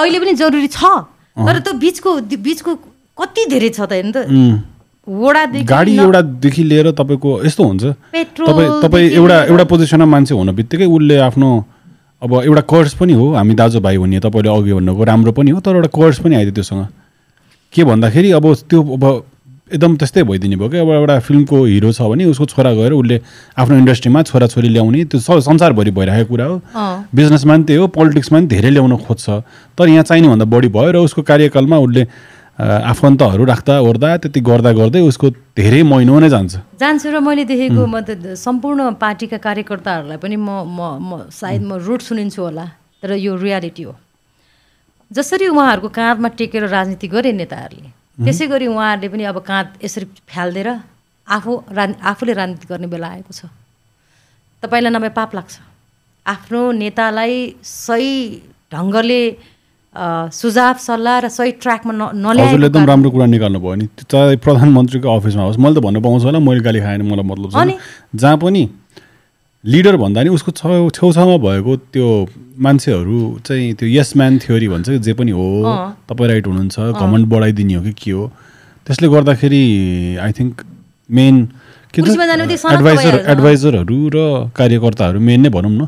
अहिले पनि जरुरी छ। तर त्यो बिचको बिचको कति धेरै छ त हेर्नु त। गाडी एउटादेखि लिएर तपाईँको यस्तो हुन्छ। तपाईँ तपाईँ एउटा एउटा पोजिसनमा मान्छे हुन बित्तिकै उसले आफ्नो अब एउटा कर्स पनि हो। हामी दाजुभाइ हुने तपाईँले अघि भन्नुको राम्रो पनि हो। तर एउटा कर्स पनि आइदियो त्योसँग। के भन्दाखेरि अब त्यो अब एकदम त्यस्तै भइदिने भयो कि अब एउटा फिल्मको हिरो छ भने उसको छोरा गएर उसले आफ्नो इन्डस्ट्रीमा छोराछोरी ल्याउने त्यो संसारभरि भइरहेको कुरा हो। बिजनेसमा पनि त्यही हो पोलिटिक्समा पनि धेरै ल्याउन खोज्छ। तर यहाँ चाहिने भन्दा बढी भयो र उसको कार्यकालमा उसले आफन्तहरू राख्दा ओर्दा त्यति गर्दा गर्दै उसको धेरै महिनो नै जान्छ। जान्छु र मैले देखेको म त सम्पूर्ण पार्टीका कार्यकर्ताहरूलाई पनि म म म सायद म रुट सुनिन्छु होला तर यो रियालिटी हो। जसरी उहाँहरूको काँधमा टेकेर राजनीति गरे नेताहरूले। त्यसै गरी उहाँहरूले पनि अब काँध यसरी फ्यालिदिएर आफू रा आफूले राजनीति गर्ने बेला आएको छ। तपाईँलाई नभए पाप लाग्छ। आफ्नो नेतालाई सही ढङ्गले सुझाव सल्लाह र सही ट्र्याकमा न नल्याएको एकदम राम्रो कुरा निकाल्नु भयो नि चाहे प्रधानमन्त्रीको अफिसमा होस् मैले त भन्न पाउँछु होला मैले गाली खाएन मलाई मतलब? जहाँ पनि लिडर भन्दा नि उसको छेउ छेउछाउमा भएको त्यो मान्छेहरू चाहिँ त्यो यस म्यान थ्योरी भन्छ कि जे पनि हो। तपाईँ राइट हुनुहुन्छ घमन्ड बढाइदिने हो कि के हो? त्यसले गर्दाखेरि आई थिङ्क मेन के एडभाइजर। एडभाइजरहरू र कार्यकर्ताहरू मेन नै भनौँ न।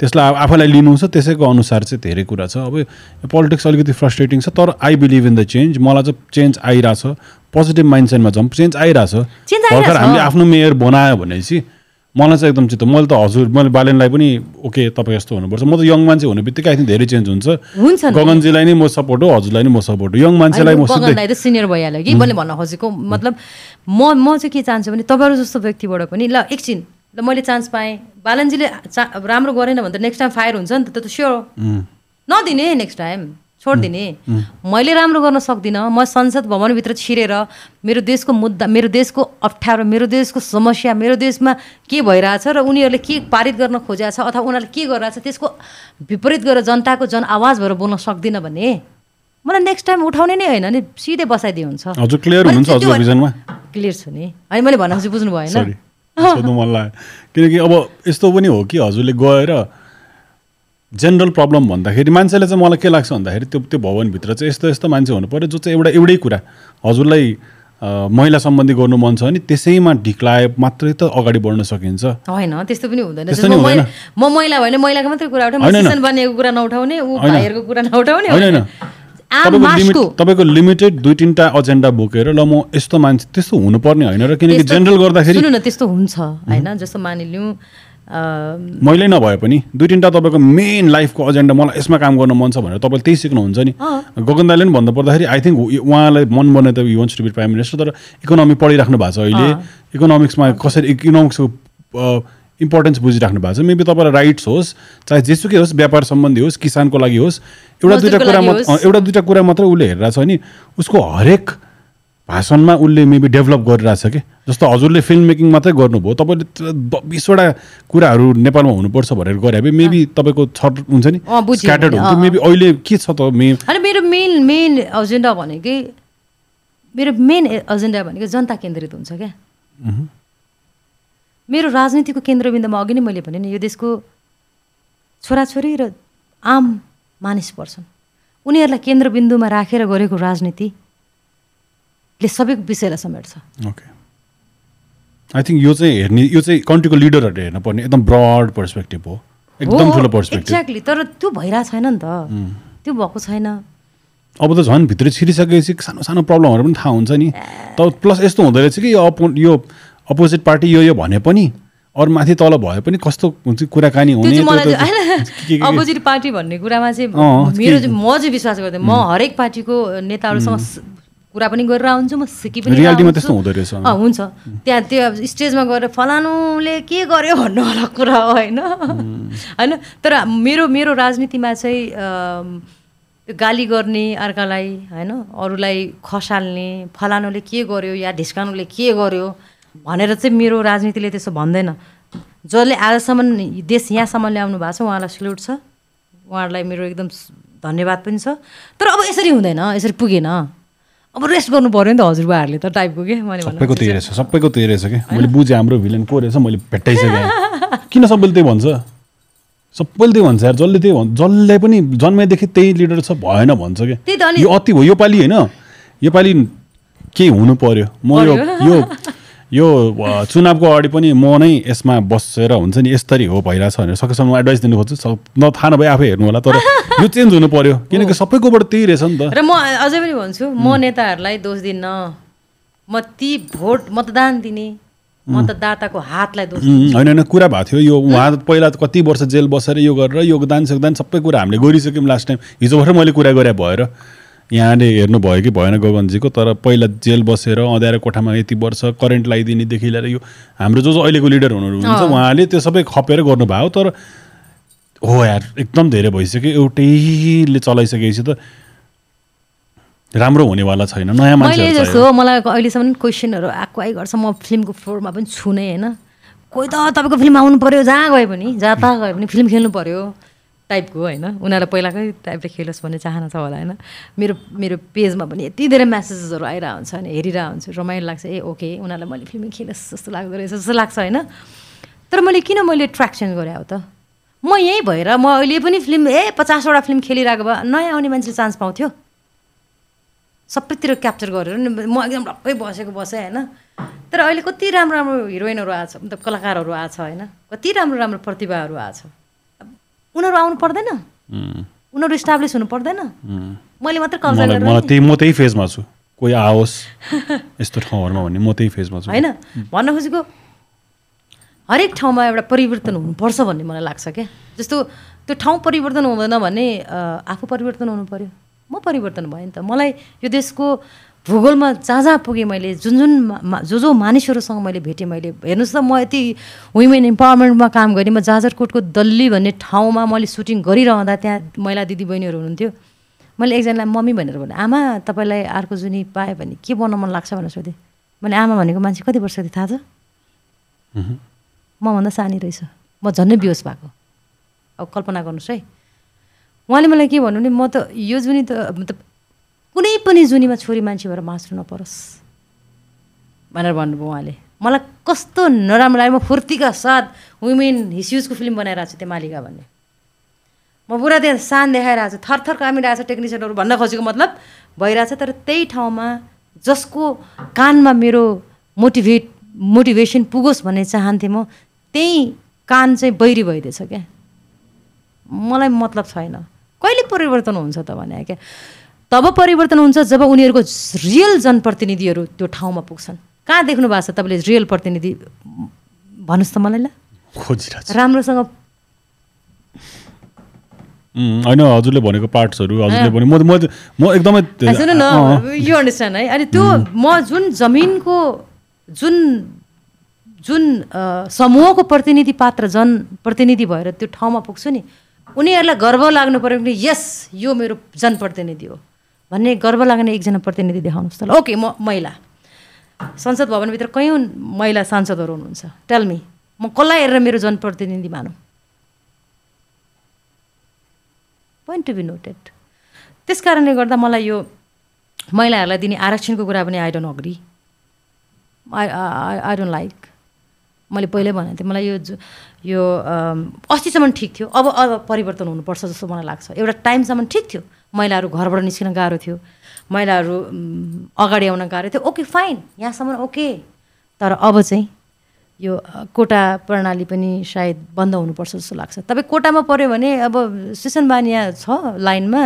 त्यसलाई अब आफूलाई लिनु छ त्यसैको अनुसार चाहिँ धेरै कुरा छ। अब पोलिटिक्स अलिकति फ्रस्ट्रेटिङ छ तर I believe in the change मलाई चाहिँ चेन्ज आइरहेछ। पोजिटिभ माइन्डसेटमा जाउँ। चेन्ज आइरहेछ। भर्खर। हामीले आफ्नो मेयर बनायो भनेपछि मलाई चाहिँ एकदम चित्त मैले त हजुर मैले बालेनलाई पनि ओके तपाईँ यस्तो हुनुपर्छ। म त यङ मान्छे हुने बित्तिकै आई थिङ्क धेरै चेन्ज हुन्छ। गगनजीलाई नै म सपोर्ट हो हजुरलाई नै म सपोर्ट हो। यङ मान्छेलाई म त सिनियर भइहाल्यो कि? मैले भन्न खोजेको। मतलब म म चाहिँ के चाहन्छु भने तपाईँहरू जस्तो व्यक्तिबाट पनि ल एकछिन ल मैले चान्स पाएँ। बालनजीले चा राम्रो गरेन भने त नेक्स्ट टाइम फायर हुन्छ नि त त्यो त स्योर नदिने नेक्स्ट टाइम छोडिदिने। मैले राम्रो गर्न सक्दिनँ। म संसद भवनभित्र छिरेर मेरो देशको मुद्दा मेरो देशको अप्ठ्यारो मेरो देशको समस्या मेरो देशमा के भइरहेछ र उनीहरूले के पारित गर्न खोजेको छ अथवा उनीहरूले के गरिरहेछ त्यसको विपरीत गरेर जनताको जन आवाज भएर बोल्न सक्दिनँ भने मलाई नेक्स्ट टाइम उठाउने नै होइन नि। सिधै बसाइदिए हुन्छ। हजुर क्लियर हुनुहुन्छ क्लियर छु नि। अनि मैले चाहिँ बुझ्नु भएन किनकि अब यस्तो पनि हो कि हजुरले गएर जेनरल प्रब्लम भन्दाखेरि मान्छेले चाहिँ मलाई के लाग्छ भन्दाखेरि त्यो त्यो भवनभित्र चाहिँ यस्तो यस्तो मान्छे हुनु पऱ्यो जो चाहिँ एउटा एउटै कुरा। हजुरलाई महिला सम्बन्धी गर्नु मन छ भने त्यसैमा ढिक्लाए मात्रै त अगाडि बढ्न सकिन्छ। होइन त्यस्तो पनि हुँदैन। म। महिला- भने महिलाको मात्रै कुरा उठाउने बनिएको कुरा नउठाउने ऊ होइन। भाइहरूको कुरा नउठाउने। होइन तपाईँको लिमिटेड दुई तिनवटा एजेन्डा बोकेर ल म यस्तो मान्छे त्यस्तो हुनुपर्ने होइन र किनकि जेनरल गर्दाखेरि त्यस्तो हुन्छ होइन। जस्तो मानिलिउँ मैले नभए पनि दुई तिनवटा तपाईँको मेन लाइफको एजेन्डा मलाई यसमा काम गर्न मन छ भनेर तपाईँले त्यही सिक्नुहुन्छ नि। गगन दाईले पनि भन्नु पर्दाखेरि आई थिङ्क उहाँलाई मन बने त you wants to be prime minister तर इकोनोमी पढिराख्नु भएको छ अहिले। इकोनोमिक्समा कसरी इकोनोमिक्सको इम्पोर्टेन्स बुझिराख्नु भएको छ। मेबी तपाईँलाई राइट्स होस् चाहे जेसुकै होस् व्यापार सम्बन्धी होस् किसानको लागि होस् एउटा दुइटा कुरा। एउटा दुइटा कुरा मात्रै उसले हेरिरहेको छ नि उसको हरेक भाषणमा उसले मेबी डेभलप गरिरहेछ कि? जस्तो हजुरले फिल्म मेकिङ मात्रै गर्नुभयो तपाईँले बिसवटा कुराहरू नेपालमा हुनुपर्छ भनेर गरे भए मेबी तपाईँको छट हुन्छ नि? स्क्याटर्ड हुन्छ। मेबी अहिले के छ त मे अनि मेरो मेन मेन एजेन्डा भनेकै मेरो मेन एजेन्डा भनेको जनता केन्द्रित हुन्छ क्या। मेरो राजनीतिको केन्द्रबिन्दुमा अघि नै मैले भने नि यो देशको छोराछोरी र आम मानिस पर्छन्। उनीहरूलाई केन्द्रबिन्दुमा राखेर गरेको राजनीतिले सबै विषयलाई समेट्छ। ओके आई थिङ्क यो चाहिँ हेर्ने यो चाहिँ कन्ट्रीको लिडरहरूले हेर्न पर्ने एकदम ब्रड पर्सपेक्टिभ हो। एकदम ठुलो पर्सपेक्टिभ एक्ज्याक्टली तर त्यो भइरहेको छैन नि त। त्यो भएको छैन। अब त झन् भित्र छिरिसकेपछि सानो सानो प्रब्लमहरू पनि थाहा हुन्छ नि। त प्लस यस्तो हुँदो रहेछ कि यो अपो यो अपोजिट पार्टी यो यो भने पनि अरू माथि तल भए पनि कस्तो हुन्छ कुराकानी हुने अपोजिट पार्टी भन्ने कुरामा चाहिँ मेरो म चाहिँ विश्वास गर्दैन म हरेक पार्टीको नेताहरूसँग कुरा पनि गरेर हुन्छु म सिकी पनि। त्यस्तो हुँदो रहेछ। अँ, हुन्छ। त्यहाँ त्यो अब स्टेजमा गएर फलानुले के गर्यो भन्नु होला कुरा हो होइन होइन? तर मेरो मेरो राजनीतिमा चाहिँ गाली गर्ने अर्कालाई होइन? अरूलाई खसाल्ने फलानुले के गर्यो या ढिस्कानुले के गर्यो भनेर चाहिँ मेरो राजनीतिले त्यसो भन्दैन। जसले आजसम्म देश यहाँसम्म ल्याउनु भएको छ उहाँलाई सल्युट छ। उहाँहरूलाई मेरो एकदम धन्यवाद पनि छ। तर अब यसरी हुँदैन यसरी पुगेन। अब रेस्ट गर्नु पऱ्यो नि त हजुरबाहरूले त टाइपको के मैले सबैको त्यही रहेछ सबैको त्यही रहेछ कि? मैले बुझेँ हाम्रो भिलन को रहेछ मैले भेट्टाइसकेँ। किन सबैले त्यही भन्छ? सबैले त्यही भन्छ यार जसले त्यही भन्छ जसले पनि जन्मेदेखि त्यही लिडर छ भएन भन्छ कि? यो अति हो यो पालि होइन यो पालि केही हुनु पर्यो? म यो यो यो चुनावको अगाडि पनि म नै यसमा बसेर हुन्छ नि यसरी हो भइरहेछ भनेर सकेसम्म म एडभाइस दिनु खोज्छु। न थाहा नभए आफै हेर्नु होला तर यो चेन्ज हुनु पर्यो। किनकि सबैकोबाट त्यही रहेछ नि त। र म अझै पनि भन्छु म नेताहरूलाई दोष दिन्न म ती भोट मतदान दिने मतदाताको हातलाई दोष होइन होइन कुरा भएको थियो। यो उहाँ पहिला कति वर्ष जेल बसेर यो गरेर योगदान सोगदान सबै कुरा हामीले गरिसक्यौँ लास्ट टाइम। हिजो भर्खर मैले कुरा गरे भएर। यहाँले हेर्नुभयो कि भएन गगनजीको तर पहिला जेल बसेर अँध्याएर कोठामा यति वर्ष करेन्ट लगाइदिनेदेखि लिएर यो हाम्रो जो जो अहिलेको लिडर हुनुहुन्छ उहाँले त्यो सबै खपेर गर्नुभयो तर हो यार एकदम धेरै भइसक्यो। एउटैले चलाइसकेपछि त राम्रो हुनेवाला छैन। नयाँ मान्छे जस्तो मलाई अहिलेसम्म क्वेसनहरू आएको आइ गर्छ म फिल्मको फ्लोरमा पनि छुने होइन। कोही त तपाईँको फिल्म आउनु पऱ्यो जहाँ गए पनि जहाँ तहाँ गए पनि फिल्म खेल्नु पऱ्यो टाइपको होइन। उनीहरूलाई पहिलाकै टाइपले खेलोस् भन्ने चाहना छ होला होइन। मेरो मेरो पेजमा पनि यति धेरै म्यासेजेसहरू आइरहेको हुन्छ अनि हेरिरहेको हुन्छु रमाइलो लाग्छ। ए ओके उनीहरूलाई मैले फिल्म खेलोस् जस्तो लाग्दो रहेछ जस्तो लाग्छ होइन। तर मैले किन मैले ट्र्याक्सन गरेँ हो त? म यहीँ भएर म अहिले पनि फिल्म ए पचासवटा फिल्म खेलिरहेको भए नयाँ आउने मान्छेले चान्स पाउँथ्यो। सबैतिर क्याप्चर गरेर नि म एकदम ढक्कै बसेको बसेँ होइन। तर अहिले कति राम्रो राम्रो हिरोइनहरू आएको छ मतलब कलाकारहरू आएको होइन। कति राम्रो राम्रो प्रतिभाहरू आएको छ। उनीहरू आउनु पर्दैन। उनीहरू इस्टाब्लिस हुनु पर्दैन। मैले मात्रै मलाई त्यही म त्यही फेजमा छु। कोही आओस् यस्तो ठाउँहरूमा भन्ने म त्यही फेजमा छु। होइन? भन्न खोजेको हरेक ठाउँमा एउटा परिवर्तन हुनुपर्छ भन्ने मलाई लाग्छ क्या। जस्तो त्यो ठाउँ परिवर्तन हुँदैन भने आफू परिवर्तन हुनु पऱ्यो म परिवर्तन भएँ नि त। मलाई यो देशको भूगोलमा जहाँ जहाँ पुगेँ मैले जुन जुन जो जो मानिसहरूसँग मैले भेटेँ मैले हेर्नुहोस् त म यति वुमेन इम्पावरमेन्टमा काम गरेँ म जाजरकोटको दल्ली भन्ने ठाउँमा मैले सुटिङ गरिरहँदा त्यहाँ महिला दिदी बहिनीहरू हुनुहुन्थ्यो। मैले एकजनालाई मम्मी भनेर भने आमा तपाईँलाई अर्को जुनी पाएँ भने के बनाउन मन लाग्छ? भनेर सोधेँ। मैले आमा भनेको मान्छे कति वर्ष थियो थाहा छ। मभन्दा सानी रहेछ। म झन्डै बिहोस भएको। अब कल्पना गर्नुहोस् है। उहाँले मलाई के भन्नु भने म त यो जुनी त कुनै पनि जुनीमा छोरी मान्छे भएर बाँच्नु नपरोस्। भनेर भन्नुभयो उहाँले। मलाई कस्तो नराम्रो लाग्यो। म फुर्तीका साथ वुमेन हिस्युजको फिल्म बनाइरहेको छु त्यो मालिका भन्ने। म पुरा त्यहाँ सान देखाइरहेको छु। थरथर कामिरहेको छ टेक्निसियनहरू भन्न खोजेको मतलब भइरहेछ तर त्यही ठाउँमा जसको कानमा मेरो मोटिभेट मोटिभेसन पुगोस् भन्ने चाहन्थेँ म त्यही कान चाहिँ बैरी भइदिएछ क्या। मलाई मतलब छैन। कहिले परिवर्तन हुन्छ त भने क्या? तब परिवर्तन हुन्छ जब उनीहरूको रियल जनप्रतिनिधिहरू त्यो ठाउँमा पुग्छन्। कहाँ देख्नु भएको छ तपाईँले रियल प्रतिनिधि भन्नुहोस् त मलाई ल। राम्रोसँग। होइन हजुरले भनेको पार्ट्सहरू हजुरले भने म म म एकदमै न यु अन्डरस्ट्यान्ड है? अनि त्यो म जुन जमिनको जुन जुन समूहको प्रतिनिधि पात्र जन प्रतिनिधि भएर त्यो ठाउँमा पुग्छु नि उनीहरूलाई गर्व लाग्नु पऱ्यो भने यस यो मेरो जनप्रतिनिधि हो। भन्ने गर्व लाग्ने एकजना प्रतिनिधि देखाउनुहोस् त ओके म महिला। संसद भवनभित्र कैयौँ महिला सांसदहरू हुनुहुन्छ? टेलमी म कसलाई हेरेर मेरो जनप्रतिनिधि मानौँ? पोइन्ट टु बी नोटेड त्यस कारणले गर्दा मलाई यो महिलाहरूलाई दिने आरक्षणको कुरा पनि I don't agree I I don't like मैले पहिल्यै भनेको थिएँ मलाई यो यो अस्तिसम्म ठिक थियो अब अब परिवर्तन हुनुपर्छ जस्तो मलाई लाग्छ। एउटा टाइमसम्म ठिक थियो। महिलाहरू घरबाट निस्किन गाह्रो थियो। महिलाहरू अगाडि आउन गाह्रो थियो। ओके फाइन यहाँसम्म ओके तर अब चाहिँ यो कोटा प्रणाली पनि सायद बन्द हुनुपर्छ जस्तो लाग्छ। तपाईँ कोटामा पऱ्यो भने अब सेसन बानिया छ लाइनमा।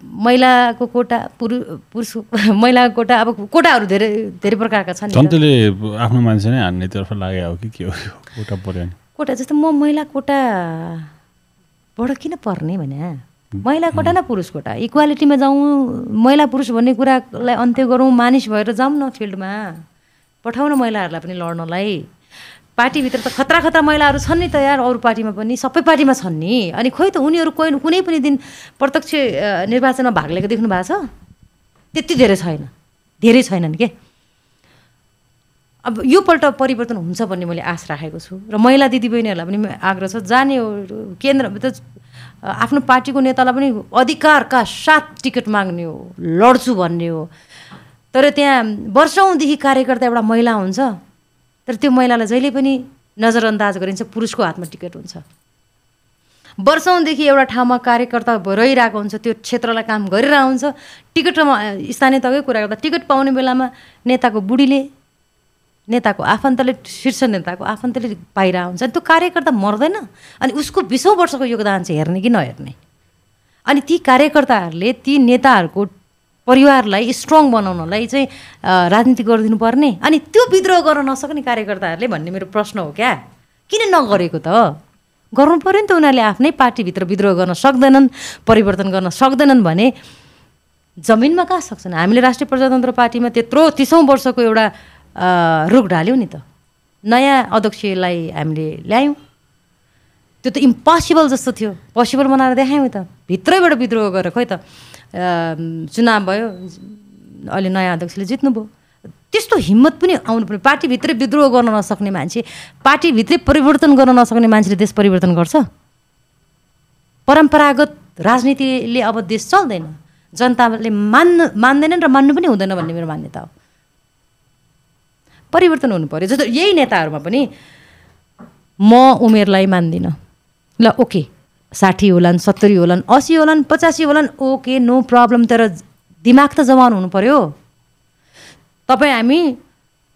महिलाको कोटा पुरु पुरुष महिलाको कोटा अब कोटाहरू धेरै धेरै प्रकारका छन्। जनताले आफ्नो मान्छे नै हान्नेतर्फ लाग्यो हो कि के हो कोटा पऱ्यो भने? कोटा जस्तो म महिला कोटाबाट किन पर्ने भने। महिला कोटा न पुरुष कोटा? इक्वालिटीमा जाउँ महिला पुरुष भन्ने कुरालाई अन्त्य गरौँ मानिस भएर जाउँ न फिल्डमा। पठाउन महिलाहरूलाई पनि लड्नलाई। पार्टीभित्र त खतरा खतरा महिलाहरू छन् नि त यार अरू पार्टीमा पनि। सबै पार्टीमा छन् नि। अनि खोइ त उनीहरू कोही कुनै पनि दिन प्रत्यक्ष निर्वाचनमा भाग लिएको देख्नु भएको छ? त्यति धेरै छैन। धेरै छैनन् के? अब योपल्ट परिवर्तन हुन्छ भन्ने मैले आश राखेको छु। र महिला दिदीबहिनीहरूलाई पनि आग्रह छ जाने केन्द्र त आफ्नो पार्टीको नेतालाई पनि अधिकारका साथ टिकट माग्ने हो लड्छु भन्ने हो। तर त्यहाँ वर्षौँदेखि कार्यकर्ता एउटा महिला हुन्छ तर त्यो महिलालाई जहिले पनि नजरअन्दाज गरिन्छ पुरुषको हातमा टिकट हुन्छ। वर्षौँदेखि एउटा ठाउँमा कार्यकर्ता रहिरहेको हुन्छ त्यो क्षेत्रलाई काम गरिरहेको हुन्छ। टिकटमा स्थानीय तकै कुरा गर्दा टिकट पाउने बेलामा नेताको बुढीले नेताको आफन्तले शीर्ष नेताको आफन्तले पाइरहेको हुन्छ। त्यो कार्यकर्ता मर्दैन। अनि उसको बिसौँ वर्षको योगदान चाहिँ हेर्ने कि नहेर्ने? अनि ती कार्यकर्ताहरूले ती नेताहरूको परिवारलाई स्ट्रङ बनाउनलाई चाहिँ राजनीति गरिदिनु पर्ने अनि त्यो विद्रोह गर्न नसक्ने कार्यकर्ताहरूले भन्ने मेरो प्रश्न हो क्या। किन नगरेको त? गर्नु पऱ्यो नि त उनीहरूले आफ्नै पार्टीभित्र विद्रोह गर्न सक्दैनन् परिवर्तन गर्न सक्दैनन् भने जमिनमा कहाँ सक्छन्? हामीले राष्ट्रिय प्रजातन्त्र पार्टीमा त्यत्रो तिसौँ वर्षको एउटा रुख ढाल्यौँ नि त। नयाँ अध्यक्षलाई हामीले ल्यायौँ। त्यो त इम्पोसिबल जस्तो थियो। पोसिबल बनाएर देखायौँ त। भित्रैबाट विद्रोह गरेर खोइ त। चुनाव भयो अहिले नयाँ अध्यक्षले जित्नुभयो। त्यस्तो हिम्मत पनि आउनु पर्ने। पार्टीभित्रै विद्रोह गर्न नसक्ने मान्छे पार्टीभित्रै परिवर्तन गर्न नसक्ने मान्छेले देश परिवर्तन गर्छ। परम्परागत राजनीतिले अब देश चल्दैन। जनताले मान्न मान्दैनन् र मान्नु पनि हुँदैन भन्ने मेरो मान्यता हो। परिवर्तन हुनु पऱ्यो जस्तो यही नेताहरूमा पनि म उमेरलाई मान्दिनँ। ल ओके। साठी होलान् सत्तरी होलान् असी होलान् पचासी होलान् ओके नो प्रब्लम। तर दिमाग त जवान हुनु पऱ्यो तपाईँ हामी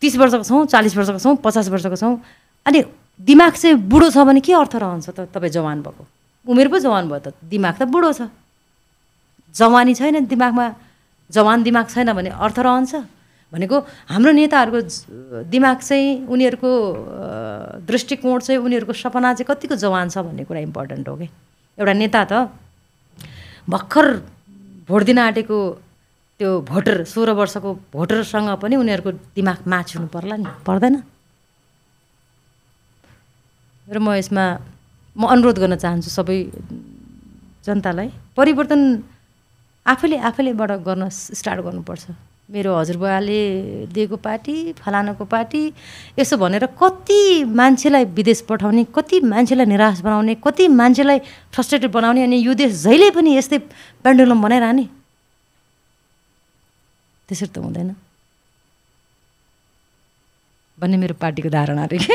तिस वर्षको छौँ चालिस वर्षको छौँ पचास वर्षको छौँ। अनि दिमाग चाहिँ बुढो छ भने के अर्थ रहन्छ त तपाईँ जवान भएको? उमेर पो जवान भयो त। दिमाग त बुढो छ। जवानी छैन दिमागमा। जवान दिमाग छैन भने अर्थ रहन्छ। भनेको हाम्रो नेताहरूको दिमाग चाहिँ उनीहरूको दृष्टिकोण चाहिँ उनीहरूको सपना चाहिँ कतिको जवान छ भन्ने कुरा इम्पोर्टेन्ट हो कि? एउटा नेता त भर्खर भोट दिन आँटेको त्यो भोटर सोह्र वर्षको भोटरसँग पनि उनीहरूको दिमाग हुनु पर्ला नि? पर्दैन? र म यसमा म अनुरोध गर्न चाहन्छु सबै जनतालाई परिवर्तन आफैले आफैलेबाट गर्न स्टार्ट गर्नुपर्छ। मेरो हजुरबुवाले दिएको पार्टी फलानाको पार्टी यसो भनेर कति मान्छेलाई विदेश पठाउने कति मान्छेलाई निराश बनाउने कति मान्छेलाई फ्रस्ट्रेटेड बनाउने अनि यो देश जहिले पनि यस्तै पेन्डुलम बनाइरहने? त्यसरी त हुँदैन। भन्ने मेरो पार्टीको धारणा अरे कि?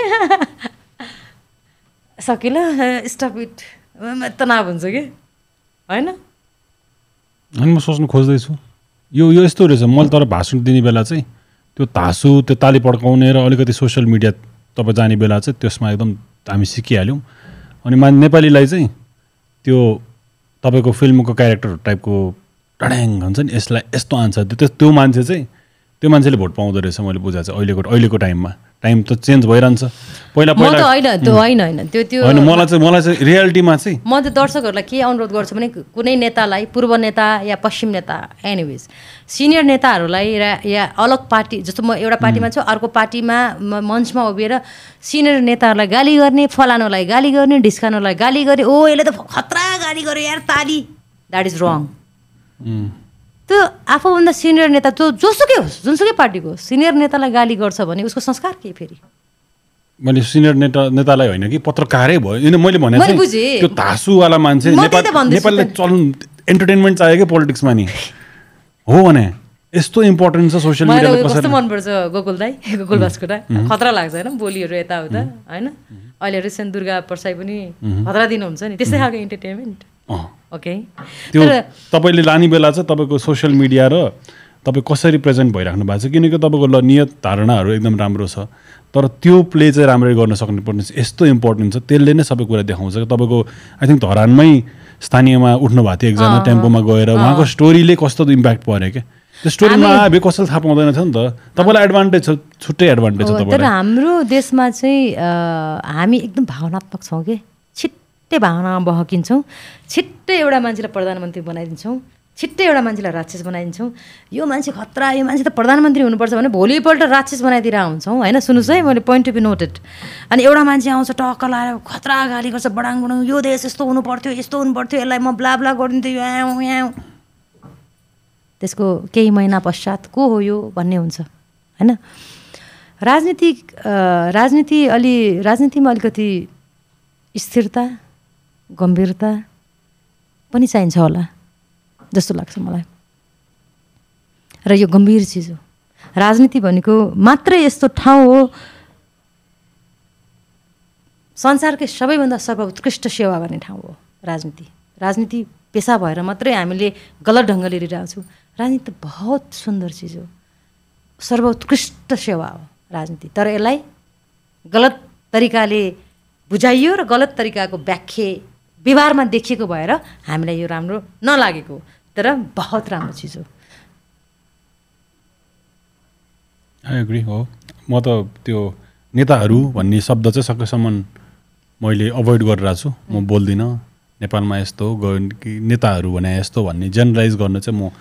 सकिल स्टप इट तनाव हुन्छ कि? होइन म सोच्नु खोज्दैछु। यो यो यस्तो रहेछ। मैले तर भाषण दिने बेला चाहिँ त्यो धासु त्यो ताली पड्काउने र अलिकति सोसियल मिडिया तपाईँ जाने बेला चाहिँ त्यसमा एकदम हामी सिकिहाल्यौँ। अनि मा नेपालीलाई चाहिँ त्यो तपाईँको फिल्मको क्यारेक्टर टाइपको टड्याङ भन्छ नि यसलाई यस्तो आन्सर त्यो त्यो मान्छे चाहिँ त्यो मान्छेले भोट पाउँदो रहेछ मैले बुझाएको चाहिँ अहिलेको अहिलेको टाइममा। टाइम त चेन्ज भइरहन्छ। पहिला पहिला होइन त्यो होइन होइन। त्यो त्यो होइन मलाई चाहिँ मलाई चाहिँ रियालिटीमा चाहिँ म चाहिँ दर्शकहरूलाई के अनुरोध गर्छु भने कुनै नेतालाई पूर्व नेता या पश्चिम नेता एनिवेज सिनियर नेताहरूलाई र या अलग पार्टी जस्तो म एउटा पार्टीमा छु अर्को पार्टीमा मञ्चमा उभिएर सिनियर नेताहरूलाई गाली गर्ने फलानुलाई गाली गर्ने ढिस्कानुलाई गाली गर्ने ओ यसले त खतरा गाली गर्यो यार ताली। द्याट इज रङ त्यो आफूभन्दा सिनियर नेता जो जोसुकै होस् जुनसुकै पार्टीको सिनियर नेतालाई गाली गर्छ भने उसको संस्कार के फेरि? मैले सिनियर नेता नेतालाई होइन कि पत्रकारै भयो। मैले भने त्यो धासुवाला मान्छे नेपाललाई चल्नु एन्टरटेनमेन्ट चाहियो कि पोलिटिक्समा नि हो भने। यस्तो इम्पोर्टेन्ट छ सोसियल मिडियामा कस्तो मनपर्छ गोकुल दाई गोकुल बास्कोटा। खतरा लाग्छ होइन बोलीहरू यताउता होइन? अहिले रिसेन्ट दुर्गा पर्साई पनि खतरा दिनुहुन्छ नि त्यस्तै खालको इन्टरटेनमेन्ट ओके? त्यो तपाईँले लाने बेला चाहिँ तपाईँको सोसियल मिडिया र तपाईँ कसरी प्रेजेन्ट भइराख्नु भएको छ? किनकि तपाईँको ल नियत धारणाहरू एकदम राम्रो छ। तर त्यो प्ले चाहिँ राम्ररी गर्न सक्नु पर्ने यस्तो इम्पोर्टेन्ट छ। त्यसले नै सबै कुरा देखाउँछ। तपाईँको आई थिङ्क धरानमै स्थानीयमा उठ्नु भएको थियो एकजना टेम्पोमा गएर। उहाँको स्टोरीले कस्तो इम्प्याक्ट पऱ्यो क्या? त्यो स्टोरीमा आयो कसैले थाहा पाउँदैन थियो नि त। तपाईँलाई एडभान्टेज छ छुट्टै एडभान्टेज छ तर हाम्रो देशमा चाहिँ हामी एकदम भावनात्मक छौँ कि। छिट्टै भावनामा बहकिन्छौँ। छिट्टै एउटा मान्छेलाई प्रधानमन्त्री बनाइदिन्छौँ। छिट्टै एउटा मान्छेलाई राक्षस बनाइदिन्छौँ। यो मान्छे खतरा यो मान्छे त प्रधानमन्त्री हुनुपर्छ भने भोलिपल्ट राक्षस बनाइदिएर हुन्छौँ होइन सुन्नुहोस् है मैले पोइन्ट टु बी नोटेड अनि एउटा मान्छे आउँछ टक्क लाएर खतरा गाली गर्छ बडाङ बडाङ यो देश यस्तो हुनु पर्थ्यो यस्तो हुनु पर्थ्यो यसलाई म ब्ला ब्ला गरिदिन्थेँ यहाँ यहाँ त्यसको केही महिना पश्चात को हो यो भन्ने हुन्छ। होइन? राजनीति राजनीति अलि राजनीतिमा अलिकति स्थिरता गम्भीरता पनि चाहिन्छ होला जस्तो लाग्छ मलाई। र यो गम्भीर चिज हो। राजनीति भनेको मात्रै यस्तो ठाउँ हो संसारकै सबैभन्दा सर्वोत्कृष्ट सेवा गर्ने ठाउँ हो राजनीति। राजनीति पेसा भएर मात्रै हामीले गलत ढङ्गले हेरिरहेको छौँ राजनीति बहुत सुन्दर चिज हो। सर्वोत्कृष्ट सेवा हो राजनीति। तर यसलाई गलत तरिकाले बुझाइयो र गलत तरिकाको व्याख्या व्यवहारमा देखिएको भएर हामीलाई यो राम्रो नलागेको तर बहुत राम्रो चिज हो। एग्री हो। म त त्यो नेताहरू भन्ने शब्द चाहिँ सकेसम्म मैले अभोइड गरिरहेको छु। म बोल्दिनँ नेपालमा यस्तो कि नेताहरू भने यस्तो भन्ने जेनरलाइज गर्न चाहिँ म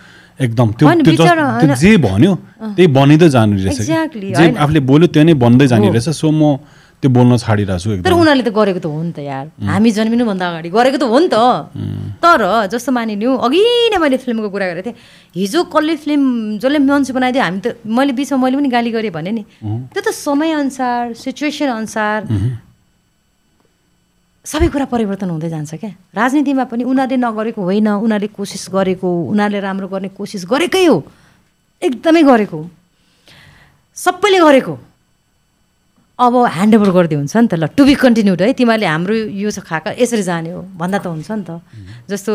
एकदम त्यो त्यो जे भन्यो त्यही बनिँदै जानु रहेछ जे। आफूले बोल्यो त्यो नै बन्दै जाने रहेछ। सो म त्यो बोल्न छाडिरहेको छु तर उनीहरूले त गरेको त हो नि त यार। हामी जन्मिनुभन्दा अगाडि गरेको त हो नि त। तर जस्तो मानिलिउँ अघि नै मैले फिल्मको कुरा गरेको थिएँ हिजो कसले फिल्म जसले मान्छे बनाइदियो हामी त मैले बिचमा मैले पनि गाली गरेँ भने नि। त्यो त समयअनुसार सिचुएसन अनुसार सबै कुरा परिवर्तन हुँदै जान्छ क्या। राजनीतिमा पनि उनीहरूले नगरेको होइन उनीहरूले कोसिस गरेको उनीहरूले राम्रो गर्ने कोसिस गरेकै हो। एकदमै गरेको सबैले गरेको अब ह्यान्डओभर गरिदियो हुन्छ नि त ल टु बी कन्टिन्युड है। तिमीहरूले हाम्रो यो छ खाका यसरी जाने हो भन्दा त हुन्छ नि त। जस्तो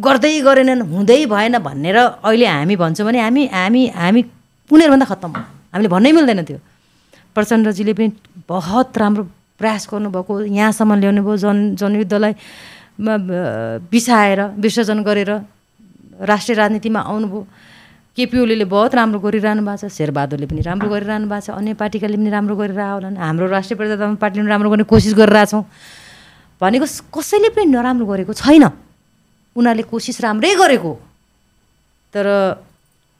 गर्दै गरेनन् हुँदै भएन भनेर अहिले हामी भन्छौँ भने हामी हामी हामी उनीहरूभन्दा खत्तम हामीले भन्नै मिल्दैन त्यो। प्रचण्डजीले पनि बहुत राम्रो प्रयास गर्नुभएको यहाँसम्म ल्याउनु भयो जन जनयुद्धलाई बिसाएर विसर्जन गरेर राष्ट्रिय राजनीतिमा आउनुभयो। केपी ओलीले बहुत राम्रो गरिरहनु भएको छ शेरबहादुरले पनि राम्रो गरिरहनु भएको छ अन्य पार्टीकाले पनि राम्रो गरिरहेको होलान् हाम्रो राष्ट्रिय प्रजातन्त्र पार्टीले पनि राम्रो गर्ने कोसिस गरिरहेछौँ भनेको कसैले पनि नराम्रो गरेको छैन। उनीहरूले कोसिस राम्रै गरेको। तर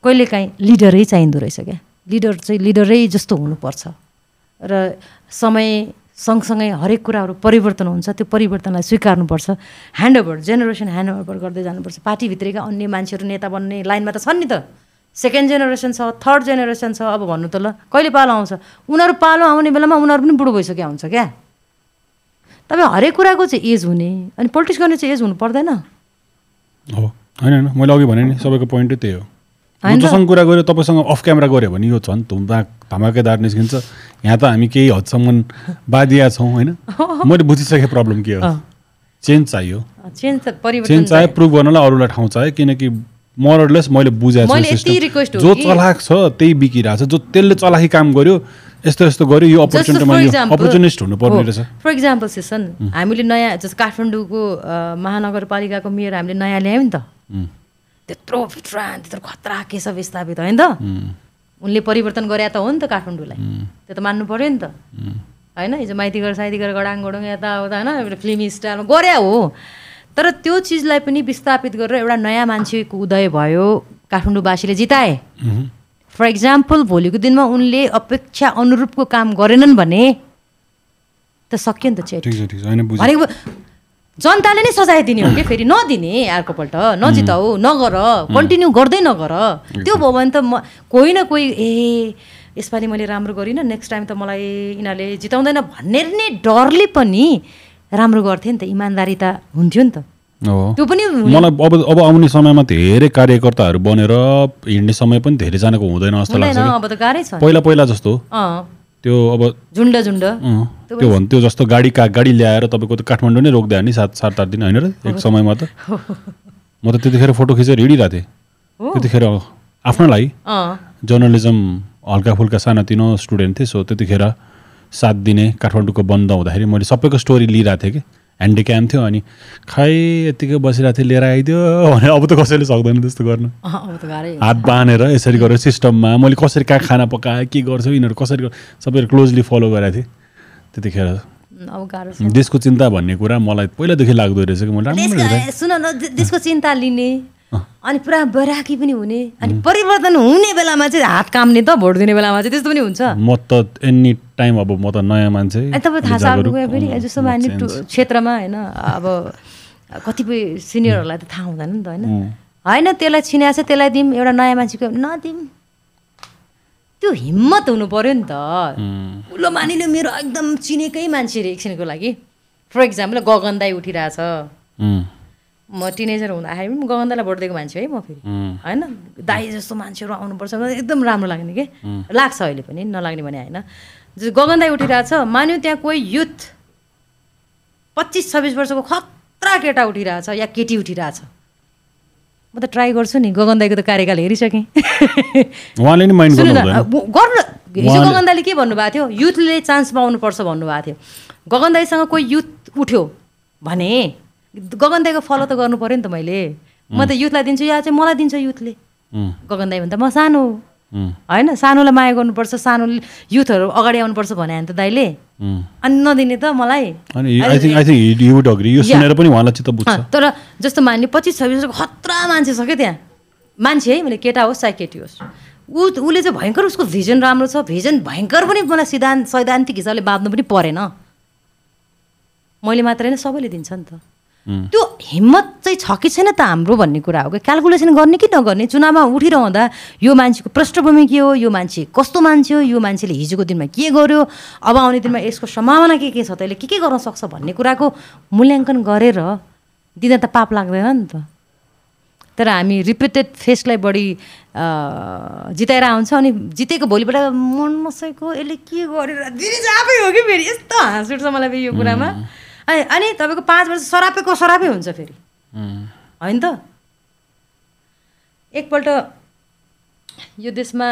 कहिलेकाहीँ लिडरै चाहिँदो रहेछ क्या। लिडर चाहिँ लिडरै जस्तो हुनुपर्छ। र समय सँगसँगै हरेक कुराहरू परिवर्तन हुन्छ। त्यो परिवर्तनलाई स्वीकार्नुपर्छ। ह्यान्डओभर जेनेरेसन ह्यान्डओभर गर्दै जानुपर्छ। पार्टीभित्रैका अन्य मान्छेहरू नेता बन्ने लाइनमा त छन् नि त। सेकेन्ड जेनेरेसन छ थर्ड जेनेरेसन छ अब भन्नु त ल कहिले पालो आउँछ? उनीहरू पालो आउने बेलामा उनीहरू पनि बुढो भइसक्यो हुन्छ क्या? तपाईँ हरेक कुराको चाहिँ एज हुने अनि पोलिटिक्स गर्ने चाहिँ एज हुनु पर्दैन। हो होइन होइन मैले अघि भने नि सबैको पोइन्टै त्यही हो? जोसँग कुरा गऱ्यो तपाईँसँग अफ क्यामेरा गऱ्यो भने यो झन् धुम्बा धमाकेदार निस्किन्छ। यहाँ त हामी केही हदसम्म बादिया छौँ होइन? मैले बुझिसकेँ प्रब्लम के हो। चेन्ज चाहियो। चेन्ज चाहियो प्रुभ गर्नलाई अरूलाई ठाउँ चाहियो किनकि मोरलेस मैले बुझाएको छु जो चलाक छ त्यही बिकिरहेको छ जो त्यसले चलाकी काम गर्यो यस्तो यस्तो गर्यो यो अपर्च्युनिटीमा अपर्च्युनिस्ट हुनुपर्ने रहेछ। फर इक्जाम्पल सेसन हामीले नयाँ जस्तो काठमाडौँको महानगरपालिकाको मेयर हामीले नयाँ ल्यायौँ नि त। त्यत्रो फिट्रान त्यत्रो खतरा केशव स्थापित होइन त। उनले परिवर्तन गरे त हो नि त काठमाडौँलाई। त्यो त मान्नु पऱ्यो नि त। होइन हिजो माइतीगर साइतीगर गडाङ गडुङ यताउता होइन एउटा फिल्मी स्टाइलमा गरे हो। तर त्यो चिजलाई पनि विस्थापित गरेर एउटा नयाँ मान्छेको उदय भयो काठमाडौँवासीले जिताए। फर इक्जाम्पल भोलिको दिनमा उनले अपेक्षा अनुरूपको काम गरेनन् भने त सक्यो नि त चेट। भनेको जनताले नै सजाय दिने हो कि फेरि? नदिने अर्कोपल्ट। नजिताऊ नगर कन्टिन्यू गर्दै नगर। त्यो भयो भने त म कोही न कोही ए यसपालि मैले राम्रो गरिनँ नेक्स्ट टाइम त मलाई यिनीहरूले जिताउँदैन भन्ने नै डरले पनि राम्रो गर्थ्यो नि त इमान्दारी त हुन्थ्यो नि त। त्यो पनि मलाई अब अब आउने समयमा धेरै कार्यकर्ताहरू बनेर हिँड्ने समय पनि धेरैजनाको हुँदैन जस्तो लाग्छ। पहिला पहिला जस्तो। त्यो अब झुन्ड झुन्ड। त्यो भन् त्यो जस्तो गाडी का गाडी ल्याएर तपाईँको त काठमाडौँ नै रोक्दै नि सात सात आठ दिन होइन र? एक समयमा त। म त त्यतिखेर फोटो खिचेर हिँडिरहेको थिएँ। त्यतिखेर आफ्नो लागि जर्नलिजम हल्का फुल्का सानातिनो स्टुडेन्ट थिएँ सो त्यतिखेर सात दिने काठमाडौँको बन्द हुँदाखेरि मैले सबैको स्टोरी लिइरहेको थिएँ कि। ह्यान्डिक्याम थियो अनि खै यत्तिकै बसिरहेको थिएँ लिएर आइदियो भने अब त कसैले सक्दैन त्यस्तो गर्नु। हात बाँधेर यसरी गरेर सिस्टममा। मैले कसरी कहाँ खाना पकाएँ के गर्छु यिनीहरू कसरी सबैहरू क्लोजली फलो गरेको थिएँ। त्यतिखेर देशको चिन्ता भन्ने कुरा मलाई पहिलादेखि लाग्दो रहेछ कि। मैले सुन न दे- त्यसको चिन्ता लिने अनि पुरा बैराकी पनि हुने अनि परिवर्तन हुने बेलामा चाहिँ हात काम्ने त भोट दिने बेलामा चाहिँ त्यस्तो पनि हुन्छ। म त एनी टाइम अब म त नयाँ मान्छे तपाईँ थाहा छ फेरि जस्तो म माने change। टु- क्षेत्रमा होइन अब कतिपय सिनियरहरूलाई त थाहा हुँदैन नि त होइन। होइन त्यसलाई छिनाएको छ त्यसलाई दिउँ एउटा नयाँ मान्छेको नदिउँ। त्यो हिम्मत हुनु पऱ्यो नि त। ठुलो मानिलो मेरो एकदम चिनेकै मान्छे रे एकछिनको लागि। फर इक्जाम्पल गगन दाई उठिरहेछ। म टिनेजर हुँदाखेरि पनि गगन दाईलाई भोट दिएको मान्छे है म फेरि। होइन दाई जस्तो मान्छेहरू आउनुपर्छ। एकदम राम्रो लाग्ने कि? लाग्छ अहिले पनि नलाग्ने भने होइन। जो गगन दाई उठिरहेछ मान्यो त्यहाँ कोही युथ पच्चिस छब्बिस वर्षको खतरा केटा उठिरहेछ या केटी उठिरहेछ। म त ट्राई गर्छु नि गगन दाईको त कार्यकाल हेरिसकेँ। गर्नु हिजो उहाँले- गगन दाईले के भन्नुभएको थियो? युथले चान्स पाउनुपर्छ भन्नुभएको थियो। गगन दाईसँग कोही युथ उठ्यो भने गगन दाईको फलो त गर्नु पऱ्यो नि त मैले। म त युथलाई दिन्छु या चाहिँ मलाई दिन्छ युथले? उम्, गगन दाई भन्दा म सानो होइन सानोलाई माया गर्नुपर्छ सानो युथहरू अगाडि आउनुपर्छ भने त दाइले। अनि नदिने त मलाई। तर जस्तो मान्ने पच्चिस छब्बिस वर्षको खतरा मान्छे छ क्या त्यहाँ? मान्छे है मैले केटा होस् चाहे केटी होस्। ऊ उसले चाहिँ भयङ्कर उसको भिजन राम्रो छ। भिजन भयङ्कर पनि मलाई सिद्धान्त सैद्धान्तिक हिसाबले बाँध्नु पनि परेन। मैले मात्रै नै सबैले दिन्छ नि त। त्यो हिम्मत चाहिँ छ कि छैन त हाम्रो भन्ने कुरा हो कि? क्यालकुलेसन गर्ने कि नगर्ने? चुनावमा उठिरहँदा यो मान्छेको पृष्ठभूमि के हो? यो मान्छे कस्तो मान्छे हो? यो मान्छेले हिजोको दिनमा के गर्यो? अब आउने दिनमा यसको सम्भावना के के छ त? यसले के के गर्न सक्छ भन्ने कुराको मूल्याङ्कन गरेर दिँदा त पाप लाग्दैन नि त। तर हामी रिपिटेड फेसलाई बढी जिताएर आउँछ अनि जितेको भोलिपल्ट मन नसकेको यसले के गरेर? दिने चाहिँ आफै हो कि फेरि? यस्तो हाँस उठ्छ मलाई यो कुरामा। अनि अनि तपाईँको पाँच वर्ष सरापेको सरापै हुन्छ फेरि। होइन त? एकपल्ट यो देशमा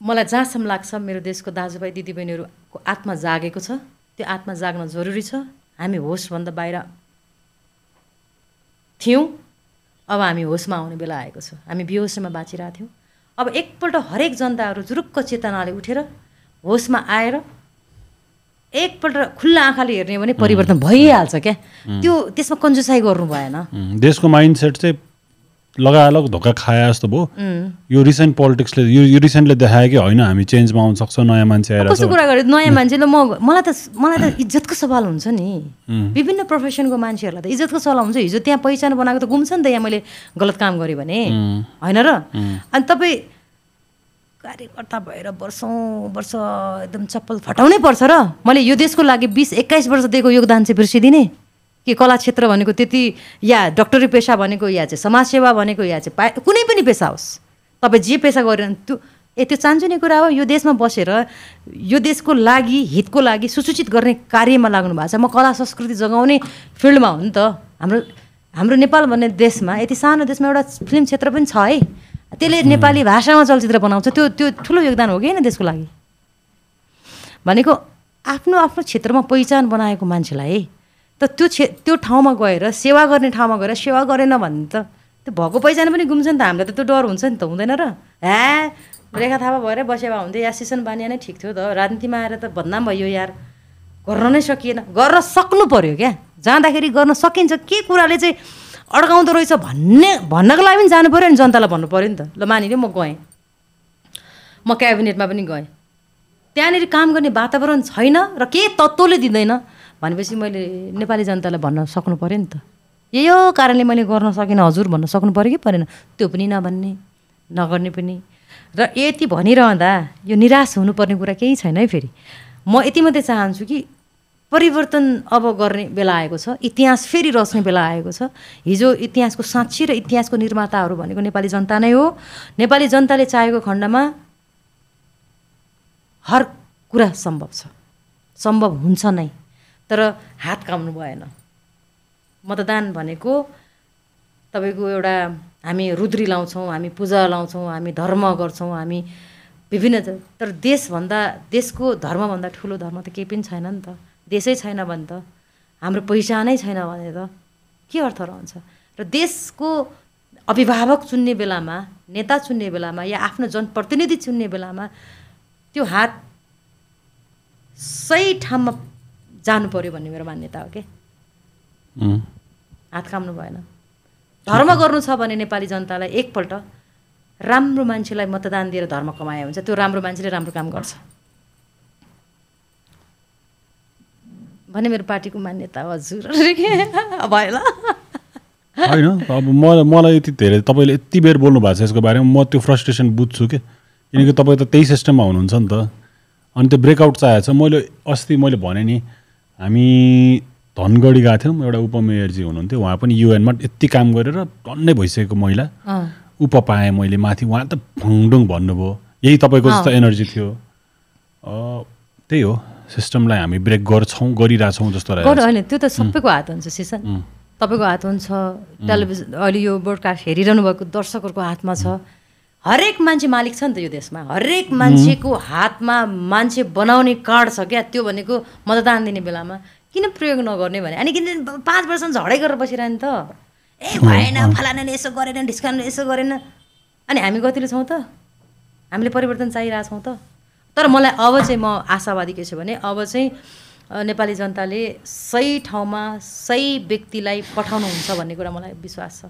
मलाई जहाँसम्म लाग्छ मेरो देशको दाजुभाइ दिदीबहिनीहरूको आत्मा जागेको छ। त्यो आत्मा जाग्न जरुरी छ। हामी होसभन्दा बाहिर थियौँ। अब हामी होसमा आउने बेला आएको छ। हामी बेहोसमा बाँचिरहेको थियौँ। अब एकपल्ट हरेक जनताहरू जुरुक्क चेतनाले उठेर होसमा आएर एकपल्ट खुल्ला आँखाले हेर्ने हो भने परिवर्तन भइहाल्छ क्या। त्यो त्यसमा कन्जुसाइ गर्नु भएन। देशको माइन्ड सेट चाहिँ लगालग धोका खाए जस्तो भयो। यो रिसेन्ट पोलिटिक्सले यो यो रिसेन्टले देखायो कि होइन हामी चेन्जमा आउन सक्छौँ नयाँ मान्छे आएर कस्तो कुरा गर्यो? नयाँ मान्छेले म मलाई त मलाई त इज्जतको सवाल हुन्छ नि। विभिन्न प्रोफेसनको मान्छेहरूलाई त इज्जतको सवाल हुन्छ। हिजो त्यहाँ पहिचान बनाएको त गुम्छ नि त यहाँ मैले गलत काम गरेँ भने। होइन र? अनि तपाईँ कार्यकर्ता भएर वर्षौँ वर्ष एकदम चप्पल फटाउनै पर्छ र। मैले यो देशको लागि बिस एक्काइस वर्ष दिएको योगदान चाहिँ बिर्सिदिने। कि कला क्षेत्र भनेको त्यति या डक्टरी पेसा भनेको या चाहिँ समाजसेवा भनेको या चाहिँ पा कुनै पनि पेसा होस्। तपाईँ जे पेसा गरेर त्यो ए त्यो चान्चुने कुरा हो यो देशमा बसेर यो देशको लागि हितको लागि सुसूचित गर्ने कार्यमा लाग्नु भएको छ। म कला संस्कृति जगाउने फिल्डमा हो नि त। हाम्रो हाम्रो नेपाल भन्ने देशमा यति सानो देशमा एउटा फिल्म क्षेत्र पनि छ है। त्यसले नेपाली भाषामा चलचित्र बनाउँछ त्यो त्यो ठुलो योगदान हो कि होइन देशको लागि? भनेको आफ्नो आफ्नो क्षेत्रमा पहिचान बनाएको मान्छेलाई त त्यो क्षे त्यो ठाउँमा गएर सेवा गर्ने ठाउँमा गएर सेवा गरेन भने त त्यो भएको पहिचान पनि गुम्छ नि त हामीलाई त त्यो डर हुन्छ नि त हुँदैन र। ह्या रेखा थापा भएर बसेवा हुन्थ्यो या सिसन बानिया नै ठिक थियो त राजनीतिमा आएर त बदनाम भयो यार। गर्न नै सकिएन गर्न सक्नु पऱ्यो क्या? जाँदाखेरि गर्न सकिन्छ के कुराले चाहिँ अड्काउँदो रहेछ भन्ने भन्नको लागि पनि जानु पऱ्यो नि जनतालाई भन्नु पऱ्यो नि त। ल मानिलियो म गएँ। म क्याबिनेटमा पनि गएँ। त्यहाँनिर काम गर्ने वातावरण छैन र के तत्त्वले दिँदैन भनेपछि मैले नेपाली जनतालाई भन्न सक्नु पऱ्यो नि त। यही कारणले मैले गर्न सकिनँ हजुर भन्न सक्नु पऱ्यो कि परेन। त्यो पनि नभन्ने नगर्ने पनि। र यति भनिरहँदा यो निराश हुनुपर्ने कुरा केही छैन है फेरि। म यति मात्रै चाहन्छु कि परिवर्तन अब गर्ने बेला आएको छ इतिहास फेरि रच्ने बेला आएको छ। हिजो इतिहासको साक्षी र इतिहासको निर्माताहरू भनेको नेपाली जनता नै हो। नेपाली जनताले चाहेको खण्डमा हर कुरा सम्भव छ। सम्भव हुन्छ नै तर हात काम्नु भएन। मतदान भनेको तपाईँको एउटा हामी रुद्री लाउँछौँ हामी पूजा लाउँछौँ हामी धर्म गर्छौँ हामी विभिन्न तर देशभन्दा देशको धर्मभन्दा ठुलो धर्म त केही पनि छैन नि त। देशै छैन भने त हाम्रो पहिचानै छैन भने त के अर्थ रहन्छ? र देशको अभिभावक चुन्ने बेलामा नेता चुन्ने बेलामा या आफ्नो जनप्रतिनिधि चुन्ने बेलामा त्यो हात सही ठाउँमा जानु पर्यो भन्ने मेरो मान्यता हो कि? हात काम्नु भएन। धर्म गर्नु छ भने नेपाली जनतालाई एकपल्ट राम्रो मान्छेलाई मतदान दिएर धर्म कमाए हुन्छ। त्यो राम्रो मान्छेले राम्रो काम गर्छ। भने मेरो पार्टीको मान्यता हजुर। भयो ल होइन अब मलाई मलाई यति धेरै तपाईँले यति बेर बोल्नु भएको छ यसको बारेमा म त्यो फ्रस्ट्रेसन बुझ्छु कि? किनकि तपाईँ त त्यही सिस्टममा हुनुहुन्छ नि त। अनि त्यो ब्रेकआउट चाहिएको छ। मैले अस्ति मैले भने नि हामी धनगढी गएको थियौँ एउटा उपमेयरजी हुनुहुन्थ्यो। उहाँ पनि युएनमा यति काम गरेर टन्नै भइसकेको महिला। उप पाएँ मैले माथि। उहाँ त फुङडुङ भन्नुभयो। यही तपाईँको जस्तो एनर्जी थियो। त्यही हो। सिस्टमलाई हामी ब्रेक गर्छौँ गरिरहेछौँ जस्तो रहेछ। होइन त्यो त सबैको हात हुन्छ सिसन। तपाईँको हात हुन्छ टेलिभिजन अहिले यो ब्रोडकास्ट हेरिरहनु भएको दर्शकहरूको हातमा छ। हरेक मान्छे मालिक छ नि त यो देशमा। हरेक मान्छेको हातमा मान्छे बनाउने कार्ड छ क्या? त्यो भनेको मतदान दिने बेलामा। किन प्रयोग नगर्ने भने? अनि किन पाँच वर्षमा झडै गरेर बसिरहने त? ए भएन फलानाले यसो गरेन ढिस्कानले यसो गरेन। अनि हामी कतिले छौँ त? हामीले परिवर्तन चाहिरहेछौँ त? तर मलाई अब चाहिँ म आशावादी के छु भने अब चाहिँ नेपाली जनताले सही ठाउँमा सही व्यक्तिलाई पठाउनुहुन्छ भन्ने कुरा मलाई विश्वास छ।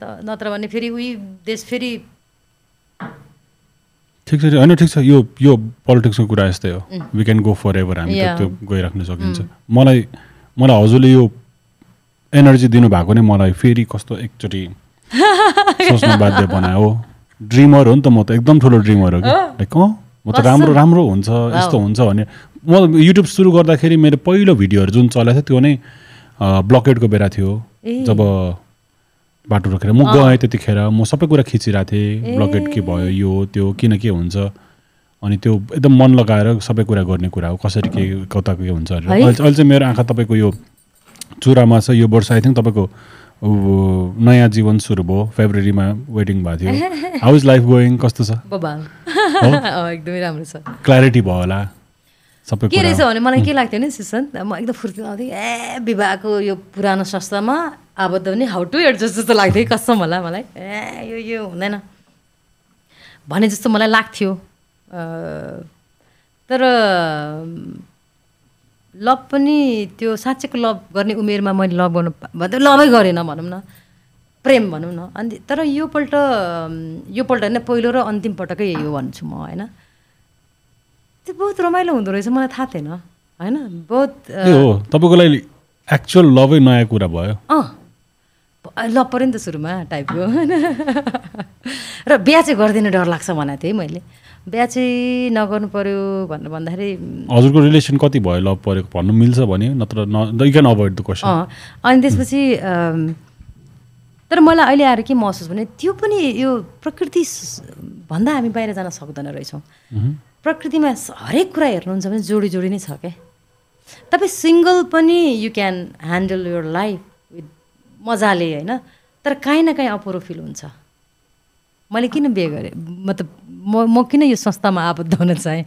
त नत्र भने फेरि उही देश फेरि ठिक छ होइन ठिक छ। यो यो पोलिटिक्सको कुरा यस्तै हो। We can go forever हामी. त्यो गइराख्न सकिन्छ। मलाई मलाई हजुरले यो एनर्जी दिनुभएको नै मलाई फेरि कस्तो एकचोटि सोच्न बाध्य बनायो। हो ड्रिमर हो नि त म त एकदम ठुलो ड्रिमर हो कि। लाइक अँ? म त राम्रो राम्रो हुन्छ यस्तो हुन्छ भने। म युट्युब सुरु गर्दाखेरि मेरो पहिलो भिडियोहरू जुन चलेको थियो त्यो नै ब्लकेटको बेला थियो। जब बाटो रोकेर म गएँ त्यतिखेर म सबै कुरा खिचिरहेको थिएँ। ब्लकेट के भयो यो त्यो किन के हुन्छ? अनि त्यो एकदम मन लगाएर सबै कुरा गर्ने कुरा हो। कसरी के कता के हुन्छ अहिले चाहिँ मेरो आँखा तपाईँको यो चुरामा छ यो वर्ष आई थिङ्क तपाईँको ऊ, नयाँ जीवन सुरु भयो। फेब्रुअरीमा वेडिङ भएको थियो। हाउ इज लाइफ गोइङ कस्तो छ? एकदमै राम्रो छ। क्ल्यारिटी भयो होला। सबै के रहेछ भने मलाई के लाग्थ्यो नि सुशान्त? म एकदम फुर्ती आउँथेँ ए विवाहको यो पुरानो संस्थामा आबद्ध पनि हाउ टु एडजस्ट जस्तो लाग्थ्यो कसम होला मलाई। ए यो यो हुँदैन। भने जस्तो मलाई लाग्थ्यो। तर लभ पनि त्यो साँच्चैको लभ गर्ने उमेरमा मैले लभ गर्नु भन्दा लभै गरेन भनौँ न। प्रेम भनौँ न। अनि तर योपल्ट अम, योपल्ट होइन पहिलो र अन्तिम पटकै यही हो भन्छु म होइन। त्यो बहुत रमाइलो हुँदो रहेछ मलाई थाहा थिएन होइन? बहुत तपाईँको लागि एक्चुअल लभै नयाँ कुरा भयो। अँ। ल पऱ्यो नि त सुरुमा टाइपको होइन? र बिहा चाहिँ गरिदिनु डर लाग्छ भनेको थिएँ मैले। बिहा चाहिँ नगर्नु पऱ्यो भनेर भन्दाखेरि हजुरको रिलेसन कति भयो? लभ परेको भन्नु मिल्छ भने नत्र अभोइड द क्वेसन अँ अनि त्यसपछि तर मलाई अहिले आएर के महसुस भने त्यो पनि यो प्रकृति भन्दा हामी बाहिर जान सक्दैन रहेछौँ। प्रकृतिमा हरेक कुरा हेर्नुहुन्छ भने जोडी जोडी नै छ क्या तपाईँ सिङ्गल पनि you can handle your life with मजाले होइन? तर काहीँ न काहीँ अपुरो फिल हुन्छ। मैले किन बिहे गरेँ? मतलब म म किन यो संस्थामा आबद्ध हुन चाहेँ?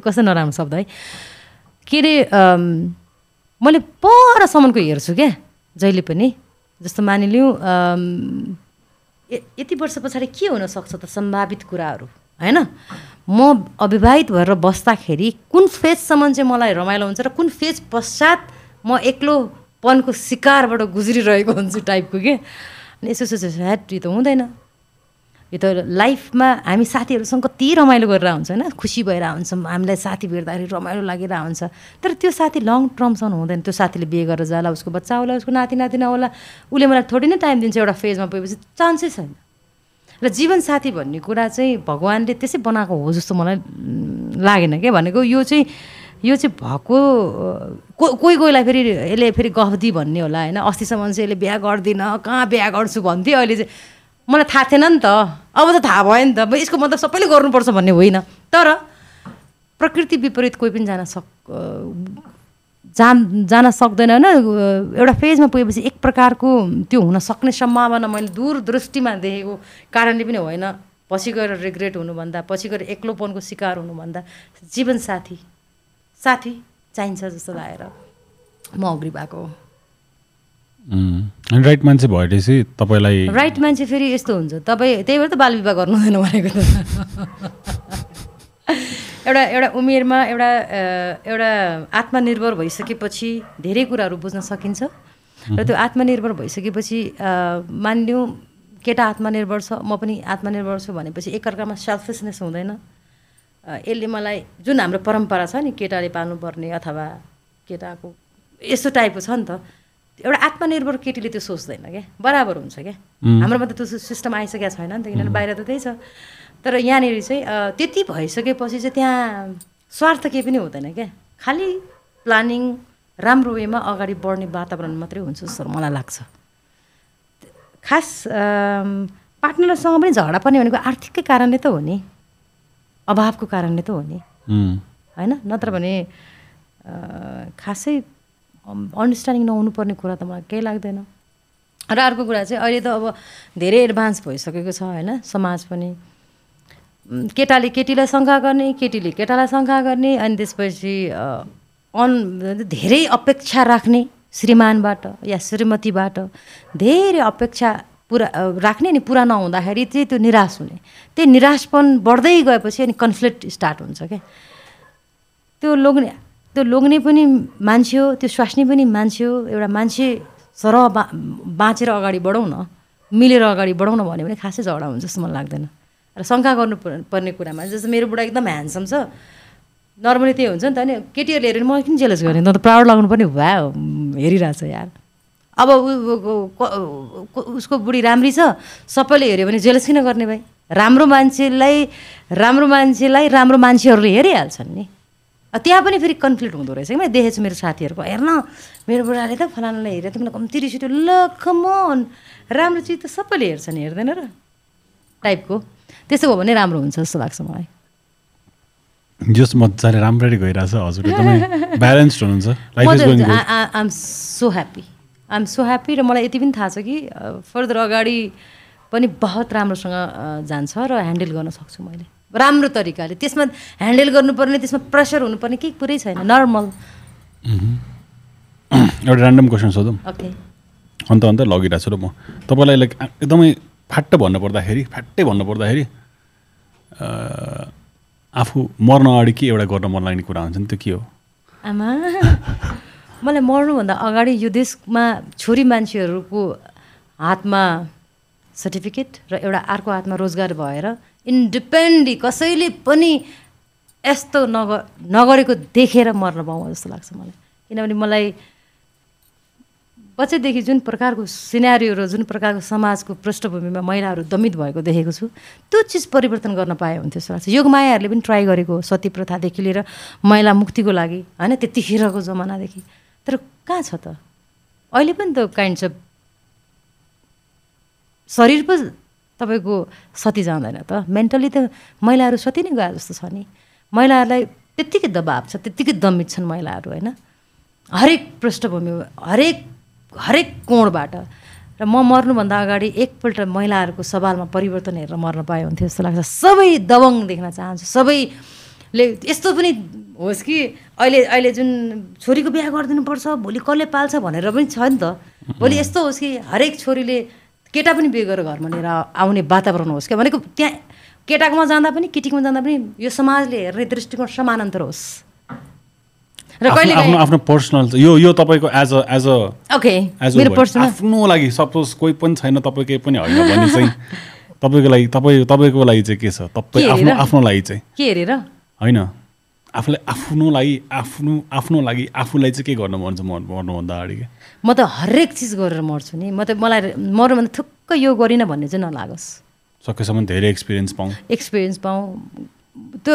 कस्तो नराम्रो शब्द है। के अरे मैले परसम्मको हेर्छु क्या जहिले पनि। जस्तो मानिलिउँ यति वर्ष पछाडि के हुनसक्छ त सम्भावित कुराहरू होइन? म अविवाहित भएर बस्दाखेरि कुन फेजसम्म चाहिँ मलाई रमाइलो हुन्छ र कुन फेज पश्चात म एक्लोपनको शिकारबाट गुज्रिरहेको हुन्छु टाइपको के अनि यसो सोचेर ह्याट त हुँदैन। यो त लाइफमा हामी साथीहरूसँग कति रमाइलो गरेर हुन्छ होइन? खुसी भएर हुन्छ हामीलाई साथी भेट्दाखेरि रमाइलो लागिरहेको हुन्छ। तर त्यो साथी लङ टर्मसम्म हुँदैन। त्यो साथीले बिहे गरेर जाला उसको बच्चा होला उसको नाति नातिना होला उसले मलाई थोरै नै टाइम दिन्छ एउटा फेजमा पुगेपछि चान्सै छैन। र जीवन साथी भन्ने कुरा चाहिँ भगवान्ले त्यसै बनाएको हो जस्तो मलाई लागेन क्या भनेको यो चाहिँ यो चाहिँ भएको को कोही कोहीलाई फेरि यसले फेरि गफदी भन्ने होला होइन? अस्तिसम्म चाहिँ यसले बिहा गर्दिनँ कहाँ बिहा गर्छु भन्थ्यो अहिले चाहिँ। मलाई थाहा थिएन नि त। अब त थाहा भयो नि त। यसको मतलब सबैले गर्नुपर्छ भन्ने होइन। तर प्रकृति विपरीत कोही पनि जान सक जान जान सक्दैन होइन। एउटा फेजमा पुगेपछि एक प्रकारको त्यो हुन सक्ने सम्भावना मैले दूरदृष्टिमा देखेको कारणले पनि होइन। पछि गएर रिग्रेट हुनुभन्दा पछि गएर एक्लोपनको शिकार हुनुभन्दा जीवनसाथी साथी चाहिन्छ जस्तो लागेर म अग्री भएको हो। राइट मान्छे भएपछि तपाईँलाई राइट मान्छे फेरि यस्तो हुन्छ। तपाईँ त्यही भएर त बाल विवाह गर्नु हुँदैन भनेको त। एउटा एउटा उमेरमा एउटा एउटा आत्मनिर्भर भइसकेपछि धेरै कुराहरू बुझ्न सकिन्छ। र त्यो आत्मनिर्भर भइसकेपछि मानिलिउँ केटा आत्मनिर्भर छ म पनि आत्मनिर्भर छु भनेपछि एकअर्कामा सेल्फिसनेस हुँदैन। यसले मलाई जुन हाम्रो परम्परा छ नि केटाले पाल्नुपर्ने अथवा केटाको यस्तो टाइपको छ नि त एउटा आत्मनिर्भर केटीले त्यो सोच्दैन क्या? बराबर हुन्छ क्या? हाम्रोमा त त्यो सिस्टम आइसकेको छैन नि त किनभने बाहिर त त्यही छ। तर यहाँनिर चाहिँ त्यति भइसकेपछि चाहिँ त्यहाँ स्वार्थ केही पनि हुँदैन क्या? खालि प्लानिङ राम्रो वेमा अगाडि बढ्ने वातावरण मात्रै हुन्छ जस्तो मलाई लाग्छ। खास पार्टनरसँग पनि झगडा पर्ने भनेको आर्थिककै कारणले त हो नि। अभावको कारणले त हो नि। होइन? नत्र भने खासै अन्डरस्ट्यान्डिङ नहुनुपर्ने कुरा त मलाई केही लाग्दैन। र अर्को कुरा चाहिँ अहिले त अब धेरै एडभान्स भइसकेको छ होइन? समाज पनि। केटाले केटीलाई शङ्का गर्ने केटीले केटालाई शङ्का गर्ने अनि त्यसपछि अन धेरै अपेक्षा राख्ने श्रीमानबाट या श्रीमतीबाट धेरै अपेक्षा पुरा राख्ने अनि पुरा नहुँदाखेरि चाहिँ त्यो निराश हुने। त्यही निराशपन बढ्दै गएपछि अनि कन्फ्लिक्ट स्टार्ट हुन्छ क्या त्यो लोग्ने त्यो लोग्ने पनि मान्छे हो त्यो स्वास्नी पनि मान्छे हो एउटा मान्छे सरह बा बाँचेर अगाडि बढौँ न मिलेर अगाडि बढौँ न भन्यो भने खासै झगडा हुन्छ जस्तो मलाई लाग्दैन। र शङ्का गर्नु पर- पर्ने कुरामा जस्तो मेरो बुढा एकदम ह्यान्डसम छ। नर्मली त्यही हुन्छ नि त नि केटीहरूले हेऱ्यो भने मलाई किन जेलस गर्ने? त प्राउड लाग्नु पनि भ्या हेरिरहेछ यार। अब उसको बुढी राम्री छ सबैले हेऱ्यो भने जेलस किन गर्ने भाइ? राम्रो मान्छेलाई राम्रो मान्छेलाई राम्रो मान्छेहरूले हेरिहाल्छन् नि। त्यहाँ पनि फेरि कन्फ्लिक्ट हुँदो रहेछ कि? मैले देखेको छु मेरो साथीहरूको हेर्न। मेरो बुढाले त फलानालाई हेरेर तिमीलाई कम्ती रिस उठ्यो। ल कमन राम्रो चिज त सबैले हेर्छन् हेर्दैन र। टाइपको त्यसो भयो भने राम्रो हुन्छ जस्तो लाग्छ मलाई। जस मजाले राम्ररी गइरहेछ हजुर एकदमै ब्यालेन्स्ड हुनुहुन्छ। I'm so happy I'm so happy र मलाई यति पनि थाहा छ कि फर्दर अगाडि पनि बहुत राम्रोसँग जान्छ र ह्यान्डल गर्न सक्छु मैले। राम्रो तरिकाले। त्यसमा ह्यान्डल गर्नुपर्ने त्यसमा प्रेसर हुनुपर्ने केही कुरै छैन। नर्मल एउटा ऱ्यान्डम क्वेसन सोधौँ। ओके अन्त अन्त लगिरहेको छु र म। तपाईँलाई लाइक एकदमै फाट्ट भन्नु पर्दाखेरि फाट्टै भन्नु पर्दाखेरि अ, आफू मर्न अगाडि के एउटा गर्न मन लाग्ने कुरा हुन्छ नि त्यो के हो? आमा मलाई मर्नुभन्दा अगाडि यो देशमा छोरी मान्छेहरूको हातमा सर्टिफिकेट र एउटा अर्को हातमा रोजगार भएर इन्डिपेन्डली कसैले पनि यस्तो नग नगरेको देखेर मर्न पाऊँ जस्तो लाग्छ मलाई। किनभने मलाई बच्चैदेखि जुन प्रकारको सिनारियो र जुन प्रकारको समाजको पृष्ठभूमिमा महिलाहरू दमित भएको देखेको छु त्यो चिज परिवर्तन गर्न पाए हुन्थ्यो जस्तो लाग्छ। योगमायाहरूले पनि ट्राई गरेको सती प्रथादेखि लिएर महिला मुक्तिको लागि होइन त्यतिखेरको जमानादेखि। तर कहाँ छ त? अहिले पनि त काइन्ड अफ शरीर पो तपाईँको सती जाँदैन त। मेन्टली त महिलाहरू सती नै गए जस्तो छ नि। महिलाहरूलाई त्यत्तिकै दबाब छ त्यत्तिकै दमित छन् महिलाहरू होइन? हरेक पृष्ठभूमि हरेक हरेक कोणबाट। र म मर्नुभन्दा अगाडि एकपल्ट महिलाहरूको सवालमा परिवर्तन हेरेर मर्न पाए हुन्थ्यो जस्तो लाग्छ। सबै दबङ देख्न चाहन्छु। सबैले यस्तो पनि होस् कि अहिले अहिले जुन छोरीको बिहा गरिदिनुपर्छ भोलि कसले पाल्छ भनेर पनि छ नि त। भोलि यस्तो होस् कि हरेक छोरीले केटा पनि बिहे गरेर घरमा लिएर आउने वातावरण होस् क्या भनेको त्यहाँ केटाकोमा जाँदा पनि केटीकोमा जाँदा पनि यो समाजले हेर्ने दृष्टिकोण समानान्तर होस्। र आफ्नो कहिले आफ्नो आफ्नो पर्सनल यो यो तपाईँको age a age a okay मेरो पर्सनल आफ्नो लागि सपोज कोही पनि छैन तपाईँ केही पनि होइन भने चाहिँ तपाईँको लागि तपाईँ तपाईँको लागि चाहिँ के छ? तपाईँ आफ्नो? आफ्नो लागि चाहिँ। के हेरेर? होइन। आफूलाई आफ्नो लागि आफ्नो आफ्नो लागि आफूलाई चाहिँ के गर्न मन छ मर्नु मर्नुभन्दा अगाडि के? म त हरेक चिज गरेर मर्छु नि। म त मलाई मर्नुभन्दा थुक्क यो गरिनँ भन्ने चाहिँ नलागोस्। सकेसम्म धेरै एक्सपिरियन्स पाऊँ। एक्सपिरियन्स पाऊँ। त्यो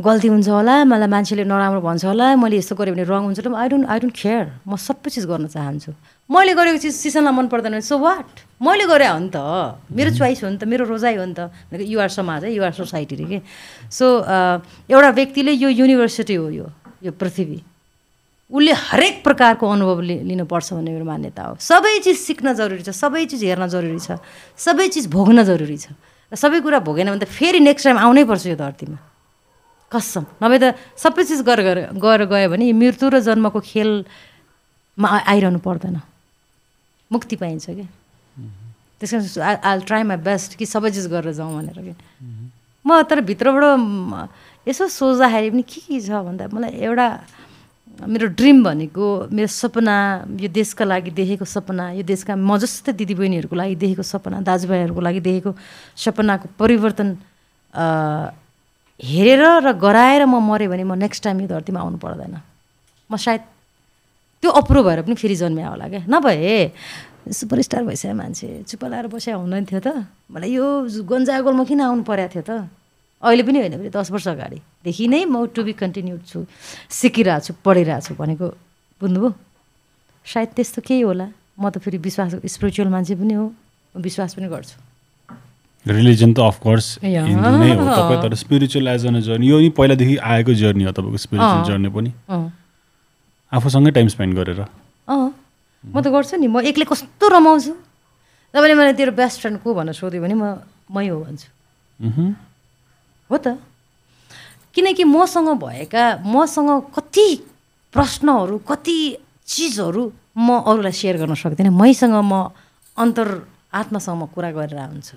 गल्ती हुन्छ होला मलाई मान्छेले नराम्रो भन्छ होला मैले यस्तो गरेँ भने रङ हुन्छ र I don't I don't care म सबै चिज गर्न चाहन्छु। मैले गरेको चिज सिसनलाई मन पर्दैन सो वाट मैले गरे हो नि त। मेरो चोइस हो नि त मेरो रोजाइ हो नि त। युआर समाज है युआर सोसाइटी रे के सो एउटा व्यक्तिले यो युनिभर्सिटी हो यो यो पृथ्वी। उसले हरेक प्रकारको अनुभव लिनुपर्छ भन्ने मेरो मान्यता हो। सबै चिज सिक्न जरुरी छ सबै चिज हेर्न जरुरी छ सबै चिज भोग्न जरुरी छ। र सबै कुरा भोगेन भने त फेरि नेक्स्ट टाइम आउनै पर्छ यो धरतीमा। कसम। नभए त सबै चिज गरेर गएर गयो भने मृत्यु र जन्मको खेलमा आइरहनु पर्दैन। मुक्ति पाइन्छ क्या त्यस कारण I all try my best कि सबै चिज गरेर जाउँ भनेर कि? म तर भित्रबाट यसो सोच्दाखेरि पनि के के छ भन्दा मलाई एउटा मेरो ड्रिम भनेको मेरो सपना यो देशका लागि देखेको सपना यो देशका म जस्तै दिदीबहिनीहरूको लागि देखेको सपना दाजुभाइहरूको लागि देखेको सपनाको परिवर्तन हेरेर र गराएर म मऱ्यो भने म नेक्स्ट टाइम यो धरतीमा आउनु पर्दैन। म सायद त्यो अप्रुभ भएर पनि फेरि जन्मिया होला क्या। नभए सुपरस्टार भइसक्यो मान्छे चुप लाएर बस्या हुँदैन थियो त। मलाई यो गन्जागोलमा किन आउनु परेको थियो त? अहिले पनि होइन फेरि दस वर्ष अगाडिदेखि नै म टु बी कन्टिन्युड छु सिकिरहेको छु पढिरहेको छु भनेको बुझ्नुभयो सायद त्यस्तो केही होला। म त फेरि विश्वास स्पिरिचुअल मान्छे पनि हो म विश्वास पनि गर्छु। रिलिजन त अफकोर्स। हिन्दू नै हो तपाईँ तर स्पिरिचुअल एज अन जर्नी यो नि पहिलादेखि आएको जर्नी हो तपाईँको स्पिरिचुअल। जर्नी पनि। आफूसँगै टाइम स्पेन्ड गरेर। अँ। म त गर्छु नि म एक्लै कस्तो रमाउँछु? तपाईँले मलाई तेरो बेस्ट फ्रेन्ड को भनेर सोध्यो भने म मै हो भन्छु। हो त। किनकि मसँग भएका मसँग कति प्रश्नहरू कति चिजहरू म अरूलाई सेयर गर्न सक्दिनँ। मैसँग म अन्तर आत्मासँग म कुरा गरेर हुन्छु।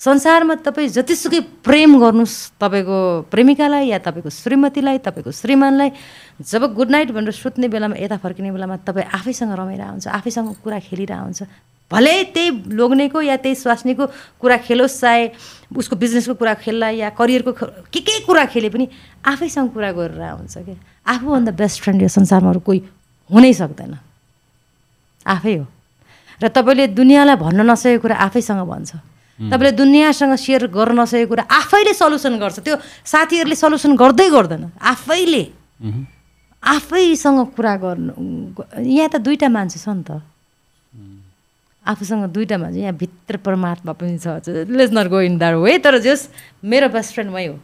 संसारमा तपाईँ जतिसुकै प्रेम गर्नुहोस् तपाईँको प्रेमिकालाई या तपाईँको श्रीमतीलाई तपाईँको श्रीमानलाई जब गुड नाइट भनेर सुत्ने बेलामा यता फर्किने बेलामा तपाईँ आफैसँग रमाइरहेको हुन्छ आफैसँग कुरा खेलिरहेको हुन्छ भले त्यही लोग्नेको या त्यही स्वास्नीको कुरा खेलोस् चाहे उसको बिजनेसको कुरा खेल्ला या करियरको के के कुरा खेले पनि आफैसँग कुरा गरिरहेको हुन्छ क्या आफूभन्दा बेस्ट फ्रेन्ड यो संसारमा अरू कोही हुनै सक्दैन। आफै हो। र तपाईँले दुनियाँलाई भन्न नसकेको कुरा आफैसँग भन्छ। तपाईँले दुनियाँसँग सेयर गर्न नसकेको कुरा आफैले सल्युसन गर्छ। त्यो साथीहरूले सल्युसन गर्दै गर्दैन। आफैले। आफैसँग कुरा गर्नु यहाँ त दुइटा मान्छे छ नि त। आफूसँग दुइटा मान्छे यहाँ भित्र परमात्मा पनि छ। Let's not go in that way तर जस मेरो बेस्ट फ्रेन्ड मै हो।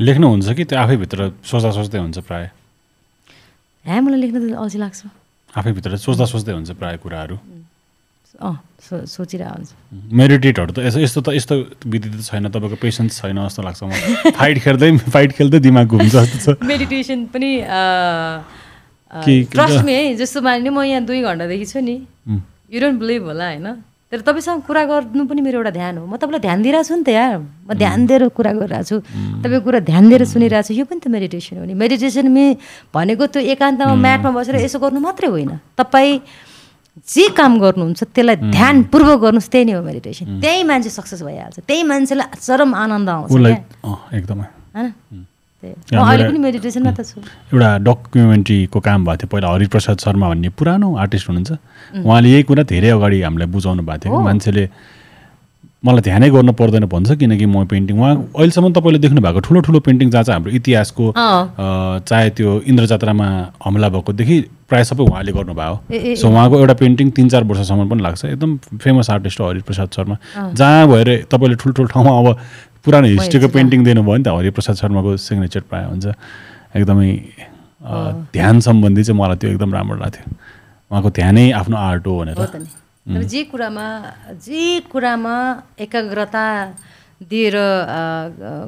लेख्नुहुन्छ कि त्यो आफैभित्र सोच्दा सोच्दै हुन्छ प्रायः? ह्या मलाई लेख्न त अल्छी लाग्छ। आफैभित्र सोच्दा सोच्दै हुन्छ प्रायः कुराहरू। अँ सो सोचिरहेको हुन्छ। मेडिटेटहरू त यस्तो यस्तो त यस्तो विधि त छैन। तपाईँको पेसेन्स छैन जस्तो लाग्छ मलाई। फाइट खेल्दै फाइट खेल्दै दिमाग घुम्छ जस्तो छ। मेडिटेसन पनि ट्रस्ट मी है जस्तो माने म यहाँ दुई घन्टादेखि छु नि। यु डोन्ट बिलिभ होला होइन? तर तपाईँसँग कुरा गर्नु पनि मेरो एउटा ध्यान हो। म तपाईँलाई ध्यान दिइरहेको छु नि त यार। म ध्यान दिएर कुरा गरिरहेको छु। तपाईँको कुरा ध्यान दिएर सुनिरहेको छु। यो पनि त मेडिटेसन हो नि। मेडिटेसन मे भनेको त्यो एकान्तमा म्याटमा बसेर यसो गर्नु मात्रै होइन। तपाईँ जे काम गर्नुहुन्छ त्यसलाई ध्यानपूर्वक गर्नुहोस्। त्यही नै हो मेडिटेसन त्यही मान्छे सक्सेस भइहाल्छ। त्यही मान्छेलाई चरम आनन्द आउँछ एकदमै। होइन? एउटा डकुमेन्ट्रीको काम भएको थियो। पहिला हरिप्रसाद शर्मा भन्ने पुरानो आर्टिस्ट हुनुहुन्छ। उहाँले यही कुरा धेरै अगाडि हामीलाई बुझाउनु भएको थियो मान्छेले मलाई ध्यानै गर्नु पर्दैन भन्छ किनकि म पेन्टिङ उहाँ अहिलेसम्म तपाईँले देख्नु भएको ठुलो ठुलो पेन्टिङ जहाँ चाहिँ हाम्रो इतिहासको चाहे त्यो इन्द्र जात्रामा हमला भएकोदेखि प्रायः सबै उहाँले गर्नुभयो सो उहाँको एउटा पेन्टिङ तिन चार वर्षसम्म पनि लाग्छ। एकदम फेमस आर्टिस्ट हो हरिप्रसाद शर्मा। जहाँ भएर तपाईँले ठुल्ठुलो ठाउँमा अब पुरानो हिस्ट्रीको पेन्टिङ दिनुभयो नि त हरिप्रसाद शर्माको सिग्नेचर प्रायः हुन्छ। एकदमै ध्यान सम्बन्धी चाहिँ मलाई त्यो एकदम राम्रो लाग्थ्यो। उहाँको ध्यानै आफ्नो आर्ट हो भनेर। जे कुरामा जे कुरामा एकाग्रता दिएर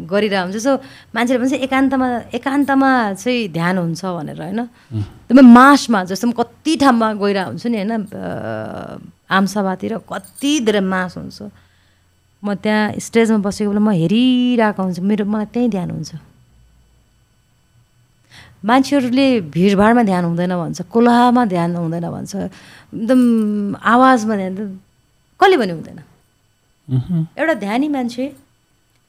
गरिरह हुन्छ जस्तो मान्छेले भन्छ एकान्तमा एकान्तमा चाहिँ ध्यान हुन्छ भनेर होइन? एकदमै मासमा जस्तो म कति ठाउँमा गइरहेको हुन्छु नि होइन? आमसभातिर कति धेरै मास हुन्छ। म त्यहाँ स्टेजमा बसेको बेला म हेरिरहेको हुन्छु। मेरो मलाई त्यहीँ ध्यान हुन्छ। मान्छेहरूले भिडभाडमा ध्यान हुँदैन भन्छ कोलामा ध्यान हुँदैन भन्छ। एकदम आवाजमा ध्यान कसले पनि हुँदैन। एउटा ध्यानी मान्छे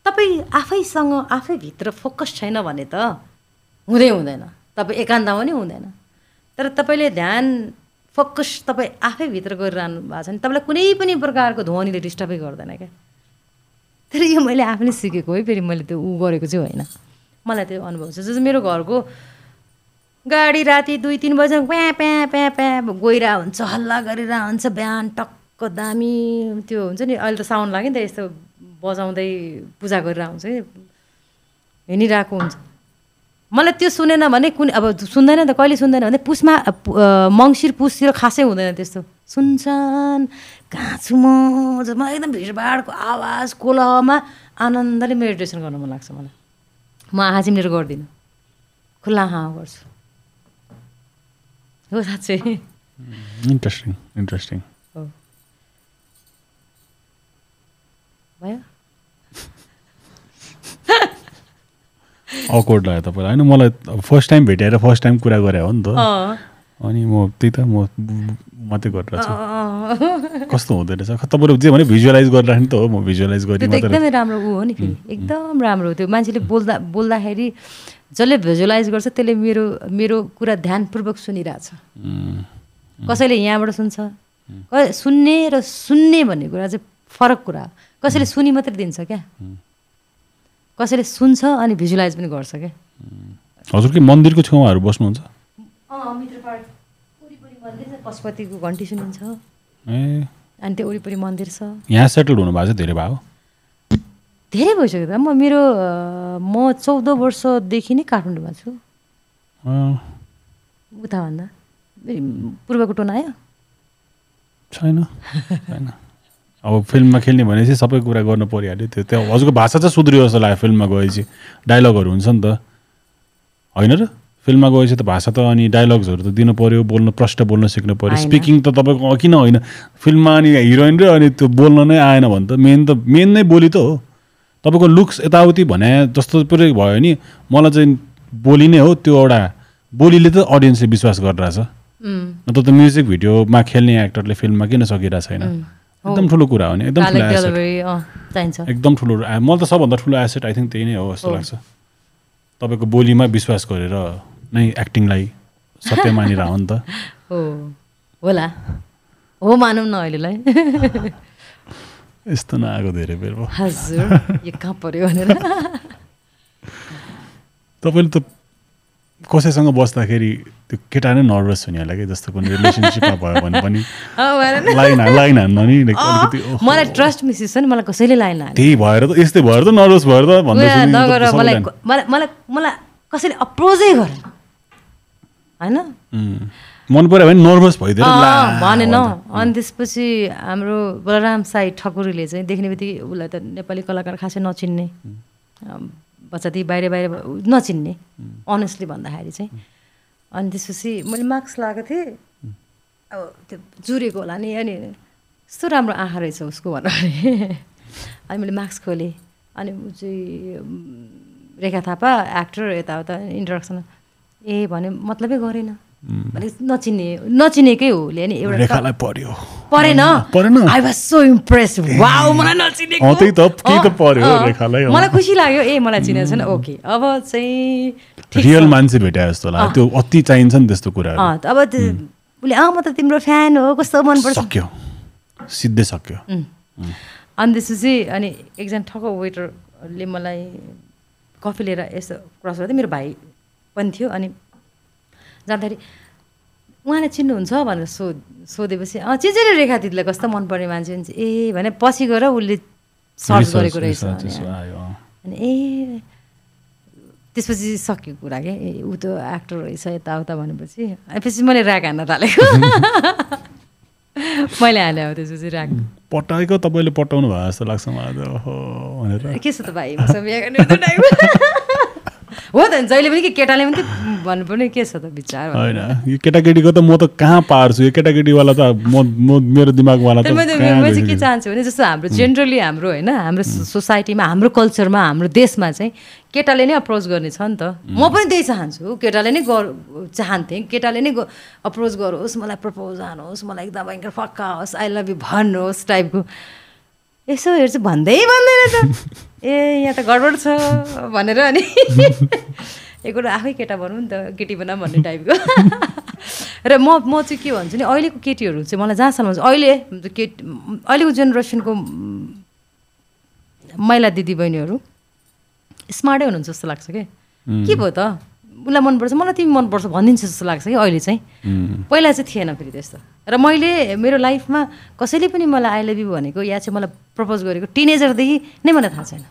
तपाईँ आफैसँग आफैभित्र फोकस छैन भने त हुँदै हुँदैन। तपाईँ एकान्तमा पनि हुँदैन। तर तपाईँले ध्यान फोकस तपाईँ आफैभित्र गरिरहनु भएको छ भने तपाईँलाई कुनै पनि प्रकारको ध्वनिले डिस्टर्बै गर्दैन क्या। तर यो मैले आफैले सिकेको है फेरि मैले त्यो ऊ गरेको चाहिँ होइन। मलाई त्यो अनुभव छ। जस्तो मेरो घरको गाडी राति दुई तिन बजी प्या प्या प्या प्या गइरहेको हुन्छ हल्ला गरिरहेको हुन्छ बिहान टक्क दामी त्यो हुन्छ नि अहिले त साउन्ड लाग्यो नि त यस्तो बजाउँदै पूजा गरिरहेको हुन्छ कि हिँडिरहेको हुन्छ। मलाई त्यो सुनेन भने कुन अब सुन्दैन त कहिले सुन्दैन भने पुसमा मङ्सिर पुसतिर खासै हुँदैन त्यस्तो। सुन्छन्। कहाँ छु म मलाई एकदम भिडभाडको आवाज कोलहमा आनन्दले मेडिटेसन गर्नु मन लाग्छ मलाई। म आँखा चिम्लेर गर्दिनँ। खुल्ला आँखा गर्छु। हो साँच्चै। इन्ट्रेस्टिङ इन्ट्रेस्टिङ हो। भयो? अकवर्ड लाग्यो तपाईँलाई। होइन मलाई फर्स्ट टाइम भेटेर फर्स्ट टाइम कुरा गरे हो नि त। अनि म त्यही त म मात्रै गरिरहेको छु कस्तो हुँदो रहेछ? तपाईँले जे भने भिजुअलाइज गरिराख्ने त हो। म भिजुअलाइज गरेँ एकदमै राम्रो ऊ हो नि फेरि। एकदम राम्रो हो त्यो। मान्छेले बोल्दा बोल्दाखेरि जसले भिजुअलाइज गर्छ त्यसले मेरो मेरो कुरा ध्यानपूर्वक सुनिरहेछ। कसैले यहाँबाट सुन्छ? सुन्ने र सुन्ने भन्ने कुरा चाहिँ फरक कुरा कसैले सुनि मात्रै दिन्छ क्या? कसैले सुन्छ अनि भिजुलाइज पनि गर्छ क्या? हजुर कि मन्दिरको छेउमाहरू बस्नुहुन्छ? पशुपतिको घन्टी सुनिन्छ ए। अनि त्यो वरिपरि मन्दिर छ। यहाँ सेटल हुनुभएको छ धेरै भयो धेरै भइसक्यो त। म मेरो म चौध वर्षदेखि नै काठमाडौँमा छु। उताभन्दा पूर्वको टोन आयो। छैन अब फिल्ममा खेल्ने भनेपछि सबै कुरा गर्नु परिहाल्यो। त्यो त्यो हजुरको भाषा चाहिँ सुध्रियो जस्तो लाग्यो फिल्ममा गएपछि। डाइलगहरू हुन्छ नि त। होइन र? फिल्ममा गएपछि त भाषा त अनि डायलग्सहरू त दिनु पऱ्यो बोल्नु प्रष्ट बोल्न सिक्नु पऱ्यो। स्पिकिङ त तपाईँको किन होइन? फिल्ममा अनि हिरोइन र अनि त्यो बोल्न नै आएन भने त मेन त मेन नै बोली त हो। तपाईँको लुक्स यताउति भने जस्तो पुरै भयो नि मलाई चाहिँ बोली नै हो त्यो एउटा बोलीले त अडियन्सले विश्वास गरिरहेछ। नत्र त म्युजिक भिडियोमा खेल्ने एक्टरले फिल्ममा किन सकिरहेको छैन एकदम ठुलो कुरा हो नि एकदम ठुलो एसेट एकदम ठुलो मलाई त सबभन्दा ठुलो एसेट आई थिङ्क त्यही नै हो जस्तो। लाग्छ। तपाईँको बोलीमा विश्वास गरेर नै एक्टिङलाई सत्य मानिरह हो नि त। हो। होला। हो मानौँ न अहिलेलाई। यस्तो नआएको धेरै बेर भयो। हजुर। यो कहाँ पऱ्यो भनेर। तपाईँले त कसैसँग बस्दाखेरि त्यो केटा नै नर्भस हुने होला कि? जस्तो कुनै रिलेसनसिपमा भयो भने पनि। लाइन लाइन हान्न नि। मलाई ट्रस्ट मिसिस छ नि। मलाई कसैले लाइन हाल्यो त्यही भएर त यस्तै भएर त नर्भस भएर त भन्दै मलाई मलाई मलाई कसैले अप्रोजै गरेन होइन. मन पऱ्यो भने नर्भस भइदिएर ला भनेन। अनि त्यसपछि हाम्रो बलराम साई ठकुरीले चाहिँ देख्ने बित्तिकै उसलाई त नेपाली कलाकार खासै नचिन्ने। बच्चादेखि बाहिर बाहिर नचिन्ने अनेस्टली भन्दाखेरि चाहिँ। अनि त्यसपछि मैले मार्क्स लगाएको थिएँ। अब त्यो जुरेको होला नि अनि यस्तो राम्रो आँखा रहेछ उसको भनेर। भने अनि मैले मार्क्स खोलेँ। अनि ऊ चाहिँ रेखा थापा एक्टर यताउता इन्ट्रोडक्सन ए भने मतलबै गरेन। भने नचिन्ने नचिनेकै हो उसले अनि एउटा रेखालाई पर्यो। परेन। परेन? I was so impress wow मलाई नचिनेको। त्यही त, केही त पर्यो। रेखालाई। मलाई खुसी लाग्यो। ए मलाई चिनेको छैन। ओके। अब चाहिँ रियल। मान्छे भेटाए जस्तो लाग्यो। त्यो अति चाहिन्छ नि त्यस्तो त अब उसले अँ म त तिम्रो फ्यान हो कस्तो मनपर्छ? सक्यो। सिधै सक्यो. अनि त्यसपछि अनि एकजना ठक्क वेटरले मलाई कफी लिएर यसो क्रस गर्दै मेरो भाइ। पनि थियो अनि जाँदाखेरि उहाँले चिन्नुहुन्छ भनेर सो सोधेपछि अँ चिन्छु रेखा दिदीलाई कस्तो मनपर्ने मान्छे हुन्छ? ए भने पछि गएर उसले सर्च गरेको रहेछ भने। अनि ए त्यसपछि सक्यो कुरा के? ए ऊ त एक्टर रहेछ यताउता भनेपछि। पछि मैले ऱ्याक हान्न थालेको। मैले हालेँ अब त्यसपछि ऱ्याक पटाएको तपाईँले पटाउनु भयो जस्तो लाग्छ मलाई त। ओहो भनेर। के छ त भाइ? हो त जहिले पनि के केटाले पनि भन्नुपर्ने के छ त विचार। होइन यो केटाकेटीको त म त कहाँ पार्छु? यो केटाकेटीवाला त म म मेरो दिमागवाला त चाहिँ के। चाहन्छु भने जस्तो हाम्रो जेनरली हाम्रो होइन हाम्रो सोसाइटीमा हाम्रो कल्चरमा हाम्रो देशमा चाहिँ केटाले नै अप्रोच गर्ने छ नि त। म पनि त्यही चाहन्छु। केटाले नै गर चाहन्थेँ। केटाले नै अप्रोच गरोस् मलाई प्रपोज हानुहोस् मलाई एकदम भयङ्कर पक्का होस् आई लभ यु भन्नुहोस् टाइपको यसो हेर्छु भन्दै भन्दैन त। ए यहाँ त गडबड छ भनेर अनि एक कुरा आफै केटा भनौँ नि त केटी बना भन्ने टाइपको। र म म चाहिँ के भन्छु नि अहिलेको केटीहरू चाहिँ मलाई जहाँसम्म चाहिँ अहिले केट अहिलेको जेनेरेसनको महिला दिदीबहिनीहरू स्मार्टै हुनुहुन्छ जस्तो लाग्छ कि? के भयो त? उसलाई मनपर्छ। मलाई तिमी मनपर्छ भनिदिन्छ जस्तो लाग्छ कि अहिले चाहिँ. पहिला चाहिँ थिएन फेरि त्यस्तो। र मैले मेरो लाइफमा कसैले पनि मलाई आई लभ यु भनेको या चाहिँ मलाई प्रपोज गरेको टिनेजरदेखि नै मलाई थाहा छैन।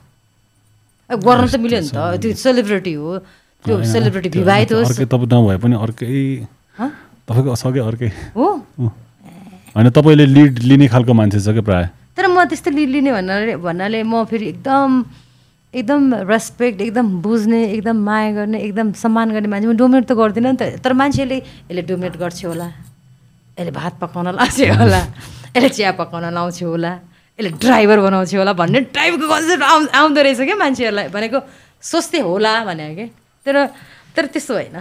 गर्न त मिल्यो नि त। त्यो सेलिब्रिटी हो। त्यो सेलिब्रिटी विवाहित होस्। तपाईँ नभए पनि अर्कै हँ? तपाईँको सके अर्कै। हो। होइन तपाईँले लिड लिने खालको मान्छे छ क्या प्रायः? तर म त्यस्तो लिड लिने भन्नाले भन्नाले म फेरि एकदम एकदम रेस्पेक्ट एकदम बुझ्ने एकदम माया गर्ने एकदम सम्मान गर्ने मान्छे। म डोमिनेट त गर्दिनँ नि त। तर मान्छेले यसले डोमिनेट गर्छ होला। यसले भात पकाउन लाउँछ होला। यसले चिया पकाउन लाउँछ होला। यसले ड्राइभर बनाउँछ होला भन्ने टाइपको कन्सेप्ट आउ आउँदो रहेछ क्या मान्छेहरूलाई भनेको सोच्थे होला भने कि तर तर त्यस्तो होइन।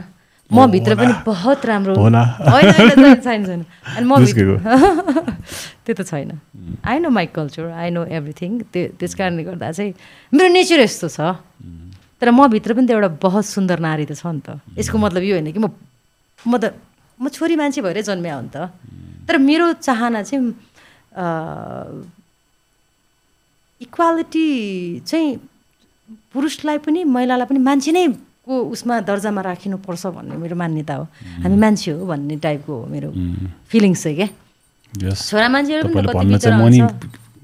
म भित्र पनि बहुत राम्रो छैन छैन। अनि म बुझ्केको। भित्र त्यो त छैन। I know my culture I know everything त्यो त्यस कारणले गर्दा चाहिँ मेरो नेचर यस्तो छ। तर म भित्र पनि त एउटा बहुत सुन्दर नारी त छ नि त। यसको मतलब यो होइन कि म म त म छोरी मान्छे भएरै जन्मिया हो नि त। तर मेरो चाहना चाहिँ इक्वालिटी चाहिँ पुरुषलाई पनि महिलालाई पनि मान्छे नै को उसमा दर्जामा राखिनुपर्छ भन्ने मेरो मान्यता हो। हामी मान्छे हो भन्ने टाइपको हो मेरो फिलिङ्स चाहिँ क्या। यस छोरा मान्छेहरू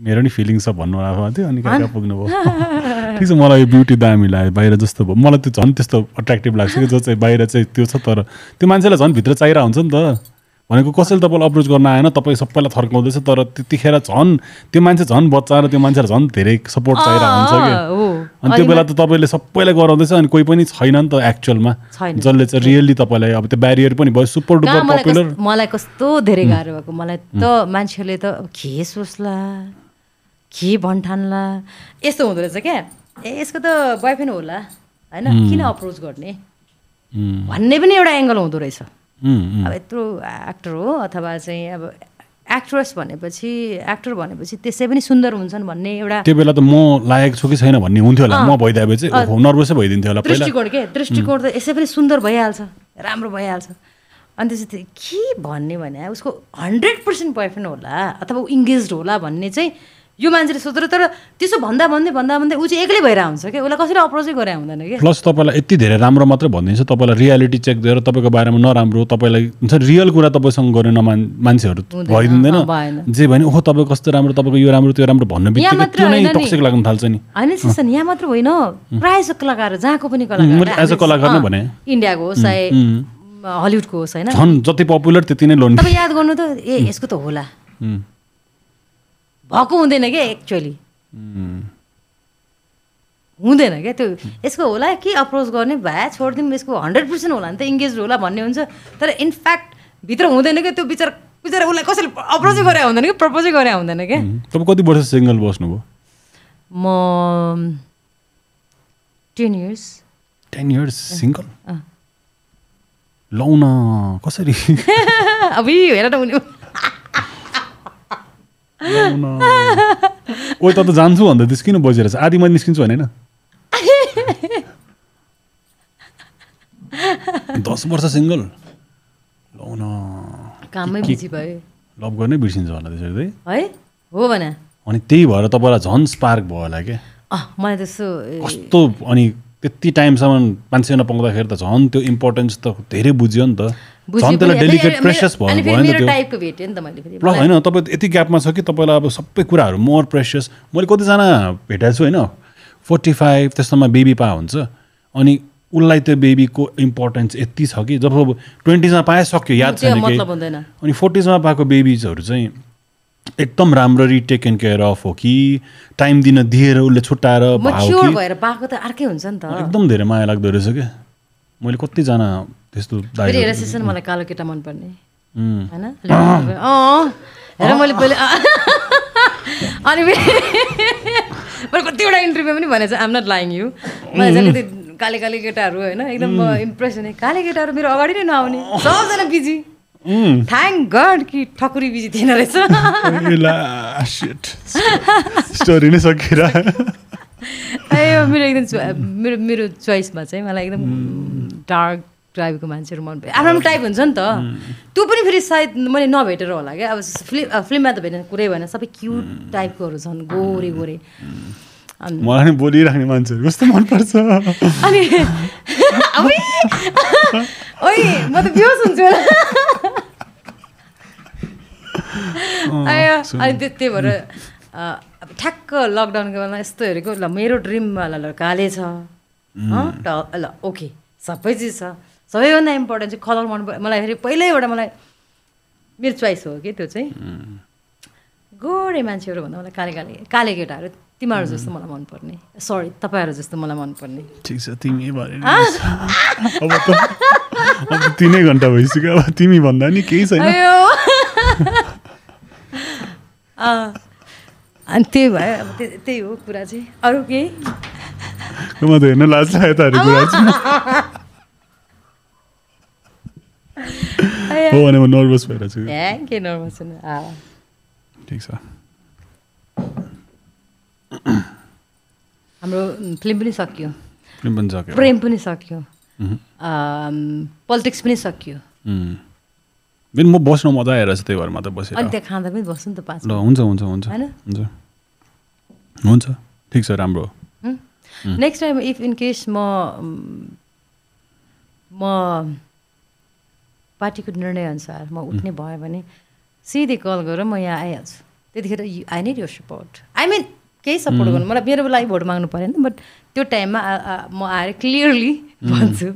मेरो नि फिलिङ छ भन्नु आएको थियो अनि कहाँ कहाँ ठिक छ मलाई यो ब्युटी दामी लाग्यो बाहिर जस्तो भयो। मलाई त्यो झन् त्यस्तो अट्र्याक्टिभ लाग्छ कि जो चाहिँ बाहिर चाहिँ त्यो छ तर त्यो मान्छेलाई झन् भित्र चाहिरहेको हुन्छ नि त। भनेको कसैले तपाईँलाई अप्रोच गर्न आएन तपाईँ सबैलाई थर्काउँदैछ तर त्यतिखेर झन् त्यो मान्छे झन् बच्चा र त्यो मान्छेलाई झन् धेरै सपोर्ट चाहिरहेको हुन्छ कि? अनि त्यो बेला त तपाईँले सबैलाई गराउँदैछ अनि कोही पनि छैन नि त एक्चुअलमा। जसले चाहिँ रियली तपाईँलाई अब त्यो ब्यारियर पनि भयो सुपर डुपर पपुलर मलाई कस्तो धेरै गाह्रो भएको। मलाई त मान्छेहरूले त के सोच्ला के भन्ठान्ला यस्तो हुँदो रहेछ क्या। ए यसको त बोयफ्रेन्ड होला होइन? किन अप्रोच गर्ने? भन्ने पनि एउटा एङ्गल हुँदो रहेछ। अब यत्रो एक्टर हो अथवा चाहिँ अब एक्ट्रेस भनेपछि एक्टर भनेपछि त्यसै पनि सुन्दर हुन्छन् भन्ने एउटा त्यो बेला त म लायक छु कि छैन भन्ने हुन्थ्यो होला। म भइदिएपछि नर्भसै भइदिन्थ्यो होला दृष्टिकोण के? दृष्टिकोण त यसै पनि सुन्दर भइहाल्छ राम्रो भइहाल्छ। अनि त्यसपछि के भन्ने भने उसको हन्ड्रेड पर्सेन्ट बोयफ्रेन्ड होला अथवा इङ्गेज होला भन्ने चाहिँ यो मान्छेले सोधेर तर त्यसो भन्दा भन्दै भन्दा भन्दै ऊ चाहिँ एक्लै भइरहेको हुन्छ क्या उसलाई कसैले अप्रोचै गरे हुँदैन कि? प्लस तपाईँलाई यति धेरै राम्रो मात्रै भनिदिन्छ तपाईँलाई रियालिटी चेक दिएर तपाईँको बारेमा नराम्रो तपाईँलाई हुन्छ रियल कुरा तपाईँसँग गर्ने नमान मान्छेहरू भइदिँदैन। अँ। जे भने ओहो तपाईँ कस्तो राम्रो तपाईँको यो राम्रो त्यो राम्रो भन्ने बित्तिकै। टक्सिक लाग्न थाल्छ नि। होइन सिसन यहाँ मात्र होइन। प्रायः जसो कलाकार जहाँको पनि कलाकार। as a कलाकार नै अँ, भने। इन्डियाको होस् चाहे हलिउडको होस् होइन? झन् जति पपुलर त्यति नै लोन तपाईँ याद गर्नु त ए यसको त होला। भएको हुँदैन क्या एक्चुअली हुँदैन क्या त्यो यसको होला कि अप्रोच गर्ने भए छोडिदिउँ यसको हन्ड्रेड पर्सेन्ट होला नि त इङ्गेज होला भन्ने हुन्छ। तर इनफ्याक्ट भित्र हुँदैन क्या त्यो बिचरा बिचरा उसलाई कसैले अप्रोचै गरे हुँदैन कि? प्रपोजै गरे हुँदैन क्या तपाईँ कति वर्ष सिङ्गल बस्नुभयो? म ten years ten years single uh. लौ न कसरी? अब हेर न उनी। लौ न ओइ त त जान्छु भन्दा त्यस किन बसिरहेछ आधी मैले निस्किन्छु भने दस वर्ष सिङ्गल। लौ न। काममै बिजी भयो। लभ गर्नै बिर्सिन्छ होला त्यसरी है? हो भने। अनि त्यही भएर तपाईँलाई झन् स्पार्क भयो होला क्या मलाई त्यस्तो कस्तो अनि त्यति टाइमसम्म मान्छे नपाउँदाखेरि त झन् त्यो इम्पोर्टेन्स त धेरै बुझ्यो नि त। होइन तपाईँ यति ग्यापमा छ कि तपाईँलाई अब सबै कुराहरू मोर प्रेसियस मैले कतिजना भेटाएको छु होइन? फोर्टी फाइभ त्यस्तोमा बेबी पा हुन्छ। अनि उसलाई त्यो बेबीको इम्पोर्टेन्स यति छ कि जब ट्वेन्टिजमा पाए सक्यो याद छैन अनि फोर्टिजमा पाएको बेबिजहरू चाहिँ एकदम राम्ररी टेकन केयर अफ हो कि टाइम दिन दिएर उसले त। एकदम धेरै माया लाग्दो रहेछ क्या। मैले कतिजना त्यस्तो सेसन मलाई कालो केटा मनपर्ने। होइन? हेर मैले पहिले। अनि मैले कतिवटा इन्टरभ्यू पनि भनेको छु आम नट लाइङ यु मलाई काले काले केटाहरू होइन? एकदम इम्प्रेस हुने काले केटाहरू मेरो अगाडि नै नआउने। सबजना बिजी। थ्याङ्क गड कि ठकुरी बिजी थिएन रहेछ. स्टोरी नै सकिएर ए मेरो एकदम मेरो मेरो चोइसमा चाहिँ मलाई एकदम डार्क टाइपको मान्छेहरू मन पर्यो आफ्नो आफ्नो टाइप हुन्छ नि त। त्यो पनि फेरि सायद मैले नभेटेर होला क्या। अब फिल्म फिल्ममा त भेटेन कुरै भएन। सबै क्युट टाइपकोहरू छन् गोरे गोरे। मलाई नि बोलिराख्ने मान्छेहरू कस्तो मनपर्छ। अनि! ओइ! म त बेहोस हुन्छु अनि त्यो त्यही भएर अब ठ्याक्क लकडाउनको बेला यस्तो हेरेको ल मेरो ड्रिमवाला ल काले छ। ल ओके। सबै चिज छ। सबैभन्दा इम्पोर्टेन्ट चाहिँ कलर मन मलाई फेरि पहिल्यैबाट मलाई मेरो चोइस हो कि त्यो चाहिँ। गोरे मान्छेहरू भन्दा मलाई काले काले काले केटाहरू तिमीहरू जस्तो मलाई मनपर्ने। सरी तपाईँहरू जस्तो मलाई मनपर्ने। ठिक छ तिमी तिनै घन्टा भइसक्यो अब तिमी भन्दा नि केही छैन। अनि त्यही भयो अब त्यही हो कुरा चाहिँ। अरू केही? म त हेर्न लाज लाग्यो त कुरा चाहिँ। अयो, हो भने म नर्भस भएर छु के नर्भस ठिक छ हाम्रो फिल्म पनि सकियो फिल्म पनि सक्यो प्रेम पनि सकियो। पोलिटिक्स पनि सकियो। फेरि म बस्न मजा आएर चाहिँ त्यही भएर मात्र बसेर अनि त्यहाँ खाँदा पनि बस्नु नि त पाँच ल हुन्छ हुन्छ हुन्छ होइन? हुन्छ हुन्छ ठिक छ राम्रो next time if in case म म म पार्टीको निर्णयअनुसार म उठ्ने भयो भने सिधै कल गरेर म यहाँ आइहाल्छु। त्यतिखेर I need your support I mean केही सपोर्ट गर्नु मलाई मेरो लागि भोट माग्नु परेन बट त्यो टाइममा म आएर क्लियरली भन्छु.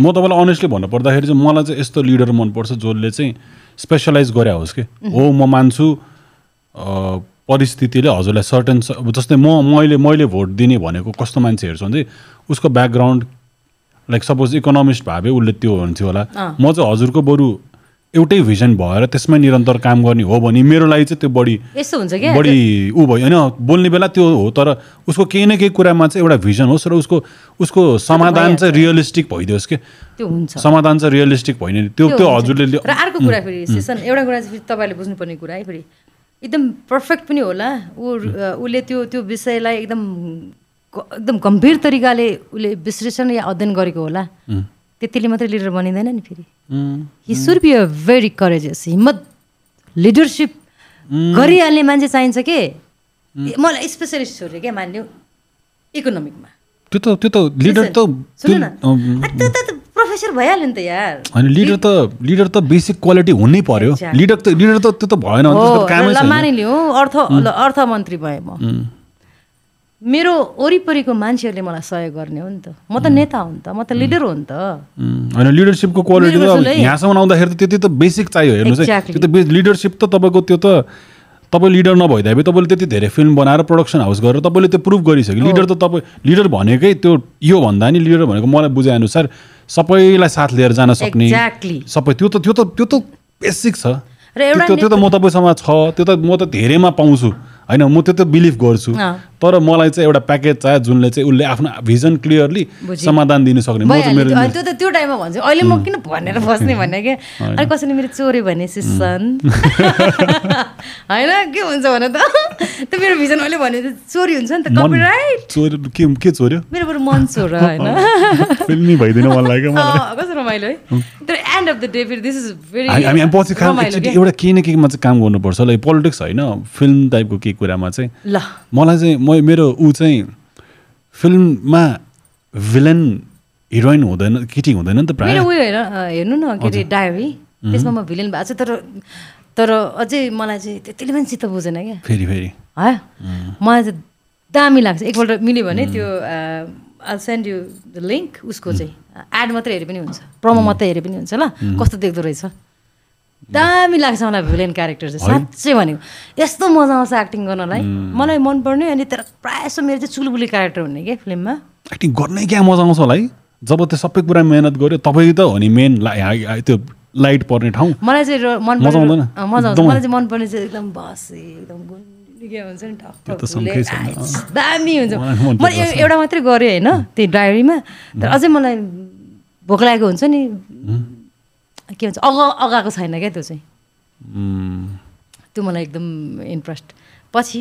म तपाईँलाई अनेस्टली भन्नु पर्दाखेरि चाहिँ मलाई चाहिँ यस्तो लिडर मनपर्छ जसले चाहिँ स्पेसलाइज गरे होस् कि हो म मान्छु परिस्थितिले हजुरलाई सर्टन जस्तै म मैले मैले भोट दिने भनेको कस्तो मान्छे हेर्छु भने चाहिँ उसको ब्याकग्राउन्ड लाइक सपोज इकोनोमिस्ट भए भए उसले त्यो हुन्थ्यो होला। म चाहिँ हजुरको बरु एउटै भिजन भएर त्यसमै निरन्तर काम गर्ने हो भने मेरो लागि चाहिँ त्यो बढी यस्तो हुन्छ क्या? बढी ऊ भयो। होइन बोल्ने बेला त्यो हो तर उसको केही न केही कुरामा चाहिँ एउटा भिजन होस् र उसको उसको समाधान चाहिँ रियलिस्टिक भइदियोस् कि? त्यो हुन्छ। समाधान चाहिँ रियलिस्टिक भइने त्यो त्यो। हजुरले र अर्को कुरा फेरि सेसन एउटा कुरा चाहिँ फेरि तपाईँले बुझ्नुपर्ने कुरा है फेरि। एकदम पर्फेक्ट पनि होला। ऊ उसले त्यो त्यो विषयलाई एकदम एकदम गम्भीर तरिकाले उसले विश्लेषण या अध्ययन गरेको होला। त्यतिले मात्रै लिडर बनिँदैन नि फेरि। He should be a very courageous हिम्मत लिडरसिप गरिहाल्ने मान्छे चाहिन्छ के? मलाई स्पेसलिस्ट छोड्यो क्या मान्यो? इकोनोमिकमा त्यो त त्यो त लिडर त त्यो, त प्रोफेसर भइहाल्यो नि त यार। होइन लिडर त लिडर त बेसिक क्वालिटी हुनै पर्यो. लिडर त लिडर त त्यो त भएन मानिलिउँ। अर्थ अर्थमन्त्री भएँ म। मेरो वरिपरिको मान्छेहरूले मलाई सहयोग गर्ने हो नि त। म त नेता हो नि त म त लिडर हो नि त। होइन लिडरसिपको क्वालिटी त। यहाँसम्म आउँदाखेरि त त्यति त बेसिक चाहियो हेर्नुहोस्. त्यो त लिडरसिप त तपाईँको त्यो त तपाईँ लिडर नभइदिए तपाईँले त्यति धेरै फिल्म बनाएर प्रडक्सन हाउस गरेर तपाईँले त्यो प्रुभ गरिसक्यो। लिडर त तपाईँ लिडर भनेकै त्यो यो भन्दा नि लिडर भनेको मलाई बुझाएअनुसार सबैलाई साथ लिएर जान सक्ने. सबै त्यो त त्यो त त्यो त बेसिक छ। र एउटा त्यो त म तपाईँसँग छ त्यो त म त धेरैमा पाउँछु। होइन म त्यो त बिलिभ गर्छु। तर मलाई चाहिँ एउटा प्याकेज चाहियो जुनले चाहिँ उसले आफ्नो भिजन क्लियरली। समाधान दिनु सक्ने। त्यो- त त्यो टाइममा भन्छु। अहिले म किन भनेर बस्ने भने क्या? अनि कसैले मेरो चोर्यो भने सिसन होइन के हुन्छ भन त? त्यो मेरो भिजन अहिले भने त चोरी हुन्छ नि त कपिराइट के के चोर्यो मेरो बरु मन चोर होइन? फिल्मी भइदिनु मन लाग्यो रमाइलो है तर एन्ड अफ द डे फेरि दिस इज भेरी हामी पछि एउटा केही न केहीमा चाहिँ काम गर्नुपर्छ। ल पोलिटिक्स होइन फिल्म टाइपको केही कुरामा चाहिँ। ल। मलाई चाहिँ म मेरो ऊ चाहिँ फिल्ममा भिलेन हिरोइन हुँदैन केटी हुँदैन नि त प्रायः। मेरो उयो अँ, हेर्नु न के अरे डायरी त्यसमा म भिलेन भएको छु तर तर अझै मलाई चाहिँ त्यतिले पनि चित्त बुझेन क्या। फेरि फेरि। है? मलाई चाहिँ दामी लाग्छ। एकपल्ट मिल्यो भने त्यो I send you the link उसको चाहिँ। एड मात्रै हेरे पनि हुन्छ। प्रोमो मात्रै हेरे पनि हुन्छ ल। कस्तो देख्दो रहेछ? दामी लाग्छ मलाई भिलेन क्यारेक्टर चाहिँ। साँच्चै भनेको यस्तो मजा आउँछ एक्टिङ गर्नलाई। मलाई मनपर्ने अनि तर प्रायः जस्तो मेरो चाहिँ चुलबुली क्यारेक्टर हुने क्या फिल्ममा? एक्टिङ गर्नै क्या मजा आउँछ होला है। जब त्यो सबै कुरा मिहिनेत गऱ्यो तपाईँ त हो नि मेन त्यो लाइट पर्ने ठाउँ। मलाई चाहिँ मन मजा आउँदैन? मजा आउँछ। मलाई चाहिँ मनपर्ने चाहिँ एकदम बसे एकदम हुन्छ नि दामी हुन्छ। मैले एउटा मात्रै गरेँ होइन त्यो डायरीमा तर अझै मलाई भोक लागेको हुन्छ नि। के भन्छ अगा अगाएको छैन क्या त्यो चाहिँ। त्यो मलाई एकदम इन्ट्रेस्ट। पछि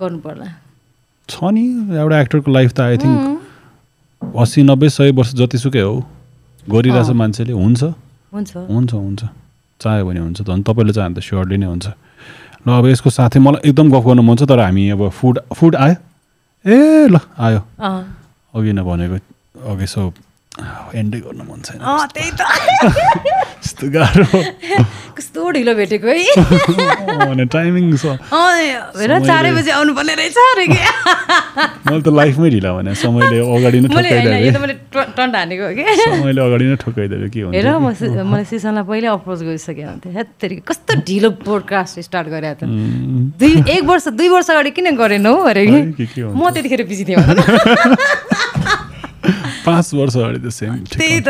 गर्नु पर्ला। छ नि एउटा एक्टरको लाइफ त आई थिङ्क असी नब्बे सय वर्ष जतिसुकै हो। गरिरहेछ मान्छेले हुन्छ। हुन्छ। हुन्छ हुन्छ। चाह्यो भने हुन्छ झन् तपाईँले चाह्यो भने त स्योरली नै हुन्छ। ल अब यसको साथै मलाई एकदम गफ गर्नु मन छ तर हामी अब फुड फुड आयो? ए ल आयो। अघि नै भनेको अघि सो एन्डै गर्नु मन छैन। त्यही त। यस्तो गाह्रो। कस्तो ढिलो भेटेको है। भने टाइमिङ छ। हेर चारै बजी आउनुपर्ने रहेछ अरे के? मैले त लाइफमै ढिला भने समयले अगाडि नै मैले ठोकाइदियो मैले ट- टन्ट हानेको हो कि? समयले अगाडि नै ठोकाइदियो के हुन्छ हेर म मलाई सिसनलाई पहिले अप्रोच गरिसकेँ हुन्थेँ हेत्तेरी कस्तो ढिलो पोडकास्ट स्टार्ट गरे त। दुई एक वर्ष दुई वर्ष अगाडि किन गरेनौ अरे है, के हुन्छ? म त्यतिखेर बिजी थिएँ। पाँच वर्ष अगाडि त सेम त्यही त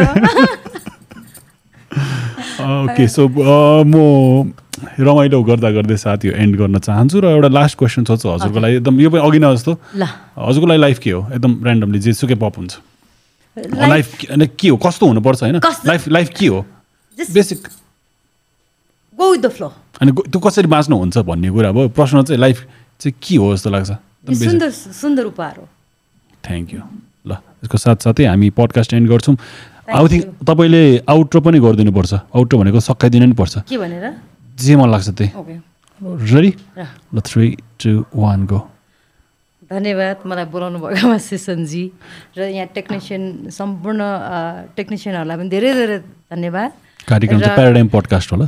ओके सो म रमाइलो गर्दा गर्दै साथ यो एन्ड गर्न चाहन्छु र एउटा लास्ट क्वेसन सोध्छु हजुरको लागि। एकदम यो पनि अघि नै जस्तो। हजुरको लागि लाइफ के हो? एकदम ऱ्यान्डमली जेसुकै पप हुन्छ। लाइफ के हो? कस्तो हुनुपर्छ होइन? लाइफ लाइफ के हो? Basic go with the flow अनि त्यो कसरी बाँच्नुहुन्छ भन्ने कुरा भयो? प्रश्न चाहिँ लाइफ चाहिँ के हो जस्तो लाग्छ। सुन्दर सुन्दर उपहार हो। थ्याङ्क यू ल यसको साथसाथै हामी पडकास्ट एन्ड गर्छौँ। I Thank think you. तपाईँले आउट्रो पनि गरिदिनुपर्छ। आउट्रो भनेको सकाइदिनु नि पर्छ। के भनेर? जे मन लाग्छ त्यही। ओके रेडी ल थ्री टू वान गो धन्यवाद मलाई बोलाउनु भएकोमा सेसनजी र यहाँ टेक्निसियन सम्पूर्ण टेक्निसियनहरूलाई पनि धेरै धेरै धन्यवाद। कार्यक्रम चाहिँ प्याराडाइम पडकास्ट होला।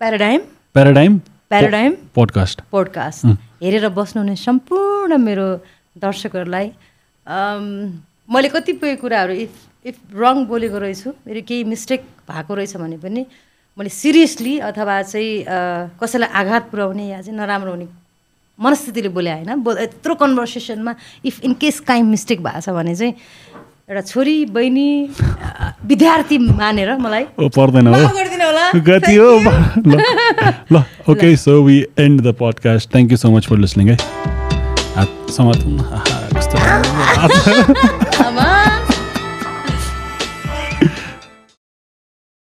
Paradigm paradigm paradigm podcast podcast हेरेर बस्नुहुने सम्पूर्ण मेरो दर्शकहरूलाई मैले कतिपय कुराहरू इफ इफ रङ बोलेको रहेछु मेरो केही मिस्टेक भएको रहेछ भने पनि मैले सिरियसली अथवा चाहिँ अ, कसैलाई आघात पुर्याउने या चाहिँ नराम्रो हुने मनस्थितिले बोले होइन। बो यत्रो कन्भर्सेसनमा इफ इन केस काहीँ मिस्टेक भएको छ भने चाहिँ एउटा छोरी बहिनी अ, विद्यार्थी मानेर मलाई पर्दैन गति हो। ल ल okay so we end the podcast thank you so much for listening है समात आहा, कस्तो राम्रो। आमा